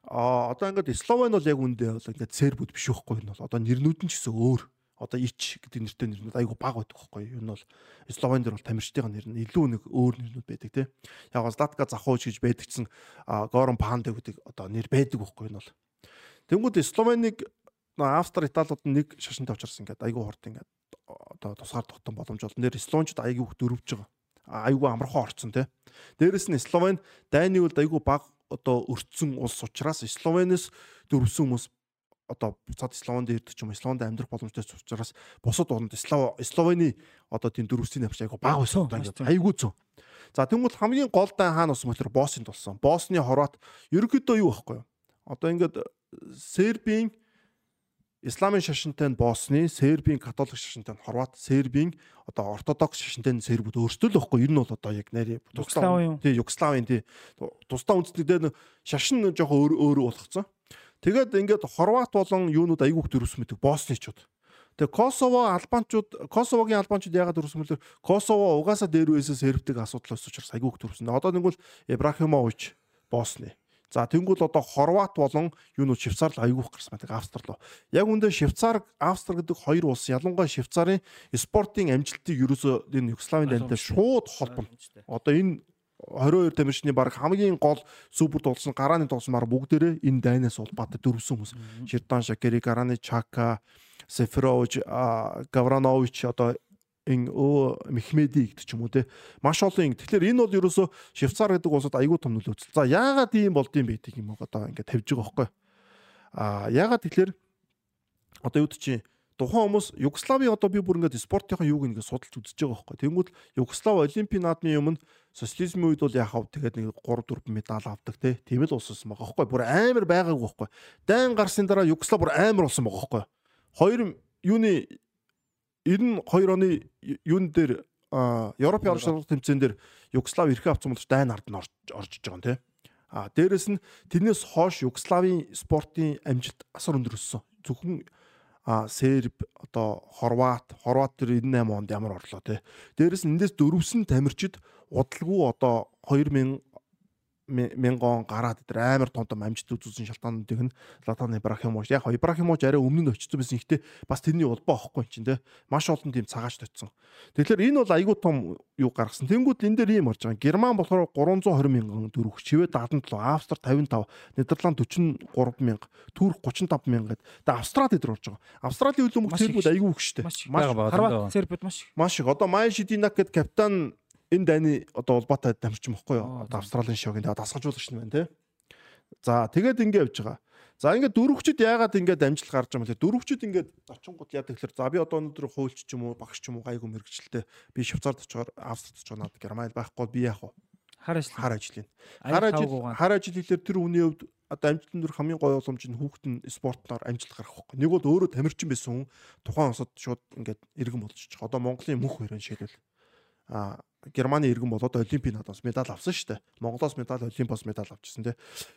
а одоо ингээд Словен бол яг үндэ бол ингээд сербүүд биш байхгүй энэ бол одоо нэрнүүд нь ч гэсэн өөр одоо ич гэдэг нэртэй нэрнүүд айгүй баг байдаг юу. Энэ бол Словен дээр бол тамирчдын нэр нь илүү нэг өөр нэрнүүд байдаг те. Яг бол Златка Захович гэж байдаг чинь Горон Панде гэдэг одоо нэр байдаг байхгүй энэ бол. Тэнгүүд Словеныг Австри Италиуд нэг шашинтай очирсан ингээд айгүй хурд ингээд одоо тусгаар тогтсон боломж бол нэр Словенчууд айгүй их дөрвж байгаа. Айгүй амархан орцсон те. Дээрэс нь Словен дайны үед айгүй баг одоо өртсөн улс учраас Словенээс дөрвсөн хүмүүс одоо буцаад Словонд ирдэг ч юм Словонд амьдрах боломжтой учраас бусад орнд Слов Словени одоо тийм дөрвсийн авч айгу баг байсан айгу зөө. За тэгвэл хамгийн гол дай хаана болсон бохор Боснд болсон. Босны Хорват ерөнхийдөө юу байхгүй юу? Одоо ингээд Сербийн Исламын шашинтай нь Босны, Сербийн католик шашинтай нь Хорват, Сербийн одоо ортодокс шашинтай нь Сербүүд өөрсдөө л байхгүй. Ер нь бол одоо яг нарийн Югославийн тий Югославийн тий тусдаа үндэстнүүдээр шашин жоохон өөр өөр болгоцсон. Тэгээд ингээд Хорват болон юунууд айгүйх дөрвс мэдэг босничууд. Тэгээ Косово албанчууд Косовогийн албанчууд яагаад бэлэр Косово угаасаа дээр үесээс сербдэг асуудал өсөж учраас айгүйх дөрвсөн. Одоо нэгвэл Ибрахимович Босны. За тэнгуул одоо Хорват болон юунууд Швейцар л айгүйх гарсан байдаг Австри руу. Яг үндэ Швейцар Австри гэдэг хоёр улс ялангуяа Швейцарын спортын амжилтыг ерөөсөө энэ Югославийн дантай шууд холбоно. Одоо энэ 22 тамирчны баг хамгийн гол супер дулсан гарааны дулсан баг бүгдээрээ энэ дайнаас улбаатай дөрвсөн хүмүүс. Ширдан Шакери, Гараны Чака, Сеферович, Гавранович одоо ин өө Мехмеди гэдэг ч юм уу те маш олон. Тэгэхээр энэ бол ерөөсөө Швейцар гэдэг улсад айгүй том нөлөө үзэл. За яагаад ийм болдсон бэ гэдэг юм одоо ингээд тавьж байгаа байхгүй. А яагаад тэгэхээр одоо юу чи тухайн хүмүүс Югославийн одоо би бүр ингээд спортынхаа юуг ингээд судалж үзэж байгаа байхгүй. Тэнгүүд Югослав олимпийн наадмын өмнө социализмын үед бол яхав тэгээд нэг 3 4 медаль авдаг те. Тийм л улссан байгаа байхгүй. Бүр амар байгаагүй байхгүй. Дайн гарсны дараа Югослав бүр амар болсон байгаа байхгүй. Хоёр юуны 92 оны юун дээр Европын орон шалгалт тэмцээн дээр Югослав эрхээ авсан болж дайн ард нь орж орж байгаа юм те. А дээрэс нь тэрнээс хойш Югославийн спортын амжилт асар өндөр өссөн. Зөвхөн Серб одоо Хорват Хорват төр 98 онд ямар орлоо те. Дээрээс эндээс дөрвсөн тамирчид удалгүй одоо 2000 мянгон гараад тэр амар том том амжилт үзүүлсэн шалтгаануудыг нь Латан Ибрахимович яг Ибрахимович арай өмнө нь очсон байсан ихтэй бас тэрний улбаа охгүй чинь те маш олон тийм цагааш төцсөн. Тэгэхээр энэ бол айгүй том юу гаргасан. Тэнгүүд энэ дээр ийм орж байгаа. Герман болохоор 320 мянган төгрөг, Швед 77, Австрид 55, Нидерланд 43 мянга, Түрк 35 мянга гэдэг. Тэгээ Австрад эдэр орж байгаа. Австралийн үл өмг зэргүүд айгүй өгчтэй. Маш Хорват, Сербд маш. Маш их. Одоо Майн Шидинак гэдэг капитан энэ дайны одоо улбаатай дамжиж мөхгүй юу? Одоо Австралийн шогийн тэгээ дасгалжуулагч нь байна те. За тэгээд ингэ явж байгаа. За ингээд дөрөвчд яагаад ингээд амжилт гарч байгаа юм бэ? Дөрөвчд ингээд очингууд яа тэгэхээр за би одоо өнөөдөр хуульч ч юм уу багш ч юм уу гайгүй мэрэгчлээ. Би Швейцард очиоор Австрид очиоор надад Германд байхгүй би яах вэ? Хар ажил. Хар ажил. Хар ажил хар ажил хэлээр тэр хүний хувьд одоо амжилтын дөр хамгийн гоё боломж нь хүүхэд нь спортоор амжилт гарах байхгүй. Нэг бол өөрөө тамирчин байсан хүн тухайн усад шууд ингээд иргэн болчих. Одоо Монголын мөнх хоёрын шийдэл а Германы иргэн болоод олимпийн надаас медаль авсан шүү дээ. Монголоос медаль, олимпиос медаль авчихсан тий.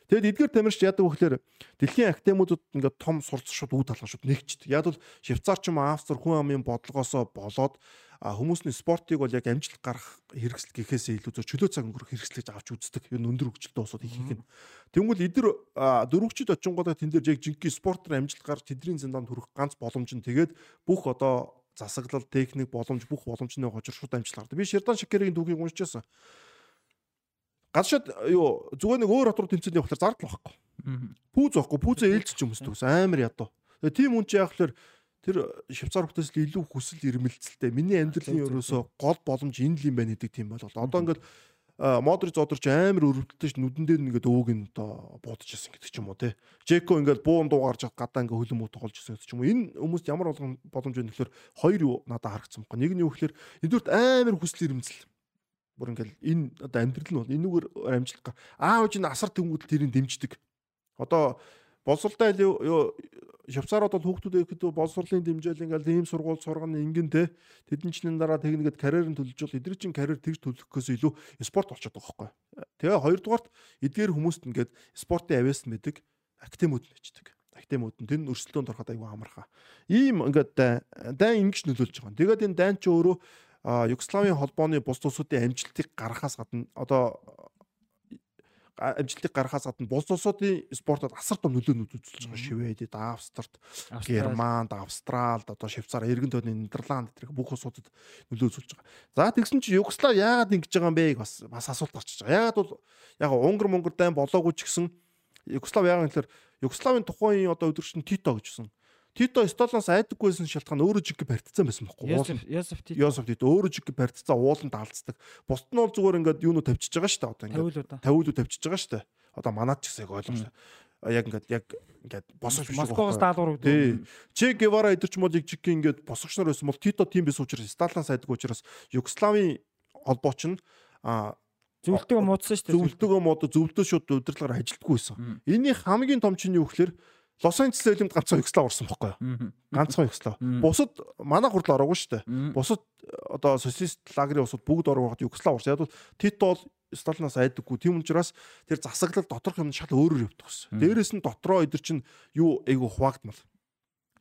Тэгэд эдгээр тамирч яадаг гэхээр дэлхийн академиудад ингээд том сурцшууд үүд талхан шууд нэгчд. Яг бол Швейцар ч юм Австри хүн амын бодлогоосоо болоод хүмүүсийн спортыг бол яг амжилт гарах хэрэгсэл гэхээсээ илүү зөв чөлөө цаг өнгөрөх хэрэгслэж авч үздэг. Энэ өндөр хөгжилтэй усууд их их нь. Тэнгүүл эдгээр дөрвөгчд очингуудаа тэн дээр яг жинхэнэ спортоор амжилт гарч тэдний зэндаанд хүрэх ганц боломж нь тэгээд бүх одоо засаглал, техник, боломж бүх боломж нь хожиршууд амжилт гардаг. Би Шердан Шакерийн дүүгийг уншижсэн. Гадшид юу зүгээр нэг өөр хот руу тэмцээд явахлаар зардал واخхгүй. Пүүз واخхгүй. Пүүзээ ээлжчих юм өстөс амар ядуу. Тэгээ тийм үн чи яах вэ? Тэр Швейцар хотоос илүү хүсэл ирмэлцэлтэй. Миний амьдралын ерөөсөө гол боломж энэ л юм байна гэдэг тийм бол. Одоо ингээд Модрич зодорч амар өрөвдөлтөж нүдэн дээр ингээд өвөг нь одоо буудаж ирсэн гэдэг ч юм уу те. Жеко ингээд буун дуугарж гадаа ингээд хөлөн мөт тоглож ирсэн гэдэг ч юм уу. Энэ хүмүүст ямар болгон боломж байна гэхээр хоёр юу надад харагдсан байна. Нэг нь юу гэхээр эдгээрт амар хүсэл эрмэлзэл. Бүр ингээд энэ одоо амьдрал нь бол энүүгээр амжилт аавж нь асар тэнгууд тэрийг дэмждэг. Одоо боловсралтай юу Швейцарууд бол хүүхдүүд ихэд боловсролын дэмжээл ингээл ийм сургууль сургана ингэн те тэдэн чинь дараа технихэд карьерын төлөж бол эдгээр чинь карьер тэгж төлөхөөс илүү спорт болчиход байгаа байхгүй. Тэгээ хоёрдугаарт эдгээр хүмүүст ингээд спортын авьяас мэдэг актемүүд нь бичдэг. Актемүүд нь тэр өрсөлдөөнд ороход аюу амархаа. Ийм ингээд дайн ингэж нөлөөлж байгаа. Тэгээд энэ дайн ч өөрөө Югославийн холбооны бус тусуудын амжилтыг гаргахаас гадна одоо амжилтыг гаргахаас гадна бус улсуудын спортод асар том нөлөөнүүд үзүүлж байгаа Шведэд, Австрид, Германд, Австралид, одоо Швейцар, Эргэн тойрны Нидерланд гэх бүх улсуудад нөлөө үзүүлж байгаа. За тэгсэн чинь Югослав яагаад ингэж байгаа юм бэ бас бас асуулт гарчиж байгаа. Яагаад бол яг Унгар Монгол дайн болоогүй ч гэсэн Югослав яагаад гэхээр Югославийн тухайн одоо өдөрчн Тито гэжсэн Тито Столоос айдаггүйсэн шалтгаан өөрөө жиг барьцсан байсан байхгүй юу? Йосеф Тито. Йосеф Тито өөрөө жиг барьцсан ууланд алдцдаг. Бусд нь бол зүгээр ингээд юунуу тавьчихж байгаа шүү дээ. Одоо ингээд тавиулуу тавьчихж байгаа шүү дээ. Одоо манад ч гэсэн яг ойлгомжтой. Яг ингээд яг ингээд босож биш Москвоос даалгавар өгдөг. Че Гевара идэрч мод яг жиг ингээд босгочнор байсан бол Тито тийм байсан учраас Сталин сайдгүй учраас Югославийн холбооч нь а зөвлөлтөө муудсан шүү дээ. Зөвлөлтөө мууд зөвлөлтөө шууд удирдлагаар ажилтдаггүй байсан. Энийний хамгийн том чинь юу гэхээр Лос Анжелес олимпиад ганцхан Югослав орсон байхгүй юу? Ганцхан Югослав. Бусад манай хүртэл ороогүй шүү дээ. Бусад одоо социалист лагерийн усуд бүгд ороод Югослав орсон. Яг бол Тито бол Сталинаас айдаггүй. Тийм учраас тэр засаглал доторх юм шал өөрөөр явдаг гэсэн. Дээрээс нь дотроо эдэр чинь юу айгу хуваагдмал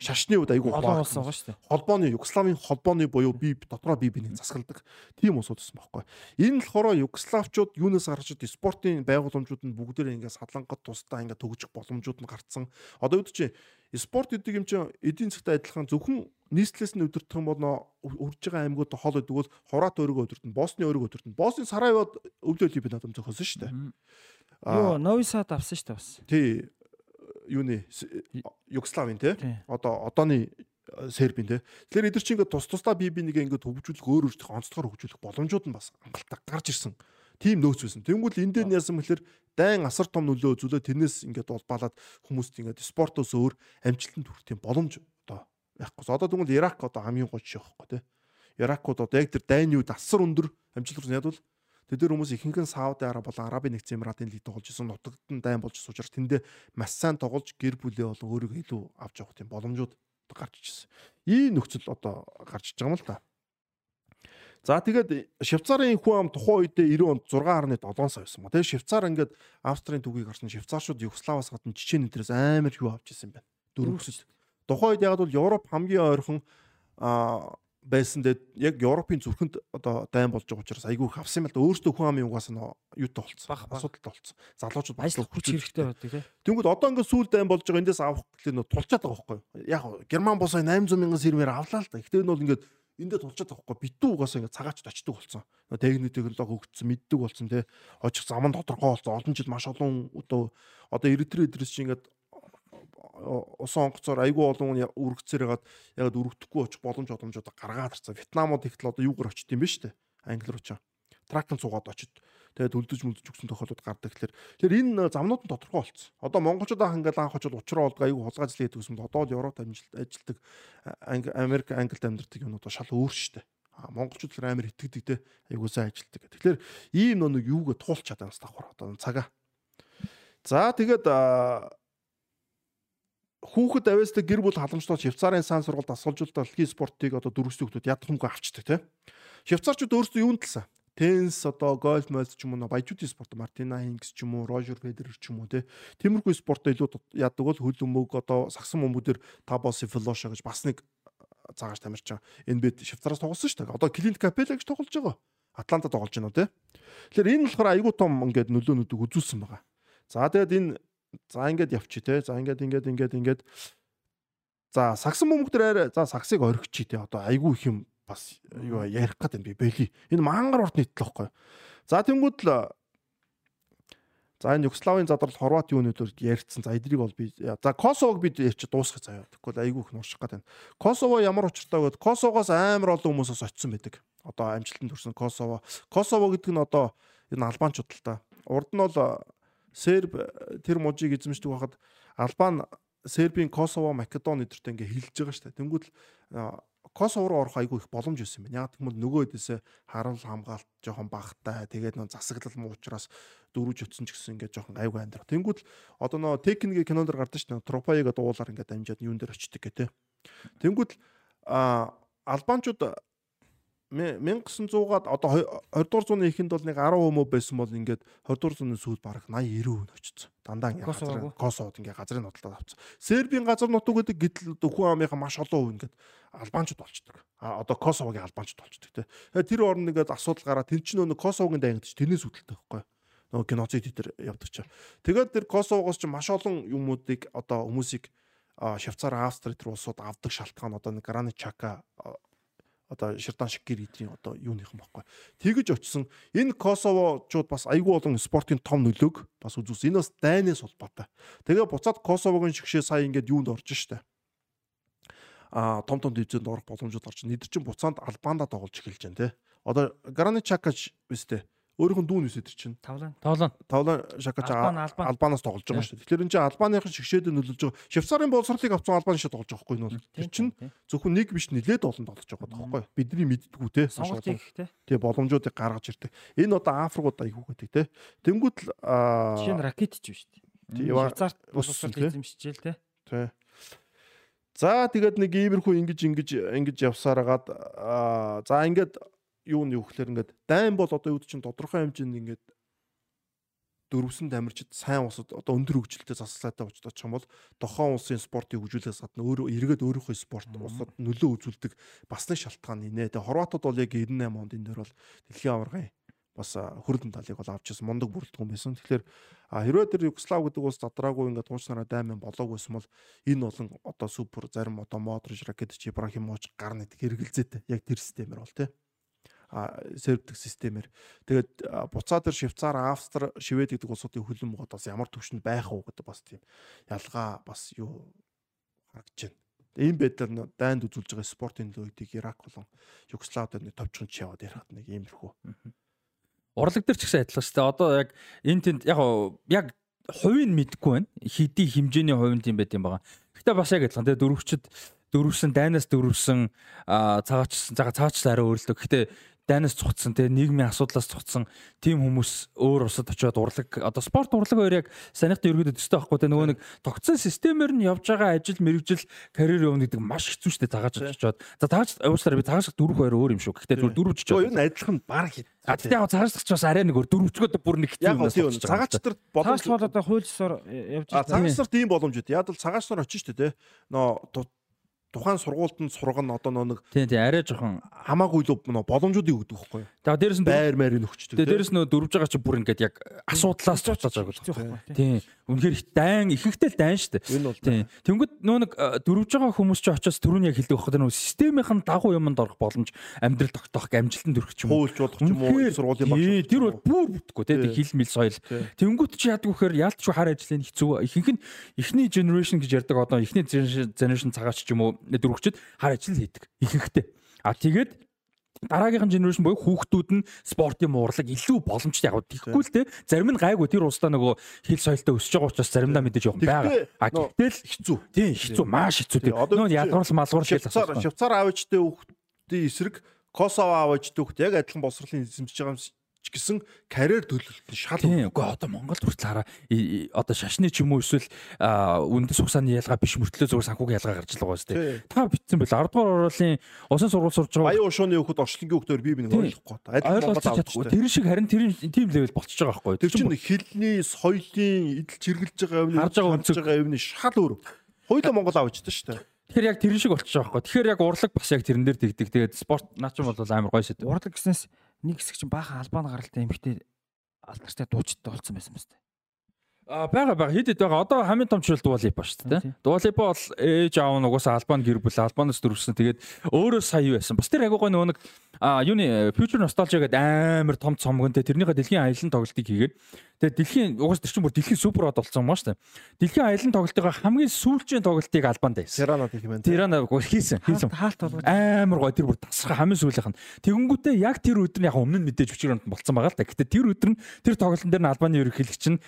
шашны үед айгүй олон улс байгаа шүү дээ. Холбооны Югославийн холбооны буюу би дотроо би бинийг засгалдаг тийм улсууд байсан байхгүй. Энэ болохоор Югославчууд юунаас гарч ид спортын байгууламжууд нь бүгдээрээ ингээд садлангад тусдаа ингээд төгжих боломжууд нь гарцсан. Одоо үүд чи спорт гэдэг юм чинь эдийн засгтай адилхан зөвхөн нийслэлээс нь өдөртөх юм бол үрж байгаа аймагуд хол гэдэг бол Хорат өөрийгөө өдөртөн, Босны өөрийгөө өдөртөн. Босны Сараевод өвлөө олимпиад надад зохиосон шүү дээ. Йоо, Нови Сад авсан шүү дээ бас. Тий юуны Югославийн те одоо одооны э, Сербийн те. Тэгэхээр эдгээр чинь ингээд тус тусдаа бие бинийгээ ингээд хөгжүүлэх өөр өөртөө онцлогоор хөгжүүлэх боломжууд нь бас хангалттай гарч ирсэн. Тим нөөц байсан. Тэнгүүл энэ дээр нь яасан мэхэлэр дайн асар том нөлөө үзүүлээ тэрнээс ингээд улбаалаад хүмүүст ингээд спортоос өөр амжилтанд хүрэх тийм боломж одоо байхгүй. Одоо тэгвэл Ирак одоо хамгийн гол жишээ байхгүй тий. Иракууд одоо яг тэр дайны үед асар өндөр амжилт хүрсэн яг бол тэд нар хүмүүс ихэнх нь Сауди Араб болон Арабын нэгдсэн Эмиратын лиг тоглож исэн нутагт нь дайн болж исэн учраас тэндээ маш сайн тоглож гэр бүлээ болон өөрийгөө илүү авч явах тийм боломжууд гарч ичсэн. Ийм нөхцөл одоо гарч иж байгаа юм л та. За тэгээд Швейцарын хүн ам тухайн үедээ 90 онд 6.7 сая байсан ба. Тэгээд Швейцар ингээд Австрийн түгийг гарсан Швейцарчууд Югославаас гадна Чечен энтрээс амар юу авч ирсэн байна. Дөрөвсөд. Тухайн үед яг бол Европ хамгийн ойрхон а байсан дээр яг Европын зүрхэнд одоо дайн болж байгаа учраас айгүй их авсан юм л да. Өөрөөсөө хүн амын угаас нь юутай болцсон. Асуудалтай болцсон. Залуучууд ажил хүч хэрэгтэй байдаг тий. Тэнгүүд одоо ингээд сүүл дайн болж байгаа эндээс авах гэхлээр нөө тулчаад байгаа байхгүй? Яг Герман босоо 800 мянган сэрмээр авлаа л да. Гэхдээ энэ бол ингээд эндээ тулчаад байгаа байхгүй битүү угаасаа ингээд цагаачд очдөг болсон. Техник технологи хөгжсөн, мэддэг болсон тий. Очих зам нь тодорхой болсон. Олон жил маш олон одоо одоо Эритре эдрээс чи ингээд усан онгоцоор айгүй олон хүн үргэцээр хагаад яг үргэдэхгүй очих боломж боломжууд гаргаад ирсэн. Вьетнамууд ихтэл одоо юугаар очт юм бэ штэ. Англи руу ч. Трактан цугаад очит. Тэгээд үлдэж мүлдэж өгсөн тохиолдод гардаг. Тэгэхээр тэр энэ замнууд нь тодорхой болцсон. Одоо монголчууд анх ингээл анх очоод учраа болдог айгүй хулгай злээ гэдэг юм. Одоо л Европт ажилтдаг Америк Англид амьдардаг юмнууд шал өөр штэ. Монголчууд тэр амар итгэдэг те айгүй сайн ажилтдаг. Тэгэхээр ийм нэг юугээ туулчаад байгаа юм давхар одоо цагаа. За тэгээд хүүхэд авьяастай гэр бүл халамжлал Швейцарын сан сургалт асуулжуулалтаа дэлхийн спортыг одоо дөрвсөн хүмүүс ядах хэмгүй авчдаг тийм. Швейцарчууд өөрсдөө юунд талсан? Теннис одоо гольф мэлс ч юм уу баяжуудын спорт Мартина Хингс ч юм уу Рожер Федерер ч юм уу тий. Тиймэрхүү спортоо илүү яадаг бол хөл өмөг одоо сагсан бөмбөдөр Табоси Флоша гэж бас нэг цаагаш тамирч байгаа. NBA Швейцараас тоглосон шүү дээ. Одоо Клинт Капелла гэж тоглож байгаа. Атланта тоглож байна уу тий. Тэгэхээр энэ болохоор айгүй том ингээд нөлөө нүдэг үзүүлсэн байгаа. За тэгээд энэ За ингээд явчих те. За ингээд ингээд ингээд ингээд За сагсан бөмбөгдөр арай за сагсыг орхичих те. Одоо айгүй их юм бас юу ярих гэдэг юм би бэлий. Энэ мангар ордны төл байхгүй. За тэнгууд л За энэ Югославийн задрал Хорват юунуудаар ярьцсан. За эдрийг бол би за Косовог бид ярьч дуусгах заяа. Тэгвэл айгүй их нуурших гэдэг. Косово ямар учиртай гээд Косовоос амар олон хүмүүс очсон байдаг. Одоо амжилтанд хүрсэн Косово. Косово гэдэг нь одоо энэ албанчууд л та. Урд нь бол Серб тэр мужийг эзэмшдэг байхад Албан Сербийн Косово, Македони эдэртэй ингээ хилж байгаа дээ. Тэнгүүд Косово руу орох айгүй их боломж юм байна. Яг тэгмэл нөгөө хэдээсээ харал хамгаалт жоохон багтай. Тэгээд нөө засаглал муу учраас дөрвж өтсөн ч гэсэн ингээ жоохон айгүй амьдрах. Тэнгүүд одоо нөө техникийн кинонд гардаг шүү дээ. Тропаяга дуулаар ингээ дамжаад юун дээр очдөг гэдэг. Тэнгүүд а албанчууд 1900-аад одоо 20 дугаар зууны эхэнд бол нэг 10 хүмүүс байсан бол ингээд 20 дугаар зууны сүүлд бараг 80 90 хүн очсон. Дандаа ингээд газар Косовод ингээд газрын нутлаад авцсан. Сербийн газар нутаг гэдэг гэтэл хүн амынхаа маш олон хүн ингээд албанчууд болчдөг. А одоо Косовогийн албанчууд болчдөг те. Тэр орн ингээд асуудал гараад тэр чинь нөө Косовогийн дайнгадч тэрнээс үүдэлтэй байхгүй нөгөө геноцид дээр явдаг чаа. Тэгээд тэр Косовогоос ч маш олон юмнуудыг одоо хүмүүсийг Швейцар, Австри тэр улсууд авдаг шалтгаан одоо нэг Грани Чака одоо Ширдан шиг гэр эдрийн одоо юуныхан баггүй. Тэгэж очисон энэ Косовочууд бас айгүй болон спортын том нөлөөг бас үзүүлсэн. Энэ бас дайнаас улбаатай. Тэгээ буцаад Косовогийн шигшээ сая ингээд юунд орж штэ. А том том дивизэнд орох боломжууд орж. Нийтэр чин буцаанд Албанда тоглож эхэлж байна те. Одоо Грани Чакач үстэй өөрийнх нь дүүн үсэд чинь. Тавлан. Тавлан. Тавлан шакаж Албанаас тоглож байгаа шүү дээ. Тэгэхээр энэ чинь Албаныхан шигшээдэ нөлөөлж байгаа. Швейцарын боловсролыг авсан Албан шиг тоглож байгаа хгүй энэ бол. Тэр чинь зөвхөн нэг биш нилээд олон тоглож байгаа байхгүй. Бидний мэддгүү те. Тэгээ боломжуудыг гаргаж ирдэг. Энэ одоо Африкууд аягүй гэдэг те. Тэнгүүд л жишээ нь ракет ч биш те. Швейцарт боловсрол эзэмшижээл те. Тэ. За тэгээд нэг иймэрхүү ингэж ингэж ингэж явсараад за ингээд юу нь юу гэхээр ингээд дайн бол одоо юу чинь тодорхой хэмжээнд ингээд дөрвсөн тамирчид сайн усад одоо өндөр хөгжилтэй засаглаатай очиж очих юм бол тохон улсын спортыг хөгжүүлээс гадна өөрөө эргээд өөрийнхөө спорт усад нөлөө үзүүлдэг бас нэг шалтгаан нэ. Тэгээ Хорватууд бол яг 98 онд энэ дөр бол дэлхийн аваргын бас хөрөлдөн талыг бол авчихсан мундаг бүрэлдэхүүн байсан. Тэгэхээр хэрвээ тэр Югослав гэдэг улс задраагүй ингээд туушнараа дайман болоог байсан бол энэ болон одоо супер зарим одоо Модрич Ракетич Ибрахимович гар нэт хэрэгэлзээд яг тэр системээр бол тий сервдэг системээр. Тэгээд буцаа дээр Швейцар, Австри, Швед гэдэг улсуудын хөлбөмбөг бас ямар төвшөнд байх уу гэдэг бас тийм ялгаа бас юу харагдаж байна. Ийм байдлаар дайнд үзүүлж байгаа спортын логик Ирак болон Югославд нэг товчхон ч яваад ярихад нэг иймэрхүү. Урлаг дээр ч гэсэн адилхан шүү дээ. Одоо яг энэ тэнд яг яг хувийн мэдгүй байна. Хэдий хэмжээний хувийн тийм байт юм байгаа. Гэхдээ бас яг адилхан тэгээ дөрөвчд дөрвсөн дайнаас дөрвсөн цагаачсан цагаа цаачлаа арай өөрлөг. Гэхдээ дайнаас цуцсан те нийгмийн асуудлаас цуцсан тийм хүмүүс өөр усад очиод урлаг одоо спорт урлаг хоёр яг санийхтай ерөөдөө төстэй байхгүй те нөгөө нэг тогтсон системээр нь явж байгаа ажил мэрэгжил карьер явна гэдэг маш хэцүү шттэ цагааж очиод. За цагааж уучлаарай би цагааж дөрөв хоёр өөр юм шүү. Гэхдээ зүгээр дөрөв чичээ юу н адилхан баг хит. А тэгтээ яг цагааж ч бас арай нэг өөр дөрөвчгөөд бүр нэг хэцүү юм байна цагаач нар боломж бол одоо хуульсаар явж байгаа. цагаач нар тийм боломж үү яад бол цагаач нар очиж штэ те. Нөө тухайн сургуульд нь сургана одоо нэг тийм тийм арай жоохон хамаагүй л нөө боломжуудыг өгдөг байхгүй. Тэгээ дээрэс нь байр маяр нөхчдөг. Тэгээ дээрэс нь дөрвж байгаа чи бүр ингээд яг асуудлаас цуцааж байгаа л. Тийм. Үнэхээр их дайн ихэнхдээ л дайн шүү дээ. Тийм. Тэнгүүд нөө нэг дөрвж байгаа хүмүүс чи очиос түрүүний яг хэлдэг байхгүй нөө системийнхэн дагуу юмд орох боломж амьдрал тогтоох амжилтанд хүрэх ч юм уу. Хуульч болох ч юм уу сургуулийн багш. Тэр бол бүр бүтггүй тийм хил мэл соёл. Тэнгүүд чи яадаг вэхээр яалтч хар ажлын хэцүү. Ихэнх нь эхний generation гэж ярьдаг одоо эхний generation цагаач ч юм уу дөрвөгчд хар ажил хийдэг. Ихэнхдээ. А тэгээд дараагийнхан генерашн буюу хүүхдүүд нь спортын муурлаг илүү боломжтой яг тийхгүй л те. Зарим нь гайгүй тэр устдаа нөгөө хил соёлтой өсөж байгаа учраас заримдаа мэдээж явах байгаа. А гэтэл хэцүү. Тийм хэцүү. Маш хэцүү тийм нөгөө ядгуур малгуур шил швейцар аавчтай хүүхдийн эсрэг Косово аавчтай хүүхд яг адилхан босрлын эзэмсэж байгаа юм ч гэсэн карьер төлөвлөлт шал үгүй одоо Монголд хүртэл хараа одоо шашны ч юм уу эсвэл үндэс ухсааны ялгаа биш мөртлөө зүгээр санхүүгийн ялгаа гарч л байгаа шүү дээ. Та битсэн бэл 10 дугаар оролын усан сургууль сурж байгаа. Баян ушууны хөхөд орчлонгийн хөхдөр би бинийг ойлгохгүй. Ойлгож Тэр шиг харин тэр тийм левел болчихж байгаа байхгүй. Тэр чинь хэлний, соёлын эдэлж хэрглэж байгаа юмны харж байгаа юмны шал өөр. Хоёулаа Монгол авчдаа шүү дээ. Тэгэхээр яг тэр шиг болчихж байгаа байхгүй. Тэгэхээр яг урлаг бас яг тэрэн дээр тэгдэг. Тэгээд спорт наач юм бол амар гоё шээ. Урлаг гэснээс нэг хэсэг чинь баахан албаны гаралтай эмэгтэй алдартай дуучтай болсон байсан юм байна. А бага бага хэд хэд байгаа. Одоо хамгийн том чирэл дуулипа шүү дээ. Дуулипа бол ээж аав нь угаасаа албаны гэр бүл албанаас дөрвсөн. Тэгээд өөрөө сая юу байсан. Бас тэр агуугай нөгөө нэг а юуны future nostalgia гэдэг амар том цомгонтэй тэрнийхээ дэлхийн аялын тоглолтыг хийгээд тэгээд дэлхийн угаас тэр чинь бүр дэлхийн супер од болсон юм ба шүү дээ. Дэлхийн аялын тоглолтын хамгийн сүүлчийн тоглолтыг албанд байсан. Тиранад хийх юм. Тиранад хийсэн. Хийсэн. Болгож амар гоё тэр бүр тасрах хамгийн сүүлийнх нь. Тэгэнгүүтээ яг тэр өдөр нь яг өмнө нь мэдээж өчигдөр болцсон байгаа л да. Гэтэ тэр өдөр нь тэр тоглолтын дээр нь албаны ерөнхийлөгч нь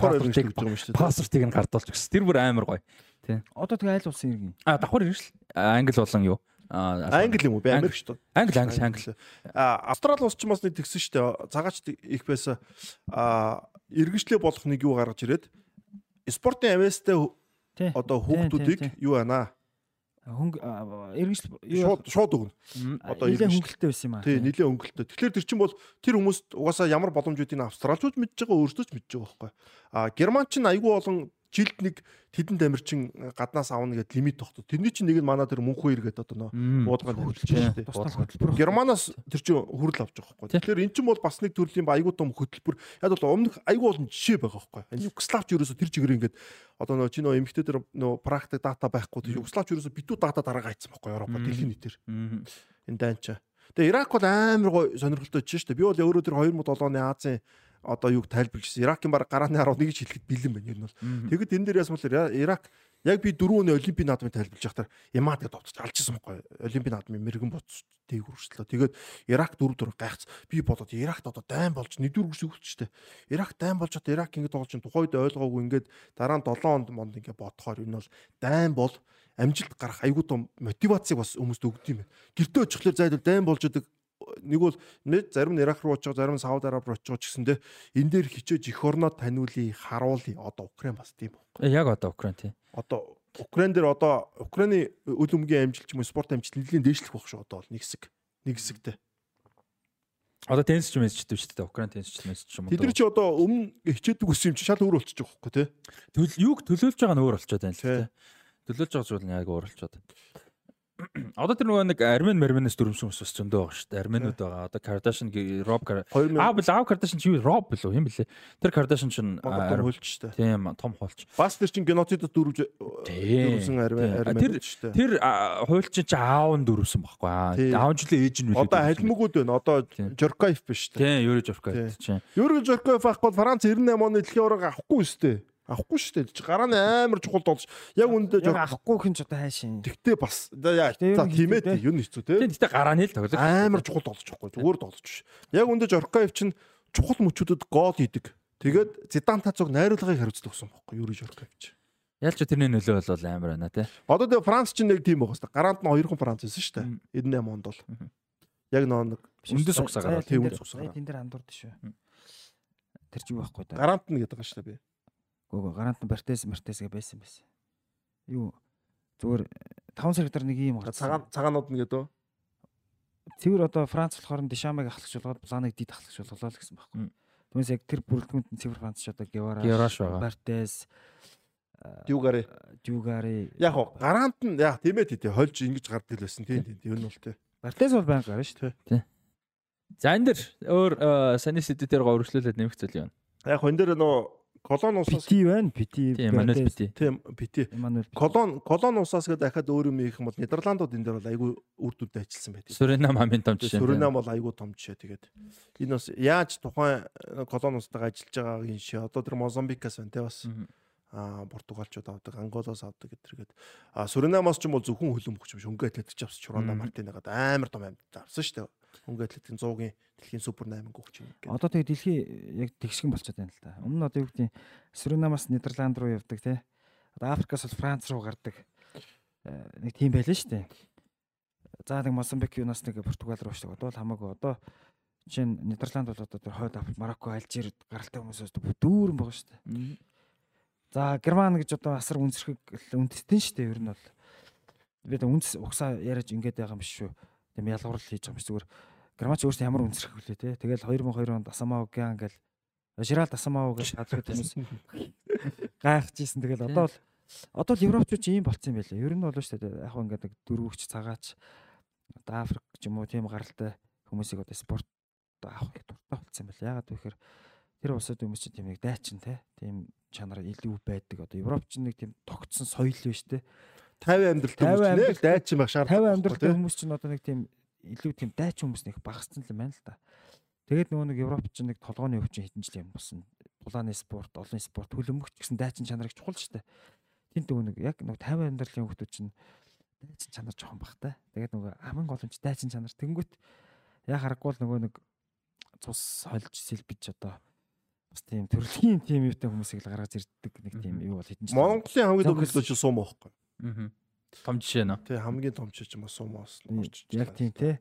иргэншлийн паспортыг паспортыг нь гардуулж өгсөн. Тэр бүр амар гоё. Тий. Одоо тэгээ айл улсын иргэн. А давхар иргэншил. Англи болон юу? Англи юм уу? Би Америк шүү дээ. Англи, англи, англи. А Австрали улс ч бас нэг тэгсэн шүү дээ. Цагаач их байсан. А иргэншлээ болох нэг юу гаргаж ирээд спортын авьяастай одоо хүүхдүүдийг юу байна? Хөнгө эргэж шууд шууд өгнө. Одоо нэлээд хөнгөлөлттэй байсан юм аа. Тий, нэлээд хөнгөлөлттэй. Тэгэхээр тэр чинь бол тэр хүмүүст угаасаа ямар боломжуудыг австралчууд мэдж байгаа өөрсдөө ч мэдж байгаа байхгүй. А герман ч айгүй олон жилд нэг тэдэн тамирчин гаднаас авна гэд лимит тогтод. Тэрний чинь нэг нь манай тэр мөнхөө иргэд одоо нөө буудгаанд хөдөлж дээ. Германаас тэр чинь хүрэл авч байгаа байхгүй. Тэгэхээр эн чинь бол бас нэг төрлийн айгуу том хөтөлбөр. Яг бол өмнөх айгуу олон жишээ байгаа байхгүй. Югославч ерөөсө тэр чигээр ингээд одоо нөө чи нөө эмгтээ тэр нөө практик дата байхгүй. Югославч ерөөсө битүү дата дараа гайцсан байхгүй Европа дэлхийн нийтээр. Энэ дайнчаа. Тэгээ Ирак бол амар гой сонирхолтой ч шүү дээ. Би бол өөрөө тэр 2007 оны Азийн одоо юг тайлбарчсан. Иракийн баг гарааны 11 гэж хэлэхэд бэлэн байна нь бол. Тэгэд энэ дээр ясмал Ирак яг би дөрөв өний олимпийн наадмыг тайлбарлаж байхдаа Ямад гэдэг товч алжсан байхгүй. Олимпийн наадмын мэрэгэн боц дэг үргэлжлээ. Тэгээд Ирак дөрөв дөрөв гайхц. Би бодоод Иракт одоо дайн болж нэгдүгээр үргэлж өгчтэй. Ирак дайн болж одоо Ирак ингэж тоглож тухайд ойлгоогүй ингээд дараа нь 7 онд монд ингээд бодохоор энэ бол дайн бол амжилт гарах айгуу том мотивацийг бас хүмүүст өгд юм байна. Гэртээ очихлоор зайдвал дайн болж идэг нэг бол нэг зарим нь Ирак руу очиж зарим нь Сауди Араб руу ч гэсэндээ энэ дээр хичээж эх орноо таниулъя, харуулъя. Одоо Украин бас тийм байна. Яг одоо Украин тийм. Одоо Украин дээр одоо Украины үл өмгийн амжилт ч юм уу спорт амжилт нэлийн дээшлэх байх шүү одоо бол нэг хэсэг. Нэг хэсэгтэй. Одоо теннис ч мессежтэй шүү дээ. Украин теннис ч мессеж юм. Тэд нар чи одоо өмнө хичээдэг үсэн юм чи шал өөр болчихж байгаа хөөхгүй тий. Төл юуг төлөөлж байгаа нь өөр болчиход байна л тий. Төлөөлж байгаа зүйл нь яг өөр болчиход. Одоо тэр нөгөө нэг Армен Мерменээс дөрвсөн хүмүүс бас зөндөө байгаа шүү дээ. Арменууд байгаа. Одоо Kardashian Rob Аа бил Rob Kardashian чи юу Rob билүү юм бэлээ. Тэр Kardashian чинь хөлч шүү дээ. Тийм том хуульч. Бас тэр чинь геноцидд дөрвж дөрвсөн Армен шүү дээ. Тэр хуульч чинь аав нь дөрвсөн байхгүй. Аав нь ч л ээж нь үлээ. Одоо халимгууд байна. Одоо Жоркаев биш шүү дээ. Тийм Юрий Жоркаев чинь. Юрий Жоркаев ахгүй Франц 98 оны дэлхийн аварга авахгүй шүү дээ авахгүй шүү дээ. Гарааны амар чухал болж яг үндэ яг авахгүй хин ч одоо хайшин. Тэгтээ бас за тийм ээ юу нэцүү те. Тийм тэгтээ гарааны л тоглож амар чухал болж байгаа байхгүй. Зүгээр тоглож биш. Яг үндэ Жоркаев чинь чухал мөчүүдэд гол хийдэг. Тэгээд Зиданта цуг найруулгыг хариуцдаг болсон байхгүй Юри Жорка гэж. Ялч тэрний нөлөө бол амар байна тий. Одоо тэгээ Франц ч нэг тим байгаа хэвээр. Гарант нь хоёрхан Франц байсан шүү дээ. 98 онд бол. Яг нөө нэг Үндэс угсаагаар тийм Тэн үндэс угсаагаар. тэн дээр андуурд шүү. Тэр чи юу байхгүй да. Гарант нь гэдэг байгаа шүү дээ би. Гөө гарант нь Бартес Мартесгээ байсан байсан. Юу зүгээр 5 сар дээр нэг юм Цагаан цагаанууд нь гэдэг. Цэвэр одоо Франц болохоор нь Дешамыг ахлагч болгоод Бланыг дид ахлагч болголоо л гэсэн байхгүй. Түүнээс яг тэр бүрэлдэхүүнд нь цэвэр Франц ч одоо Гевара, Гевраш байгаа. Бартес, Дюгари. Дюгари. Яг гоо гарант нь яг тийм ээ тий хольж ингэж гардаг л байсан тийм тийм ер нь бол тий. Бартес бол байнга гарна шүү дээ. За энэ дэр өөр э, саний сэдвээр гоо өргөжлүүлээд нэмэх зүйл юм. Яг энэ дээр нөө колон усаас Пити байна. Пити. Тийм Мануэл бити. тийм бити. Колон колон усаас гэдэг дахиад өөр юм их юм бол Нидерландууд энэ дээр бол айгүй үр дүнтэй ажилласан байдаг. Суринам хамгийн том жишээ. Суринам бол айгүй том жишээ тэгээд энэ бас яаж тухайн э, колон устайгаа ажиллаж байгаагийн шээ одоо тэр Мозамбикаас байна те бас Мгм. а португалчууд авдаг анголоос авдаг гэдэргээд а суринамаас ч юм уу зөвхөн хөлөн бөхч биш хөнгө атлетик авсан чуранда Мгм. мартинегаад амар том амьд авсан шүү дээ хөнгө атлетикийн 100-гийн дэлхийн супер 8 гүгч юм гэдэг. Одоо тэгээ дэлхий яг тэгшгэн болчиход байна л та. Өмнө нь одоо юу гэдэг Суринамаас Нидерланд руу явдаг те. Одоо Африкаас бол Франц руу гардаг. Э, Нэг тийм байлаа шүү дээ. За нэг Мозамбик юунаас нэг Португал руу шдаг. Одоо л хамаагүй одоо жишээ нь Нидерланд бол одоо тэр хойд Африк, Марокко, Алжир гаралтай хүмүүсээс дүүрэн байгаа шүү дээ. За Герман гэж одоо асар үнсэрхэг үндэстэн шүү дээ ер нь бол. Би одоо үндэс угсаа яриад ингэж байгаа юм биш шүү. Тэм ялгуурл хийж байгаа юм биш зүгээр. Германч өөрсдөө ямар үнсэрхэг вүлээ те. Тэгэл 2002 онд Асамаа Гян гэл Жиралд Асамаа гэж хадлаг хүмүүс гайхажсэн. Тэгэл одоо л одоо л европчууд ийм болцсон юм байлаа. Ер нь бол шүү дээ. Яг хөө ингээд дөрвөгч цагаач одоо Африк ч юм уу тийм гаралтай хүмүүсийг одоо спорт авах их дуртай болцсон юм байлаа. Ягаад вэ гэхээр тэр улсад хүмүүс чинь тийм нэг дайчин те. Тийм чанар илүү байдаг. Одоо европч нэг тийм тогтсон соёл биш те. 50 амьдрал 50 хүмүүс нэ амьдрал- дайчин байх 50 шаардлагатай. амьдралтай хүмүүс чинь одоо нэг тийм илүү тийм дайчин хүмүүс нэг багассан юм байна л да. Тэгээд нөгөө нэг Европч чинь нэг толгойн өвчин хитэн жил юм болсон. Улааны спорт, олон спорт, хөлбөмбөгч гэсэн дайчин чанарыг чухал шүү дээ. Тэнт нөгөө нэг яг нөгөө 50 амьдралын хүмүүс чинь дайчин чанар жоохон багтай. Тэгээд нөгөө аман голомч дайчин чанар тэнгүүт яг харахгүй л нөгөө нэг цус хольж сэлбэж одоо бас тийм төрөлхийн тийм юутай хүмүүсийг л гаргаж ирдэг нэг тийм юу бол хитэн жил. Монголын хамгийн том Зөнгөс- төлөөч сум байхгүй. Мгм. Том жишээ нөө. Тий хамгийн том ч юм уу сумоос орч. яг тийм те.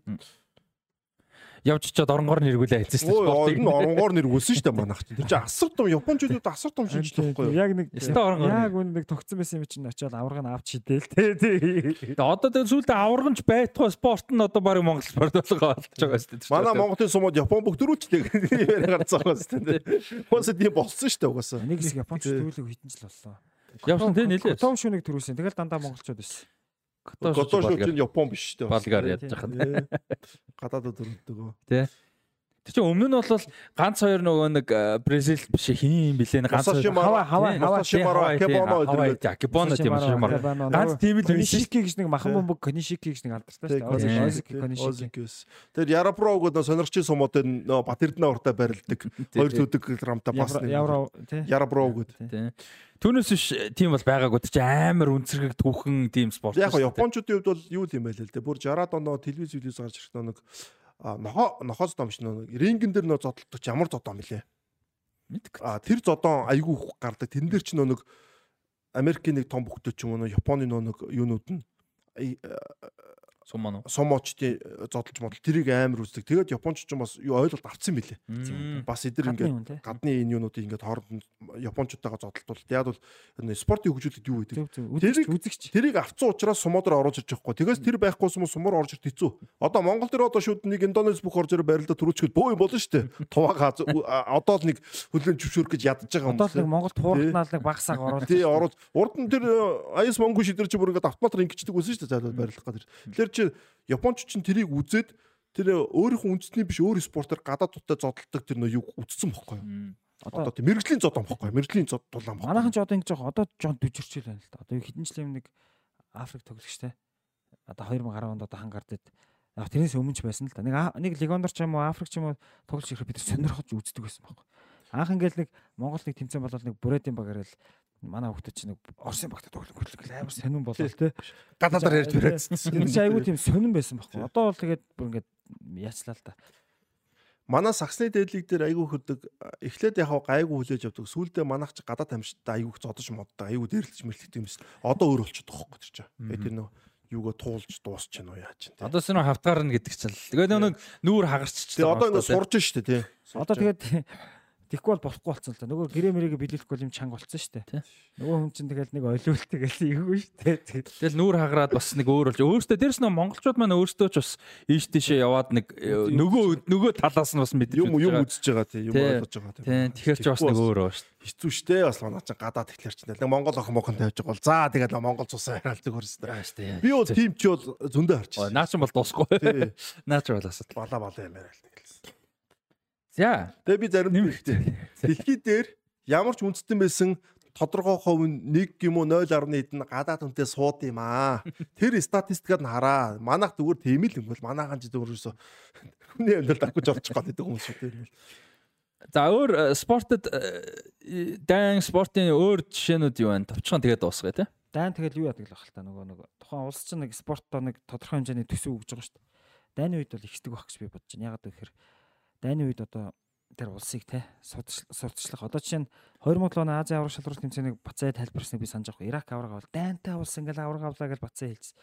Явж чад оронгоор нэргүүлээ хэлсэн шүү Ой, дээ. энэ оронгоор нэргүүлсэн шүү дээ манайх. Тэр чинь асар том Япончууд асар том шинж тахгүй юу? Яг нэг яг үн нэг тогтсон байсан юм чинь очиод авраг нь авч шидэл те. Тэгээ одоо тэр сүүлдээ аварганч байтугай спорт нь одоо баг Монгол спорт болгоо болж байгаа шүү дээ. Манай Монголын сумууд Япон бүгдрүүчтэй яриа гарцсан байгаа шүү дээ. Уусаа тийм болсон шүү дээ угаасаа. Нэг хэсэг японч Тий. төвлөг хитэн жил боллоо. Явсан тий нэлээ. Том шүнийг төрүүлсэн. Тэгэл дандаа монголчууд байсан. Готоо шүү чинь Япон биш шүү дээ. Болгоор ядж хахад. Тий. Гадаадд өрнөдөг. Тэр чинь өмнө нь бол ганц хоёр нөгөө нэг э, Бразил биш хин юм блэ ганц Масашимара, хава хава Масашимара, Кебоно өдрөө Кебоно тийм шимар. Ганц тийм л. Конишики гэж нэг махан бомбог Конишики гэж нэг алдартай шүү дээ. Конишики. Озикс. Тэр Ярапро гэдэг сонирчийн сумууд энэ Батэрдэнэ уртаа барилдаг. Хоёр төдөг грамтай бас нэг. Гэдэг. Тий. Түүнээс биш тийм бол байгаагүй чи амар үнцэрхэг түүхэн тийм спорт. Яг го Япончуудын хувьд бол юу юм бэ л дээ. Бүр 60-аад оноо телевиз телевиз гарч ирэх нэг нохоо нохоос домш нэг рингэн дээр нөө зодтолдог ямар зодоо мөлий. мэдгүй. А тэр зодоо айгүй их гардаг. Тэн дээр ч нөө нэг Америкийн нэг том бүхтэй ч юм уу нөө Японы нөө нэг юунууд нь ай- Сум мөн. сомоочдын зодолж модол тэрийг амар үздэг. Тэгээд японч ч юм бас юу ойлголт авцсан билээ. үү. Бас эдэр ингээд гадны энэ юунуудыг ингээд хооронд япончуудтайгаа зодтолтол. Яг бол энэ спортын хөгжүүлэлт юу гэдэг. Тэрийг- Үзэгч. Тэрийг авцсан учраас сумуудаар оруулж ирж байхгүй. Тэгээс тэр байхгүй сум сумаар орж ирт хэцүү. Одоо Монгол дээр одоо шууд нэг Индонез бүх орж ирээ барилда төрүүлчихэд бөө юм болно шүү дээ. Тувааг хаз одоо л нэг хүлэн зөвшөөрөх гэж ядж байгаа юм. Одоо л нэг Монголд хууртнаал нэг багсааг оруулж. Тий оруулж урд нь тэр аяс монгол шидэр чи бүр ингээд автоматар ингэждэг байсан шүү дээ зайлал барилах гэдэг. Тэгэхээр чи японч чинь тэрийг үзээд тэр өөрийнхөө үндэсний биш өөр спортоор гадаад тутаа зодтолдог тэр нөө юу үтцсэн бохгүй юу? Одоо тийм мэрэгжлийн зодон бохгүй юу? Мэрэгжлийн зод дулаан бохгүй. манайхан ч одоо ингэж. Одоо жоон дүжирчл байна л да. Одоо хэдэн жилийн нэг Африк тоглогчтой. Одоо 2010 онд одоо хангардад яг тэрнээс өмнө ч байсан л да. Нэг нэг легондор ч юм уу Африк ч юм уу тоглож ирэх бид сонирхож үздэг байсан байхгүй. Анх ингээл нэг Монгол нэг тэмцээн болол нэг Брэдийн багаар л манай хүүхдүүд чинь нэг Оросын багтаа тоглох хөрлөг амар сонирн болол те. Гадаадаар ярьж барайцсан. Тэр чинь айгүй тийм сонирн байсан байхгүй. Одоо бол тэгээд бүр ингээд яачлаа л да. Манай саксны дээдлэг дээр айгүй хөдөг эхлээд яг гайгүй хүлээж авдаг. Сүүлдээ манайх ч гадаад амьстай айгүй зодож моддаг. Айгүй дээрлэж мэрлэгдэг юм шиг. Одоо өөр болчиход байгаа тэр чинь. Яг тэр нөө юугаа туулж дуусч чинь уу яа чинь. Одоо сэнэ хавтгаарна гэдэг чинь. Тэгээд нэг нүүр хагарч Тэгээ одоо ингэ сурж штэ тий. Одоо тэгээд Тэгэхгүй бол болохгүй болсон л да. Нөгөө гэрээ мэрэг биелүүлэхгүй юм чанга болсон шүү дээ. Нөгөө хүн чинь тэгэл нэг олиулт тэгэл ийггүй шүү дээ. Тэгэл нүүр хагараад бас нэг өөр болж өөртөө дээрс нөө монголчууд маань өөртөө ч бас ийш тийшээ яваад нэг нөгөө нөгөө талаас нь бас мэдэж юм юм үзэж байгаа тийм юм ойлгож байгаа тийм. Тэгэхээр ч бас нэг өөр баа шүү. Хэцүү шттэ бас манаа чинь гадаад ихлэр чинь нэг монгол охин мохон тавьж байгаа бол за тэгээд монгол цусаа хараалдаг хөрстэй. Би бол тим чи бол зөндөө харчих. Наа чинь бол дуусахгүй. Наа чинь бол асуудал. Бала бала юмараа л За. Тэгээ би зарим дэлхий дээр ямар ч үндэстэн байсан тодорхой хувь нь 1 юм уу 0.1 эдэн гадаад хүнтэй сууд юм аа. Тэр статистикад нь хараа. Манайх зүгээр тийм л юм бол манайхан ч зөвөрөөсө хүний амьдралд авч орчих гол гэдэг хүмүүс шүү дээ. За өөр э, спортод э, дан спортын өөр жишээнүүд юу байна? Товчхон тэгээд дуусгая те. Дан тэгэл юу яадаг л бахал та нөгөө нэг тухайн улс чинь нэг спортоо нэг тодорхой хэмжээний төсөв өгж байгаа шүү дээ. Дайны үед бол ихдэг байх гэж би бодож байна. Ягаад гэвэл дайны үед одоо тэр улсыг те сурталчлах одоо жишээ нь 2007 оны Азийн авраг шалралт тэмцээнийг Бацаа тайлбарсныг би санаж байгаа. Ирак авраг авал дайнтай улс ингээл авраг авлаа гэж Бацаа хэлсэн.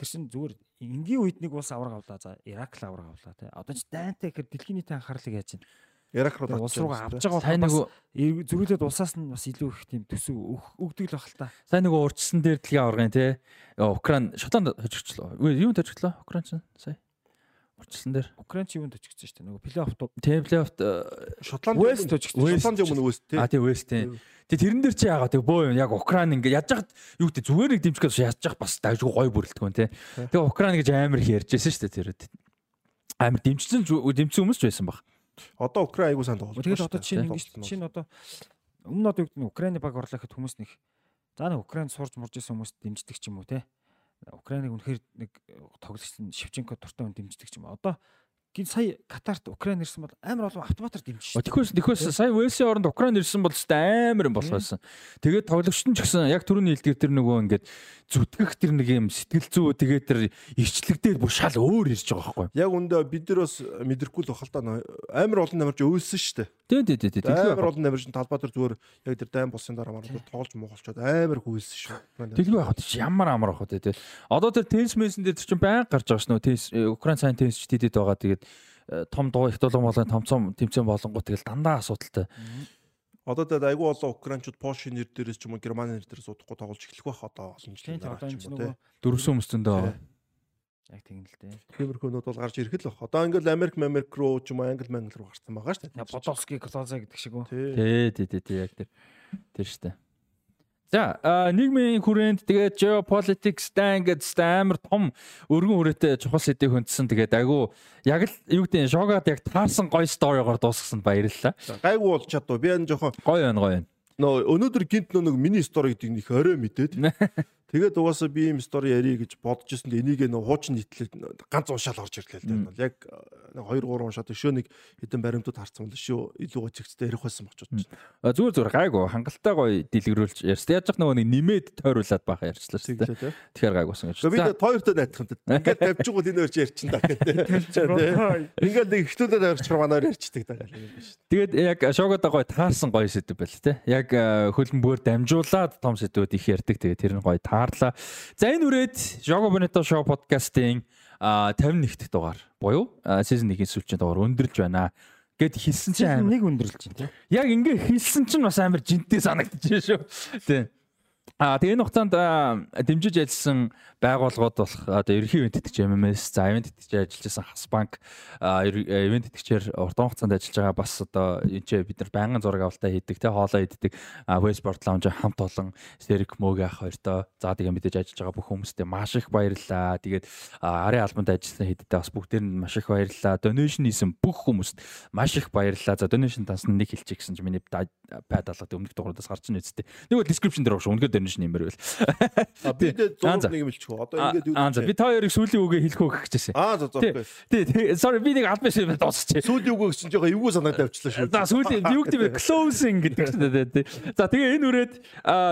Тэр чин зүгээр энгийн үед нэг улс авраг авлаа. За Ирак л авраг авлаа те. Одоо ч дайнтай гэхэр дэлхийн нийтийн анхаарлыг яаж чинь Ирак руу улс руугаа авч байгаа сайн нэг зөрүүлээд улсаас нь бас илүү их тийм төсөв өгдөг л баг л та. Сайн нэг урдсан дээр дэлхийн аврагын те Украин Шотланд хожигчлоо. Юу тожигчлоо Украин чинь сая урьдчилсан дээр. Украин ч юунд очигдсан шүү дээ. Нөгөө плей-офф тийм плей-оффт Шотланд Вест очигдсан. Шотланд юм уу Вест тийм. А тийм Вест тийм. Тэгээ тэрэн дээр чи яагаад тэг боо юм яг Украин ингээ яаж яхад юу гэдэг зүгээр нэг дэмжих гэж яаж яах бас дайггүй гой бүрэлдэхүүн тий. Тэгээ Украин гэж амар их ярьжсэн шүү дээ тэр. Амар дэмжсэн дэмжсэн хүмүүс ч байсан баг. Одоо Украин айгуу сайн тоглож байна. Тэгээд одоо чинь ингэ чинь одоо өмнө одоо юу гэдэг нь Украины баг орлоо гэхэд хүмүүс нэг за нэг Украинд сурж мурж исэн хүмүүс дэмждэг ч юм уу те. Украиныг үнэхээр нэг тоглогч Шевченко дуртай хүн дэмждэг юм. Одоо гин сая Катарт Украин ирсэн бол амар олон автоматар дэмжиж шүү. Тэгэхээс тэгэхээс сая Вэлсийн оронд Украин ирсэн бол өстой амар юм болсон. Тэгээд тоглогчт нь ч гэсэн яг түрүүний хэлдгээр тэр нөгөө ингээд зүтгэх тэр нэг юм сэтгэл зүй тэгээд тэр ирчлэгдээд бүр шал өөр ирж байгаа байхгүй. Яг үндэ бид нар бас мэдрэхгүй л бахал та амар олон намарч өөсөн шүү дээ. Тий, тий, тий, тий. Амар олон намарч талбай дээр зүгээр яг тэр дайм болсон дараа маар тоглож муугалчод амар хүйсэн шүү. Тэглгүй яг тий ямар амар ах тий. Одоо тэр тенс мэсэн дээр чинь баян гарч байгаа шнөө тенс Украин сайн тенсч тэдэд байгаа тэгээд э, том дуу их дулаан болгон томцом тэмцээн болонгууд тэгэл дандаа асуудалтай. Одоо тэгээд айгүй олон украинчууд Польшийн нэр дээрээс ч юм уу Германы нэр дээрээс удахгүй тоглож эхлэх байх одоо олон жил дараа ч юм уу те. Дөрвсөн өмсөндөө яг тийм л дээ. Тиймэрхүүнүүд бол гарч ирэх л баг. Одоо ингээл Америк Америк руу ч юм уу Англи Мангли руу гарсан байгаа шүү дээ. Подолски Клоза гэдэг шиг үү. Тий, тий, тий, яг тэр. Тэр шүү дээ. За нийгмийн хүрээнд тэгээд geopolitics дан гэдэг амар том өргөн хүрээтэй чухал сэдвийг хөндсөн. Тэгээд айгу яг л юу гэдэг шогоод яг таарсан гоё сторигоор дуусгасан баярлалаа. Гайгүй болж чадв. Би энэ жоохон гоё байна гоё байна. Нөө өнөөдөр гинт нэг мини стори гэдэг нэг орой мэдээд. Тэгээд угаасаа би ийм стори ярий гэж бодож ирсэн. Энийг нөө хуучин нийтлэл ганц уншаал орж ирлээ л дээ. Яг 2 3 уншаад өшөө нэг хэдэн баримтууд харсан бол шүү илүү гоцэгцтэй ярих байсан болч бодож байна. Зүгээр зүгээр гайгүй хангалттай гоё дэлгэрүүлж ярьсан. Яаж ч нөгөө нэг нэмээд тойруулаад баха ярьчлаа шүү дээ. Тэгэхээр гайгүйсэн гэж. Би тоёртой найдах юм. Ингээд тавьчихгүй энэ өөр чи ярьчин даа гэдэг. Ингээд нэг ихтүүдэд авчрах манаар ярьчдаг даа юм шүү. Тэгээд яг шогоод гоё таарсан гоё сэдв байл те. Яг хөлбөмбөр дамжуулаад том сэдвүүд их ярьдаг. Тэгээд тэр нь гоё таа таарлаа. За энэ үрээд Jogo Bonito Show podcast-ийн 51 дахь дугаар буюу season 1-ийн сүүлчийн дугаар өндөрлж байна гэд хэлсэн чинь амар нэг өндөрлж байна тийм. Яг ингээ хэлсэн чинь бас амар жинтэй санагдчихэ шүү. Тийм. Аа тэгээ энэ хугацаанд дэмжиж ажилласан байгууллагууд болох одоо ерхий ивент тэтгэж MMS, за ивент тэтгэж ажиллаж байсан Хасбанк, ивент тэтгэжээр урт хугацаанд ажиллаж байгаа бас одоо энэ ч бид нар байнгын зураг авалтаа хийдэг, тэ хоолоо иддэг, Westport Lounge хамт олон Стерик Мөг ах хоёртой. За тэгээ мэдээж ажиллаж байгаа бүх хүмүүстээ маш их баярлалаа. Тэгээд арын албанд ажилласан хэдтэй бас бүгдээр нь маш их баярлалаа. Donation хийсэн бүх хүмүүст маш их баярлалаа. За donation тасна нэг хэлчих гэсэн чинь миний пайд алгад өмнөх дугаараас гарч ийн үсттэй. Нэг бол description дээр багш үнэхээр ч нэмэр байл. Би дэ Аа, за. 100 нэг мэлчих үү. Одоо ингээд юу Аа за би та хоёрыг сүүлийн үгээ хэлэх үг гэжсэн. Аа за за. Окей. Тий, sorry би нэг албан шиг дуусчих. Сүүлийн үг гэсэн жоохон эвгүй санагдаад авчлаа шүү. За сүүлийн юу гэдэг вэ? Closing гэдэг чинь дээ тий. За тэгээ энэ үрээд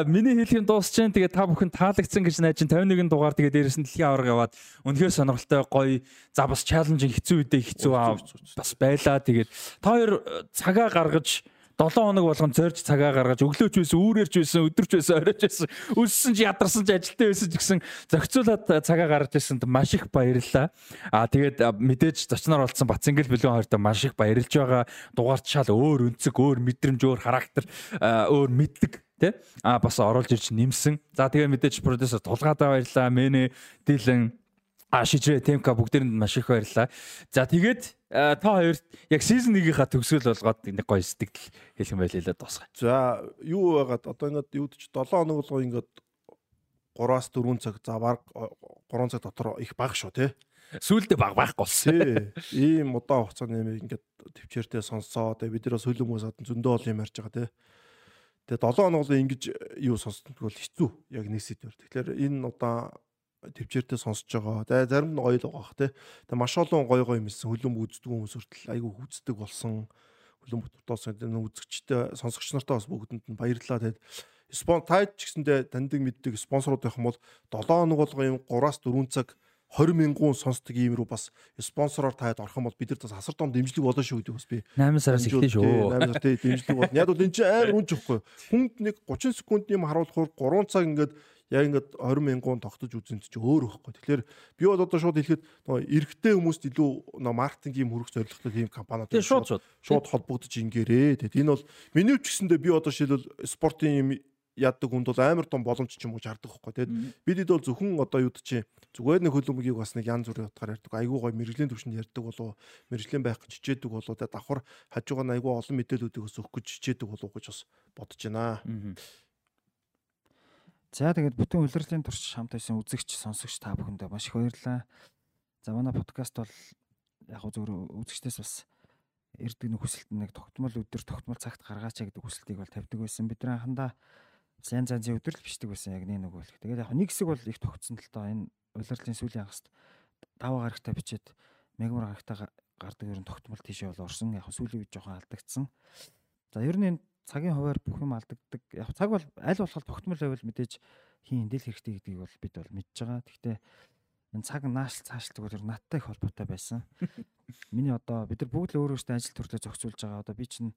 миний хэлэх юм дуусч जैन. Тэгээ та бүхэн таалагдсан гэж найж 51 дугаар тэгээ дээрээс нь дэлхийн аварга яваад үнэхээр сонирхолтой гоё за бас чаленжинг хэцүү үедээ хэцүү аа, бас байлаа. Тэгээд та хоёр э, цагаа гаргаж 7 хоног болгон зорж цагаа гаргаж өглөөч байсан, үүрээрч байсан, өдөрч байсан, оройч байсан, өссөн ч ядарсан ч ажилтаа байсан ч гэсэн зохицуулаад цагаа гаргаж байсанд маш их баярлалаа. Аа тэгээд мэдээж зочноор болсон Бацэнгэл Билгэн хоёртой маш их баярлж байгаа. Дугаарт шал өөр өнцөг, өөр мэдрэмж, өөр характер, өөр мэдлэг тий а бас оруулж ирж нэмсэн. За тэгээ мэдээж продюсер тулгаадаа баярлалаа. Мэнэ, Дилэн А шижрээ темка бүгдээрэнд маш их баярлалаа. За тэгээд та хоёрт яг сизон 1-ийнхаа төгсгөл болгоод нэг гоё сэтгэл хэлэх юм байлээ л дуусгая. За юу байгаад одоо ингээд юуд ч 7 хоног болгоо ингээд 3-аас 4 цаг за баг 3 цаг дотор их баг шүү те. Сүүлдээ баг байхгүй болсон. Ийм удаан хугацааны юм ингээд төвчээртэй сонссоо. Тэгээ бид нэрээ сүүлийн хүмүүс хад зөндөө ол юм ярьж байгаа те. Тэгээ 7 хоног бол ингэж юу сонсдог бол хэцүү яг нэг сэдвэр. Тэгэхээр энэ удаан төвчээртэй сонсож байгаа. Тэгээ зарим нь гоё л байгаа те. Тэгээ маш олон гоё гоё юмсэн хөлөм үздэг хүмүүс хүртэл айгүй хүздэг болсон. Хөлөм бүтутоос энэ үзэгчтэй сонсогч нартаа бас бүгдэнд нь баярлалаа. Тэгээд спон тайд ч гэсэндээ таньдаг мэддэг спонсорууд байх юм бол 7 хоног болго юм 3-аас 4 цаг 20 мянган сонсдог ийм рүү бас спонсороор таад орох юм бол бид нар бас асар том дэмжлэг болно шүү гэдэг бас би 8 сараас эхлэв шүү. 8 сартай дэмжлэг болно. Яг бол энэ чинь амар хүн чихгүй. Хүнд нэг 30 секунд юм харуулахаар 3 цаг ингээд яг ингээд 20 мянган тогтож үзэн чи өөр байхгүй. Тэгэхээр би бол одоо шууд хэлэхэд нөгөө эрэгтэй хүмүүст илүү нөгөө маркетингийн хөрөх зорилготой тийм компаниуд шууд шууд. холбогдож ингээрээ. Тэгээд энэ бол миний ч гэсэндээ би одоо шилбэл спортын юм яадаг хүнд бол амар том боломж ч юм уу шаарддаг байхгүй. Тэгээд бидэд бол зөвхөн одоо юу чи зүгээр нэг хөлбөмбөгийг бас нэг янз бүрийн утгаар ярьдаг. Айгуу гой мэрэгжлийн төвшөнд ярьдаг болов мэрэгжлийн байх гэж хичээдэг болов давхар хажуугаар айгуу олон мэдээллүүдийг ус өгөх гэж хичээдэг болов гэж бас бодож байна. За тэгээд бүтэн улирлын турш хамт байсан үзэгч, сонсогч та бүхэндээ маш их баярлалаа. За манай подкаст бол яг гоо зөвхөн үзэгчдээс бас эрдэг нэг хүсэлт нэг тогтмол өдөр тогтмол цагт гаргаач гэдэг хүсэлтийг бол тавьдаг байсан. Бидний анхандаа янз янзын өдрөл бичдэг байсан яг нэг нэг бол. Тэгээд яг нэг хэсэг бол их тогтсон л доо энэ улирлын сүүлийн хагаст 5 гарагтай бичээд мегмар гарагтай гардаг ер нь тогтмол тийшээ бол орсон. Яг сүүлийн үед жоохон алдагдсан. За ер нь энэ цагийн хуваар бүх юм алдагддаг. Яг цаг бол аль болох тогтмол байвал мэдээж хийн эндэл хэрэгтэй гэдгийг бол бид бол мэдж байгаа. Гэхдээ энэ цаг наашил цаашлдаг бол надтай их холбоотой байсан. Миний одоо бид нар бүгд л өөр өөртөө ажил төрлөө зохицуулж байгаа. Одоо би чинь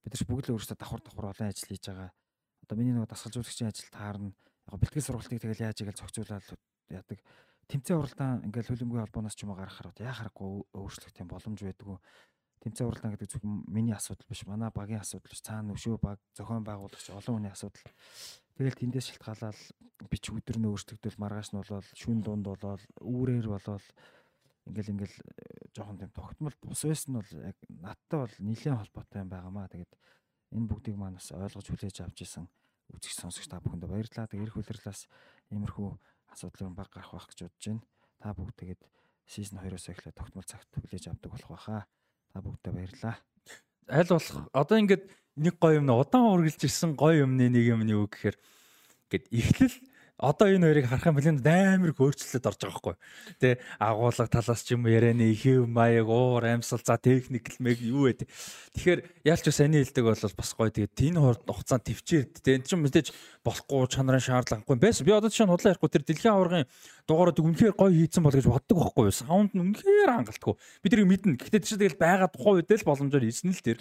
бид нар бүгд л өөртөө давхар давхар олон ажил хийж байгаа. Одоо миний нөгөө дасгалжуулагчийн ажил таарна. Яг бэлтгэл сургалтыг тэгэл яаж игээл зохицуулаад яадаг. Тэмцээн уралдаан ингээл хөлбөмбөгийн холбооноос ч юм уу гаргахаар яа харахгүй өөрчлөх тийм боломж байдгүй тэмцээн уралдаан гэдэг зөвхөн миний асуудал биш. Манай багийн асуудал биш. Цаана өшөө баг зохион байгуулагч олон хүний асуудал. Тэгэл тэндээс шалтгаалаад бич өдөр нь өөрчлөгдөл маргааш нь болоод шүн дунд болоод үүрээр болоод ингээл ингээл э, жоохон тийм тогтмол бус байсан нь бол яг надтай бол нэлээд холбоотой юм байгаамаа тэгээд энэ бүгдийг маань бас ойлгож хүлээж авч исэн үзэгч сонсогч та бүхэндээ баярлалаа. Тэгээд эрх хүлээрлээс иймэрхүү асуудал юм баг гарах байх гэж бодож байна. Та бүгд тэгээд сизон 2-оос эхлээд тогтмол цагт хүлээж авдаг болох байхаа Та бүгдээ баярлалаа. Аль болох одоо ингээд нэг гоё юм удаан үргэлж ирсэн гоё юмны нэг юм нь юу гэхээр ингээд эхлэл одоо энэ хоёрыг харах юм бол амар их өөрчлөлт орж байгаа байхгүй. Тэ агуулга талаас ч юм уу ярианы ихэв маяг уур амьсгал за техникл мэг юу вэ. Тэгэхээр ялч бас саний хэлдэг бол бас гоё. Тэгээд энэ хурд хугацаанд төвчээд тэ энэ чинь мэдээж болохгүй чанарын шаардлагагүй байсан. Би одоо жишээ нь худлаа ярихгүй тэр дэлхийн аваргын дугаарууд үнэхээр гоё хийцэн бол гэж боддог байхгүй юу. Саунд нь үнэхээр хангалтгүй. Бид тэрийг мэднэ. Гэхдээ чинь тэгэл байгаа тухайн үед л боломжоор хийсэн л тэр.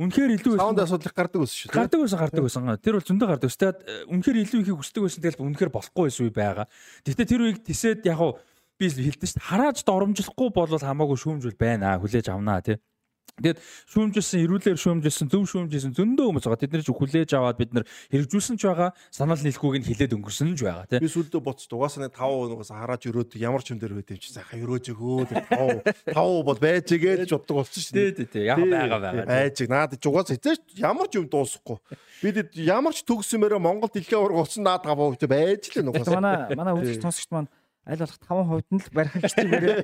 Үнэхээр илүү Саунд асуудал гардаг ус шүү. Гардаг байсан гардаг байсан. Тэр бол зөндөө гардаг. Тэгээд үнэхээр илүү ихийг хүсдэг байсан тэгэл үнэхээр болохгүй байсан үе байгаа. Гэхдээ тэр үеийг тисэд яг хуу би хэлдэг шүү. Харааж доромжлохгүй бол хамаагүй шүүмжүүл байна. Хүлээж авнаа тий. Тэгээд шүүмжилсэн, эрүүлэр шүүмжилсэн, зөв шүүмжилсэн зөндөө хүмүүс байгаа. Тэд нар ч хүлээж аваад бид нар хэрэгжүүлсэн ч байгаа. Санал нийлхүүг нь хилээд өнгөрсөн ч байгаа тий. Би сүлдө боцч угаасаа нэг 5% нугаас харааж өрөөд ямар ч юм дээр байт юм чи сайхан өрөөж өгөө тэр 5 5 бол байж гэж боддог болсон шүү Тий, тий, тий. Яг байгаа байгаа. Айж наад ч угаасаа хэзээ ч ямар ч юм дуусахгүй. Бид ямар ч төгсөмөрөө Монгол дэлхийн ураг уцсан наад 5% байж л нугаас. манай манай үзэгч сонсогчд маань аль болох 5% нь л барих хичээгээр.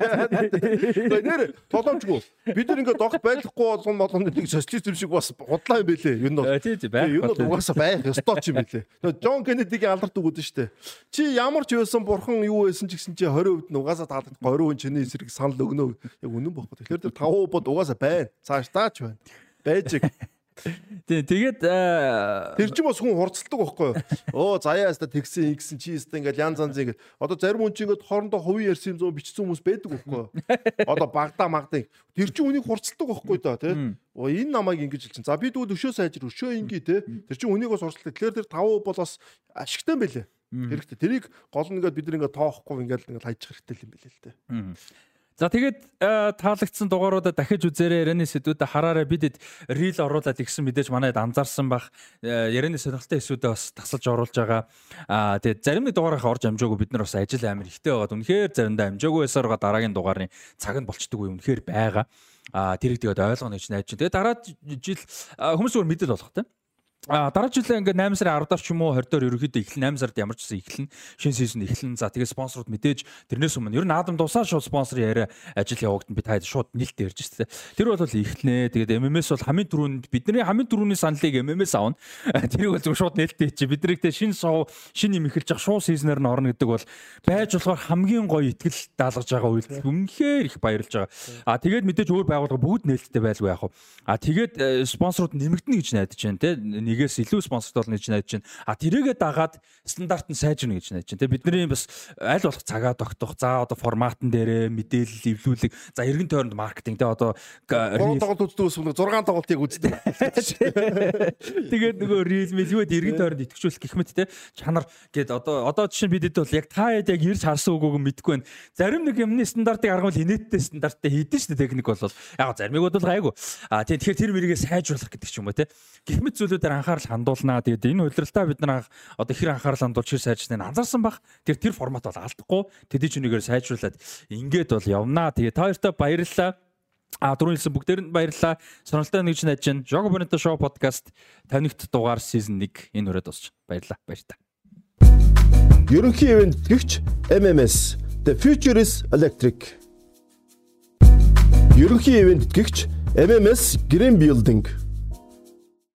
Тэгээ нэр толомжгүй. Бид нар ингээд огт байхгүй болгон болгоно нэг социализм шиг бас худлаа юм бэлээ. Юу нь бол. Тий, тий, байх. Юу нь угаасаа байх ёстой ч юм бэлээ. Джон Кеннедигийн алдарт үг үүдэн штэ. Чи ямар ч байсан бурхан юу байсан ч гэсэн чи 20% нь угаасаа таалагдахгүй 20% чиний эсрэг санал өгнө. Яг үнэн бохгүй. Тэгэхээр тэр 5% бод угаасаа байна. Цааш таач байна. Байж. Тий, тэгээд тэр чинь бас хүн хурцлдаг байхгүй юу? Оо заяа хаста тэгсэн ингэсэн чи хаста ингээл янз янз ингээд одоо зарим хүн чинь ингээд хоорондоо хувийн ярьсан юм зөө бичсэн хүмүүс байдаг байхгүй юу? Одоо багада магдаа тэр чинь үнийг хурцлдаг байхгүй да тий? Оо энэ намайг ингэж хэлсэн. За би дүүд өшөө сайжир өшөө ингээ тий? Тэр чинь үнийг бас хурцлдаг. Тэгэхээр тэр 5 бол бас ашигтай юм байлээ. Хэрэгтэй. Тэрийг гол нь ингээд бид нэг тоохгүй ингээд ингээд хайчих хэрэгтэй юм байлээ л дээ. За тэгээд таалагдсан дугааруудаа дахиж үзээрэй. Ярианы сэдвүүдэд хараарай. Бидэд рил оруулаад игсэн мэдээж манайд анзаарсан бах. Ярианы сонирхолтой хэсүүдэд бас тасалж оруулж байгаа. Аа тэгээд зарим нэг дугаарынхаа орж амжаагүй бид нар бас ажил амир ихтэй байгаад үнэхээр заримдаа амжаагүй байсаар байгаа дараагийн дугаарын цаг нь болчдөг үе үнэхээр байгаа. Аа тэрийг тэгээд ойлгоно гэж найдаж. Тэгээд дараа жил хүмүүс зүгээр мэдэл болох тийм А дараа жилээ ингээд 8 сарын 10-аар ч юм уу? 20-доор ерөөхдөө эхлэн 8 сард ямар ч гэсэн эхлэн шинэ сизон эхлэн. За тэгээ спонсорууд мэдээж тэрнээс өмнө ер нь Адам дусаа шууд спонсор яриа ажил явагдана. Би таад шууд нэлт ярьж штэ. Тэр бол эхлэнэ. Тэгээд MMS бол хамгийн түрүүнд бидний хамгийн түрүүний саналыг MMS аавна тэрийг бол зөв шууд нэлт чи биднэрэгтэй шинэ сов шинэ юм эхэлж явах шууд сизнээр нь орно гэдэг бол байж болохоор хамгийн гоё ихтгэл даалгаж байгаа үйлдэл. Үнэхээр их баярлж байгаа. А тэгээд мэдээж өөр байгууллага бүгд нээлттэй байлгүй яах вэ? А тэгээд э, спонсорууд нэмэгдэнэ гэж найдаж байна те нэгээс илүү спонсорт болно гэж найдаж байна. А тэрийгэ дагаад стандарт нь сайжирна гэж найдаж байна. Тэ бидний бас аль болох цагаа тогтох, за одоо форматн дээрээ мэдээлэл эвлүүлэг, за эргэн тойронд маркетинг тэ одоо 3 тоглолт үздэг ус 6 тоглолтыг үздэг. Тэгээд нөгөө рил мэл юу эргэн тойронд итгэжүүлэх гэх мэт тэ чанар гээд одоо одоо жишээ бидэд бол яг та хэд яг ирж харсан үгүйг мэдэхгүй байна. Зарим нэг юмны стандартыг аргавал инээдтэй стандарттай хийдэж штэ техник бол яг заримыг бол гайгүй. А тэгэхээр тэр мэрийгээ сайжруулах гэдэг ч юм уу тэ. Гэх мэт зүйлүүдээр анхаарал хандуулнаа. Тэгээд энэ удирдалтаа бид нар одоо хэр анхаарал хандуулж хэр сайжрсныг анзаарсан баг. Тэр тэр формат бол алдахгүй. Тэдий ч үнэгээр сайжруулад ингээд бол явнаа. Тэгээд та хоёртой баярлалаа. А дөрөв хэлсэн бүгдээр нь баярлалаа. Сонирхолтой нэгж найж чинь Jogo Bonito Show podcast 50-р дугаар season 1 энэ үрээд дуусч. Баярлалаа. Баярлалаа. Ерөнхий ивент гихч MMS The Future is Electric. Ерөнхий ивент гихч MMS Green Building